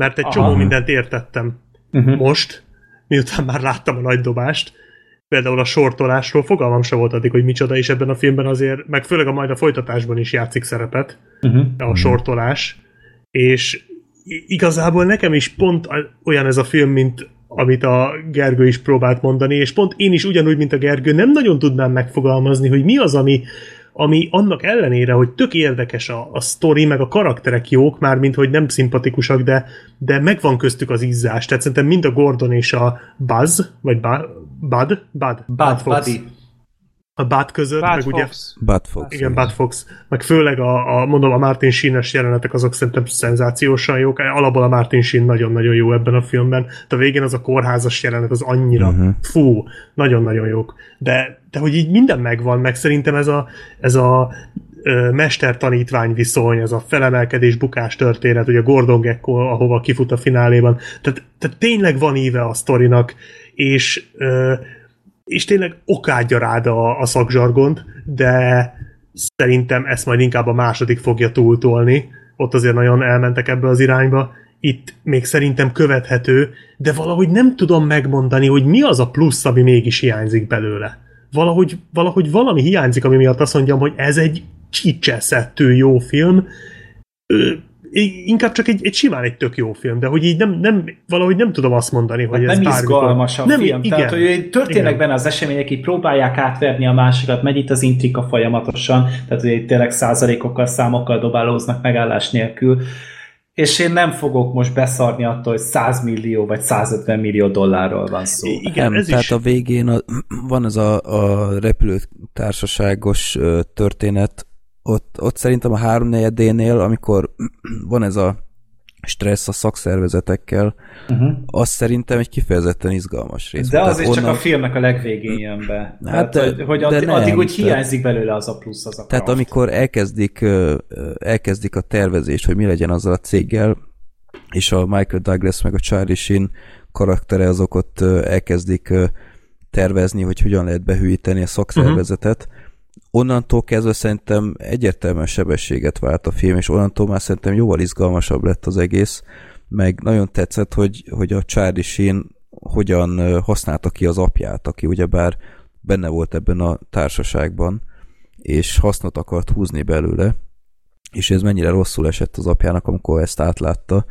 S2: Mert egy
S6: Aha.
S2: csomó mindent értettem.
S6: Uh-huh.
S2: Most, miután már láttam a nagy dobást, például a sortolásról fogalmam se volt addig, hogy micsoda, és ebben a filmben azért, meg főleg a majd a folytatásban is játszik szerepet,
S6: Uh-huh.
S2: a sortolás, és igazából nekem is pont olyan ez a film, mint amit a Gergő is próbált mondani, és pont én is ugyanúgy, mint a Gergő, nem nagyon tudnám megfogalmazni, hogy mi az, ami, ami annak ellenére, hogy tök érdekes a, a sztori, meg a karakterek jók, már mint hogy nem szimpatikusak, de, de megvan köztük az izzás. Tehát szerintem mind a Gordon és a Buzz, vagy ba, Bud, Bud,
S6: Bud,
S2: Fox.
S6: Buddy.
S2: A Bud között,
S5: Bad
S2: meg ugye
S5: Fox.
S3: Bud Fox.
S2: igen, Bud Fox, meg főleg a, a mondom, a Martin Sheen-es jelenetek azok szerintem szenzációsan jók. Alapból a Martin Sheen nagyon-nagyon jó ebben a filmben. De a végén az a kórházas jelenet az annyira, uh-huh. fú, nagyon-nagyon jók. De, de hogy így minden megvan, meg szerintem ez a, ez a mester-tanítvány viszony, ez a felemelkedés bukás történet, ugye Gordon Gekko, ahova kifut a fináléban. Tehát, tehát tényleg van íve a sztorinak, és ö, és tényleg okádja rád a, a szakzsargont, de szerintem ezt majd inkább a második fogja túltolni. Ott azért nagyon elmentek ebbe az irányba. Itt még szerintem követhető, de valahogy nem tudom megmondani, hogy mi az a plusz, ami mégis hiányzik belőle. Valahogy, valahogy valami hiányzik, ami miatt azt mondjam, hogy ez egy csicseszettő jó film. Inkább csak egy, egy simán egy tök jó film, de hogy így nem, nem valahogy nem tudom azt mondani, hogy
S6: Hát
S2: ez
S6: nem izgalmas a
S2: nem,
S6: film.
S2: Igen,
S6: Tehát, hogy történnek
S2: igen.
S6: benne az események, így próbálják átverni a másikat, megy itt az intrika folyamatosan, tehát hogy tényleg százalékokkal, számokkal dobálóznak megállás nélkül. És én nem fogok most beszarni attól, hogy 100 millió vagy 150 millió dollárról van szó.
S2: Igen,
S3: nem,
S2: ez
S3: tehát
S2: is.
S3: a végén a, van ez a, a repülőtársaságos történet, ott, ott szerintem a háromnegyedénél, amikor van ez a stressz a szakszervezetekkel,
S6: Uh-huh.
S3: az szerintem egy kifejezetten izgalmas rész.
S6: De az is
S3: Tehát
S6: csak
S3: onnan-
S6: a filmnek a legvégén jön be.
S3: Hát,
S6: Tehát, hogy, hogy
S3: de
S6: addig,
S3: nem,
S6: addig úgy
S3: tehát-
S6: hiányzik belőle az a plusz, az a
S3: Tehát
S6: craft.
S3: amikor elkezdik, elkezdik a tervezést, hogy mi legyen azzal a céggel, és a Michael Douglas meg a Charlie Sheen karaktere azok ott elkezdik tervezni, hogy hogyan lehet behűíteni a szakszervezetet, uh-huh. Onnantól kezdve szerintem egyértelműen sebességet vált a film, és onnantól már szerintem jóval izgalmasabb lett az egész, meg nagyon tetszett, hogy, hogy a Charlie Sheen hogyan használta ki az apját, aki ugyebár benne volt ebben a társaságban, és hasznot akart húzni belőle, és ez mennyire rosszul esett az apjának, amikor ezt átlátta,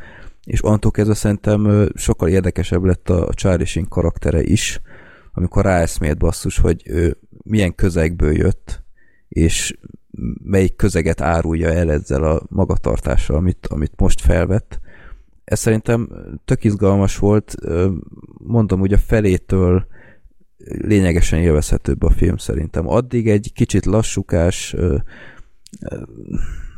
S3: és onnantól kezdve szerintem sokkal érdekesebb lett a Charlie Sheen karaktere is, amikor ráeszmélt basszus, hogy ő milyen közegből jött, és melyik közeget árulja el ezzel a magatartással, amit, amit most felvett. Ez szerintem tök izgalmas volt, mondom, úgy a felétől lényegesen élvezhetőbb a film szerintem. Addig egy kicsit lassukás,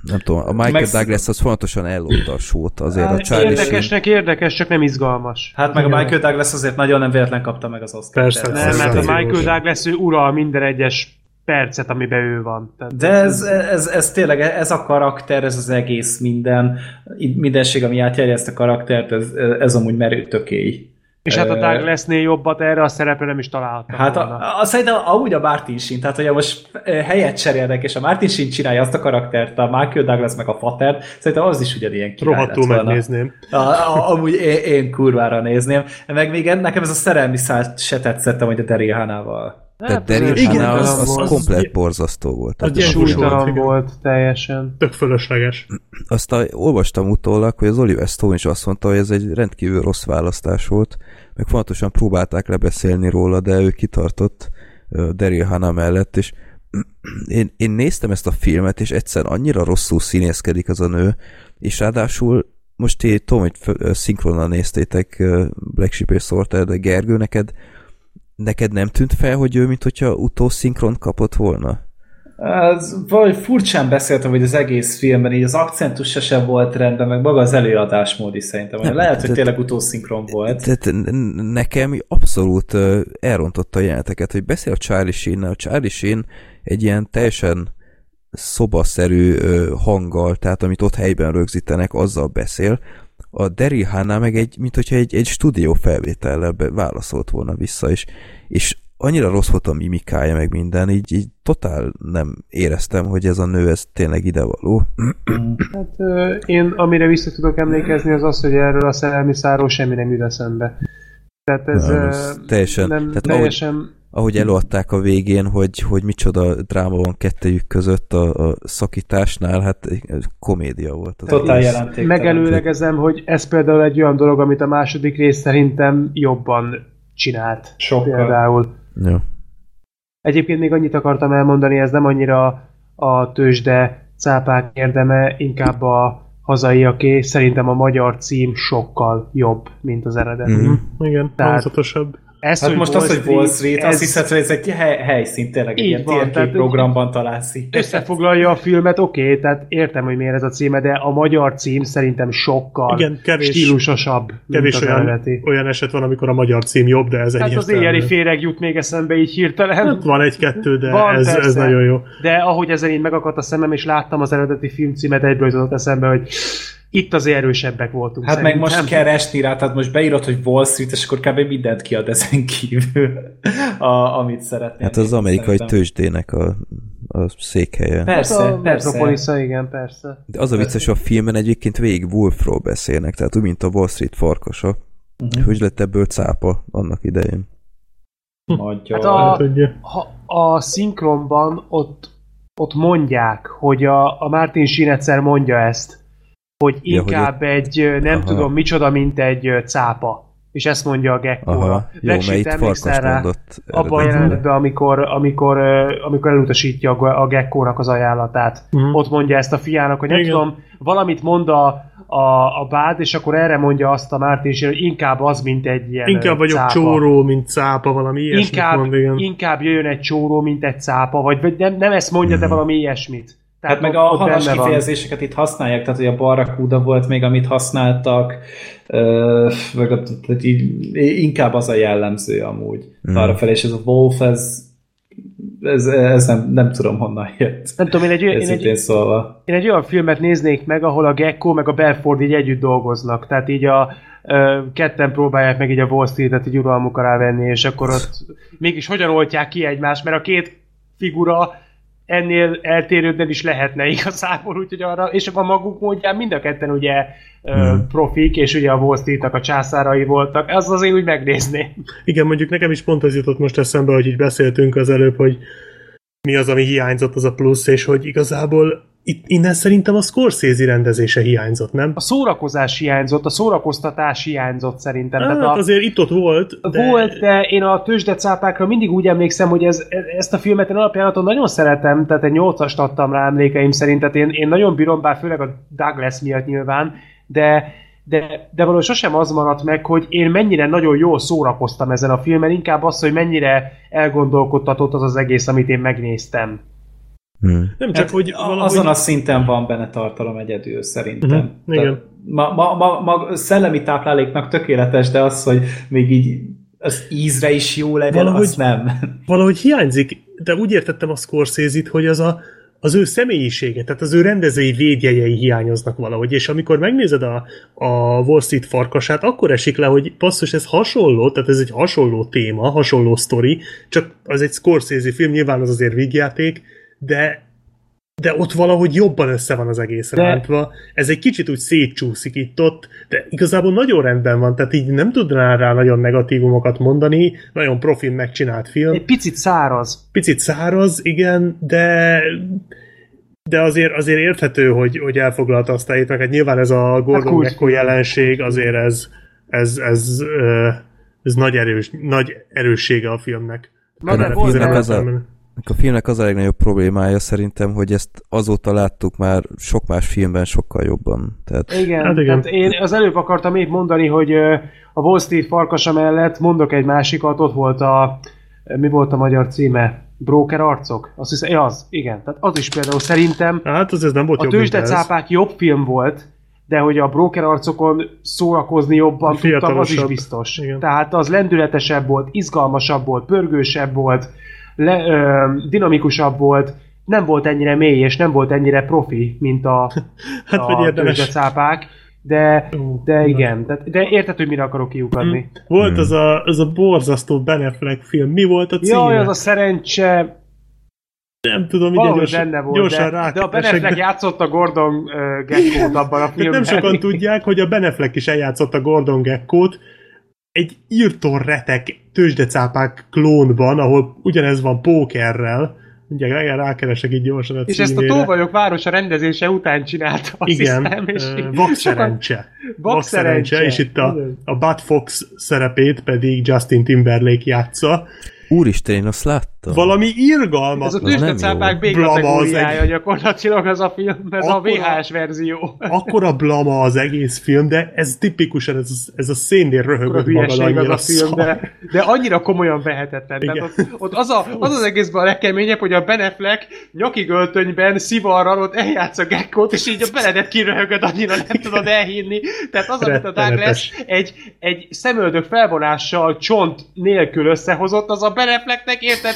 S3: nem tudom, a Michael
S6: Meg-
S3: Douglas az fontosan ellopta a sót, azért a
S6: Hát,
S3: Charlie Sheen...
S5: Érdekesnek érdekes, csak nem izgalmas.
S6: Hát meg a Michael Douglas azért nagyon nem véletlen kapta meg az Oscar.
S2: Persze,
S5: Nem, mert a. Michael Douglas ő ural minden egyes percet, amiben ő van. Tehát
S6: De ez, ez, ez tényleg, ez a karakter, ez az egész minden, mindenség, ami átjárja ezt a karaktert, ez, ez amúgy merő tökély.
S5: és hát a Douglasnél jobbat erre a szerepre nem is találhattam
S6: Hát
S5: volna.
S6: a, a, szerintem amúgy a Martin Sheen, tehát hogyha most helyet cserélnek, és a Martin Sheen csinálja azt a karaktert, a Michael Douglas meg a Fater, szerintem az is ugyanilyen király
S2: Rohadtul megnézném.
S6: A, a, amúgy én, én kurvára nézném. Meg még nekem ez a szerelmi szál se tetszett, hogy a Daryl Hannah-val.
S3: Tehát
S5: azért
S3: Daryl
S2: igen,
S3: az,
S2: az-
S3: az,
S2: az-
S3: komplet borzasztó volt.
S2: az volt,
S5: Súlytalan volt teljesen.
S2: Tök fölösleges.
S3: Azt a, olvastam utólag, hogy az Oliver Stone is azt mondta, hogy ez egy rendkívül rossz választás volt, meg fontosan próbálták lebeszélni róla, de ő kitartott Daryl Hannah mellett, és én, én néztem ezt a filmet, és egyszer annyira rosszul színészkedik az a nő, és ráadásul most én tudom, hogy szinkronan néztétek Black Sheep és Sorter, de Gergő, neked, neked nem tűnt fel, hogy ő, mint hogyha utószinkron kapott volna?
S6: Az, valahogy furcsán beszéltem, hogy az egész filmben így az akcentus se sem volt rendben, meg maga az előadásmód is szerintem.
S3: Nem,
S6: Lehet, hogy tényleg utószinkron volt.
S3: Tehát nekem abszolút elrontotta a jeleneteket, hogy beszél a Charlie sheen a Charlie Sheen egy ilyen teljesen szobaszerű hanggal, tehát amit ott helyben rögzítenek, azzal beszél. A Hannah meg egy, mint hogyha egy, egy stúdió felvétellel válaszolt volna vissza, és, és annyira rossz volt a mimikája, meg minden, így, így totál nem éreztem, hogy ez a nő, ez tényleg idevaló.
S5: Hát ö, én amire vissza tudok emlékezni, az az, hogy erről a szerelmi száról semmi nem jut eszembe. Tehát ez,
S3: Nem, ez teljesen-
S5: nem,
S3: tehát
S5: teljesen
S3: ahogy előadták a végén, hogy, hogy micsoda dráma van kettejük között a, a szakításnál, hát komédia volt. Az
S6: Totál jelentéktelen.
S5: megelőlegezem, hogy ez például egy olyan dolog, amit a második rész szerintem jobban csinált.
S6: Sokkal.
S5: Például.
S3: Ja.
S5: Egyébként még annyit akartam elmondani, ez nem annyira a tőzsde cápák érdeme, inkább a hazaiaké. Szerintem a magyar cím sokkal jobb, mint az eredeti.
S3: Mhm.
S2: Igen,
S5: Tehát-
S2: hangzatosabb.
S5: Ez,
S6: Hát most az, hogy Wall Street, azt
S5: ez
S6: hiszed, hogy ez egy hely, helyszín, tényleg egy
S5: Így
S6: ilyen térképprogramban találsz így.
S5: összefoglalja a filmet, oké, okay, tehát értem, hogy miért ez a címe, de a magyar cím szerintem sokkal
S2: Igen, kevés-
S5: stílusosabb,
S2: Kevés
S5: az
S2: olyan, olyan eset van, amikor a magyar cím jobb, de ez
S5: Hát az
S2: egyértelmű.
S5: éjjeli féreg jut még eszembe így hirtelen.
S2: Hát van egy-kettő, de
S5: Van,
S2: ez, ez nagyon jó.
S5: De ahogy ezen így megakadt a szemem, és láttam az eredeti filmcímet, egyből jutott eszembe, hogy itt azért erősebbek voltunk.
S6: Hát meg
S5: szerintem.
S6: most keresni rá, tehát most beírod, hogy Wall Street, és akkor kb. mindent kiad ezen kívül, a, amit szeretnél.
S3: Hát az amerikai
S6: Szerintem.
S3: tőzsdének a, a székhelye.
S6: Persze,
S5: Hát a
S6: persze.
S5: Metropolisza, igen, persze.
S3: De az a vicces, a filmen egyébként végig Wolfról beszélnek, tehát úgy, mint a Wall Street farkasa.
S6: Mhm.
S3: Hogy lett ebből cápa annak idején?
S6: Magyar.
S5: Hát a-
S2: Hát,
S5: Ha a szinkronban ott, ott mondják, hogy a, a Martin Sheen egyszer mondja ezt, hogy
S3: Ja, hogy
S5: inkább egy, nem
S3: Aha.
S5: tudom micsoda, mint egy cápa. És ezt mondja a Gekkóra.
S3: Itt
S5: emlékszel rá? Abban a jelenetben, amikor, amikor, amikor elutasítja a, Gekkónak az ajánlatát.
S2: Mhm.
S5: Ott mondja ezt a fiának, hogy nem
S2: Igen.
S5: tudom, valamit mond a, a, a bád, és akkor erre mondja azt a Sheen, hogy inkább az, mint egy ilyen
S2: inkább vagyok
S5: cápa.
S2: csóró, mint cápa, valami ilyesmit
S5: inkább,
S2: mond, igen.
S5: inkább jöjjön egy csóró, mint egy cápa, vagy, vagy nem, nem ezt mondja, de valami ilyesmit.
S6: Hát meg a halas
S5: benne van.
S6: kifejezéseket itt használják, tehát hogy a barracuda volt még, amit használtak, meg ott így, inkább az a jellemző amúgy
S3: Mm.
S6: arra fel, és ez a wolf, ez, ez, ez nem, nem tudom honnan jött.
S5: Nem tudom, én egy, én, egy,
S6: szólva.
S5: én egy olyan filmet néznék meg, ahol a Gecko meg a Belford így együtt dolgoznak. Tehát így a ketten próbálják meg így a Wall Street-et így uralmuk alá venni, és akkor ott mégis hogyan oltják ki egymást, mert a két figura ennél eltérődnek is lehetne igazából, úgyhogy arra, és a maguk módján mind a ketten ugye ö, profik, és ugye a Wall Street-nak a császárai voltak, az azért úgy megnézném.
S2: Igen, mondjuk nekem is pont az jutott most eszembe, hogy így beszéltünk az előbb, hogy mi az, ami hiányzott, az a plusz, és hogy igazából itt, innen szerintem a Scorsese rendezése hiányzott, nem?
S5: A szórakozás hiányzott, a szórakoztatás hiányzott szerintem.
S2: Hát
S5: Tehát a,
S2: azért itt-ott volt, de...
S5: Volt, de én a tőzsdecápákra mindig úgy emlékszem, hogy ez, ezt a filmet én alapjáraton nagyon szeretem, tehát egy 8-ast adtam rá emlékeim szerint, tehát én, én nagyon bírom, bár főleg a Douglas miatt nyilván, de, de, de valahogy sosem az maradt meg, hogy én mennyire nagyon jól szórakoztam ezen a filmen, inkább az, hogy mennyire elgondolkodtatott az az egész, amit én megnéztem.
S3: Hmm.
S2: Nem csak,
S6: Hát,
S2: hogy valahogy...
S6: Azon a szinten van benne tartalom egyedül szerintem.
S2: Mhm, igen.
S6: Ma, ma, ma, ma, szellemi tápláléknak tökéletes, de az, hogy még így az ízre is jó legyen,
S2: Valahogy-
S6: az nem.
S2: valahogy hiányzik, de úgy értettem a Scorsese-t, hogy az a, az ő személyisége, tehát az ő rendezői védjegyei hiányoznak valahogy, és amikor megnézed a, a Wall Street farkasát, akkor esik le, hogy passzus, ez hasonló, tehát ez egy hasonló téma, hasonló sztori, csak az egy Scorsese film, nyilván az azért vígjáték, de de ott valahogy jobban össze van az egész
S5: De-
S2: rántva. Ez egy kicsit úgy szétcsúszik itt-ott, de igazából nagyon rendben van, tehát így nem tudnál rá nagyon negatívumokat mondani, nagyon profin megcsinált film.
S5: Egy picit száraz.
S2: Picit száraz, igen, de de azért, azért érthető, hogy, hogy elfoglalta azt a meg hát nyilván ez a Gordon
S5: kulcs.
S2: Gekko jelenség, azért ez, ez, ez, ö, ez nagy, erős, nagy erőssége a filmnek.
S5: Na, de
S3: filmnek
S5: rá-
S3: az a, a filmnek az a legnagyobb problémája szerintem, hogy ezt azóta láttuk már sok más filmben sokkal jobban. Tehát
S5: Igen,
S2: Hát igen.
S5: Tehát én az előbb akartam épp mondani, hogy a Wall Street farkasa mellett mondok egy másikat, ott volt a, mi volt a magyar címe? Broker arcok? Azt hiszem, az, igen. Tehát az is például szerintem
S2: Hát az ez nem volt
S5: a tőzsdecápák jobb film volt, de hogy a broker arcokon szórakozni jobban tudtam, az is biztos.
S2: Igen.
S5: Tehát az lendületesebb volt, izgalmasabb volt, pörgősebb volt, le, ö, dinamikusabb volt, nem volt ennyire mély, és nem volt ennyire profi, mint a,
S2: Hát, vagy
S5: a
S2: érdemes.
S5: tőzsdecápák, de, de igen, de, de érted, hogy mire akarok kiukadni.
S2: Volt az a, az a borzasztó Ben Affleck film. Mi volt a címe?
S5: Jaj, az a szerencse,
S2: Nem tudom, így
S5: valahogy
S2: gyorsan,
S5: benne volt,
S2: gyorsan
S5: de, de a Ben Affleck játszott a Gordon uh, Gekkót abban a filmben.
S2: nem sokan tudják, hogy a Ben Affleck is eljátszott a Gordon Gekkót egy írtó retek tőzsdecápák klónban, ahol ugyanez van pókerrel. Ugye igen, rákeresek így gyorsan a
S5: És ezt a
S2: címére.
S5: Tóvajok városa rendezése után csinálta, azt
S2: Igen,
S5: hiszem, és
S2: ö,
S5: így
S2: Vak
S5: sokan-
S2: szerencse. Vak
S5: szerencse.
S2: szerencse, és itt a,
S5: Igen.
S2: a Bud Fox szerepét pedig Justin Timberlake játsza.
S3: úristen, én azt láttam. Láttam.
S2: Valami irgalmat.
S5: Ez a tüsdecápák. B
S2: Blama az
S5: kategóriája gyakorlatilag az a film, ez a
S2: Akkora-
S5: VHS verzió.
S2: Akkora blama az egész film, de ez tipikusan ez, ez a szénnél röhögött magad
S5: az a film,
S2: szar.
S5: de, de annyira komolyan vehetetlen. Tehát
S2: Igen.
S5: ott, ott az, a, az az egészben a legkeményebb, hogy a Ben Affleck nyakig öltönyben szivarral ott eljátsz a gekkót, és így a Benedett kiröhögöd, annyira nem tudod elhinni. Tehát az, amit a. Douglas egy, egy szemöldök felvonással csont nélkül összehozott, az a Ben Afflecknek érted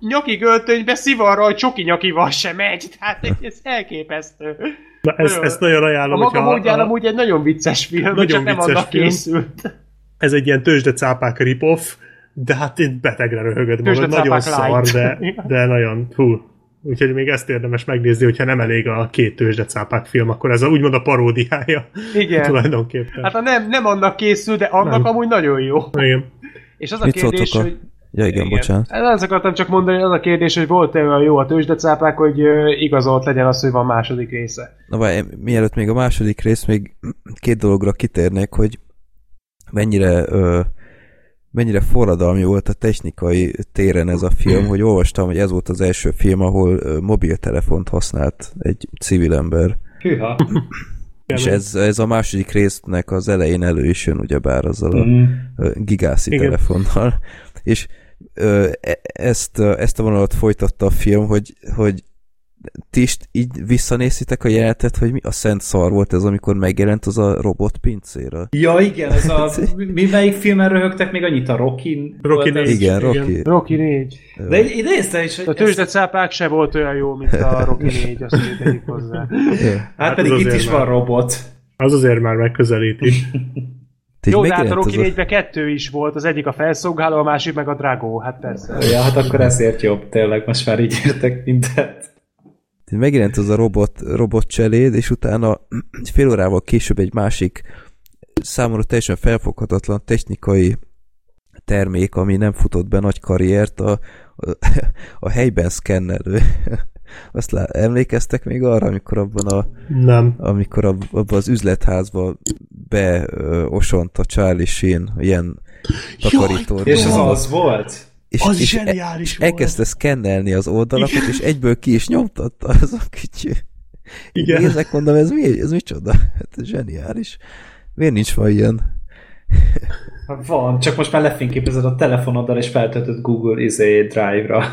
S5: nyakig öltönybe szivarral csoki nyakival sem megy. Tehát ez elképesztő.
S2: Na, ez,
S5: Nagyon-
S2: ezt nagyon
S5: A
S2: ajánlom,
S5: maga
S2: hogyha
S5: módján
S2: a,
S5: amúgy egy nagyon vicces film,
S2: Nagyon
S5: csak nem
S2: vicces
S5: annak
S2: film.
S5: készült.
S2: ez egy ilyen tőzsdecápák rip-off, de hát itt betegre röhögöd magad, nagyon szar, de, de nagyon, hú. Úgyhogy még ezt érdemes megnézni, hogyha nem elég a két tőzsdecápák film, akkor ez a, úgymond a paródiája
S5: Igen.
S2: tulajdonképpen.
S5: Hát a nem, nem annak készül, de annak
S2: Nem.
S5: amúgy nagyon jó.
S2: Igen.
S5: És az a
S3: Mit
S5: kérdés,
S3: a-
S5: hogy...
S3: Ja igen, bocsánat.
S5: Hát azt akartam csak mondani, az a kérdés, hogy volt-e olyan jó a tőzsdecápák, hogy igazolt legyen az, hogy van második része.
S3: Na várj, mielőtt még a második rész, még két dologra kitérnék, hogy mennyire ö, mennyire forradalmi volt a technikai téren ez a film, hogy olvastam, hogy ez volt az első film, ahol ö, mobiltelefont használt egy civil ember.
S6: Hűha.
S3: És ez, ez a második résznek az elején elő is jön, ugyebár azzal a ö, gigászi
S2: Igen.
S3: telefonnal. És ö, e- ezt, ezt a vonalat folytatta a film, hogy, hogy ti is így visszanézitek a jelenetet, hogy mi a szent szar volt ez, amikor megjelent az a robot pincéről.
S6: Ja, igen, ez a... Mi melyik filmen röhögtek még annyit? A? Rocky volt ez?
S3: Igen,
S2: igen.
S3: Rocky.
S5: Rocky 4.
S6: De egy- ide néztem is, hogy...
S5: A tőzsdecápák se volt olyan jó, mint a Rocky 4, azt így tegyük hozzá.
S6: Hát,
S2: Hát
S6: pedig itt is
S2: már-
S6: van robot.
S2: Az azért már megközelíti.
S3: Ti
S5: Jó, de hát a Rocky
S3: az
S5: 4-ben kettő is volt, az egyik a felszolgáló, a másik meg a Drago, hát persze.
S6: Ja, hát akkor ezért jobb, tényleg, most már így értek mindent.
S3: Ti megjelent az a robot, robot cseléd, és utána egy fél órával később egy másik számomra teljesen felfoghatatlan technikai termék, ami nem futott be nagy karriert, a, a, a helyben szkennelő. Azt lá, emlékeztek még arra, amikor abban a,
S2: Nem.
S3: amikor ab, abban az üzletházba beosont a Charlie Sheen ilyen takarító.
S6: És az az volt?
S3: és,
S2: Az
S3: és
S2: zseniális
S3: és
S2: volt.
S3: elkezdte szkennelni az oldalakat, és egyből ki is nyomtatta az a kicsi.
S2: Igen.
S3: Nézek, mondom, ez mi? Ez micsoda? Hát ez zseniális. Miért nincs ma ilyen?
S6: Hát Van, csak most már lefényképezed a telefonoddal, és feltöltöd Google izé Drive-ra.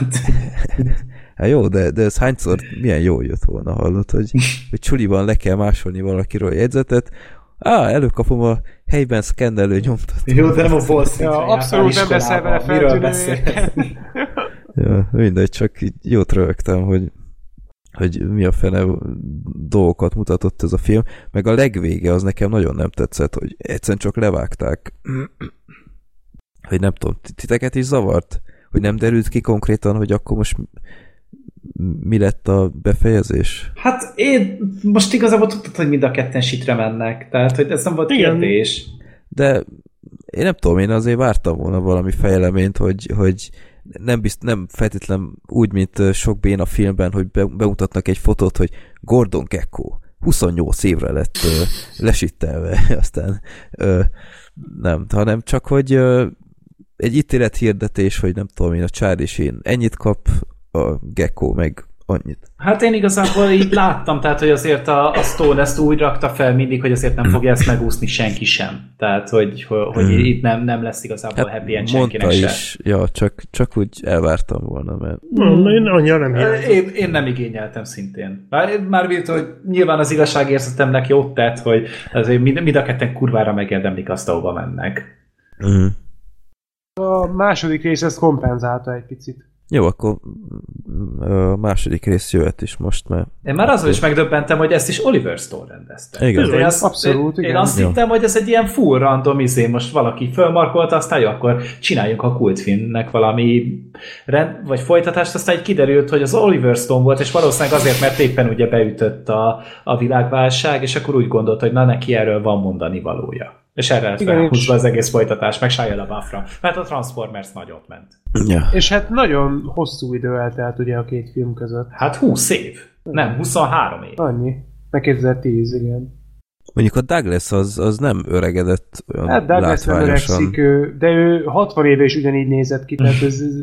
S3: Hát jó, de, de ez hányszor milyen jó jött volna, hallott, hogy, hogy csuliban le kell másolni valakiről a jegyzetet, Á, előkapom a helyben szkennelő nyomtat.
S6: Jó, de nem a Wall
S5: Ja, abszolút nem leszel vele
S6: Miről
S5: feltűnő.
S6: beszél?
S3: Ja, mindegy, csak így jót rögtem, hogy, hogy mi a fene dolgokat mutatott ez a film, meg a legvége az nekem nagyon nem tetszett, hogy egyszerűen csak levágták. hogy nem tudom, titeket is zavart? Hogy nem derült ki konkrétan, hogy akkor most mi lett a befejezés?
S6: Hát én most igazából tudtad, hogy mind a ketten sitre mennek, tehát hogy ez nem volt
S2: Igen.
S6: kérdés.
S3: De én nem tudom, én azért vártam volna valami fejleményt, hogy, hogy nem, bizt, nem feltétlen úgy, mint sok bén a filmben, hogy be, bemutatnak egy fotót, hogy Gordon Gekko 28 évre lett ö, lesittelve, aztán ö, nem, hanem csak, hogy ö, egy ítélethirdetés, hogy nem tudom én, a Charlie Sheen ennyit kap, a Gekko meg annyit.
S6: Hát én igazából így láttam, tehát hogy azért a, a Stone ezt úgy rakta fel mindig, hogy azért nem fogja ezt megúszni senki sem. Tehát, hogy, hogy,
S3: Hmm.
S6: itt nem, nem lesz igazából hát happy end senkinek
S3: mondta
S6: se.
S3: is, ja, csak, csak úgy elvártam volna, mert
S2: Na, én annyira nem.
S6: Én, én nem igényeltem szintén. Már, már bírt, hogy nyilván az igazságérzetemnek jót tett, hogy azért mind, mind a ketten kurvára megérdemlik azt, ahova mennek.
S3: mm.
S5: A második rész ezt kompenzálta egy picit.
S3: Jó, akkor a második rész jöhet is most, mert
S6: Én már azon is megdöbbentem, hogy ezt is Oliver Stone rendezte.
S3: Igen.
S6: Én azt,
S5: Abszolút,
S6: én, én
S5: igen.
S6: azt
S3: Jó.
S6: hittem, hogy ez egy ilyen full random izé, most valaki fölmarkolta, aztán jó, akkor csináljunk a kultfilmnek valami rend, vagy folytatást, aztán egy kiderült, hogy az Oliver Stone volt, és valószínűleg azért, mert éppen ugye beütött a, a világválság, és akkor úgy gondolt, hogy na neki erről van mondani valója. És erre
S5: Igen,
S6: felhúzva az egész folytatás, meg Shia LaBeouf-ra. Mert a Transformers nagyot ment.
S3: ja.
S5: És hát nagyon hosszú idő eltelt ugye a két film között.
S6: Hát 20 év. Nem, 23 év.
S5: Annyi. Meg 2010, igen.
S3: mondjuk a Douglas az, az nem öregedett olyan
S5: Hát Douglas nem öregszik, de ő 60 éve is ugyanígy nézett ki, tehát ez, ez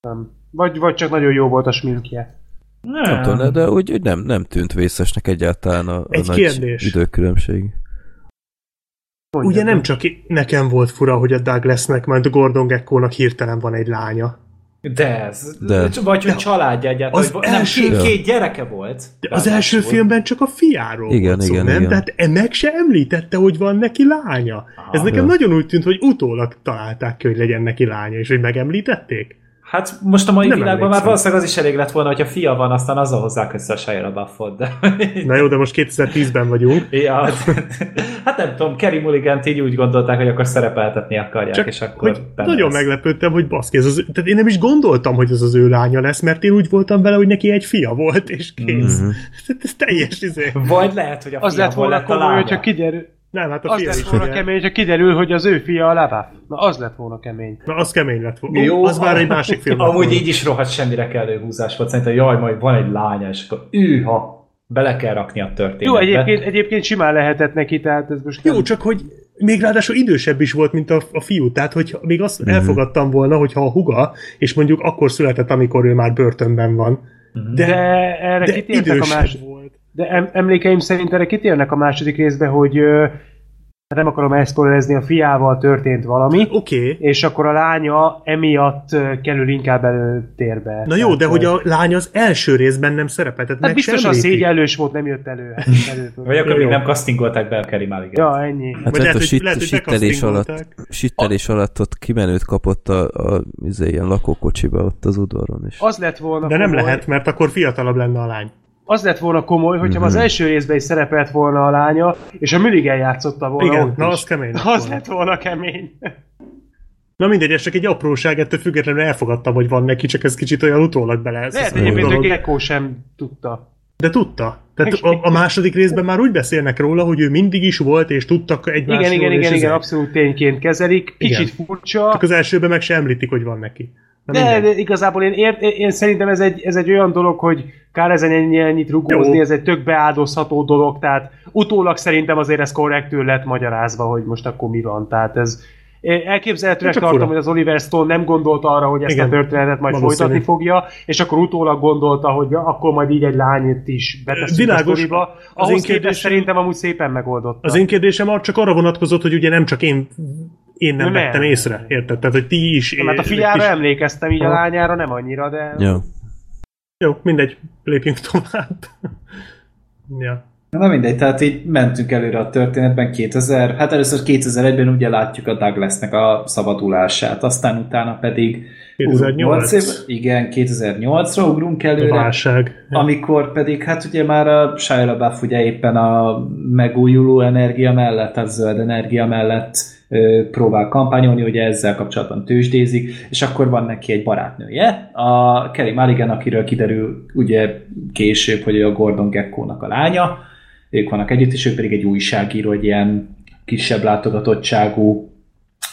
S5: Nem. Vagy, vagy csak nagyon jó volt a sminkje.
S3: Nem tudom, de úgy, úgy nem, nem tűnt vészesnek egyáltalán a, a
S2: Egy
S3: nagy
S2: kérdés.
S3: időkülönbség.
S2: Ugye nem csak nekem volt fura, hogy a Douglasnek, majd a Gordon Gekkónak hirtelen van egy lánya.
S6: De ez.
S3: De.
S6: De. Vagy hogy családja egyáltalán.
S2: Az
S6: hogy nem,
S2: első-
S6: két, két gyereke volt.
S2: De az első
S6: Ráadásul.
S2: filmben csak a fiáról
S3: Igen,
S2: volt szó,
S3: igen,
S2: nem?
S3: igen.
S2: Tehát e- meg se említette, hogy van neki lánya. Ez nekem
S3: Ja.
S2: nagyon úgy tűnt, hogy utólag találták ki, hogy legyen neki lánya, és hogy megemlítették.
S6: Hát most a mai
S2: Nem
S6: világban már valószínűleg az is elég lett volna, hogyha fia van, aztán azzal hozzák össze a Shia LaBeoufot, de...
S2: Na jó, de most 2010-ben vagyunk.
S6: Ja, hát, hát nem tudom, Kerry mulligan így úgy gondolták, hogy akkor szerepeltetni akarják,
S2: Csak
S6: és akkor
S2: nagyon
S6: lesz.
S2: meglepődtem, hogy baszki, ez az, tehát én nem is gondoltam, hogy ez az ő lánya lesz, mert én úgy voltam vele, hogy neki egy fia volt, és kész.
S3: Mhm.
S2: Tehát ez teljes izé.
S6: Vagy lehet, hogy a
S5: Az lett volna komoly,
S6: lánya.
S5: hogyha kiderül,
S2: Nem, hát a
S5: az
S2: fia
S5: lett
S2: is
S5: volna
S2: ugye.
S5: kemény, hogyha kiderül, hogy az ő fia a Labaf. Na, az lett volna kemény.
S2: Na, az kemény lett volna.
S6: Jó,
S2: az már egy másik film.
S6: Amúgy így is rohadt semmire kellő húzás volt. Szerintem jaj, majd van egy lánya, és akkor őha, bele kell rakni a történetbe.
S5: Jó, egyébként, egyébként simán lehetett neki, tehát ez most nem...
S2: Jó, csak hogy még ráadásul idősebb is volt, mint a, a fiú, tehát hogy még azt
S3: Mhm.
S2: elfogadtam volna, hogyha a huga, és mondjuk akkor született, amikor ő már börtönben van. De,
S5: De erre
S2: de
S5: kitértek a
S2: idősebb
S5: második...
S2: volt.
S5: De em- emlékeim szerint erre kitérnek a második részbe, hogy ö, nem akarom elszpoilerezni, a fiával történt valami,
S2: Oké, okay.
S5: és akkor a lánya emiatt kerül inkább előtérbe.
S2: na jó,
S5: Tehát,
S2: de hogy a lány az első részben nem szerepelt, tehát
S5: Hát biztos a
S2: említik.
S5: szégyellős volt, nem jött elő. Hát, elő
S6: Vagy akkor még nem castingolták be a Kerry mulligan
S5: ja, ennyi.
S3: Hát lehet,
S2: lehet,
S3: a sit,
S2: lehet,
S3: sittelés alatt, sittelés alatt ott kimenőt kapott a, a izé, ilyen lakókocsiba ott az udvaron is.
S5: Az lett volna
S2: De nem lehet, mert akkor fiatalabb lenne a lány.
S5: Az lett volna komoly, hogyha
S3: Mhm.
S5: az első részben is szerepelt volna a lánya, és a Milligan játszotta volna
S2: Igen,
S5: ott
S2: na
S5: is.
S2: az kemény. lett
S5: Az
S2: volna.
S5: lett volna kemény.
S2: Na mindegy, ez csak egy apróság, ettől függetlenül elfogadtam, hogy van neki, csak ez kicsit olyan utólag bele
S5: Lehet
S2: ez
S5: egyébként,
S2: dolog.
S5: hogy Gecko sem tudta.
S2: De tudta. Tehát a, a második részben már úgy beszélnek róla, hogy ő mindig is volt, és tudtak egymásról.
S5: Igen, igen, igen, igen, abszolút tényként kezelik. Kicsit
S2: Igen.
S5: furcsa.
S2: Csak az elsőben meg se említik, hogy van neki. Na
S5: De, de igazából én, ért, én szerintem ez egy, ez egy olyan dolog, hogy kár ezen ennyi, ennyit rugózni,
S2: Jó.
S5: ez egy tök beáldozható dolog, tehát utólag szerintem azért ez korrektül lett magyarázva, hogy most akkor mi van. Tehát ez elképzelhetőnek tartom,
S2: fura.
S5: hogy az Oliver Stone nem gondolta arra, hogy ezt
S2: Igen.
S5: a történetet majd
S2: Valószínű.
S5: folytatni fogja, és akkor utólag gondolta, hogy ja, akkor majd így egy lányt is beteszünk
S2: Világos.
S5: a sztoriba.
S2: Az
S5: Ahhoz
S2: én
S5: képest
S2: kérdésem-
S5: szerintem amúgy szépen megoldotta.
S2: Az én kérdésem ar- csak arra vonatkozott, hogy ugye nem csak én, én nem
S5: Nem.
S2: vettem észre, érted? Tehát, hogy ti is...
S5: Nem, hát a fiára
S2: is-
S5: emlékeztem, így a lányára nem annyira, de...
S3: Jó.
S2: Jó, mindegy, lépjünk tovább. ja.
S6: Na mindegy, tehát így mentünk előre a történetben 2000, hát először 2001-ben ugye látjuk a Douglasnek a szabadulását, aztán utána pedig
S2: 2008.
S6: Ú, év, igen, 2008-ra ugrunk
S2: A
S6: előre,
S2: válság.
S6: amikor pedig hát ugye már a Shia LaBeouf ugye éppen a megújuló energia mellett, tehát zöld energia mellett próbál kampányolni, ugye ezzel kapcsolatban tőzsdézik, és akkor van neki egy barátnője, a Kelly Mulligan, akiről kiderül ugye később, hogy a Gordon Gekko-nak a lánya, ők vannak együtt, és ő pedig egy újságíró, egy ilyen kisebb látogatottságú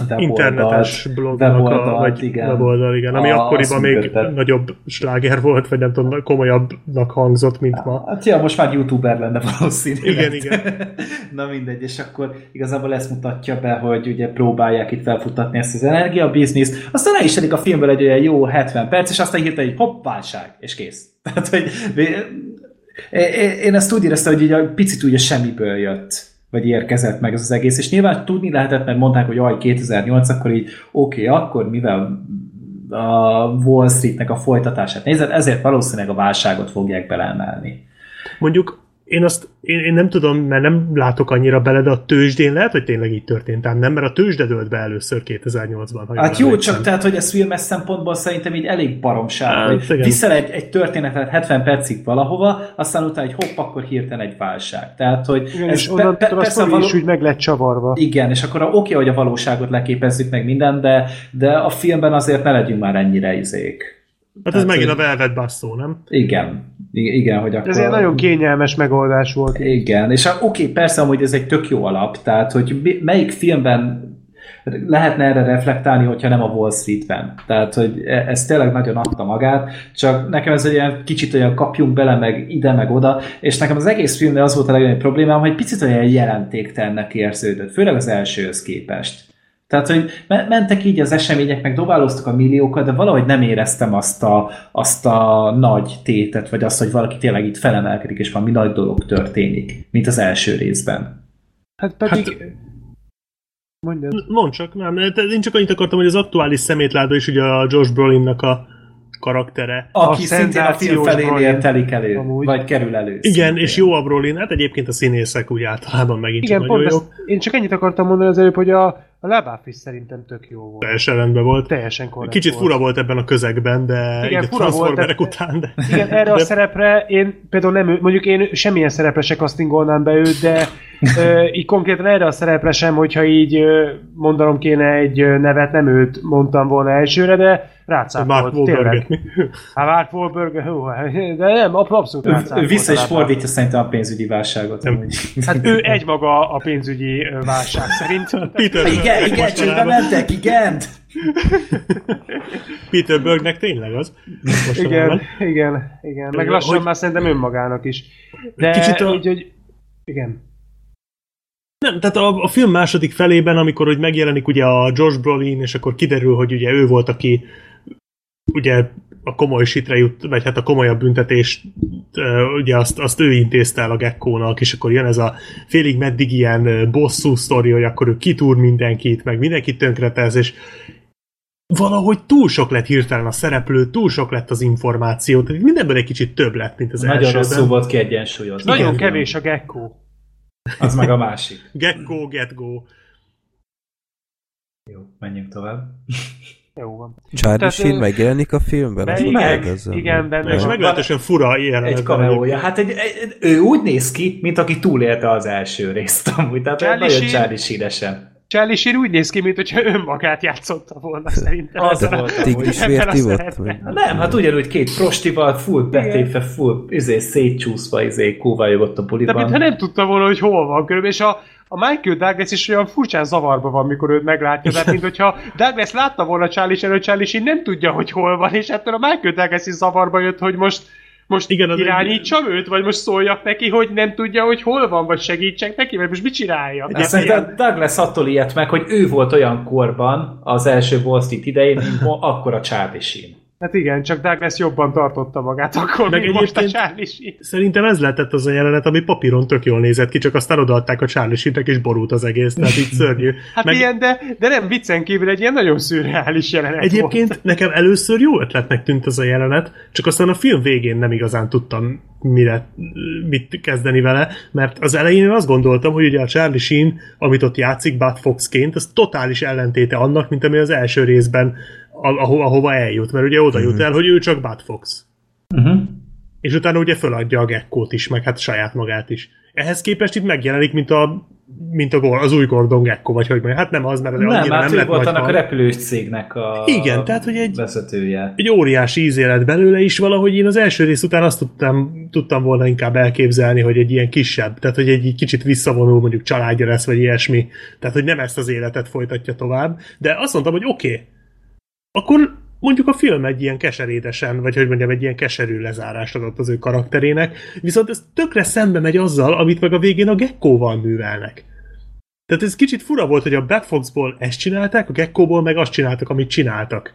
S6: weboldalt-
S2: internetes blognak a, vagy
S6: igen.
S2: weboldal, igen, ami
S6: A-
S2: akkoriban még
S6: működtet.
S2: nagyobb sláger volt, vagy nem tudom, komolyabbnak hangzott, mint ma.
S6: Hát ja, most már youtuber lenne valószínűleg.
S2: Igen, igen.
S6: Na mindegy, és akkor igazából ezt mutatja be, hogy ugye próbálják itt felfutatni ezt az energiabizniszt, aztán el is telik a filmből egy olyan jó 70 perc, és aztán hirtelen egy hopp, válság, és kész. Tehát, hogy én ezt úgy éreztem, hogy így a picit ugye semmiből jött vagy érkezett meg ez az egész, és nyilván tudni lehetett, mert mondták, hogy aj, 2008, akkor így oké, okay, akkor mivel a Wall Streetnek a folytatását nézed, ezért valószínűleg a válságot fogják beleemelni.
S2: Mondjuk én azt, én, én nem tudom, mert nem látok annyira bele, de a tőzsdén lehet, hogy tényleg így történt, ám nem, mert a tőzsde dőlt be először 2008-ban. Ha
S6: Hát jó,
S2: emlékszem.
S6: csak tehát, hogy ez filmes szempontból szerintem így elég baromság,
S2: Hát,
S6: hogy
S2: igen.
S6: viszel egy, egy történetet 70 percig valahova, aztán utána egy hopp, akkor hirtelen egy válság. Tehát, hogy
S5: Igen,
S6: ez
S5: és onnantól a sztori
S6: való-
S5: is úgy meg lett csavarva.
S6: Igen, és akkor oké, okay, hogy a valóságot leképezzük meg minden, de, de a filmben azért ne legyünk már ennyire izék.
S2: Hát ez
S6: Hát,
S2: megint a Velvet Basszó, nem?
S6: Igen, igen, hogy akkor...
S5: Ez egy nagyon kényelmes megoldás volt.
S6: Igen, és oké, okay, persze, hogy ez egy tök jó alap, tehát hogy melyik filmben lehetne erre reflektálni, hogyha nem a Wall Street-ben. Tehát, hogy e- ez tényleg nagyon adta magát, csak nekem ez egy olyan kicsit olyan kapjunk bele, meg ide, meg oda, és nekem az egész filmnél az volt a legnagyobb problémám, hogy picit olyan jelentéktelennek érződött, főleg az elsőhöz képest. Tehát, hogy me- mentek így az események, meg dobálóztak a milliókat, de valahogy nem éreztem azt a, azt a nagy tétet, vagy azt, hogy valaki tényleg itt felemelkedik, és valami nagy dolog történik, mint az első részben.
S5: Hát pedig... Hát, Mondjad.
S2: Mondd csak, nem. Én csak annyit akartam, hogy az aktuális szemétláda is ugye a Josh Brolinnak a karaktere.
S6: Aki a szintén a film felé telik elő, amúgy. vagy kerül elő.
S2: Igen, szintén. és jó a Brolin, hát egyébként a színészek úgy általában megint
S5: Igen,
S2: csak nagyon
S5: jó. Én csak ennyit akartam mondani az előbb, hogy a, a Lebáf is szerintem tök jó volt.
S2: Teljesen rendben volt.
S5: Teljesen korrekt
S2: Kicsit volt. fura volt ebben a közegben, de igen, fura volt, de, után. De,
S5: igen, erre de... a szerepre én például nem, mondjuk én semmilyen szerepre se castingolnám be őt, de ö, így konkrétan erre a szerepre sem, hogyha így ö, mondanom kéne egy nevet, nem őt mondtam volna elsőre, de rácáfolt, Mark tényleg. Hát Mark Wahlberg, hú, de nem, abszolút rácáfolt.
S6: Vissza is fordítja szerintem a pénzügyi válságot. Nem.
S5: Hát ő egymaga a pénzügyi válság szerint.
S6: Peter igen, igen, csődbe mentek, igen!
S2: Peter Bergnek tényleg az.
S5: igen, igen, igen. Meg lassan hogy... már szerintem önmagának is. De Kicsit a... így, hogy... Igen.
S2: Nem, tehát a, a film második felében, amikor hogy megjelenik ugye a Josh Brolin, és akkor kiderül, hogy ugye ő volt, aki ugye a komoly sitre jut, vagy hát a komolyabb büntetést ugye azt, azt ő intézte el a gekkónak, és akkor jön ez a félig meddig ilyen bosszú sztori, hogy akkor ő kitúr mindenkit, meg mindenkit tönkretez, és valahogy túl sok lett hirtelen a szereplő, túl sok lett az információ, tehát mindenből egy kicsit több lett, mint az
S6: Nagyon
S2: elsőben.
S6: rosszul volt kiegyensúlyozni.
S5: Nagyon kevés a gekkó.
S6: Az meg a másik.
S2: Gecko, get go.
S6: Jó, menjünk tovább.
S5: Jó van.
S3: Charlie Sheen megjelenik a filmben?
S5: Meg, igen, igen, benne
S2: És meglehetősen fura ilyen.
S6: Egy kameója. Hát egy, egy, ő úgy néz ki, mint aki túlélte az első részt amúgy. Tehát Charlie nagyon Charlie Sheen-esen.
S5: Charlie Sheen úgy néz ki, mintha önmagát játszotta volna szerintem. Az
S6: volt. Tigris volt? Nem, hát ugyanúgy két prostival, full betépve, full izé, szétcsúszva, izé, kóvályogott a buliban.
S5: De mintha nem tudta volna, hogy hol van körülbelül, és a, a Michael Douglas is olyan furcsán zavarba van, mikor őt meglátja, tehát mint hogyha Douglas látta volna Charlie hogy Charlie nem tudja, hogy hol van, és ettől a Michael Douglas is zavarba jött, hogy most most Igen, irányítsam egy... őt, vagy most szóljak neki, hogy nem tudja, hogy hol van, vagy segítsek neki, vagy most mit csináljak?
S6: Hát szerintem Douglas attól ilyet meg, hogy ő volt olyan korban az első Wall Street idején, mint akkor a Charlie Sheen.
S5: Hát igen, csak Douglas jobban tartotta magát akkor, Meg mint most a Charlie.
S2: Szerintem ez lehetett az a jelenet, ami papíron tök jól nézett ki, csak aztán odaadták a Charlie Sheen-nek, és borult az egész, tehát így szörnyű.
S5: hát Meg... ilyen, de, de nem viccen kívül egy ilyen nagyon szürreális jelenet
S2: Egyébként
S5: volt.
S2: nekem először jó ötletnek tűnt az a jelenet, csak aztán a film végén nem igazán tudtam mire, mit kezdeni vele, mert az elején én azt gondoltam, hogy ugye a Charlie Sheen, amit ott játszik Bud Foxként, az totális ellentéte annak, mint ami az első részben aho- ahova eljut, mert ugye oda jut uh-huh. el, hogy ő csak Bud Fox. Uh-huh. És utána ugye föladja a gekkót is, meg hát saját magát is. Ehhez képest itt megjelenik, mint a mint a, az új Gordon Gekko, vagy hogy mondjam. Hát nem az, mert
S6: nem, annyira hát nem lett volt annak a repülős cégnek a
S2: Igen, tehát, hogy egy,
S6: vezetője.
S2: egy óriási ízélet belőle is valahogy én az első rész után azt tudtam, tudtam volna inkább elképzelni, hogy egy ilyen kisebb, tehát hogy egy kicsit visszavonul mondjuk családja lesz, vagy ilyesmi. Tehát, hogy nem ezt az életet folytatja tovább. De azt mondtam, hogy oké, okay, akkor mondjuk a film egy ilyen keserédesen, vagy hogy mondjam, egy ilyen keserű lezárást adott az ő karakterének, viszont ez tökre szembe megy azzal, amit meg a végén a Gekkóval művelnek. Tehát ez kicsit fura volt, hogy a Backfoxból ezt csinálták, a Gekkóból meg azt csináltak, amit csináltak.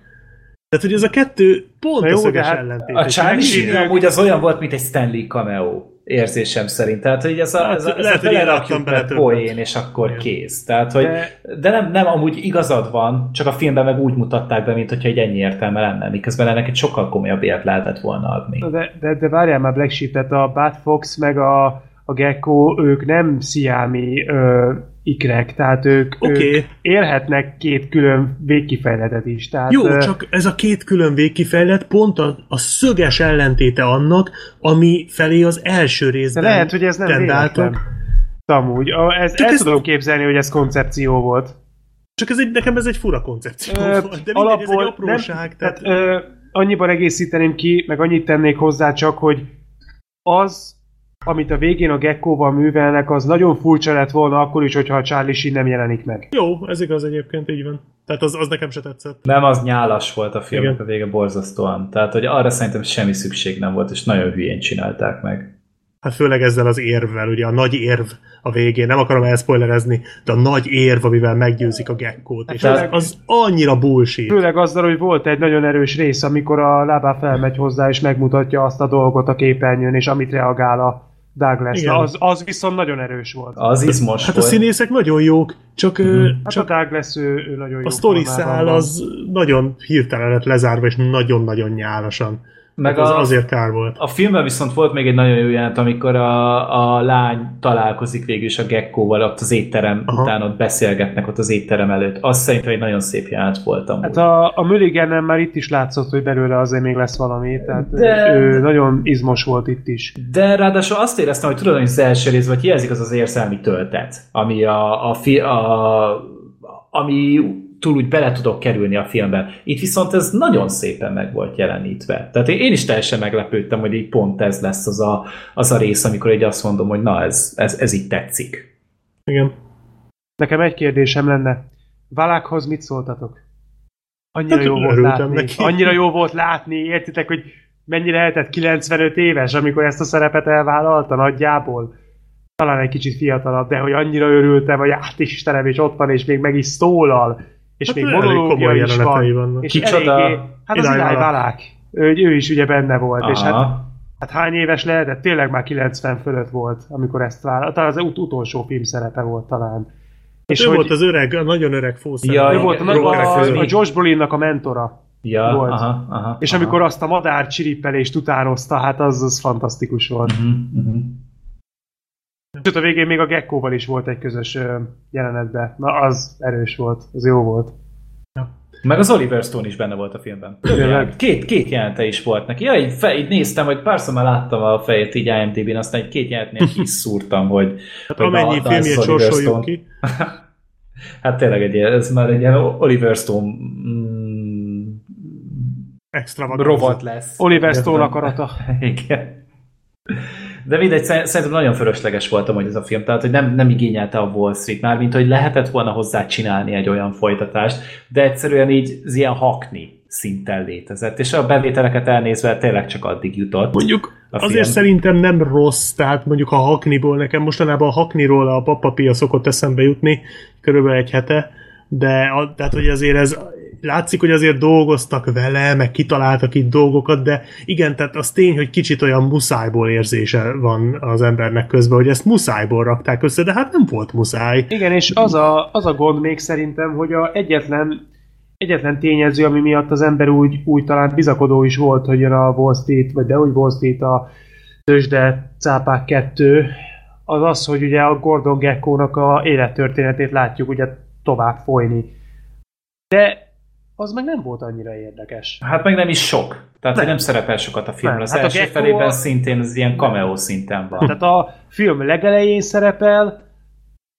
S2: Tehát, hogy ez a kettő pont a szöges hát ellentét.
S6: A Charlie amúgy az olyan volt, mint egy Stanley cameo érzésem szerint. Tehát, hogy ez a, hát, ez a, ez lehet, a belerakjuk be poén, és akkor Igen. kész. Tehát, hogy, de, de nem, nem, amúgy igazad van, csak a filmben meg úgy mutatták be, mint hogyha egy ennyi értelme lenne, miközben ennek egy sokkal komolyabb ért lehetett volna adni.
S5: De, de, de várjál már Black Sheep, tehát a Bad Fox meg a, a Gecko, ők nem sziámi ö, ikrek, tehát ők, okay. ők élhetnek két külön végkifejletet is. Tehát,
S2: Jó, csak ez a két külön végkifejlet pont a, a szöges ellentéte annak, ami felé az első részben
S5: De lehet, hogy ez nem véletlen. Amúgy, ez, el ez tudom képzelni, hogy ez koncepció volt.
S2: Csak ez egy, nekem ez egy fura koncepció ö, volt, de mindegy, ez egy apróság. Nem,
S5: tehát, tehát ö, annyiban egészíteném ki, meg annyit tennék hozzá csak, hogy az amit a végén a Gekkóval művelnek, az nagyon furcsa lett volna akkor is, hogyha a Charlie Sheen nem jelenik meg.
S2: Jó, ez igaz egyébként, így van. Tehát az, az nekem se tetszett.
S6: Nem, az nyálas volt a filmnek a vége borzasztóan. Tehát, hogy arra szerintem semmi szükség nem volt, és nagyon hülyén csinálták meg.
S2: Hát főleg ezzel az érvvel, ugye a nagy érv a végén, nem akarom elspoilerezni, de a nagy érv, amivel meggyőzik a gekkót, és az, az annyira bullshit.
S5: Főleg azzal, hogy volt egy nagyon erős rész, amikor a lábá felmegy hozzá, és megmutatja azt a dolgot a képernyőn, és amit reagál a Douglas.
S2: Igen.
S5: Az, az viszont nagyon erős volt.
S6: Az izmos
S2: Hát a
S6: volt.
S2: színészek nagyon jók, csak, mm.
S5: Hát
S2: csak
S5: a Douglas, ő, ő nagyon jó
S2: a sztori szál
S5: van.
S2: az nagyon hirtelen lett lezárva, és nagyon-nagyon nyálasan.
S6: Meg
S2: az
S6: a-
S2: azért kár volt.
S6: A filmben viszont volt még egy nagyon jó jelent, amikor a, a lány találkozik végül is a gekkóval ott az étterem
S2: Aha.
S6: Után ott beszélgetnek ott az étterem előtt. Azt szerintem egy nagyon szép jelent volt amúgy.
S5: Hát a, a mulligan már itt is látszott, hogy belőle azért még lesz valami, tehát
S6: De-
S5: ő nagyon izmos volt itt is.
S6: De ráadásul azt éreztem, hogy tudod, hogy az első részben hogy hiányzik az az érzelmi töltet, ami a, a, fi, a ami túl úgy bele tudok kerülni a filmben. Itt viszont ez nagyon szépen meg volt jelenítve. Tehát én is teljesen meglepődtem, hogy így pont ez lesz az a, az a rész, amikor így azt mondom, hogy na, ez, ez, ez így tetszik.
S2: Igen.
S5: Nekem egy kérdésem lenne. Valákhoz mit szóltatok? Annyira
S2: Hát
S5: jó volt látni.
S2: neki.
S5: Annyira jó volt látni, értitek, hogy mennyire lehetett 95 éves, amikor ezt a szerepet elvállalta nagyjából. Talán egy kicsit fiatalabb, de hogy annyira örültem, hogy át Istenem, és ott van, és még meg is szólal. És
S2: Hát
S5: még monológia
S2: komoly
S5: is van.
S2: vannak.
S5: És
S6: Kicsoda?
S5: eléggé, hát az
S2: Eli
S5: Eli
S2: Valák.
S5: Ő, ő is ugye benne volt, és hát
S6: Aha.
S5: Hát hány éves lehetett? Tényleg már 90 fölött volt, amikor ezt vállalt. Talán az ut- utolsó film szerepe volt talán.
S2: És ő volt az öreg, a nagyon öreg fószer.
S6: Ja,
S5: ő volt a, a,
S6: közül.
S5: a Josh Brolinnak a mentora.
S6: Ja,
S5: volt.
S6: aha, aha,
S5: És
S6: aha.
S5: amikor azt a madár csiripelést utánozta, hát az, az fantasztikus volt.
S6: Mhm, mhm.
S5: Sőt, a végén még a Gekkóval is volt egy közös jelenetben. Na, az erős volt, az jó volt.
S6: Meg az Oliver Stone is benne volt a filmben.
S5: Tényleg?
S6: Két, két jelente is volt neki. Ja, így, fe, így néztem, hogy párszor már láttam a fejét így IMDb-n, aztán egy két jelenetnél kiszúrtam, hogy,
S2: Hát
S6: hogy
S2: amennyi filmjét
S6: Oliver
S2: sorsoljuk
S6: Stone.
S2: ki.
S6: Hát tényleg egy, ilyen- ez már egy ilyen Oliver Stone mm,
S2: Extravaganza.
S6: rovat lesz.
S5: Oliver Stone akarata.
S6: Igen. De mindegy, szer- szerintem nagyon fölösleges volt amúgy ez a film, tehát hogy nem, nem igényelte a Wall Street, már mint hogy lehetett volna hozzá csinálni egy olyan folytatást, de egyszerűen így az ilyen hakni szinten létezett, és a bevételeket elnézve tényleg csak addig jutott.
S2: Mondjuk
S6: A
S2: azért
S6: film.
S2: szerintem nem rossz, tehát mondjuk a Hakniból, nekem mostanában a Hakniról a papapia szokott eszembe jutni, körülbelül egy hete, de a, tehát, hogy azért ez látszik, hogy azért dolgoztak vele, meg kitaláltak itt dolgokat, de igen, tehát az tény, hogy kicsit olyan muszájból érzése van az embernek közben, hogy ezt muszájból rakták össze, de hát nem volt muszáj.
S5: Igen, és az a, az a gond még szerintem, hogy a egyetlen, egyetlen tényező, ami miatt az ember úgy, úgy talán bizakodó is volt, hogy jön a Wall Street, vagy de úgy Wall Street a tőzsde cápák 2, az az, hogy ugye a Gordon Gekkónak a élettörténetét látjuk ugye tovább folyni. De az meg nem volt annyira érdekes.
S6: Hát meg nem is sok. Tehát nem, nem szerepel sokat a filmben. Az
S5: Hát a
S6: első
S5: Gecko
S6: felében
S5: a-
S6: szintén az ilyen cameo szinten van.
S5: Tehát a film legelején szerepel,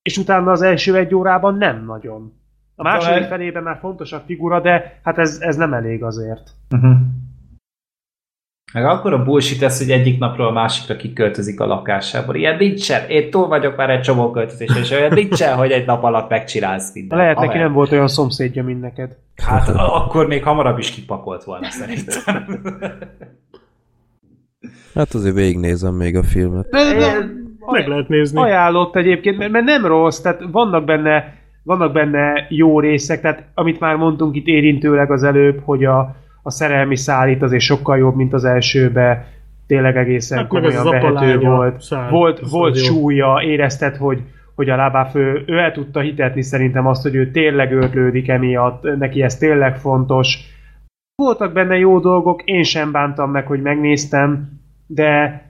S5: és utána az első egy órában nem nagyon. A második felében már fontosabb figura, de hát ez, ez nem elég azért.
S6: Uh-huh. Meg akkor a bullshit ez, hogy egyik napról a másikra kiköltözik a lakásából. Ilyen nincsen. Én túl vagyok már egy csomó költözés, és olyan nincsen, hogy egy nap alatt megcsinálsz mindent.
S5: Lehet neki
S6: Haver.
S5: nem volt olyan szomszédja, mint neked.
S6: Hát akkor még hamarabb is kipakolt volna szerintem.
S3: Hát azért végignézem még a filmet.
S2: Meg lehet nézni.
S5: Ajánlott egyébként, mert, mert nem rossz, tehát vannak benne, vannak benne jó részek, tehát amit már mondtunk itt érintőleg az előbb, hogy a, a szerelmi szál itt azért sokkal jobb, mint az elsőbe, tényleg egészen
S2: Hát
S5: komolyan vehető volt.
S2: szál,
S5: volt volt
S2: az jó.
S5: súlya, érezted, hogy hogy a lábáfő, ő el tudta hitetni szerintem azt, hogy ő tényleg ötlődik emiatt, neki ez tényleg fontos. Voltak benne jó dolgok, én sem bántam meg, hogy megnéztem, de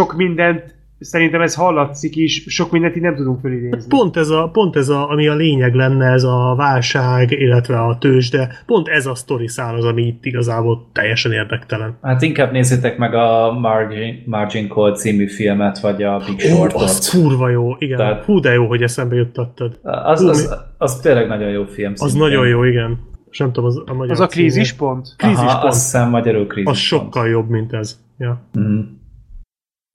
S5: sok mindent, szerintem ez hallatszik is, sok mindent így nem tudunk fölidézni.
S2: Pont ez, a, pont ez a, ami a lényeg lenne, ez a válság, illetve a tőzsde, pont ez a sztori szál az, ami itt igazából teljesen érdektelen.
S6: Hát inkább nézzétek meg a Margin, Margin Call című filmet, vagy a Big
S2: Ó,
S6: Shortot.
S2: az kurva jó, igen.
S6: Tehát-
S2: Hú, de jó, hogy eszembe juttattad.
S6: Az, az, az tényleg nagyon jó film.
S2: Az
S6: szintén.
S2: nagyon jó, igen. És nem tudom, az a magyar
S5: Az a krízispont?
S2: Krízispont.
S6: Aha, azt hiszem magyarul
S2: Az
S6: krízispont.
S2: sokkal jobb, mint ez. Ja.
S6: Mm.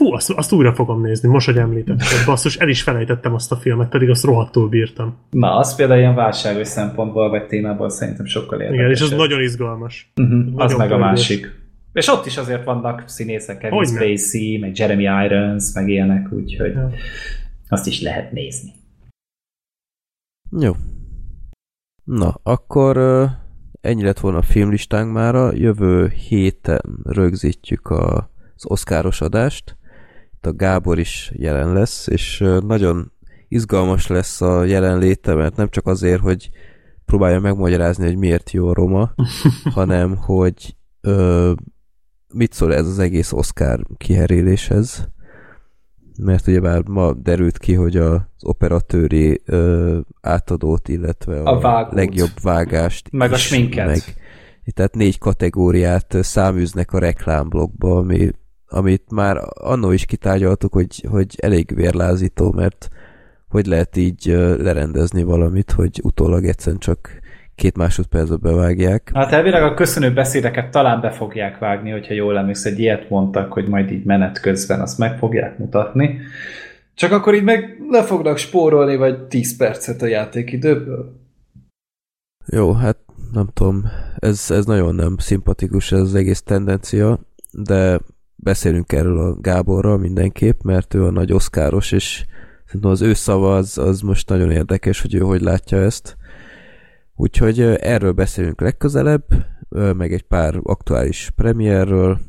S2: Fú, azt, azt újra fogom nézni, most, hogy említetted. Basszus, el is felejtettem azt a filmet, pedig azt rohadtul bírtam.
S6: Na, az például ilyen válságos szempontból, vagy témából szerintem sokkal érdekesebb.
S2: Igen, és az nagyon izgalmas.
S6: Uh-huh, az
S2: nagyon
S6: meg a másik. És ott is azért vannak színészek, Kevin
S2: Hogyne.
S6: Spacey, meg Jeremy Irons, meg ilyenek, úgyhogy azt is lehet nézni.
S3: Jó. Na, akkor ennyi lett volna a filmlistánk mára. Jövő héten rögzítjük a, az oszkáros adást. Itt a Gábor is jelen lesz, és nagyon izgalmas lesz a jelenléte, mert nem csak azért, hogy próbálja megmagyarázni, hogy miért jó a Roma, hanem hogy ö, mit szól ez az egész Oscar kiheréléshez. Mert ugye már ma derült ki, hogy az operatőri ö, átadót, illetve a,
S6: A vágót.
S3: legjobb vágást
S6: Meg a sminket.
S3: Meg, tehát négy kategóriát száműznek a reklámblogba, ami, amit már annó is kitárgyaltuk, hogy, hogy elég vérlázító, mert hogy lehet így lerendezni valamit, hogy utólag egyszerűen csak két másodpercbe bevágják.
S6: Hát elvileg a köszönő beszédeket talán be fogják vágni, hogyha jól emlékszel, egy ilyet mondtak, hogy majd így menet közben azt meg fogják mutatni. Csak akkor így meg le fognak spórolni, vagy 10 percet a játékidőből.
S3: Jó, hát nem tudom, ez, ez nagyon nem szimpatikus ez az egész tendencia, de beszélünk erről a Gáborral mindenképp, mert ő a nagy oszkáros, és szerintem az ő szava az, az most nagyon érdekes, hogy ő hogy látja ezt. Úgyhogy erről beszélünk legközelebb, meg egy pár aktuális premierről,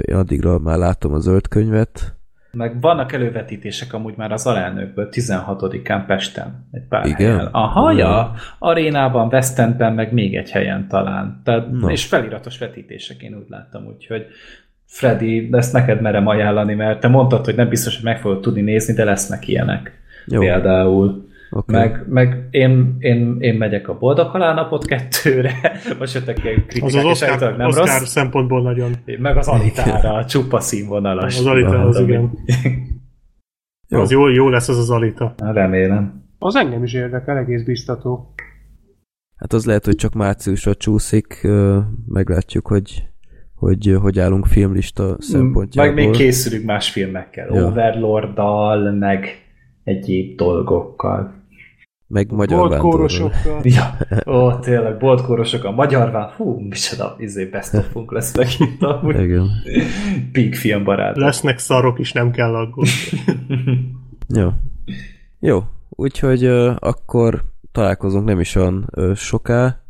S3: én addigra már látom a zöld könyvet,
S6: Meg vannak elővetítések amúgy már az alelnökből 16-án Pesten. Egy pár
S3: Igen?
S6: helyen. Aha,
S3: Na.
S6: ja. Arénában, West Endben, meg még egy helyen talán. Tehát, és feliratos vetítések én úgy láttam, úgyhogy Freddy, ezt neked merem ajánlani, mert te mondtad, hogy nem biztos, hogy meg fogod tudni nézni, de lesznek ilyenek.
S3: Jó.
S6: Például.
S3: Oké.
S6: Meg, meg én, én, én megyek a Boldog Halálnapot kettőre, most jöttek ilyen kritikák,
S2: Az az
S6: és
S2: Oscar,
S6: nem
S2: Oscar
S6: rossz.
S2: szempontból nagyon.
S6: Meg az Alitára, a csupa színvonalas.
S2: Az Alita, az igen.
S3: Jó.
S2: Az jó, jó lesz az az Alita.
S6: Remélem.
S5: Az engem is érdekel, egész biztató.
S3: Hát az lehet, hogy csak márciusra csúszik, meglátjuk, hogy hogy, hogy állunk filmlista szempontjából.
S6: Meg még készülünk más filmekkel.
S3: Ja.
S6: Overlorddal, meg egyéb dolgokkal.
S3: Meg magyar.
S5: Boltkórosokkal.
S6: Ja, ó, tényleg, boltkórosok a magyarván. Hú, micsoda, izé best of lesz megint amúgy.
S3: Igen.
S6: Big filmbarát.
S2: Lesznek szarok is, nem kell aggódni.
S3: Jó. Jó, úgyhogy ö, akkor találkozunk nem is olyan ö, soká.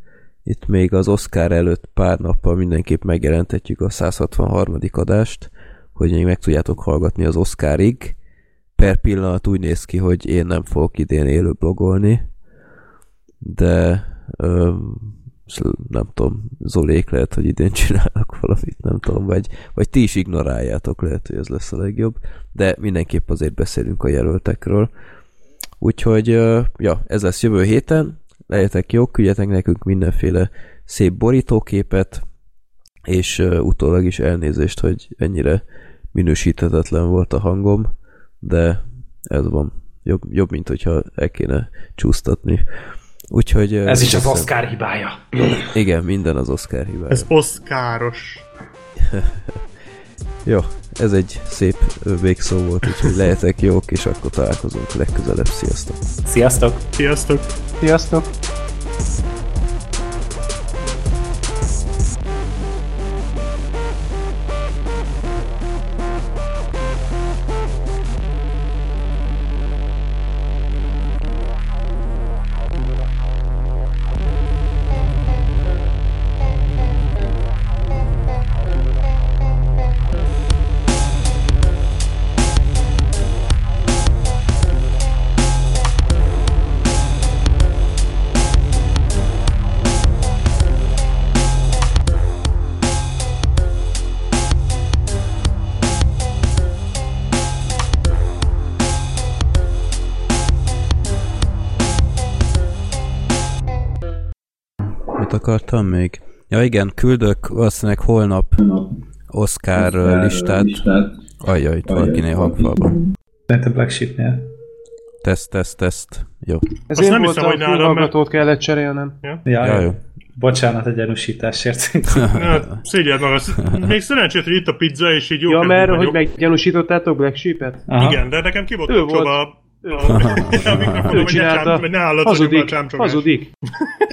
S3: Itt még az Oscar előtt pár nappal mindenképp megjelentetjük a 163. adást, hogy még meg tudjátok hallgatni az Oscarig. Per pillanat úgy néz ki, hogy én nem fogok idén élő blogolni, de ö, nem tudom, Zolék lehet, hogy idén csinálnak valamit, nem tudom, vagy, vagy ti is ignoráljátok, lehet, hogy ez lesz a legjobb, de mindenképp azért beszélünk a jelöltekről. Úgyhogy, ja, ez lesz jövő héten, legyetek jók, küldjetek nekünk mindenféle szép borítóképet, és utólag is elnézést, hogy ennyire minősíthetetlen volt a hangom, de ez van. Jobb, jobb mint hogyha el kéne csúsztatni. Úgyhogy...
S6: Ez is az Oscar hibája.
S3: Igen, minden az Oscar hibája.
S2: Ez Oscaros.
S3: Jó, ez egy szép végszó volt, úgyhogy lehetek jók, és akkor találkozunk legközelebb. Sziasztok!
S6: Sziasztok!
S2: Sziasztok!
S5: Sziasztok!
S3: Akartam még? Ja igen, küldök valószínűleg holnap Oscar ö, listát. Ajjaj, itt valakinél hangfalban.
S6: Szerintem Black Sheepnél.
S3: Teszt, teszt, teszt. Jó.
S5: Ez
S2: Azt
S5: én
S2: nem
S5: voltam,
S2: hiszem, hogy nálam,
S5: fülhallgatót kellett cserélnem.
S6: Ja,
S3: Ja,
S6: ja,
S3: jó.
S6: Bocsánat a gyanúsításért.
S2: Hát, szégyeld magad. Még szerencsét, hogy itt a pizza, és így jó
S5: Ja, mert hogy
S2: vagyok.
S5: meggyanúsítottátok Black Sheep-et?
S6: Aha.
S2: Igen, de nekem ki volt
S5: Ő
S2: a, a, a hogy ne
S5: csinálta.
S2: csám- ne hallatszódjon a
S5: Hazudik,
S2: csámcsogás.
S5: hazudik.